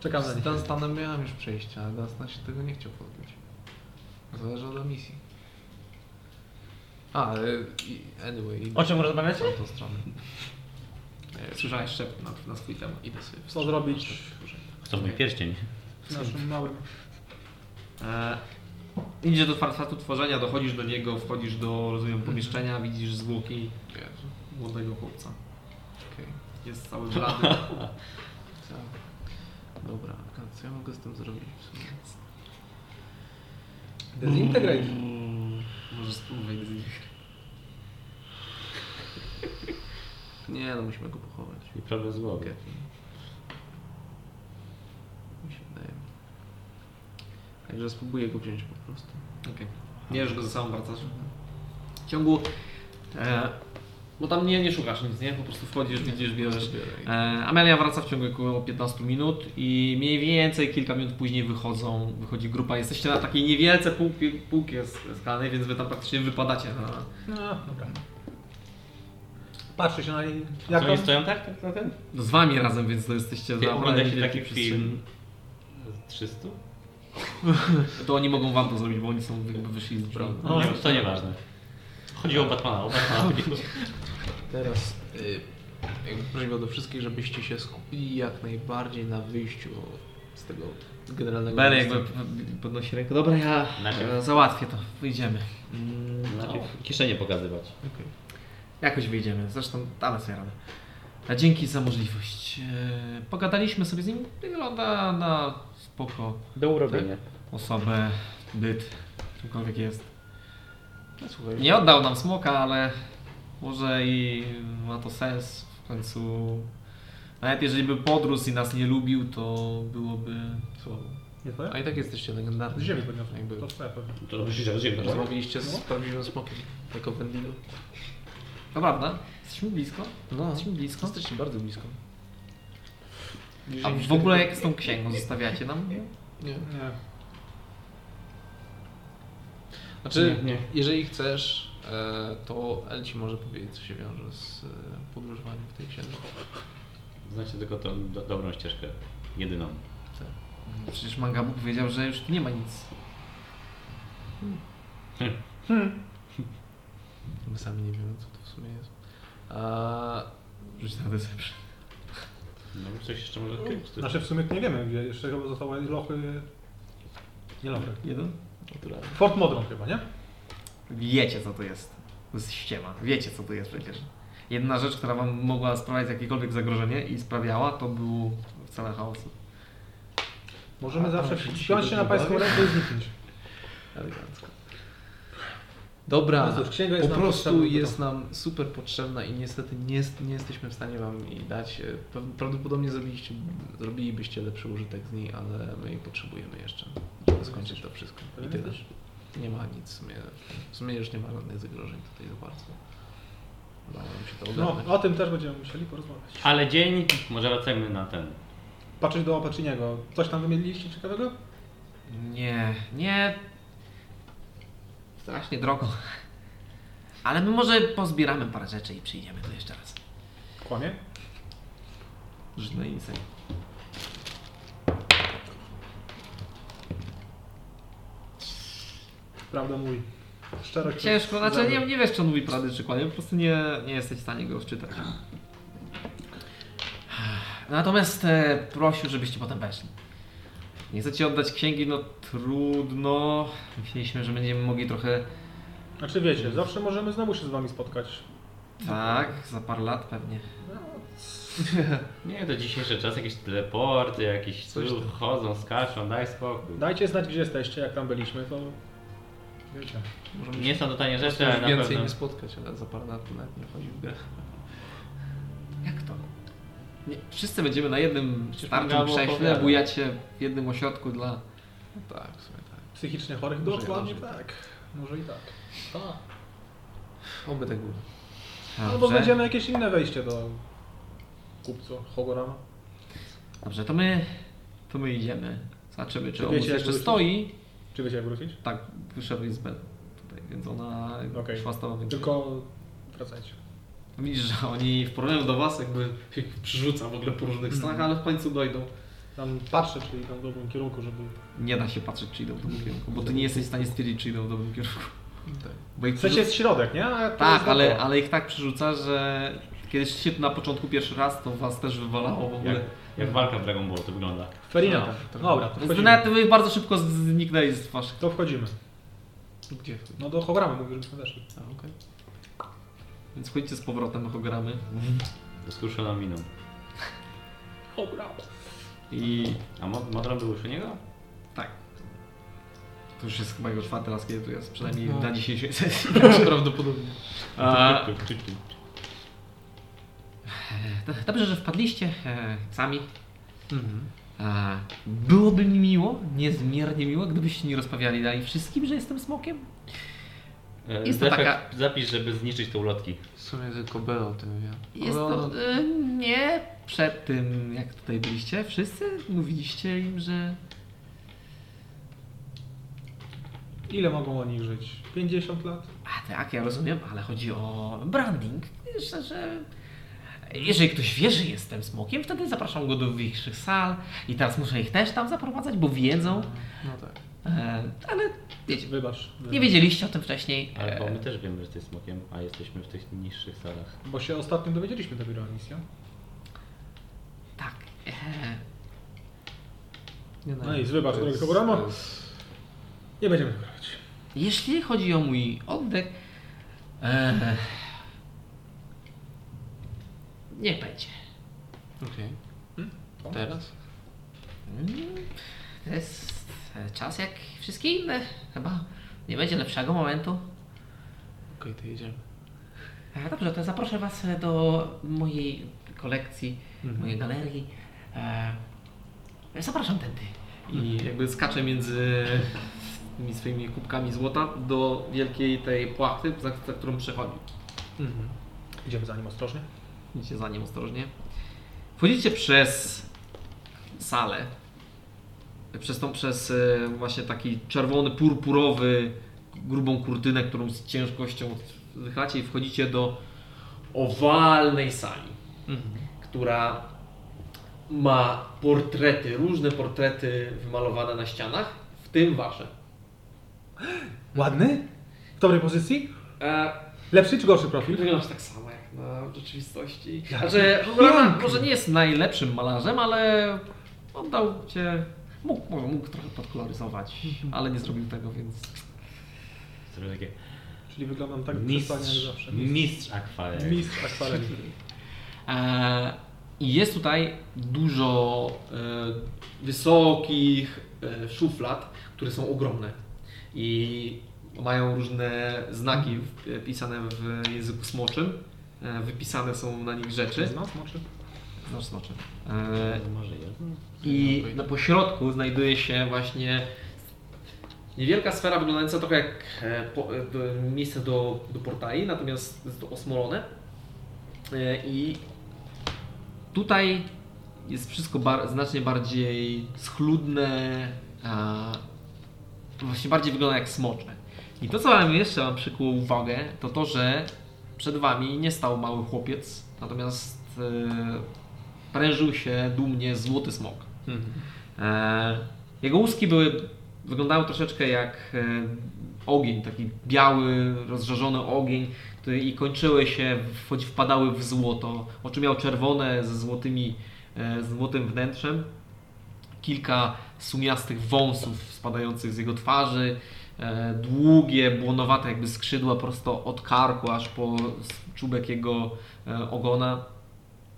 Speaker 4: Czekam na
Speaker 3: Z
Speaker 4: nich.
Speaker 3: Dunstanem miałem już przejście, ale Dunstan się tego nie chciał pozbyć. Zależy od misji. A, i- anyway,
Speaker 1: O czym rozmawiacie?
Speaker 3: w tą stronę. Nie,
Speaker 1: Słyszałeś szept na, na swój temat.
Speaker 3: Idę sobie w
Speaker 4: Co zrobić
Speaker 2: Co mój pierścień?
Speaker 4: z naszym małym...
Speaker 1: E, idziesz do warsztatu tworzenia, dochodzisz do niego, wchodzisz do, rozumiem, pomieszczenia, widzisz zwłoki
Speaker 3: Jezu,
Speaker 1: młodego chłopca.
Speaker 3: okej.
Speaker 1: Jest cały blady.
Speaker 3: Co? Dobra, co ja mogę z tym zrobić w?
Speaker 4: Dezintegrate.
Speaker 1: Może spróbuj z nich.
Speaker 3: Nie, no musimy go pochować.
Speaker 2: I problem z.
Speaker 3: Okej. Mi się wydaje. Także spróbuję go wziąć po prostu.
Speaker 1: Okej. Bierzesz go ze sobą, wracasz. W ciągu... E, bo tam nie, nie szukasz nic, nie? Po prostu wchodzisz, widzisz, bierzesz. E, Amelia wraca w ciągu około 15 minut i mniej więcej kilka minut później wychodzą, wychodzi grupa. Jesteście na takiej niewielce półki, półki skalnej, więc wy tam praktycznie wypadacie na...
Speaker 4: No, dobra. Patrzy się na niej. Jak
Speaker 2: oni stoją tak, tak na ten?
Speaker 1: No z wami razem, więc to jesteście
Speaker 2: Ty
Speaker 1: za
Speaker 2: ogląda się taki film z 300?
Speaker 1: To oni mogą wam to zrobić, bo oni są jakby wyszli z broni.
Speaker 2: No, to nieważne. Chodziło o Batmana, o Batmana.
Speaker 3: Teraz y, jakby prośba do wszystkich, żebyście się skupili jak najbardziej na wyjściu z tego generalnego miejsca.
Speaker 1: jakby podnosi rękę. Dobra, ja
Speaker 2: Najpierw.
Speaker 1: e, załatwię to. Wyjdziemy.
Speaker 2: Najpierw kieszenie pokazywać.
Speaker 3: Okej.
Speaker 1: Jakoś wyjdziemy. Zresztą damy sobie radę. A dzięki za możliwość. E, Pogadaliśmy sobie z nim. Wygląda na spoko
Speaker 2: Do urobienia.
Speaker 1: osobę, byt, czymkolwiek jest.
Speaker 3: Słuchaj,
Speaker 1: Nie oddał nam smoka, ale może i ma to sens. W końcu nawet jeżeli by podrósł i nas nie lubił, to byłoby słabo.
Speaker 4: Nie?
Speaker 3: A i tak jesteście legendarni.
Speaker 4: Z ziemi podniosłem.
Speaker 3: Jakby
Speaker 4: To twoja pewnie.
Speaker 2: To że ziemi
Speaker 3: rozmawialiście z prawdziwym smokiem, jako Wendigo.
Speaker 1: To prawda? Jesteśmy blisko?
Speaker 3: No,
Speaker 1: Jesteśmy blisko?
Speaker 3: jesteście bardzo blisko.
Speaker 1: A w ogóle jak z tą księgą zostawiacie nam?
Speaker 3: Nie.
Speaker 4: Nie.
Speaker 3: Znaczy,
Speaker 2: Nie, nie.
Speaker 3: jeżeli chcesz, e, to El ci może powiedzieć, co się wiąże z e, podróżowaniem w tej księdze.
Speaker 2: Znacie tylko tą do, dobrą ścieżkę. Jedyną.
Speaker 1: Przecież Mangabu powiedział, że już nie ma nic.
Speaker 3: My sami nie wiemy, co to w sumie jest. A...
Speaker 1: Rzuć na deception.
Speaker 2: No coś jeszcze może odkryć.
Speaker 4: Znaczy w sumie nie wiemy, gdzie jeszcze chyba zostały lochy... Nie lochy.
Speaker 1: Jeden?
Speaker 3: Naturalnie.
Speaker 4: Fort Modron chyba, nie?
Speaker 1: Wiecie, co to jest. To jest ściema. Wiecie, co to jest przecież. Jedna rzecz, która wam mogła sprawiać jakiekolwiek zagrożenie i sprawiała, to był całe chaosu.
Speaker 4: Możemy
Speaker 3: A,
Speaker 4: zawsze
Speaker 3: a, się
Speaker 4: na pańską rękę i zniknąć.
Speaker 3: Elegancko. Dobra,
Speaker 4: No cóż, księga jest
Speaker 3: po
Speaker 4: nam
Speaker 3: prostu jest nam super potrzebna i niestety nie, nie jesteśmy w stanie Wam jej dać. E, pra- Prawdopodobnie zrobiliście, zrobilibyście lepszy użytek z niej, ale my jej potrzebujemy jeszcze, żeby skończyć to wszystko. I tyle.
Speaker 4: też.
Speaker 3: Nie ma nic w sumie. W sumie już nie ma żadnych zagrożeń tutaj za bardzo.
Speaker 4: No, o tym też będziemy musieli porozmawiać.
Speaker 2: Ale dzień, może wracajmy na ten.
Speaker 4: Patrzeć do Opaczyniego. Coś tam wymieniliście ciekawego?
Speaker 1: Nie, nie. Strasznie drogo. Ale my może pozbieramy parę rzeczy i przyjdziemy tu jeszcze raz.
Speaker 4: Kłamie?
Speaker 1: Rzut na insight.
Speaker 4: Prawda mówi. Szczerość.
Speaker 1: Ciężko, znaczy nie, nie wiesz, czy on mówi prawdę, czy kłamie, po prostu nie, nie jesteś w stanie go rozczytać. Natomiast e, prosił, żebyście potem weszli. Nie chcecie oddać księgi, no trudno. Myśleliśmy, że będziemy mogli trochę,
Speaker 4: Znaczy wiecie, zawsze możemy znowu się z wami spotkać.
Speaker 1: tak, za parę lat pewnie.
Speaker 2: Nie, to dzisiejszy czas, jakieś teleporty, jakieś
Speaker 3: Coś
Speaker 2: tu chodzą, skaczą, daj spokój.
Speaker 4: Dajcie znać, gdzie jesteście, jak tam byliśmy, to wiecie.
Speaker 3: Możemy
Speaker 2: Nie są to tanie rzeczy, ale na
Speaker 3: więcej
Speaker 2: pewno...
Speaker 3: nie spotkać, ale za parę lat nawet nie wchodzi w grę.
Speaker 1: Nie, wszyscy będziemy na jednym
Speaker 2: Gabo
Speaker 1: krześle,
Speaker 2: opowiada.
Speaker 1: bujacie w jednym ośrodku dla...
Speaker 3: No tak, w sumie tak.
Speaker 4: Psychicznie chorych?
Speaker 3: Może
Speaker 4: Dokładnie tak. Może i tak.
Speaker 3: Oby tak było.
Speaker 4: Albo
Speaker 1: Dobrze.
Speaker 4: będziemy jakieś inne wejście do kupco Hogorama.
Speaker 1: Dobrze, to my, to my idziemy. Zobaczymy, czy
Speaker 4: Czy wiecie,
Speaker 1: jeszcze
Speaker 4: wrócić?
Speaker 1: stoi.
Speaker 4: Czy wiecie jak wrócić?
Speaker 1: Tak, wyszedł z bed tutaj, więc ona
Speaker 4: Okej.
Speaker 1: szła z tobą.
Speaker 4: Tylko wracajcie.
Speaker 1: Widzisz, że oni w porównaniu do was jakby ich przerzuca w ogóle po różnych stronach, ale w końcu dojdą.
Speaker 4: Tam patrzę, czy idą w dobrym kierunku, żeby...
Speaker 1: Nie da się patrzeć, czy idą w dobrym kierunku, bo ty nie jesteś w stanie stwierdzić, czy idą w dobrym kierunku.
Speaker 3: Tak.
Speaker 1: Bo ich
Speaker 4: W sensie jest środek, nie? A
Speaker 1: Tak, ale, ale ich tak przerzuca, że kiedy się na początku pierwszy raz, to was też wywalało w ogóle.
Speaker 2: Jak, jak walka w Dragon Ball to wygląda.
Speaker 4: Ferina.
Speaker 3: No, to-
Speaker 4: Dobra, to wchodzimy.
Speaker 1: nawet wy bardzo szybko zniknęli z waszych.
Speaker 4: To wchodzimy.
Speaker 3: Gdzie?
Speaker 4: No do Hogoramy mówię, żebyśmy weszli.
Speaker 3: A, okej.
Speaker 1: Więc chodźcie z powrotem, hogramy.
Speaker 2: Z skruszoną miną.
Speaker 1: I
Speaker 2: A Mod- Modron był już u niego?
Speaker 1: tak. To już jest chyba jego czwarty raz, kiedy tu jest, przynajmniej
Speaker 3: No.
Speaker 1: na dzisiejszej sesji.
Speaker 3: Prawdopodobnie.
Speaker 1: A, dobrze, że wpadliście e, sami.
Speaker 3: Mhm.
Speaker 1: A, byłoby mi miło, niezmiernie miło, gdybyście nie rozmawiali dalej wszystkim, że jestem smokiem.
Speaker 2: E,
Speaker 1: Jest to
Speaker 2: defekt
Speaker 1: taka-
Speaker 2: Zapisz, żeby zniszczyć te ulotki.
Speaker 3: W sumie tylko Bela o tym wie.
Speaker 1: Jest to... E, nie przed tym, jak tutaj byliście. Wszyscy mówiliście im, że...
Speaker 4: Ile mogą oni żyć? 50 lat?
Speaker 1: A tak, ja rozumiem, ale chodzi o branding. Myślę, że jeżeli ktoś wie, że jestem smokiem, wtedy zapraszam go do większych sal i teraz muszę ich też tam zaprowadzać, bo wiedzą.
Speaker 3: No tak.
Speaker 1: E, ale wiecie,
Speaker 4: Wybacz.
Speaker 1: nie wiedzieliście o tym wcześniej.
Speaker 2: Ale bo
Speaker 1: E,
Speaker 2: my też wiemy, że jesteś smokiem, a jesteśmy w tych niższych salach.
Speaker 4: Bo się ostatnio dowiedzieliśmy dopiero o misji.
Speaker 1: tak. E,
Speaker 3: Nie
Speaker 4: No i wybacz, drogi
Speaker 3: jest-
Speaker 4: Nie będziemy tego robić.
Speaker 1: jeśli chodzi o mój oddech, e, niech będzie.
Speaker 3: Okej.
Speaker 4: Hmm?
Speaker 3: Teraz?
Speaker 1: Mm, To jest e, czas jak wszystkie inne. Chyba nie będzie lepszego momentu.
Speaker 3: Okej, to jedziemy.
Speaker 1: E, Dobrze, to zaproszę Was e, do mojej kolekcji,
Speaker 3: Mhm.
Speaker 1: mojej galerii. E, zapraszam tędy. I jakby skaczę między tymi swoimi kubkami złota do wielkiej tej płachty, za, za którą przechodzi.
Speaker 3: Mhm.
Speaker 4: Idziemy za nim ostrożnie.
Speaker 1: Idziecie za nim ostrożnie. Wchodzicie przez salę. Przez tą, przez e, właśnie taki czerwony, purpurowy, grubą kurtynę, którą z ciężkością wychylacie i wchodzicie do owalnej sali,
Speaker 3: Mhm.
Speaker 1: która ma portrety, różne portrety wymalowane na ścianach, w tym wasze.
Speaker 4: Ładny? dobrej pozycji?
Speaker 1: E,
Speaker 4: Lepszy czy gorszy profil?
Speaker 1: wyglądasz tak samo jak na rzeczywistości. Znaczy, może nie jest najlepszym malarzem, ale oddał cię... Mógł, mógł, mógł trochę podkoloryzować, ale nie zrobił tego, więc...
Speaker 2: To takie
Speaker 4: Czyli wyglądam tak
Speaker 2: mistrz,
Speaker 4: jak zawsze.
Speaker 2: mistrz akwareli.
Speaker 4: Mistrz akwareli.
Speaker 1: E, I jest tutaj dużo e, wysokich e, szuflad, które są ogromne i mają różne znaki w- pisane w języku smoczym. E, wypisane są na nich rzeczy.
Speaker 4: Znasz moczy?
Speaker 1: Znasz smoczy. E,
Speaker 2: Może jedno?
Speaker 1: I na pośrodku znajduje się właśnie niewielka sfera wyglądająca trochę jak e, e, miejsce do, do portali, natomiast jest to osmolone. E, I tutaj jest wszystko bar, znacznie bardziej schludne, a właśnie bardziej wygląda jak smocze. I to, co wam jeszcze wam przykuło uwagę, to to, że przed wami nie stał mały chłopiec, natomiast e, prężył się dumnie złoty smok. E, jego łuski były, wyglądały troszeczkę jak e, ogień, taki biały, rozżarzony ogień, który i kończyły się, wchodzi- wpadały w złoto. Oczy miał czerwone ze złotymi, e, z złotym wnętrzem. Kilka sumiastych wąsów spadających z jego twarzy. Długie, błonowate jakby skrzydła prosto od karku aż po czubek jego ogona.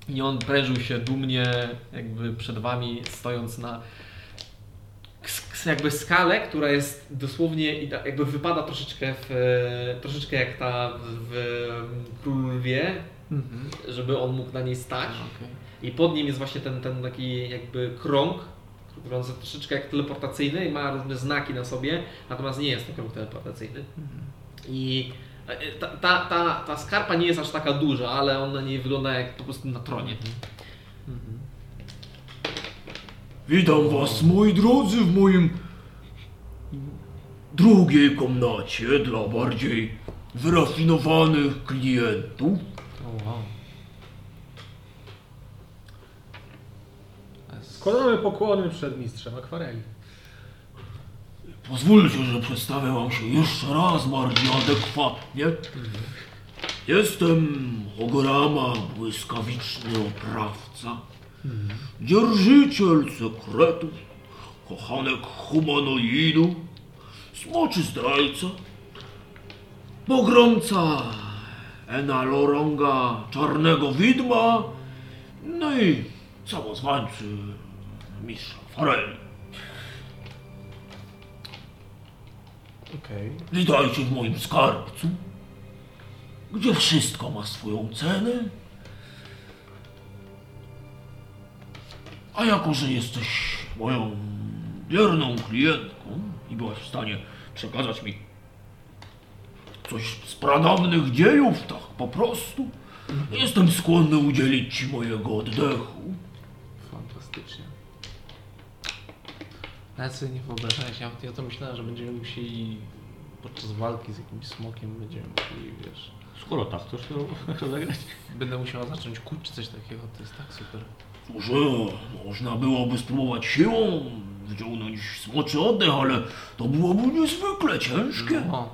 Speaker 1: I on prężył się dumnie jakby przed wami, stojąc na jakby skalę, która jest dosłownie i jakby wypada troszeczkę w, e, troszeczkę jak ta w, Król Lwie, żeby on mógł na niej stać. I pod nim jest właśnie ten, ten taki jakby krąg, który troszeczkę jak teleportacyjny i ma różne znaki na sobie, natomiast nie jest to krąg teleportacyjny. I e, ta, ta, ta, ta skarpa nie jest aż taka duża, ale on na niej wygląda jak po prostu na tronie.
Speaker 8: Witam was, moi drodzy, w moim drugiej komnacie dla bardziej wyrafinowanych klientów.
Speaker 3: O wow.
Speaker 4: Składamy pokłony przed mistrzem akwareli.
Speaker 8: Pozwólcie, że przedstawię wam się jeszcze raz bardziej adekwatnie. Jestem Ogorama, błyskawiczny oprawca, dzierżyciel sekretów, kochanek humanoidu, smoczy zdrajca, pogromca Enaloronga, czarnego widma, no i samozwańczy mistrza Fareli.
Speaker 3: Okej.
Speaker 8: Witajcie w moim skarbcu, gdzie wszystko ma swoją cenę. A jako, że jesteś moją wierną klientką i byłaś w stanie przekazać mi coś z pradawnych dziejów, tak po prostu, jestem skłonny udzielić ci mojego oddechu.
Speaker 3: Fantastycznie. Nawet sobie nie wyobrażałeś, ja, ja to myślałem, że będziemy musieli podczas walki z jakimś smokiem będziemy musieli, wiesz,
Speaker 2: Skoro tak, to już to zagrać.
Speaker 3: będę musiała zacząć kuć czy coś takiego, to jest tak super.
Speaker 8: Cóż, e, można byłoby spróbować siłą wyciągnąć smoczy oddech, ale to byłoby niezwykle ciężkie.
Speaker 3: No.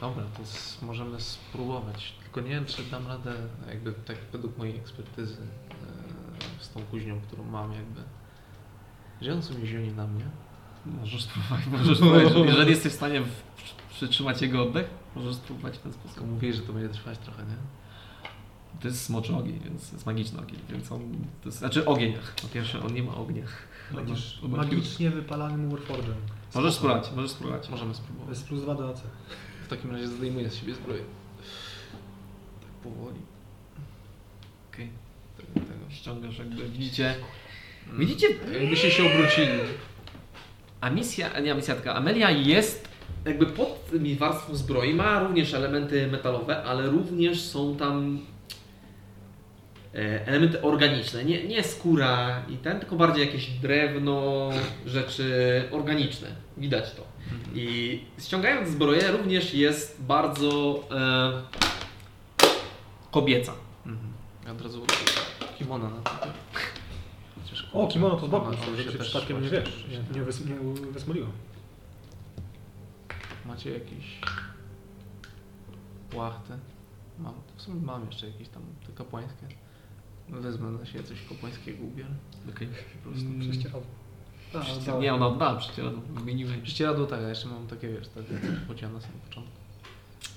Speaker 3: Dobra, to s- możemy spróbować. Tylko nie wiem, czy dam radę, jakby tak według mojej ekspertyzy e, z tą kuźnią, którą mam, jakby. Że on sobie zioni na mnie.
Speaker 1: Możesz spróbować, możesz spróbować. Jeżeli jesteś w stanie w, przytrzymać jego oddech, możesz spróbować w ten sposób.
Speaker 3: Tylko mówię, że to będzie trwać trochę, nie?
Speaker 1: To jest smoczy ogień, więc jest magiczny ogień, więc on, to jest, znaczy ogień, po pierwsze on nie ma ognia.
Speaker 4: Będziesz magicznie wypalanym Warforgem.
Speaker 1: Możesz spróbować, możesz spróbować.
Speaker 3: Możemy
Speaker 4: To
Speaker 3: spróbować.
Speaker 4: jest plus 2 do AC.
Speaker 3: W takim razie zdejmuję z siebie zbroję. Tak powoli.
Speaker 1: Okej.
Speaker 3: Tego, tego.
Speaker 1: Ściągasz jakby, widzicie, widzicie,
Speaker 3: Jakbyście się obrócili.
Speaker 1: a misja, nie misja, tylko Amelia jest jakby pod tymi warstwą zbroi, ma również elementy metalowe, ale również są tam e, elementy organiczne, nie, nie skóra i ten, tylko bardziej jakieś drewno, rzeczy organiczne. Widać to. I ściągając zbroję również jest bardzo e, kobieca.
Speaker 3: Mhm. Ja od razu kimono na to.
Speaker 4: O, kimono to z boku,
Speaker 3: ona
Speaker 4: żeby się
Speaker 3: też
Speaker 4: przypadkiem nie wiesz, nie, nie, wys, nie wysmoliło.
Speaker 3: Macie jakieś płachty? Mam, w sumie mam jeszcze jakieś tam te kapłańskie. Wezmę na siebie coś kapłańskiego ubiorę.
Speaker 1: Okej.
Speaker 3: Po prostu
Speaker 4: Mm. Prześcieradło. A,
Speaker 1: Przecież-
Speaker 4: dałem.
Speaker 1: Nie, ona oddała prześcieradło. Wymieniłem.
Speaker 3: Prześcieradło tak, a jeszcze mam takie, wiesz, takie pociąg na samym początku.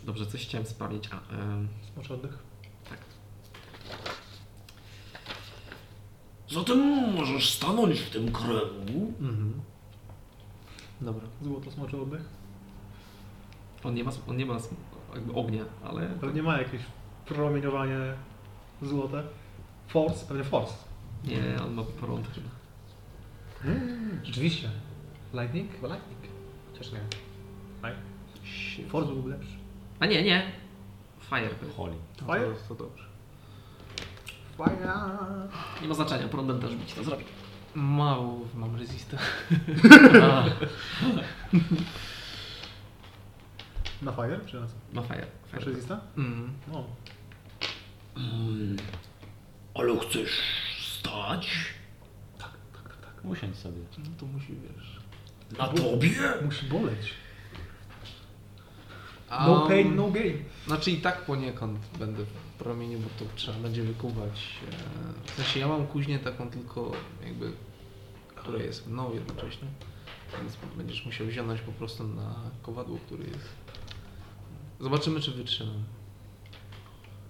Speaker 1: Dobrze, coś chciałem sprawdzić. A,
Speaker 4: Smoczy oddech.
Speaker 8: Zatem możesz stanąć w tym kręgu.
Speaker 3: Mhm. Dobra.
Speaker 4: Złoto smoczy oddech.
Speaker 1: On nie ma, on nie ma jakby ognia, ale
Speaker 4: Pewnie ma jakieś promieniowanie złote. Force? Pewnie force.
Speaker 1: nie, on ma prąd chyba.
Speaker 4: Rzeczywiście. Lightning? Chyba lightning. Chociaż nie. Force byłby lepszy.
Speaker 1: A nie, nie. Fire.
Speaker 2: Holy.
Speaker 4: Fire?
Speaker 3: To, to dobrze.
Speaker 1: Nie ma znaczenia, prądem też bić to zrobi.
Speaker 3: Mało mam resista.
Speaker 4: Na fire? Czy na co?
Speaker 1: Ma fire.
Speaker 4: Masz
Speaker 1: fire.
Speaker 4: resista?
Speaker 3: Mm.
Speaker 4: No.
Speaker 8: Mm, ale chcesz stać?
Speaker 2: Usiądź sobie.
Speaker 3: No to musi, wiesz...
Speaker 8: Na tobie?
Speaker 4: Musi boleć. No pain, no gain.
Speaker 3: Znaczy i tak poniekąd będę promieniu, bo to trzeba będzie wykuwać. e, W sensie ja mam kuźnię taką tylko jakby, która jest mną jednocześnie. Więc będziesz musiał wziąć po prostu na kowadło, który jest. Zobaczymy czy wytrzymam.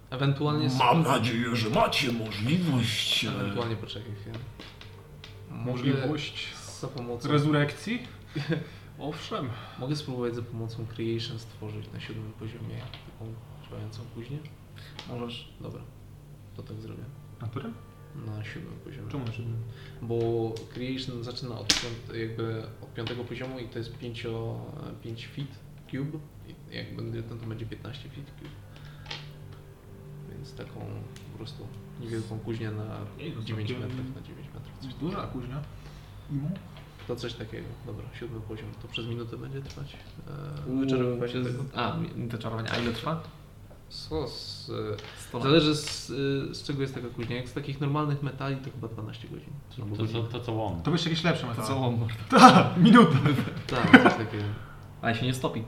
Speaker 3: Ewentualnie
Speaker 8: Mam nadzieję, że macie możliwość.
Speaker 3: Ewentualnie poczekaj chwilę.
Speaker 4: Możliwość
Speaker 3: za pomocą.
Speaker 4: rezurekcji? Owszem.
Speaker 3: Mogę spróbować za pomocą Creation stworzyć na siódmym poziomie taką działającą kuźnię? Możesz? Dobra. To tak zrobię.
Speaker 4: Na którym?
Speaker 3: Na siódmym poziomie.
Speaker 4: Czemu na siódmym?
Speaker 3: Bo Creation zaczyna od, piąt, jakby od piątego poziomu i to jest 5, 5 feet cube. I jak będzie ten, to będzie 15 feet cube. Więc taką po prostu niewielką kuźnię na
Speaker 4: Ej, to
Speaker 3: 9
Speaker 4: całkiem-
Speaker 3: metrów na 9 metrów. Coś
Speaker 4: Duża kuźnia. Imo?
Speaker 3: To coś takiego. Dobra, siódmy poziom. To przez minutę będzie trwać. Eee,
Speaker 1: Uuu,
Speaker 3: wyczerpywanie
Speaker 1: przez-
Speaker 3: tego.
Speaker 1: A, to czarowanie. A ile trwa?
Speaker 3: Co z,
Speaker 1: Sto
Speaker 3: Zależy z, y, z czego jest taka kuźnia. Jak z takich normalnych metali to chyba 12 godzin.
Speaker 2: To, to,
Speaker 3: godzinę.
Speaker 2: to co łom.
Speaker 4: To byś jakieś lepsze
Speaker 1: To
Speaker 4: metale.
Speaker 1: co łomor?
Speaker 4: Tak, minuta.
Speaker 3: Tak, coś takiego.
Speaker 1: Ale się nie stopi.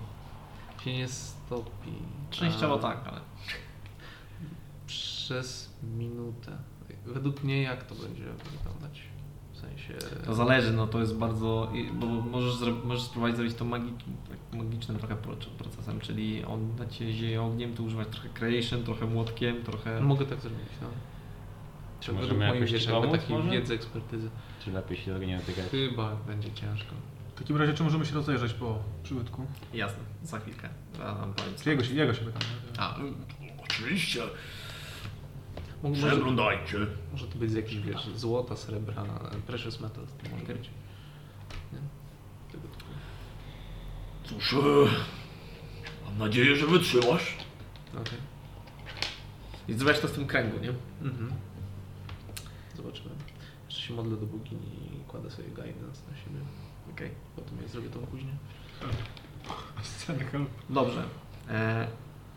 Speaker 3: Się nie stopi.
Speaker 1: Częściowo
Speaker 3: A,
Speaker 1: tak, ale...
Speaker 3: Przez minutę. Według mnie jak to będzie wyglądać? W sensie...
Speaker 1: To zależy, no to jest bardzo... Bo możesz, możesz spróbować zrobić to magi, tak magicznym trochę pro- procesem, czyli on na ciebie zieje ogniem, to używać trochę creation, trochę młotkiem, trochę...
Speaker 3: Mogę tak zrobić, no. Trzeba
Speaker 2: Możemy jakoś
Speaker 3: wiesz,
Speaker 2: pomóc
Speaker 3: takiej
Speaker 2: może?
Speaker 3: wiedzy, ekspertyzy.
Speaker 2: Czy lepiej się tego nie dotykać?
Speaker 3: Chyba będzie ciężko.
Speaker 4: W takim razie, czy możemy się rozejrzeć po przybytku?
Speaker 1: Jasne, za chwilkę. Ja wam powiem.
Speaker 4: Czy jego się, jego się pytam.
Speaker 1: A,
Speaker 8: Oczywiście,
Speaker 3: Może, może,
Speaker 8: przeglądajcie.
Speaker 3: może to być z jakichś, wiesz, złota, srebra, precious to być. Nie? Tego typu.
Speaker 8: Cóż, e, mam nadzieję, że wytrzymasz.
Speaker 3: Okej.
Speaker 1: i zrobiłaś to w tym kręgu, nie?
Speaker 3: Mhm. Zobaczymy. Jeszcze się modlę do bogini i kładę sobie guidance na siebie.
Speaker 1: Okej.
Speaker 3: Potem ja zrobię tą później.
Speaker 4: Help.
Speaker 1: Dobrze. E,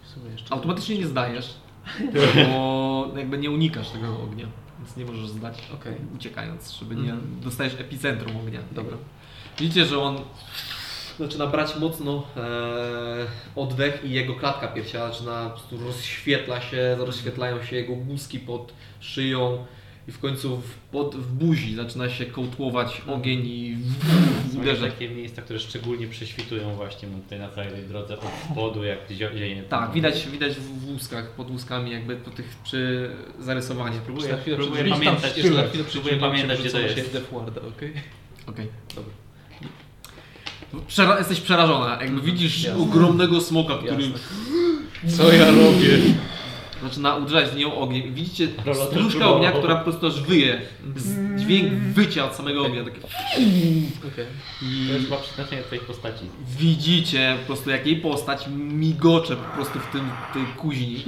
Speaker 3: W sumie jeszcze...
Speaker 1: automatycznie nie zdajesz, bo jakby nie unikasz tego ognia, więc nie możesz zdać,
Speaker 3: Okej.
Speaker 1: uciekając, żeby nie
Speaker 3: Mhm.
Speaker 1: dostajesz epicentrum ognia.
Speaker 3: Dobra.
Speaker 1: Widzicie, że on zaczyna brać mocno e, oddech i jego klatka piersiowa zaczyna po prostu rozświetla się, rozświetlają się jego guzki pod szyją i w końcu w, pod, w buzi zaczyna się kołtłować ogień i
Speaker 2: Są
Speaker 1: uderza.
Speaker 2: takie miejsca, które szczególnie prześwitują właśnie tutaj na całej tej drodze od spodu, jak zienie.
Speaker 1: Tak, widać, widać w łuskach, pod łuskami jakby po tych przy zarysowaniach.
Speaker 2: Próbuję,
Speaker 3: na chwilę
Speaker 2: próbuję pamiętać,
Speaker 3: jeszcze na chwilę
Speaker 2: próbuję pamiętać, gdzie to jest.
Speaker 3: Death Warda, okej?
Speaker 1: Okej.
Speaker 3: Dobra.
Speaker 1: Przera- jesteś przerażona, jakby widzisz
Speaker 3: Jasne.
Speaker 1: ogromnego smoka, który
Speaker 3: Jasne. Co ja robię?
Speaker 1: Zaczyna uderzać w nią ogniem i widzicie
Speaker 2: też próbował.
Speaker 1: ognia, która po prostu aż wyje. Z dźwięk wycia od samego ognia. Takie.
Speaker 3: Okej.
Speaker 1: I
Speaker 2: To jest chyba przeznaczenie twojej postaci.
Speaker 1: widzicie po prostu jak jej postać migocze po prostu w tym tej kuźni.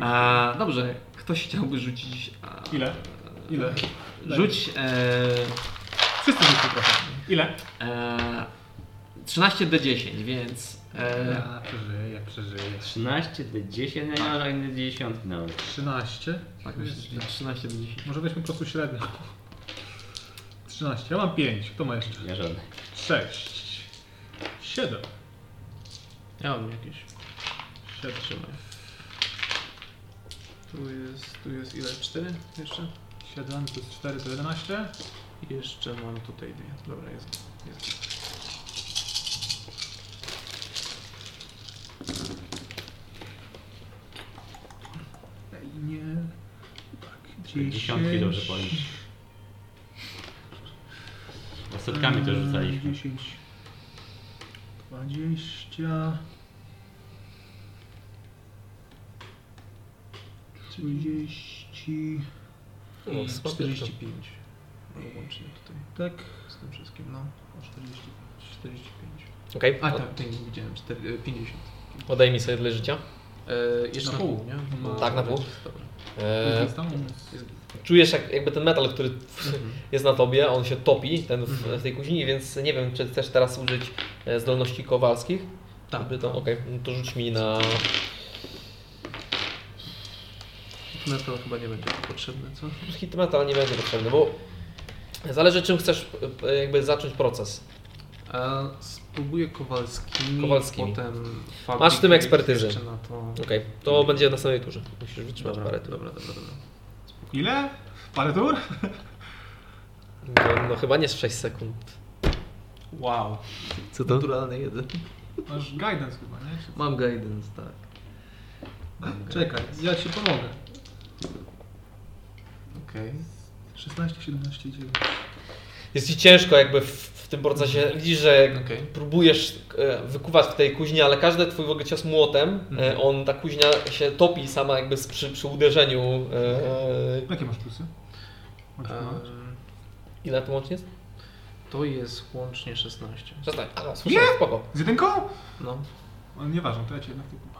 Speaker 1: A, dobrze, ktoś chciałby rzucić... A,
Speaker 4: Ile? Ile?
Speaker 1: Rzuć e,
Speaker 4: Wszyscy rzucili trochę. Ile?
Speaker 1: e, 13d10, więc... E,
Speaker 4: Ja przeżyję, przeżyję.
Speaker 2: 13 do 10, ja nie mam żadnej dziesiątki nawet.
Speaker 4: 13?
Speaker 1: tak, myślę, że 13d10.
Speaker 4: Może weźmy po prostu średnio. 13. Ja mam 5. Kto ma jeszcze?
Speaker 2: Ja żadnej.
Speaker 4: 6. 7.
Speaker 3: Ja mam jakieś.
Speaker 4: Siedem.
Speaker 3: Trzymaj. Tu jest, tu jest ile? Cztery jeszcze?
Speaker 4: 7 plus 4 to 11.
Speaker 3: I jeszcze mam tutaj dwie. Dobra, jest. jest.
Speaker 4: Nie. Tak, 10.
Speaker 2: Dziesiątki dobrze policzyć. Bo setkami też rzucaliśmy.
Speaker 4: 10. 20. 30.
Speaker 1: No,
Speaker 4: I
Speaker 1: spoko.
Speaker 4: 45.
Speaker 3: No, łącznie tutaj
Speaker 4: Tak.
Speaker 3: z tym wszystkim, no.
Speaker 4: 45.
Speaker 3: 45.
Speaker 1: Okej,
Speaker 3: A tak, nie, nie widziałem. 4, e, 50.
Speaker 1: Odej mi sobie tyle życia.
Speaker 3: E, jeszcze
Speaker 4: Na
Speaker 3: pół,
Speaker 4: pół.
Speaker 3: nie?
Speaker 4: No,
Speaker 1: tak, na pół.
Speaker 3: Dobra.
Speaker 1: E, czujesz jak, jakby ten metal, który
Speaker 3: Mhm.
Speaker 1: jest na tobie, on się topi ten w, w tej kuźni, więc nie wiem, czy chcesz teraz użyć e, zdolności kowalskich?
Speaker 3: Tak.
Speaker 1: Żeby to, okej, no to rzuć mi na...
Speaker 3: Metal chyba nie będzie potrzebny, co?
Speaker 1: Hit metal nie będzie potrzebny, bo zależy czym chcesz e, jakby zacząć proces.
Speaker 3: A spróbuję Kowalskimi.
Speaker 1: Kowalskimi.
Speaker 3: Potem
Speaker 1: Masz w tym.
Speaker 3: Jeszcze na to.
Speaker 1: Okej, to będzie w następnej turze. Musisz wytrzymać
Speaker 3: Dobra,
Speaker 1: parę tur.
Speaker 3: dobra, dobra, dobra.
Speaker 4: Ile? Parę tur?
Speaker 1: No, no chyba nie z 6 sekund.
Speaker 3: Wow.
Speaker 1: Co
Speaker 3: Naturalny jeden.
Speaker 4: Masz guidance chyba, nie? Czy-
Speaker 3: Mam guidance, tak. Mam
Speaker 4: Czekaj, ja ci pomogę.
Speaker 3: Okej.
Speaker 4: 16, 17, 9.
Speaker 1: Jest ci ciężko jakby w, w tym procesie. Widzisz, że
Speaker 3: Okej.
Speaker 1: próbujesz e, wykuwać w tej kuźni, ale każdy twój w ogóle cios młotem, e,
Speaker 3: Mhm.
Speaker 1: on, ta kuźnia się topi sama jakby przy, przy uderzeniu. E,
Speaker 4: Jakie masz plusy?
Speaker 3: Em,
Speaker 1: ile to łącznie jest?
Speaker 3: to jest łącznie 16.
Speaker 1: Przestań. A, słyszę, spoko.
Speaker 4: Z jedynką?
Speaker 3: No.
Speaker 4: No, nieważne, to ja cię jednak.
Speaker 1: E,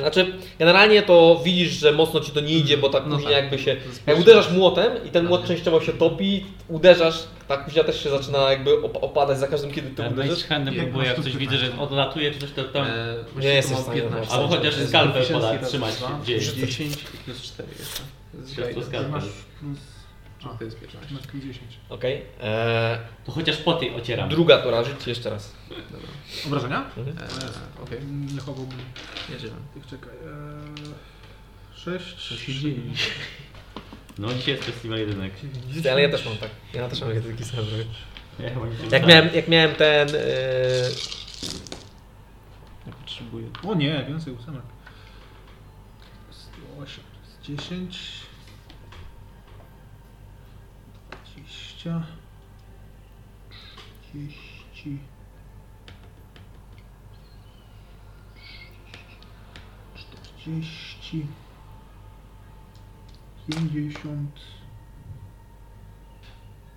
Speaker 1: znaczy, generalnie to widzisz, że mocno ci to nie idzie, bo ta
Speaker 3: No
Speaker 1: kuźnia
Speaker 3: tak.
Speaker 1: jakby się... Jak uderzasz młotem i ten młot
Speaker 3: Tak.
Speaker 1: częściowo się topi, uderzasz, ta kuźnia też się zaczyna jakby op- opadać za każdym, kiedy ty uderzysz.
Speaker 2: Handem
Speaker 4: Jak
Speaker 2: próbuje, jak coś widzę, że odlatuje czy coś, to tam...
Speaker 3: E,
Speaker 1: Nie jesteś
Speaker 3: to
Speaker 1: w stanie
Speaker 3: 15.
Speaker 2: Albo chociaż podać,
Speaker 3: razy
Speaker 2: trzymać
Speaker 3: dwa.
Speaker 2: gdzieś.
Speaker 3: 10 i plus 4 jeszcze.
Speaker 4: Masz plus...
Speaker 3: Czyli to jest 15.
Speaker 4: Masz plus 10.
Speaker 1: Okej. E,
Speaker 2: To chociaż po tej ocieram.
Speaker 1: Druga tura, rzućcie jeszcze raz.
Speaker 3: Dobra.
Speaker 4: Obrażenia?
Speaker 1: Mhm.
Speaker 3: E, Okej,
Speaker 4: Nie chowałbym
Speaker 3: jedziemy.
Speaker 4: tych, czekaj. Eee, 6,
Speaker 3: Co się dzieje?
Speaker 2: No dzisiaj jest festiwal jedynek.
Speaker 1: Ty, ale ja też mam tak. Ja też mam taki sam.
Speaker 2: Ja chyba nie
Speaker 1: Jak miałem, jak miałem ten. E,
Speaker 3: Ja potrzebuję.
Speaker 4: O nie, więcej ósemek. 108, to jest 10. 20. 30. 40. 50.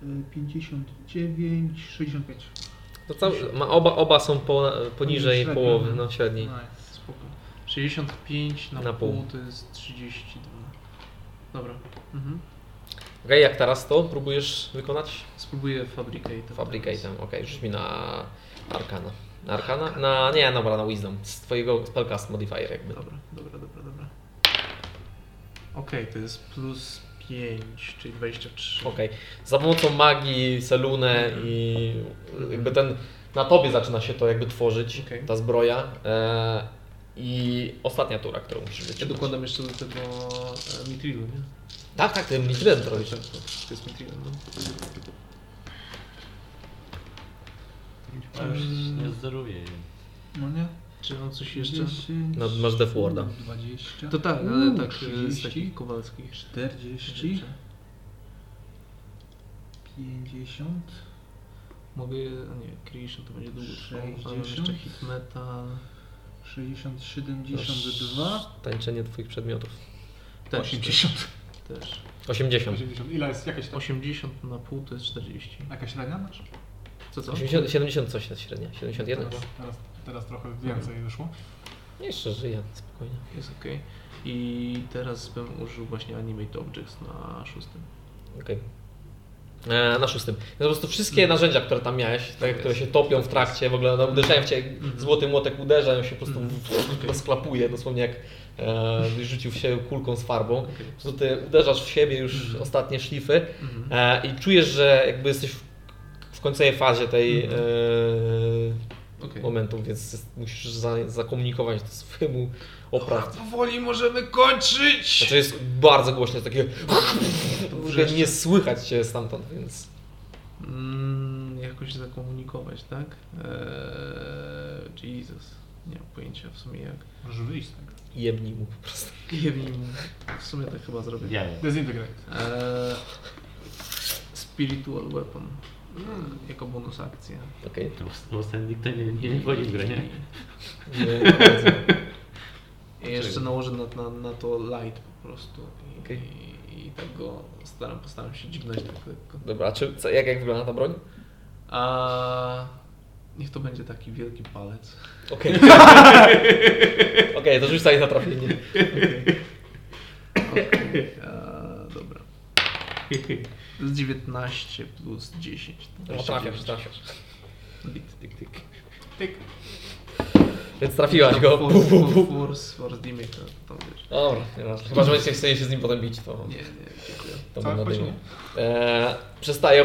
Speaker 4: e, 59, 65.
Speaker 1: to cały, ma, oba, oba są po, poniżej
Speaker 4: Średnio.
Speaker 1: połowy, no średniej.
Speaker 4: Nice.
Speaker 3: Spoko. 65 na,
Speaker 1: Na
Speaker 3: pół.
Speaker 1: pół.
Speaker 3: to jest 32. Dobra. Mhm.
Speaker 1: Okej, jak teraz to próbujesz wykonać?
Speaker 3: Spróbuję Fabricate.
Speaker 1: Fabricatem. Okej, rzuć mi na Arkana. Na Arkana? Na, nie, dobra, na Wisdom. Z twojego spellcast modifier jakby.
Speaker 3: Dobra, dobra, dobra, dobra. Okej, to jest plus 5, czyli 23.
Speaker 1: Okej. Za pomocą magii, Selune i jakby ten na tobie zaczyna się to jakby tworzyć,
Speaker 3: Okej.
Speaker 1: ta zbroja. E, I ostatnia tura, którą musisz
Speaker 3: Ja
Speaker 1: wyciągnąć.
Speaker 3: dokładam jeszcze do tego e, Mitrilu, nie?
Speaker 1: Tak, tak, ty Mitrylem to robisz.
Speaker 3: Tak, to, jest Mitrilem, no.
Speaker 2: Ja już nie zderuję.
Speaker 4: No nie?
Speaker 3: Czy mam coś jeszcze?
Speaker 4: 10,
Speaker 1: No, masz Death Warda.
Speaker 4: 20.
Speaker 3: To tak, ale tak e, z
Speaker 4: 30,
Speaker 3: takich kowalskich.
Speaker 4: 40, 50.
Speaker 3: Mogę, a nie, Creation to będzie długo trwało, ale mam
Speaker 4: 60.
Speaker 3: jeszcze Hit Metal.
Speaker 4: 60, 72,
Speaker 1: Tańczenie twoich przedmiotów.
Speaker 3: Też,
Speaker 4: 80.
Speaker 3: Też, też.
Speaker 1: 80.
Speaker 4: 80. Ile jest jakaś tam?
Speaker 3: 80 na pół to jest 40.
Speaker 4: Jakaś średnia masz?
Speaker 3: Co co?
Speaker 1: 80, 70 coś jest średnia. 71?
Speaker 4: Teraz, teraz, teraz trochę więcej wyszło.
Speaker 1: Jeszcze żyję, spokojnie.
Speaker 3: Jest ok. I teraz bym użył właśnie Animate Objects na szóstym.
Speaker 1: Okej. E, Na szóstym. No po prostu wszystkie narzędzia, które tam miałeś, tak, które się topią w trakcie, w ogóle no, uderzają w ciebie, złoty młotek uderza, on się po prostu
Speaker 3: Mhm.
Speaker 1: rozklapuje, dosłownie jak e, rzucił siebie kulką z farbą. Prostu ty uderzasz w siebie już
Speaker 3: Mhm.
Speaker 1: ostatnie szlify
Speaker 3: Mhm.
Speaker 1: e, i czujesz, że jakby jesteś w, w końcowej fazie tej,
Speaker 3: Mhm.
Speaker 1: e,
Speaker 6: tych momentów, więc musisz za, zakomunikować to swojemu oprawcy.
Speaker 3: Powoli możemy kończyć!
Speaker 6: Znaczy jest bardzo głośno, jest takie... Ogóle nie słychać cię stamtąd, więc...
Speaker 3: Mm, jakoś zakomunikować, tak? Eee, Jesus. Nie mam pojęcia w sumie jak.
Speaker 4: Możesz wyjść tego.
Speaker 6: Jebnij mu po prostu.
Speaker 3: Jebnij mu. W sumie tak chyba zrobię.
Speaker 2: Ja nie.
Speaker 4: Dezintegrate.
Speaker 3: Eee, spiritual Weapon. Mm, jako bonus akcja.
Speaker 6: Okej.
Speaker 2: Bo ten nikt nie, nie wchodzi w grę, nie?
Speaker 6: Nie, nie bardzo.
Speaker 3: I jeszcze nałożę na, na, na to light po prostu. I,
Speaker 6: Okej.
Speaker 3: i, i tak go staram, postaram się dźgnąć tak lekko.
Speaker 6: Dobra, a czy, co, jak, jak wygląda ta broń?
Speaker 3: A niech to będzie taki wielki palec.
Speaker 6: Okej. Okej, to rzucaj na trafienie.
Speaker 3: Okej, a, dobra. Jest 19 plus 10. to
Speaker 6: No,
Speaker 3: 29.
Speaker 6: trafiasz, trafiasz.
Speaker 3: Bit, tyk, tyk.
Speaker 4: Tyk.
Speaker 6: Więc trafiłaś go.
Speaker 3: Force, force damage, to, to wiesz.
Speaker 6: Dobra, nieważne. Chyba, że będziecie chcieli się z nim potem bić, to,
Speaker 3: Nie, nie, dziękuję.
Speaker 6: to
Speaker 4: chodź,
Speaker 6: nadymał. Eee, przestaje.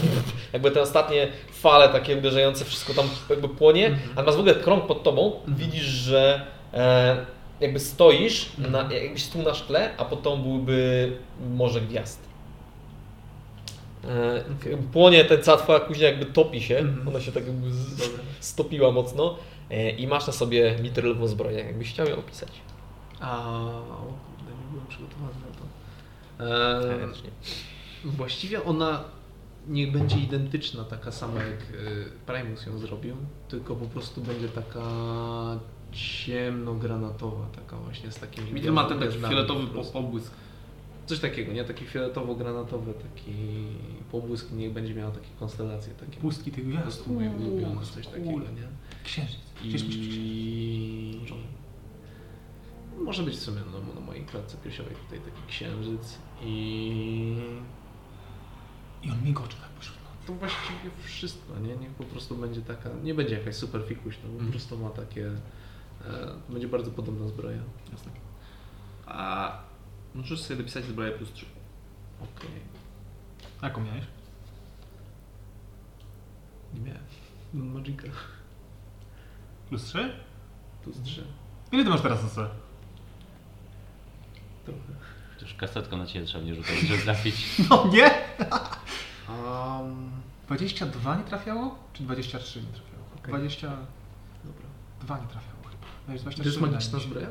Speaker 6: Jakby te ostatnie fale takie uderzające, wszystko tam jakby płonie. A masz w ogóle krąg pod tobą. Widzisz, że e, jakby stoisz, na, jakbyś tu na szkle, a pod tobą byłby morze gwiazd. E, jakby płonie ten cała twoja kuźnia jakby topi się.
Speaker 3: Mhm.
Speaker 6: Ona się tak jakby z, stopiła mocno. E, I masz na sobie mitrylową zbroję. Jakbyś chciał ją opisać.
Speaker 3: A, o kurde, nie byłem przygotowany na to. Eee. Właściwie ona nie będzie identyczna, taka sama jak y, Primus ją zrobił, tylko po prostu będzie taka ciemnogranatowa, taka właśnie z takimi
Speaker 1: Mitry ma ten taki fioletowy
Speaker 3: po
Speaker 1: pobłysk.
Speaker 3: Coś takiego, nie? Taki fioletowo-granatowy, taki pobłysk, niech będzie miała takie konstelacje, takie
Speaker 4: Pustki tych
Speaker 3: po
Speaker 4: gwiazd.
Speaker 3: prostu moje ulubione, coś takiego, nie?
Speaker 4: Księżyc. Gdzieś.
Speaker 3: I może być w sumie no, na mojej klatce piersiowej tutaj taki księżyc i
Speaker 4: I on migocze tak pośród nocy.
Speaker 3: to właściwie wszystko, nie? Niech po prostu będzie taka, nie będzie jakaś super fikuś, no po
Speaker 1: Mhm.
Speaker 3: prostu ma takie, e, będzie bardzo podobna zbroja.
Speaker 1: Jasne. A możesz sobie dopisać zbroję plus 3.
Speaker 3: Okej,
Speaker 4: A Jaką miałeś?
Speaker 3: nie miałem. Magica,
Speaker 4: Plus 3?
Speaker 3: plus 3.
Speaker 4: Ile ty masz teraz na C?
Speaker 3: Trochę.
Speaker 2: Już kasetką na ciebie trzeba nie rzucać, żeby trafić.
Speaker 4: No nie!
Speaker 3: Um,
Speaker 4: 22 nie trafiało? Czy 23 nie trafiało?
Speaker 3: Okej.
Speaker 4: 22
Speaker 3: dobra.
Speaker 4: nie trafiało chyba. No
Speaker 3: To
Speaker 4: jest
Speaker 3: jest
Speaker 4: 23
Speaker 3: magiczna zbroja?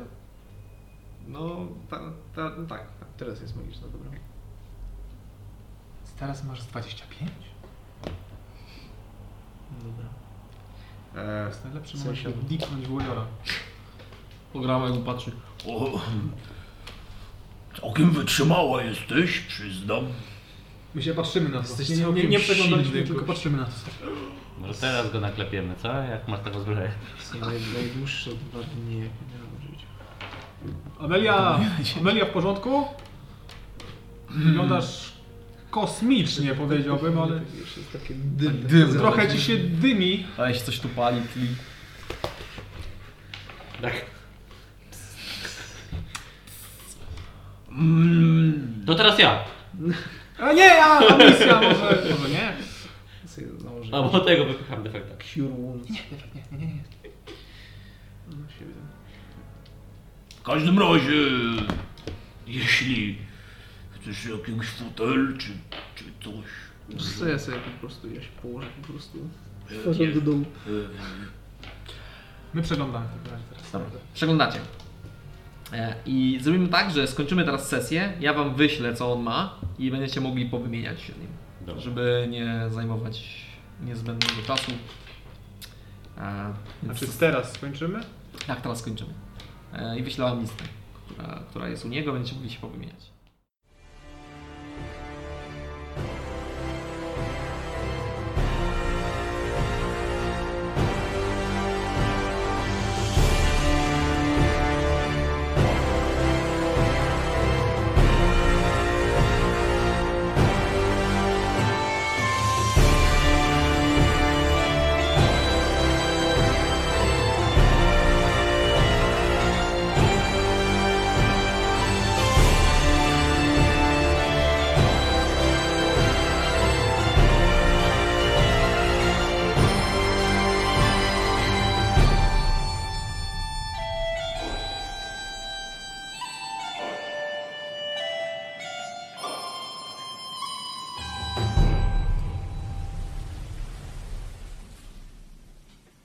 Speaker 3: No, ta, ta, no tak, teraz jest magiczna, dobra.
Speaker 4: Teraz masz z 25?
Speaker 3: Dobra. E,
Speaker 4: jest najlepszy
Speaker 3: W
Speaker 4: moment,
Speaker 3: sensie-
Speaker 4: żeby dipnąć Warriora.
Speaker 1: Pogramy jak patrzy.
Speaker 8: O, całkiem wytrzymała jesteś, przyznam.
Speaker 4: My się patrzymy na to.
Speaker 3: Jesteś
Speaker 4: Nie, nie, nie, nie przeglądaliśmy,
Speaker 3: silny
Speaker 4: tylko patrzymy na to.
Speaker 2: Może teraz go naklepiemy, co? Jak masz taką zbroję?
Speaker 3: Naj, najdłuższe dwa dni, w życiu.
Speaker 4: Amelia, Amelia w porządku? Wyglądasz kosmicznie powiedziałbym, ale
Speaker 3: Jeszcze jest takie dym.
Speaker 4: Trochę ci się dymi.
Speaker 1: Ale się coś tu pali, tli.
Speaker 2: Tak.
Speaker 8: Mm,
Speaker 2: To teraz ja!
Speaker 4: A nie, a, a misja może, może nie.
Speaker 3: Nałożę.
Speaker 2: A bo tego wypycham defekta.
Speaker 3: Cure Wounds.
Speaker 4: Nie, nie, nie, nie, nie.
Speaker 3: No,
Speaker 8: w każdym razie, jeśli chcesz jakiegoś fotel czy, czy coś,
Speaker 3: co, ja sobie po prostu, ja się położę po prostu.
Speaker 8: e, nie,
Speaker 3: do dołu.
Speaker 8: e,
Speaker 4: My przeglądamy w takim razie teraz.
Speaker 1: Dobra. Przeglądacie. E, I zrobimy tak, że skończymy teraz sesję, ja wam wyślę co on ma i będziecie mogli powymieniać się nim,
Speaker 2: Dobra.
Speaker 1: żeby nie zajmować niezbędnego czasu. E, więc
Speaker 4: Znaczy teraz skończymy?
Speaker 1: tak, teraz skończymy. E, I wyślę wam listę, która, która jest u niego, będziecie mogli się powymieniać.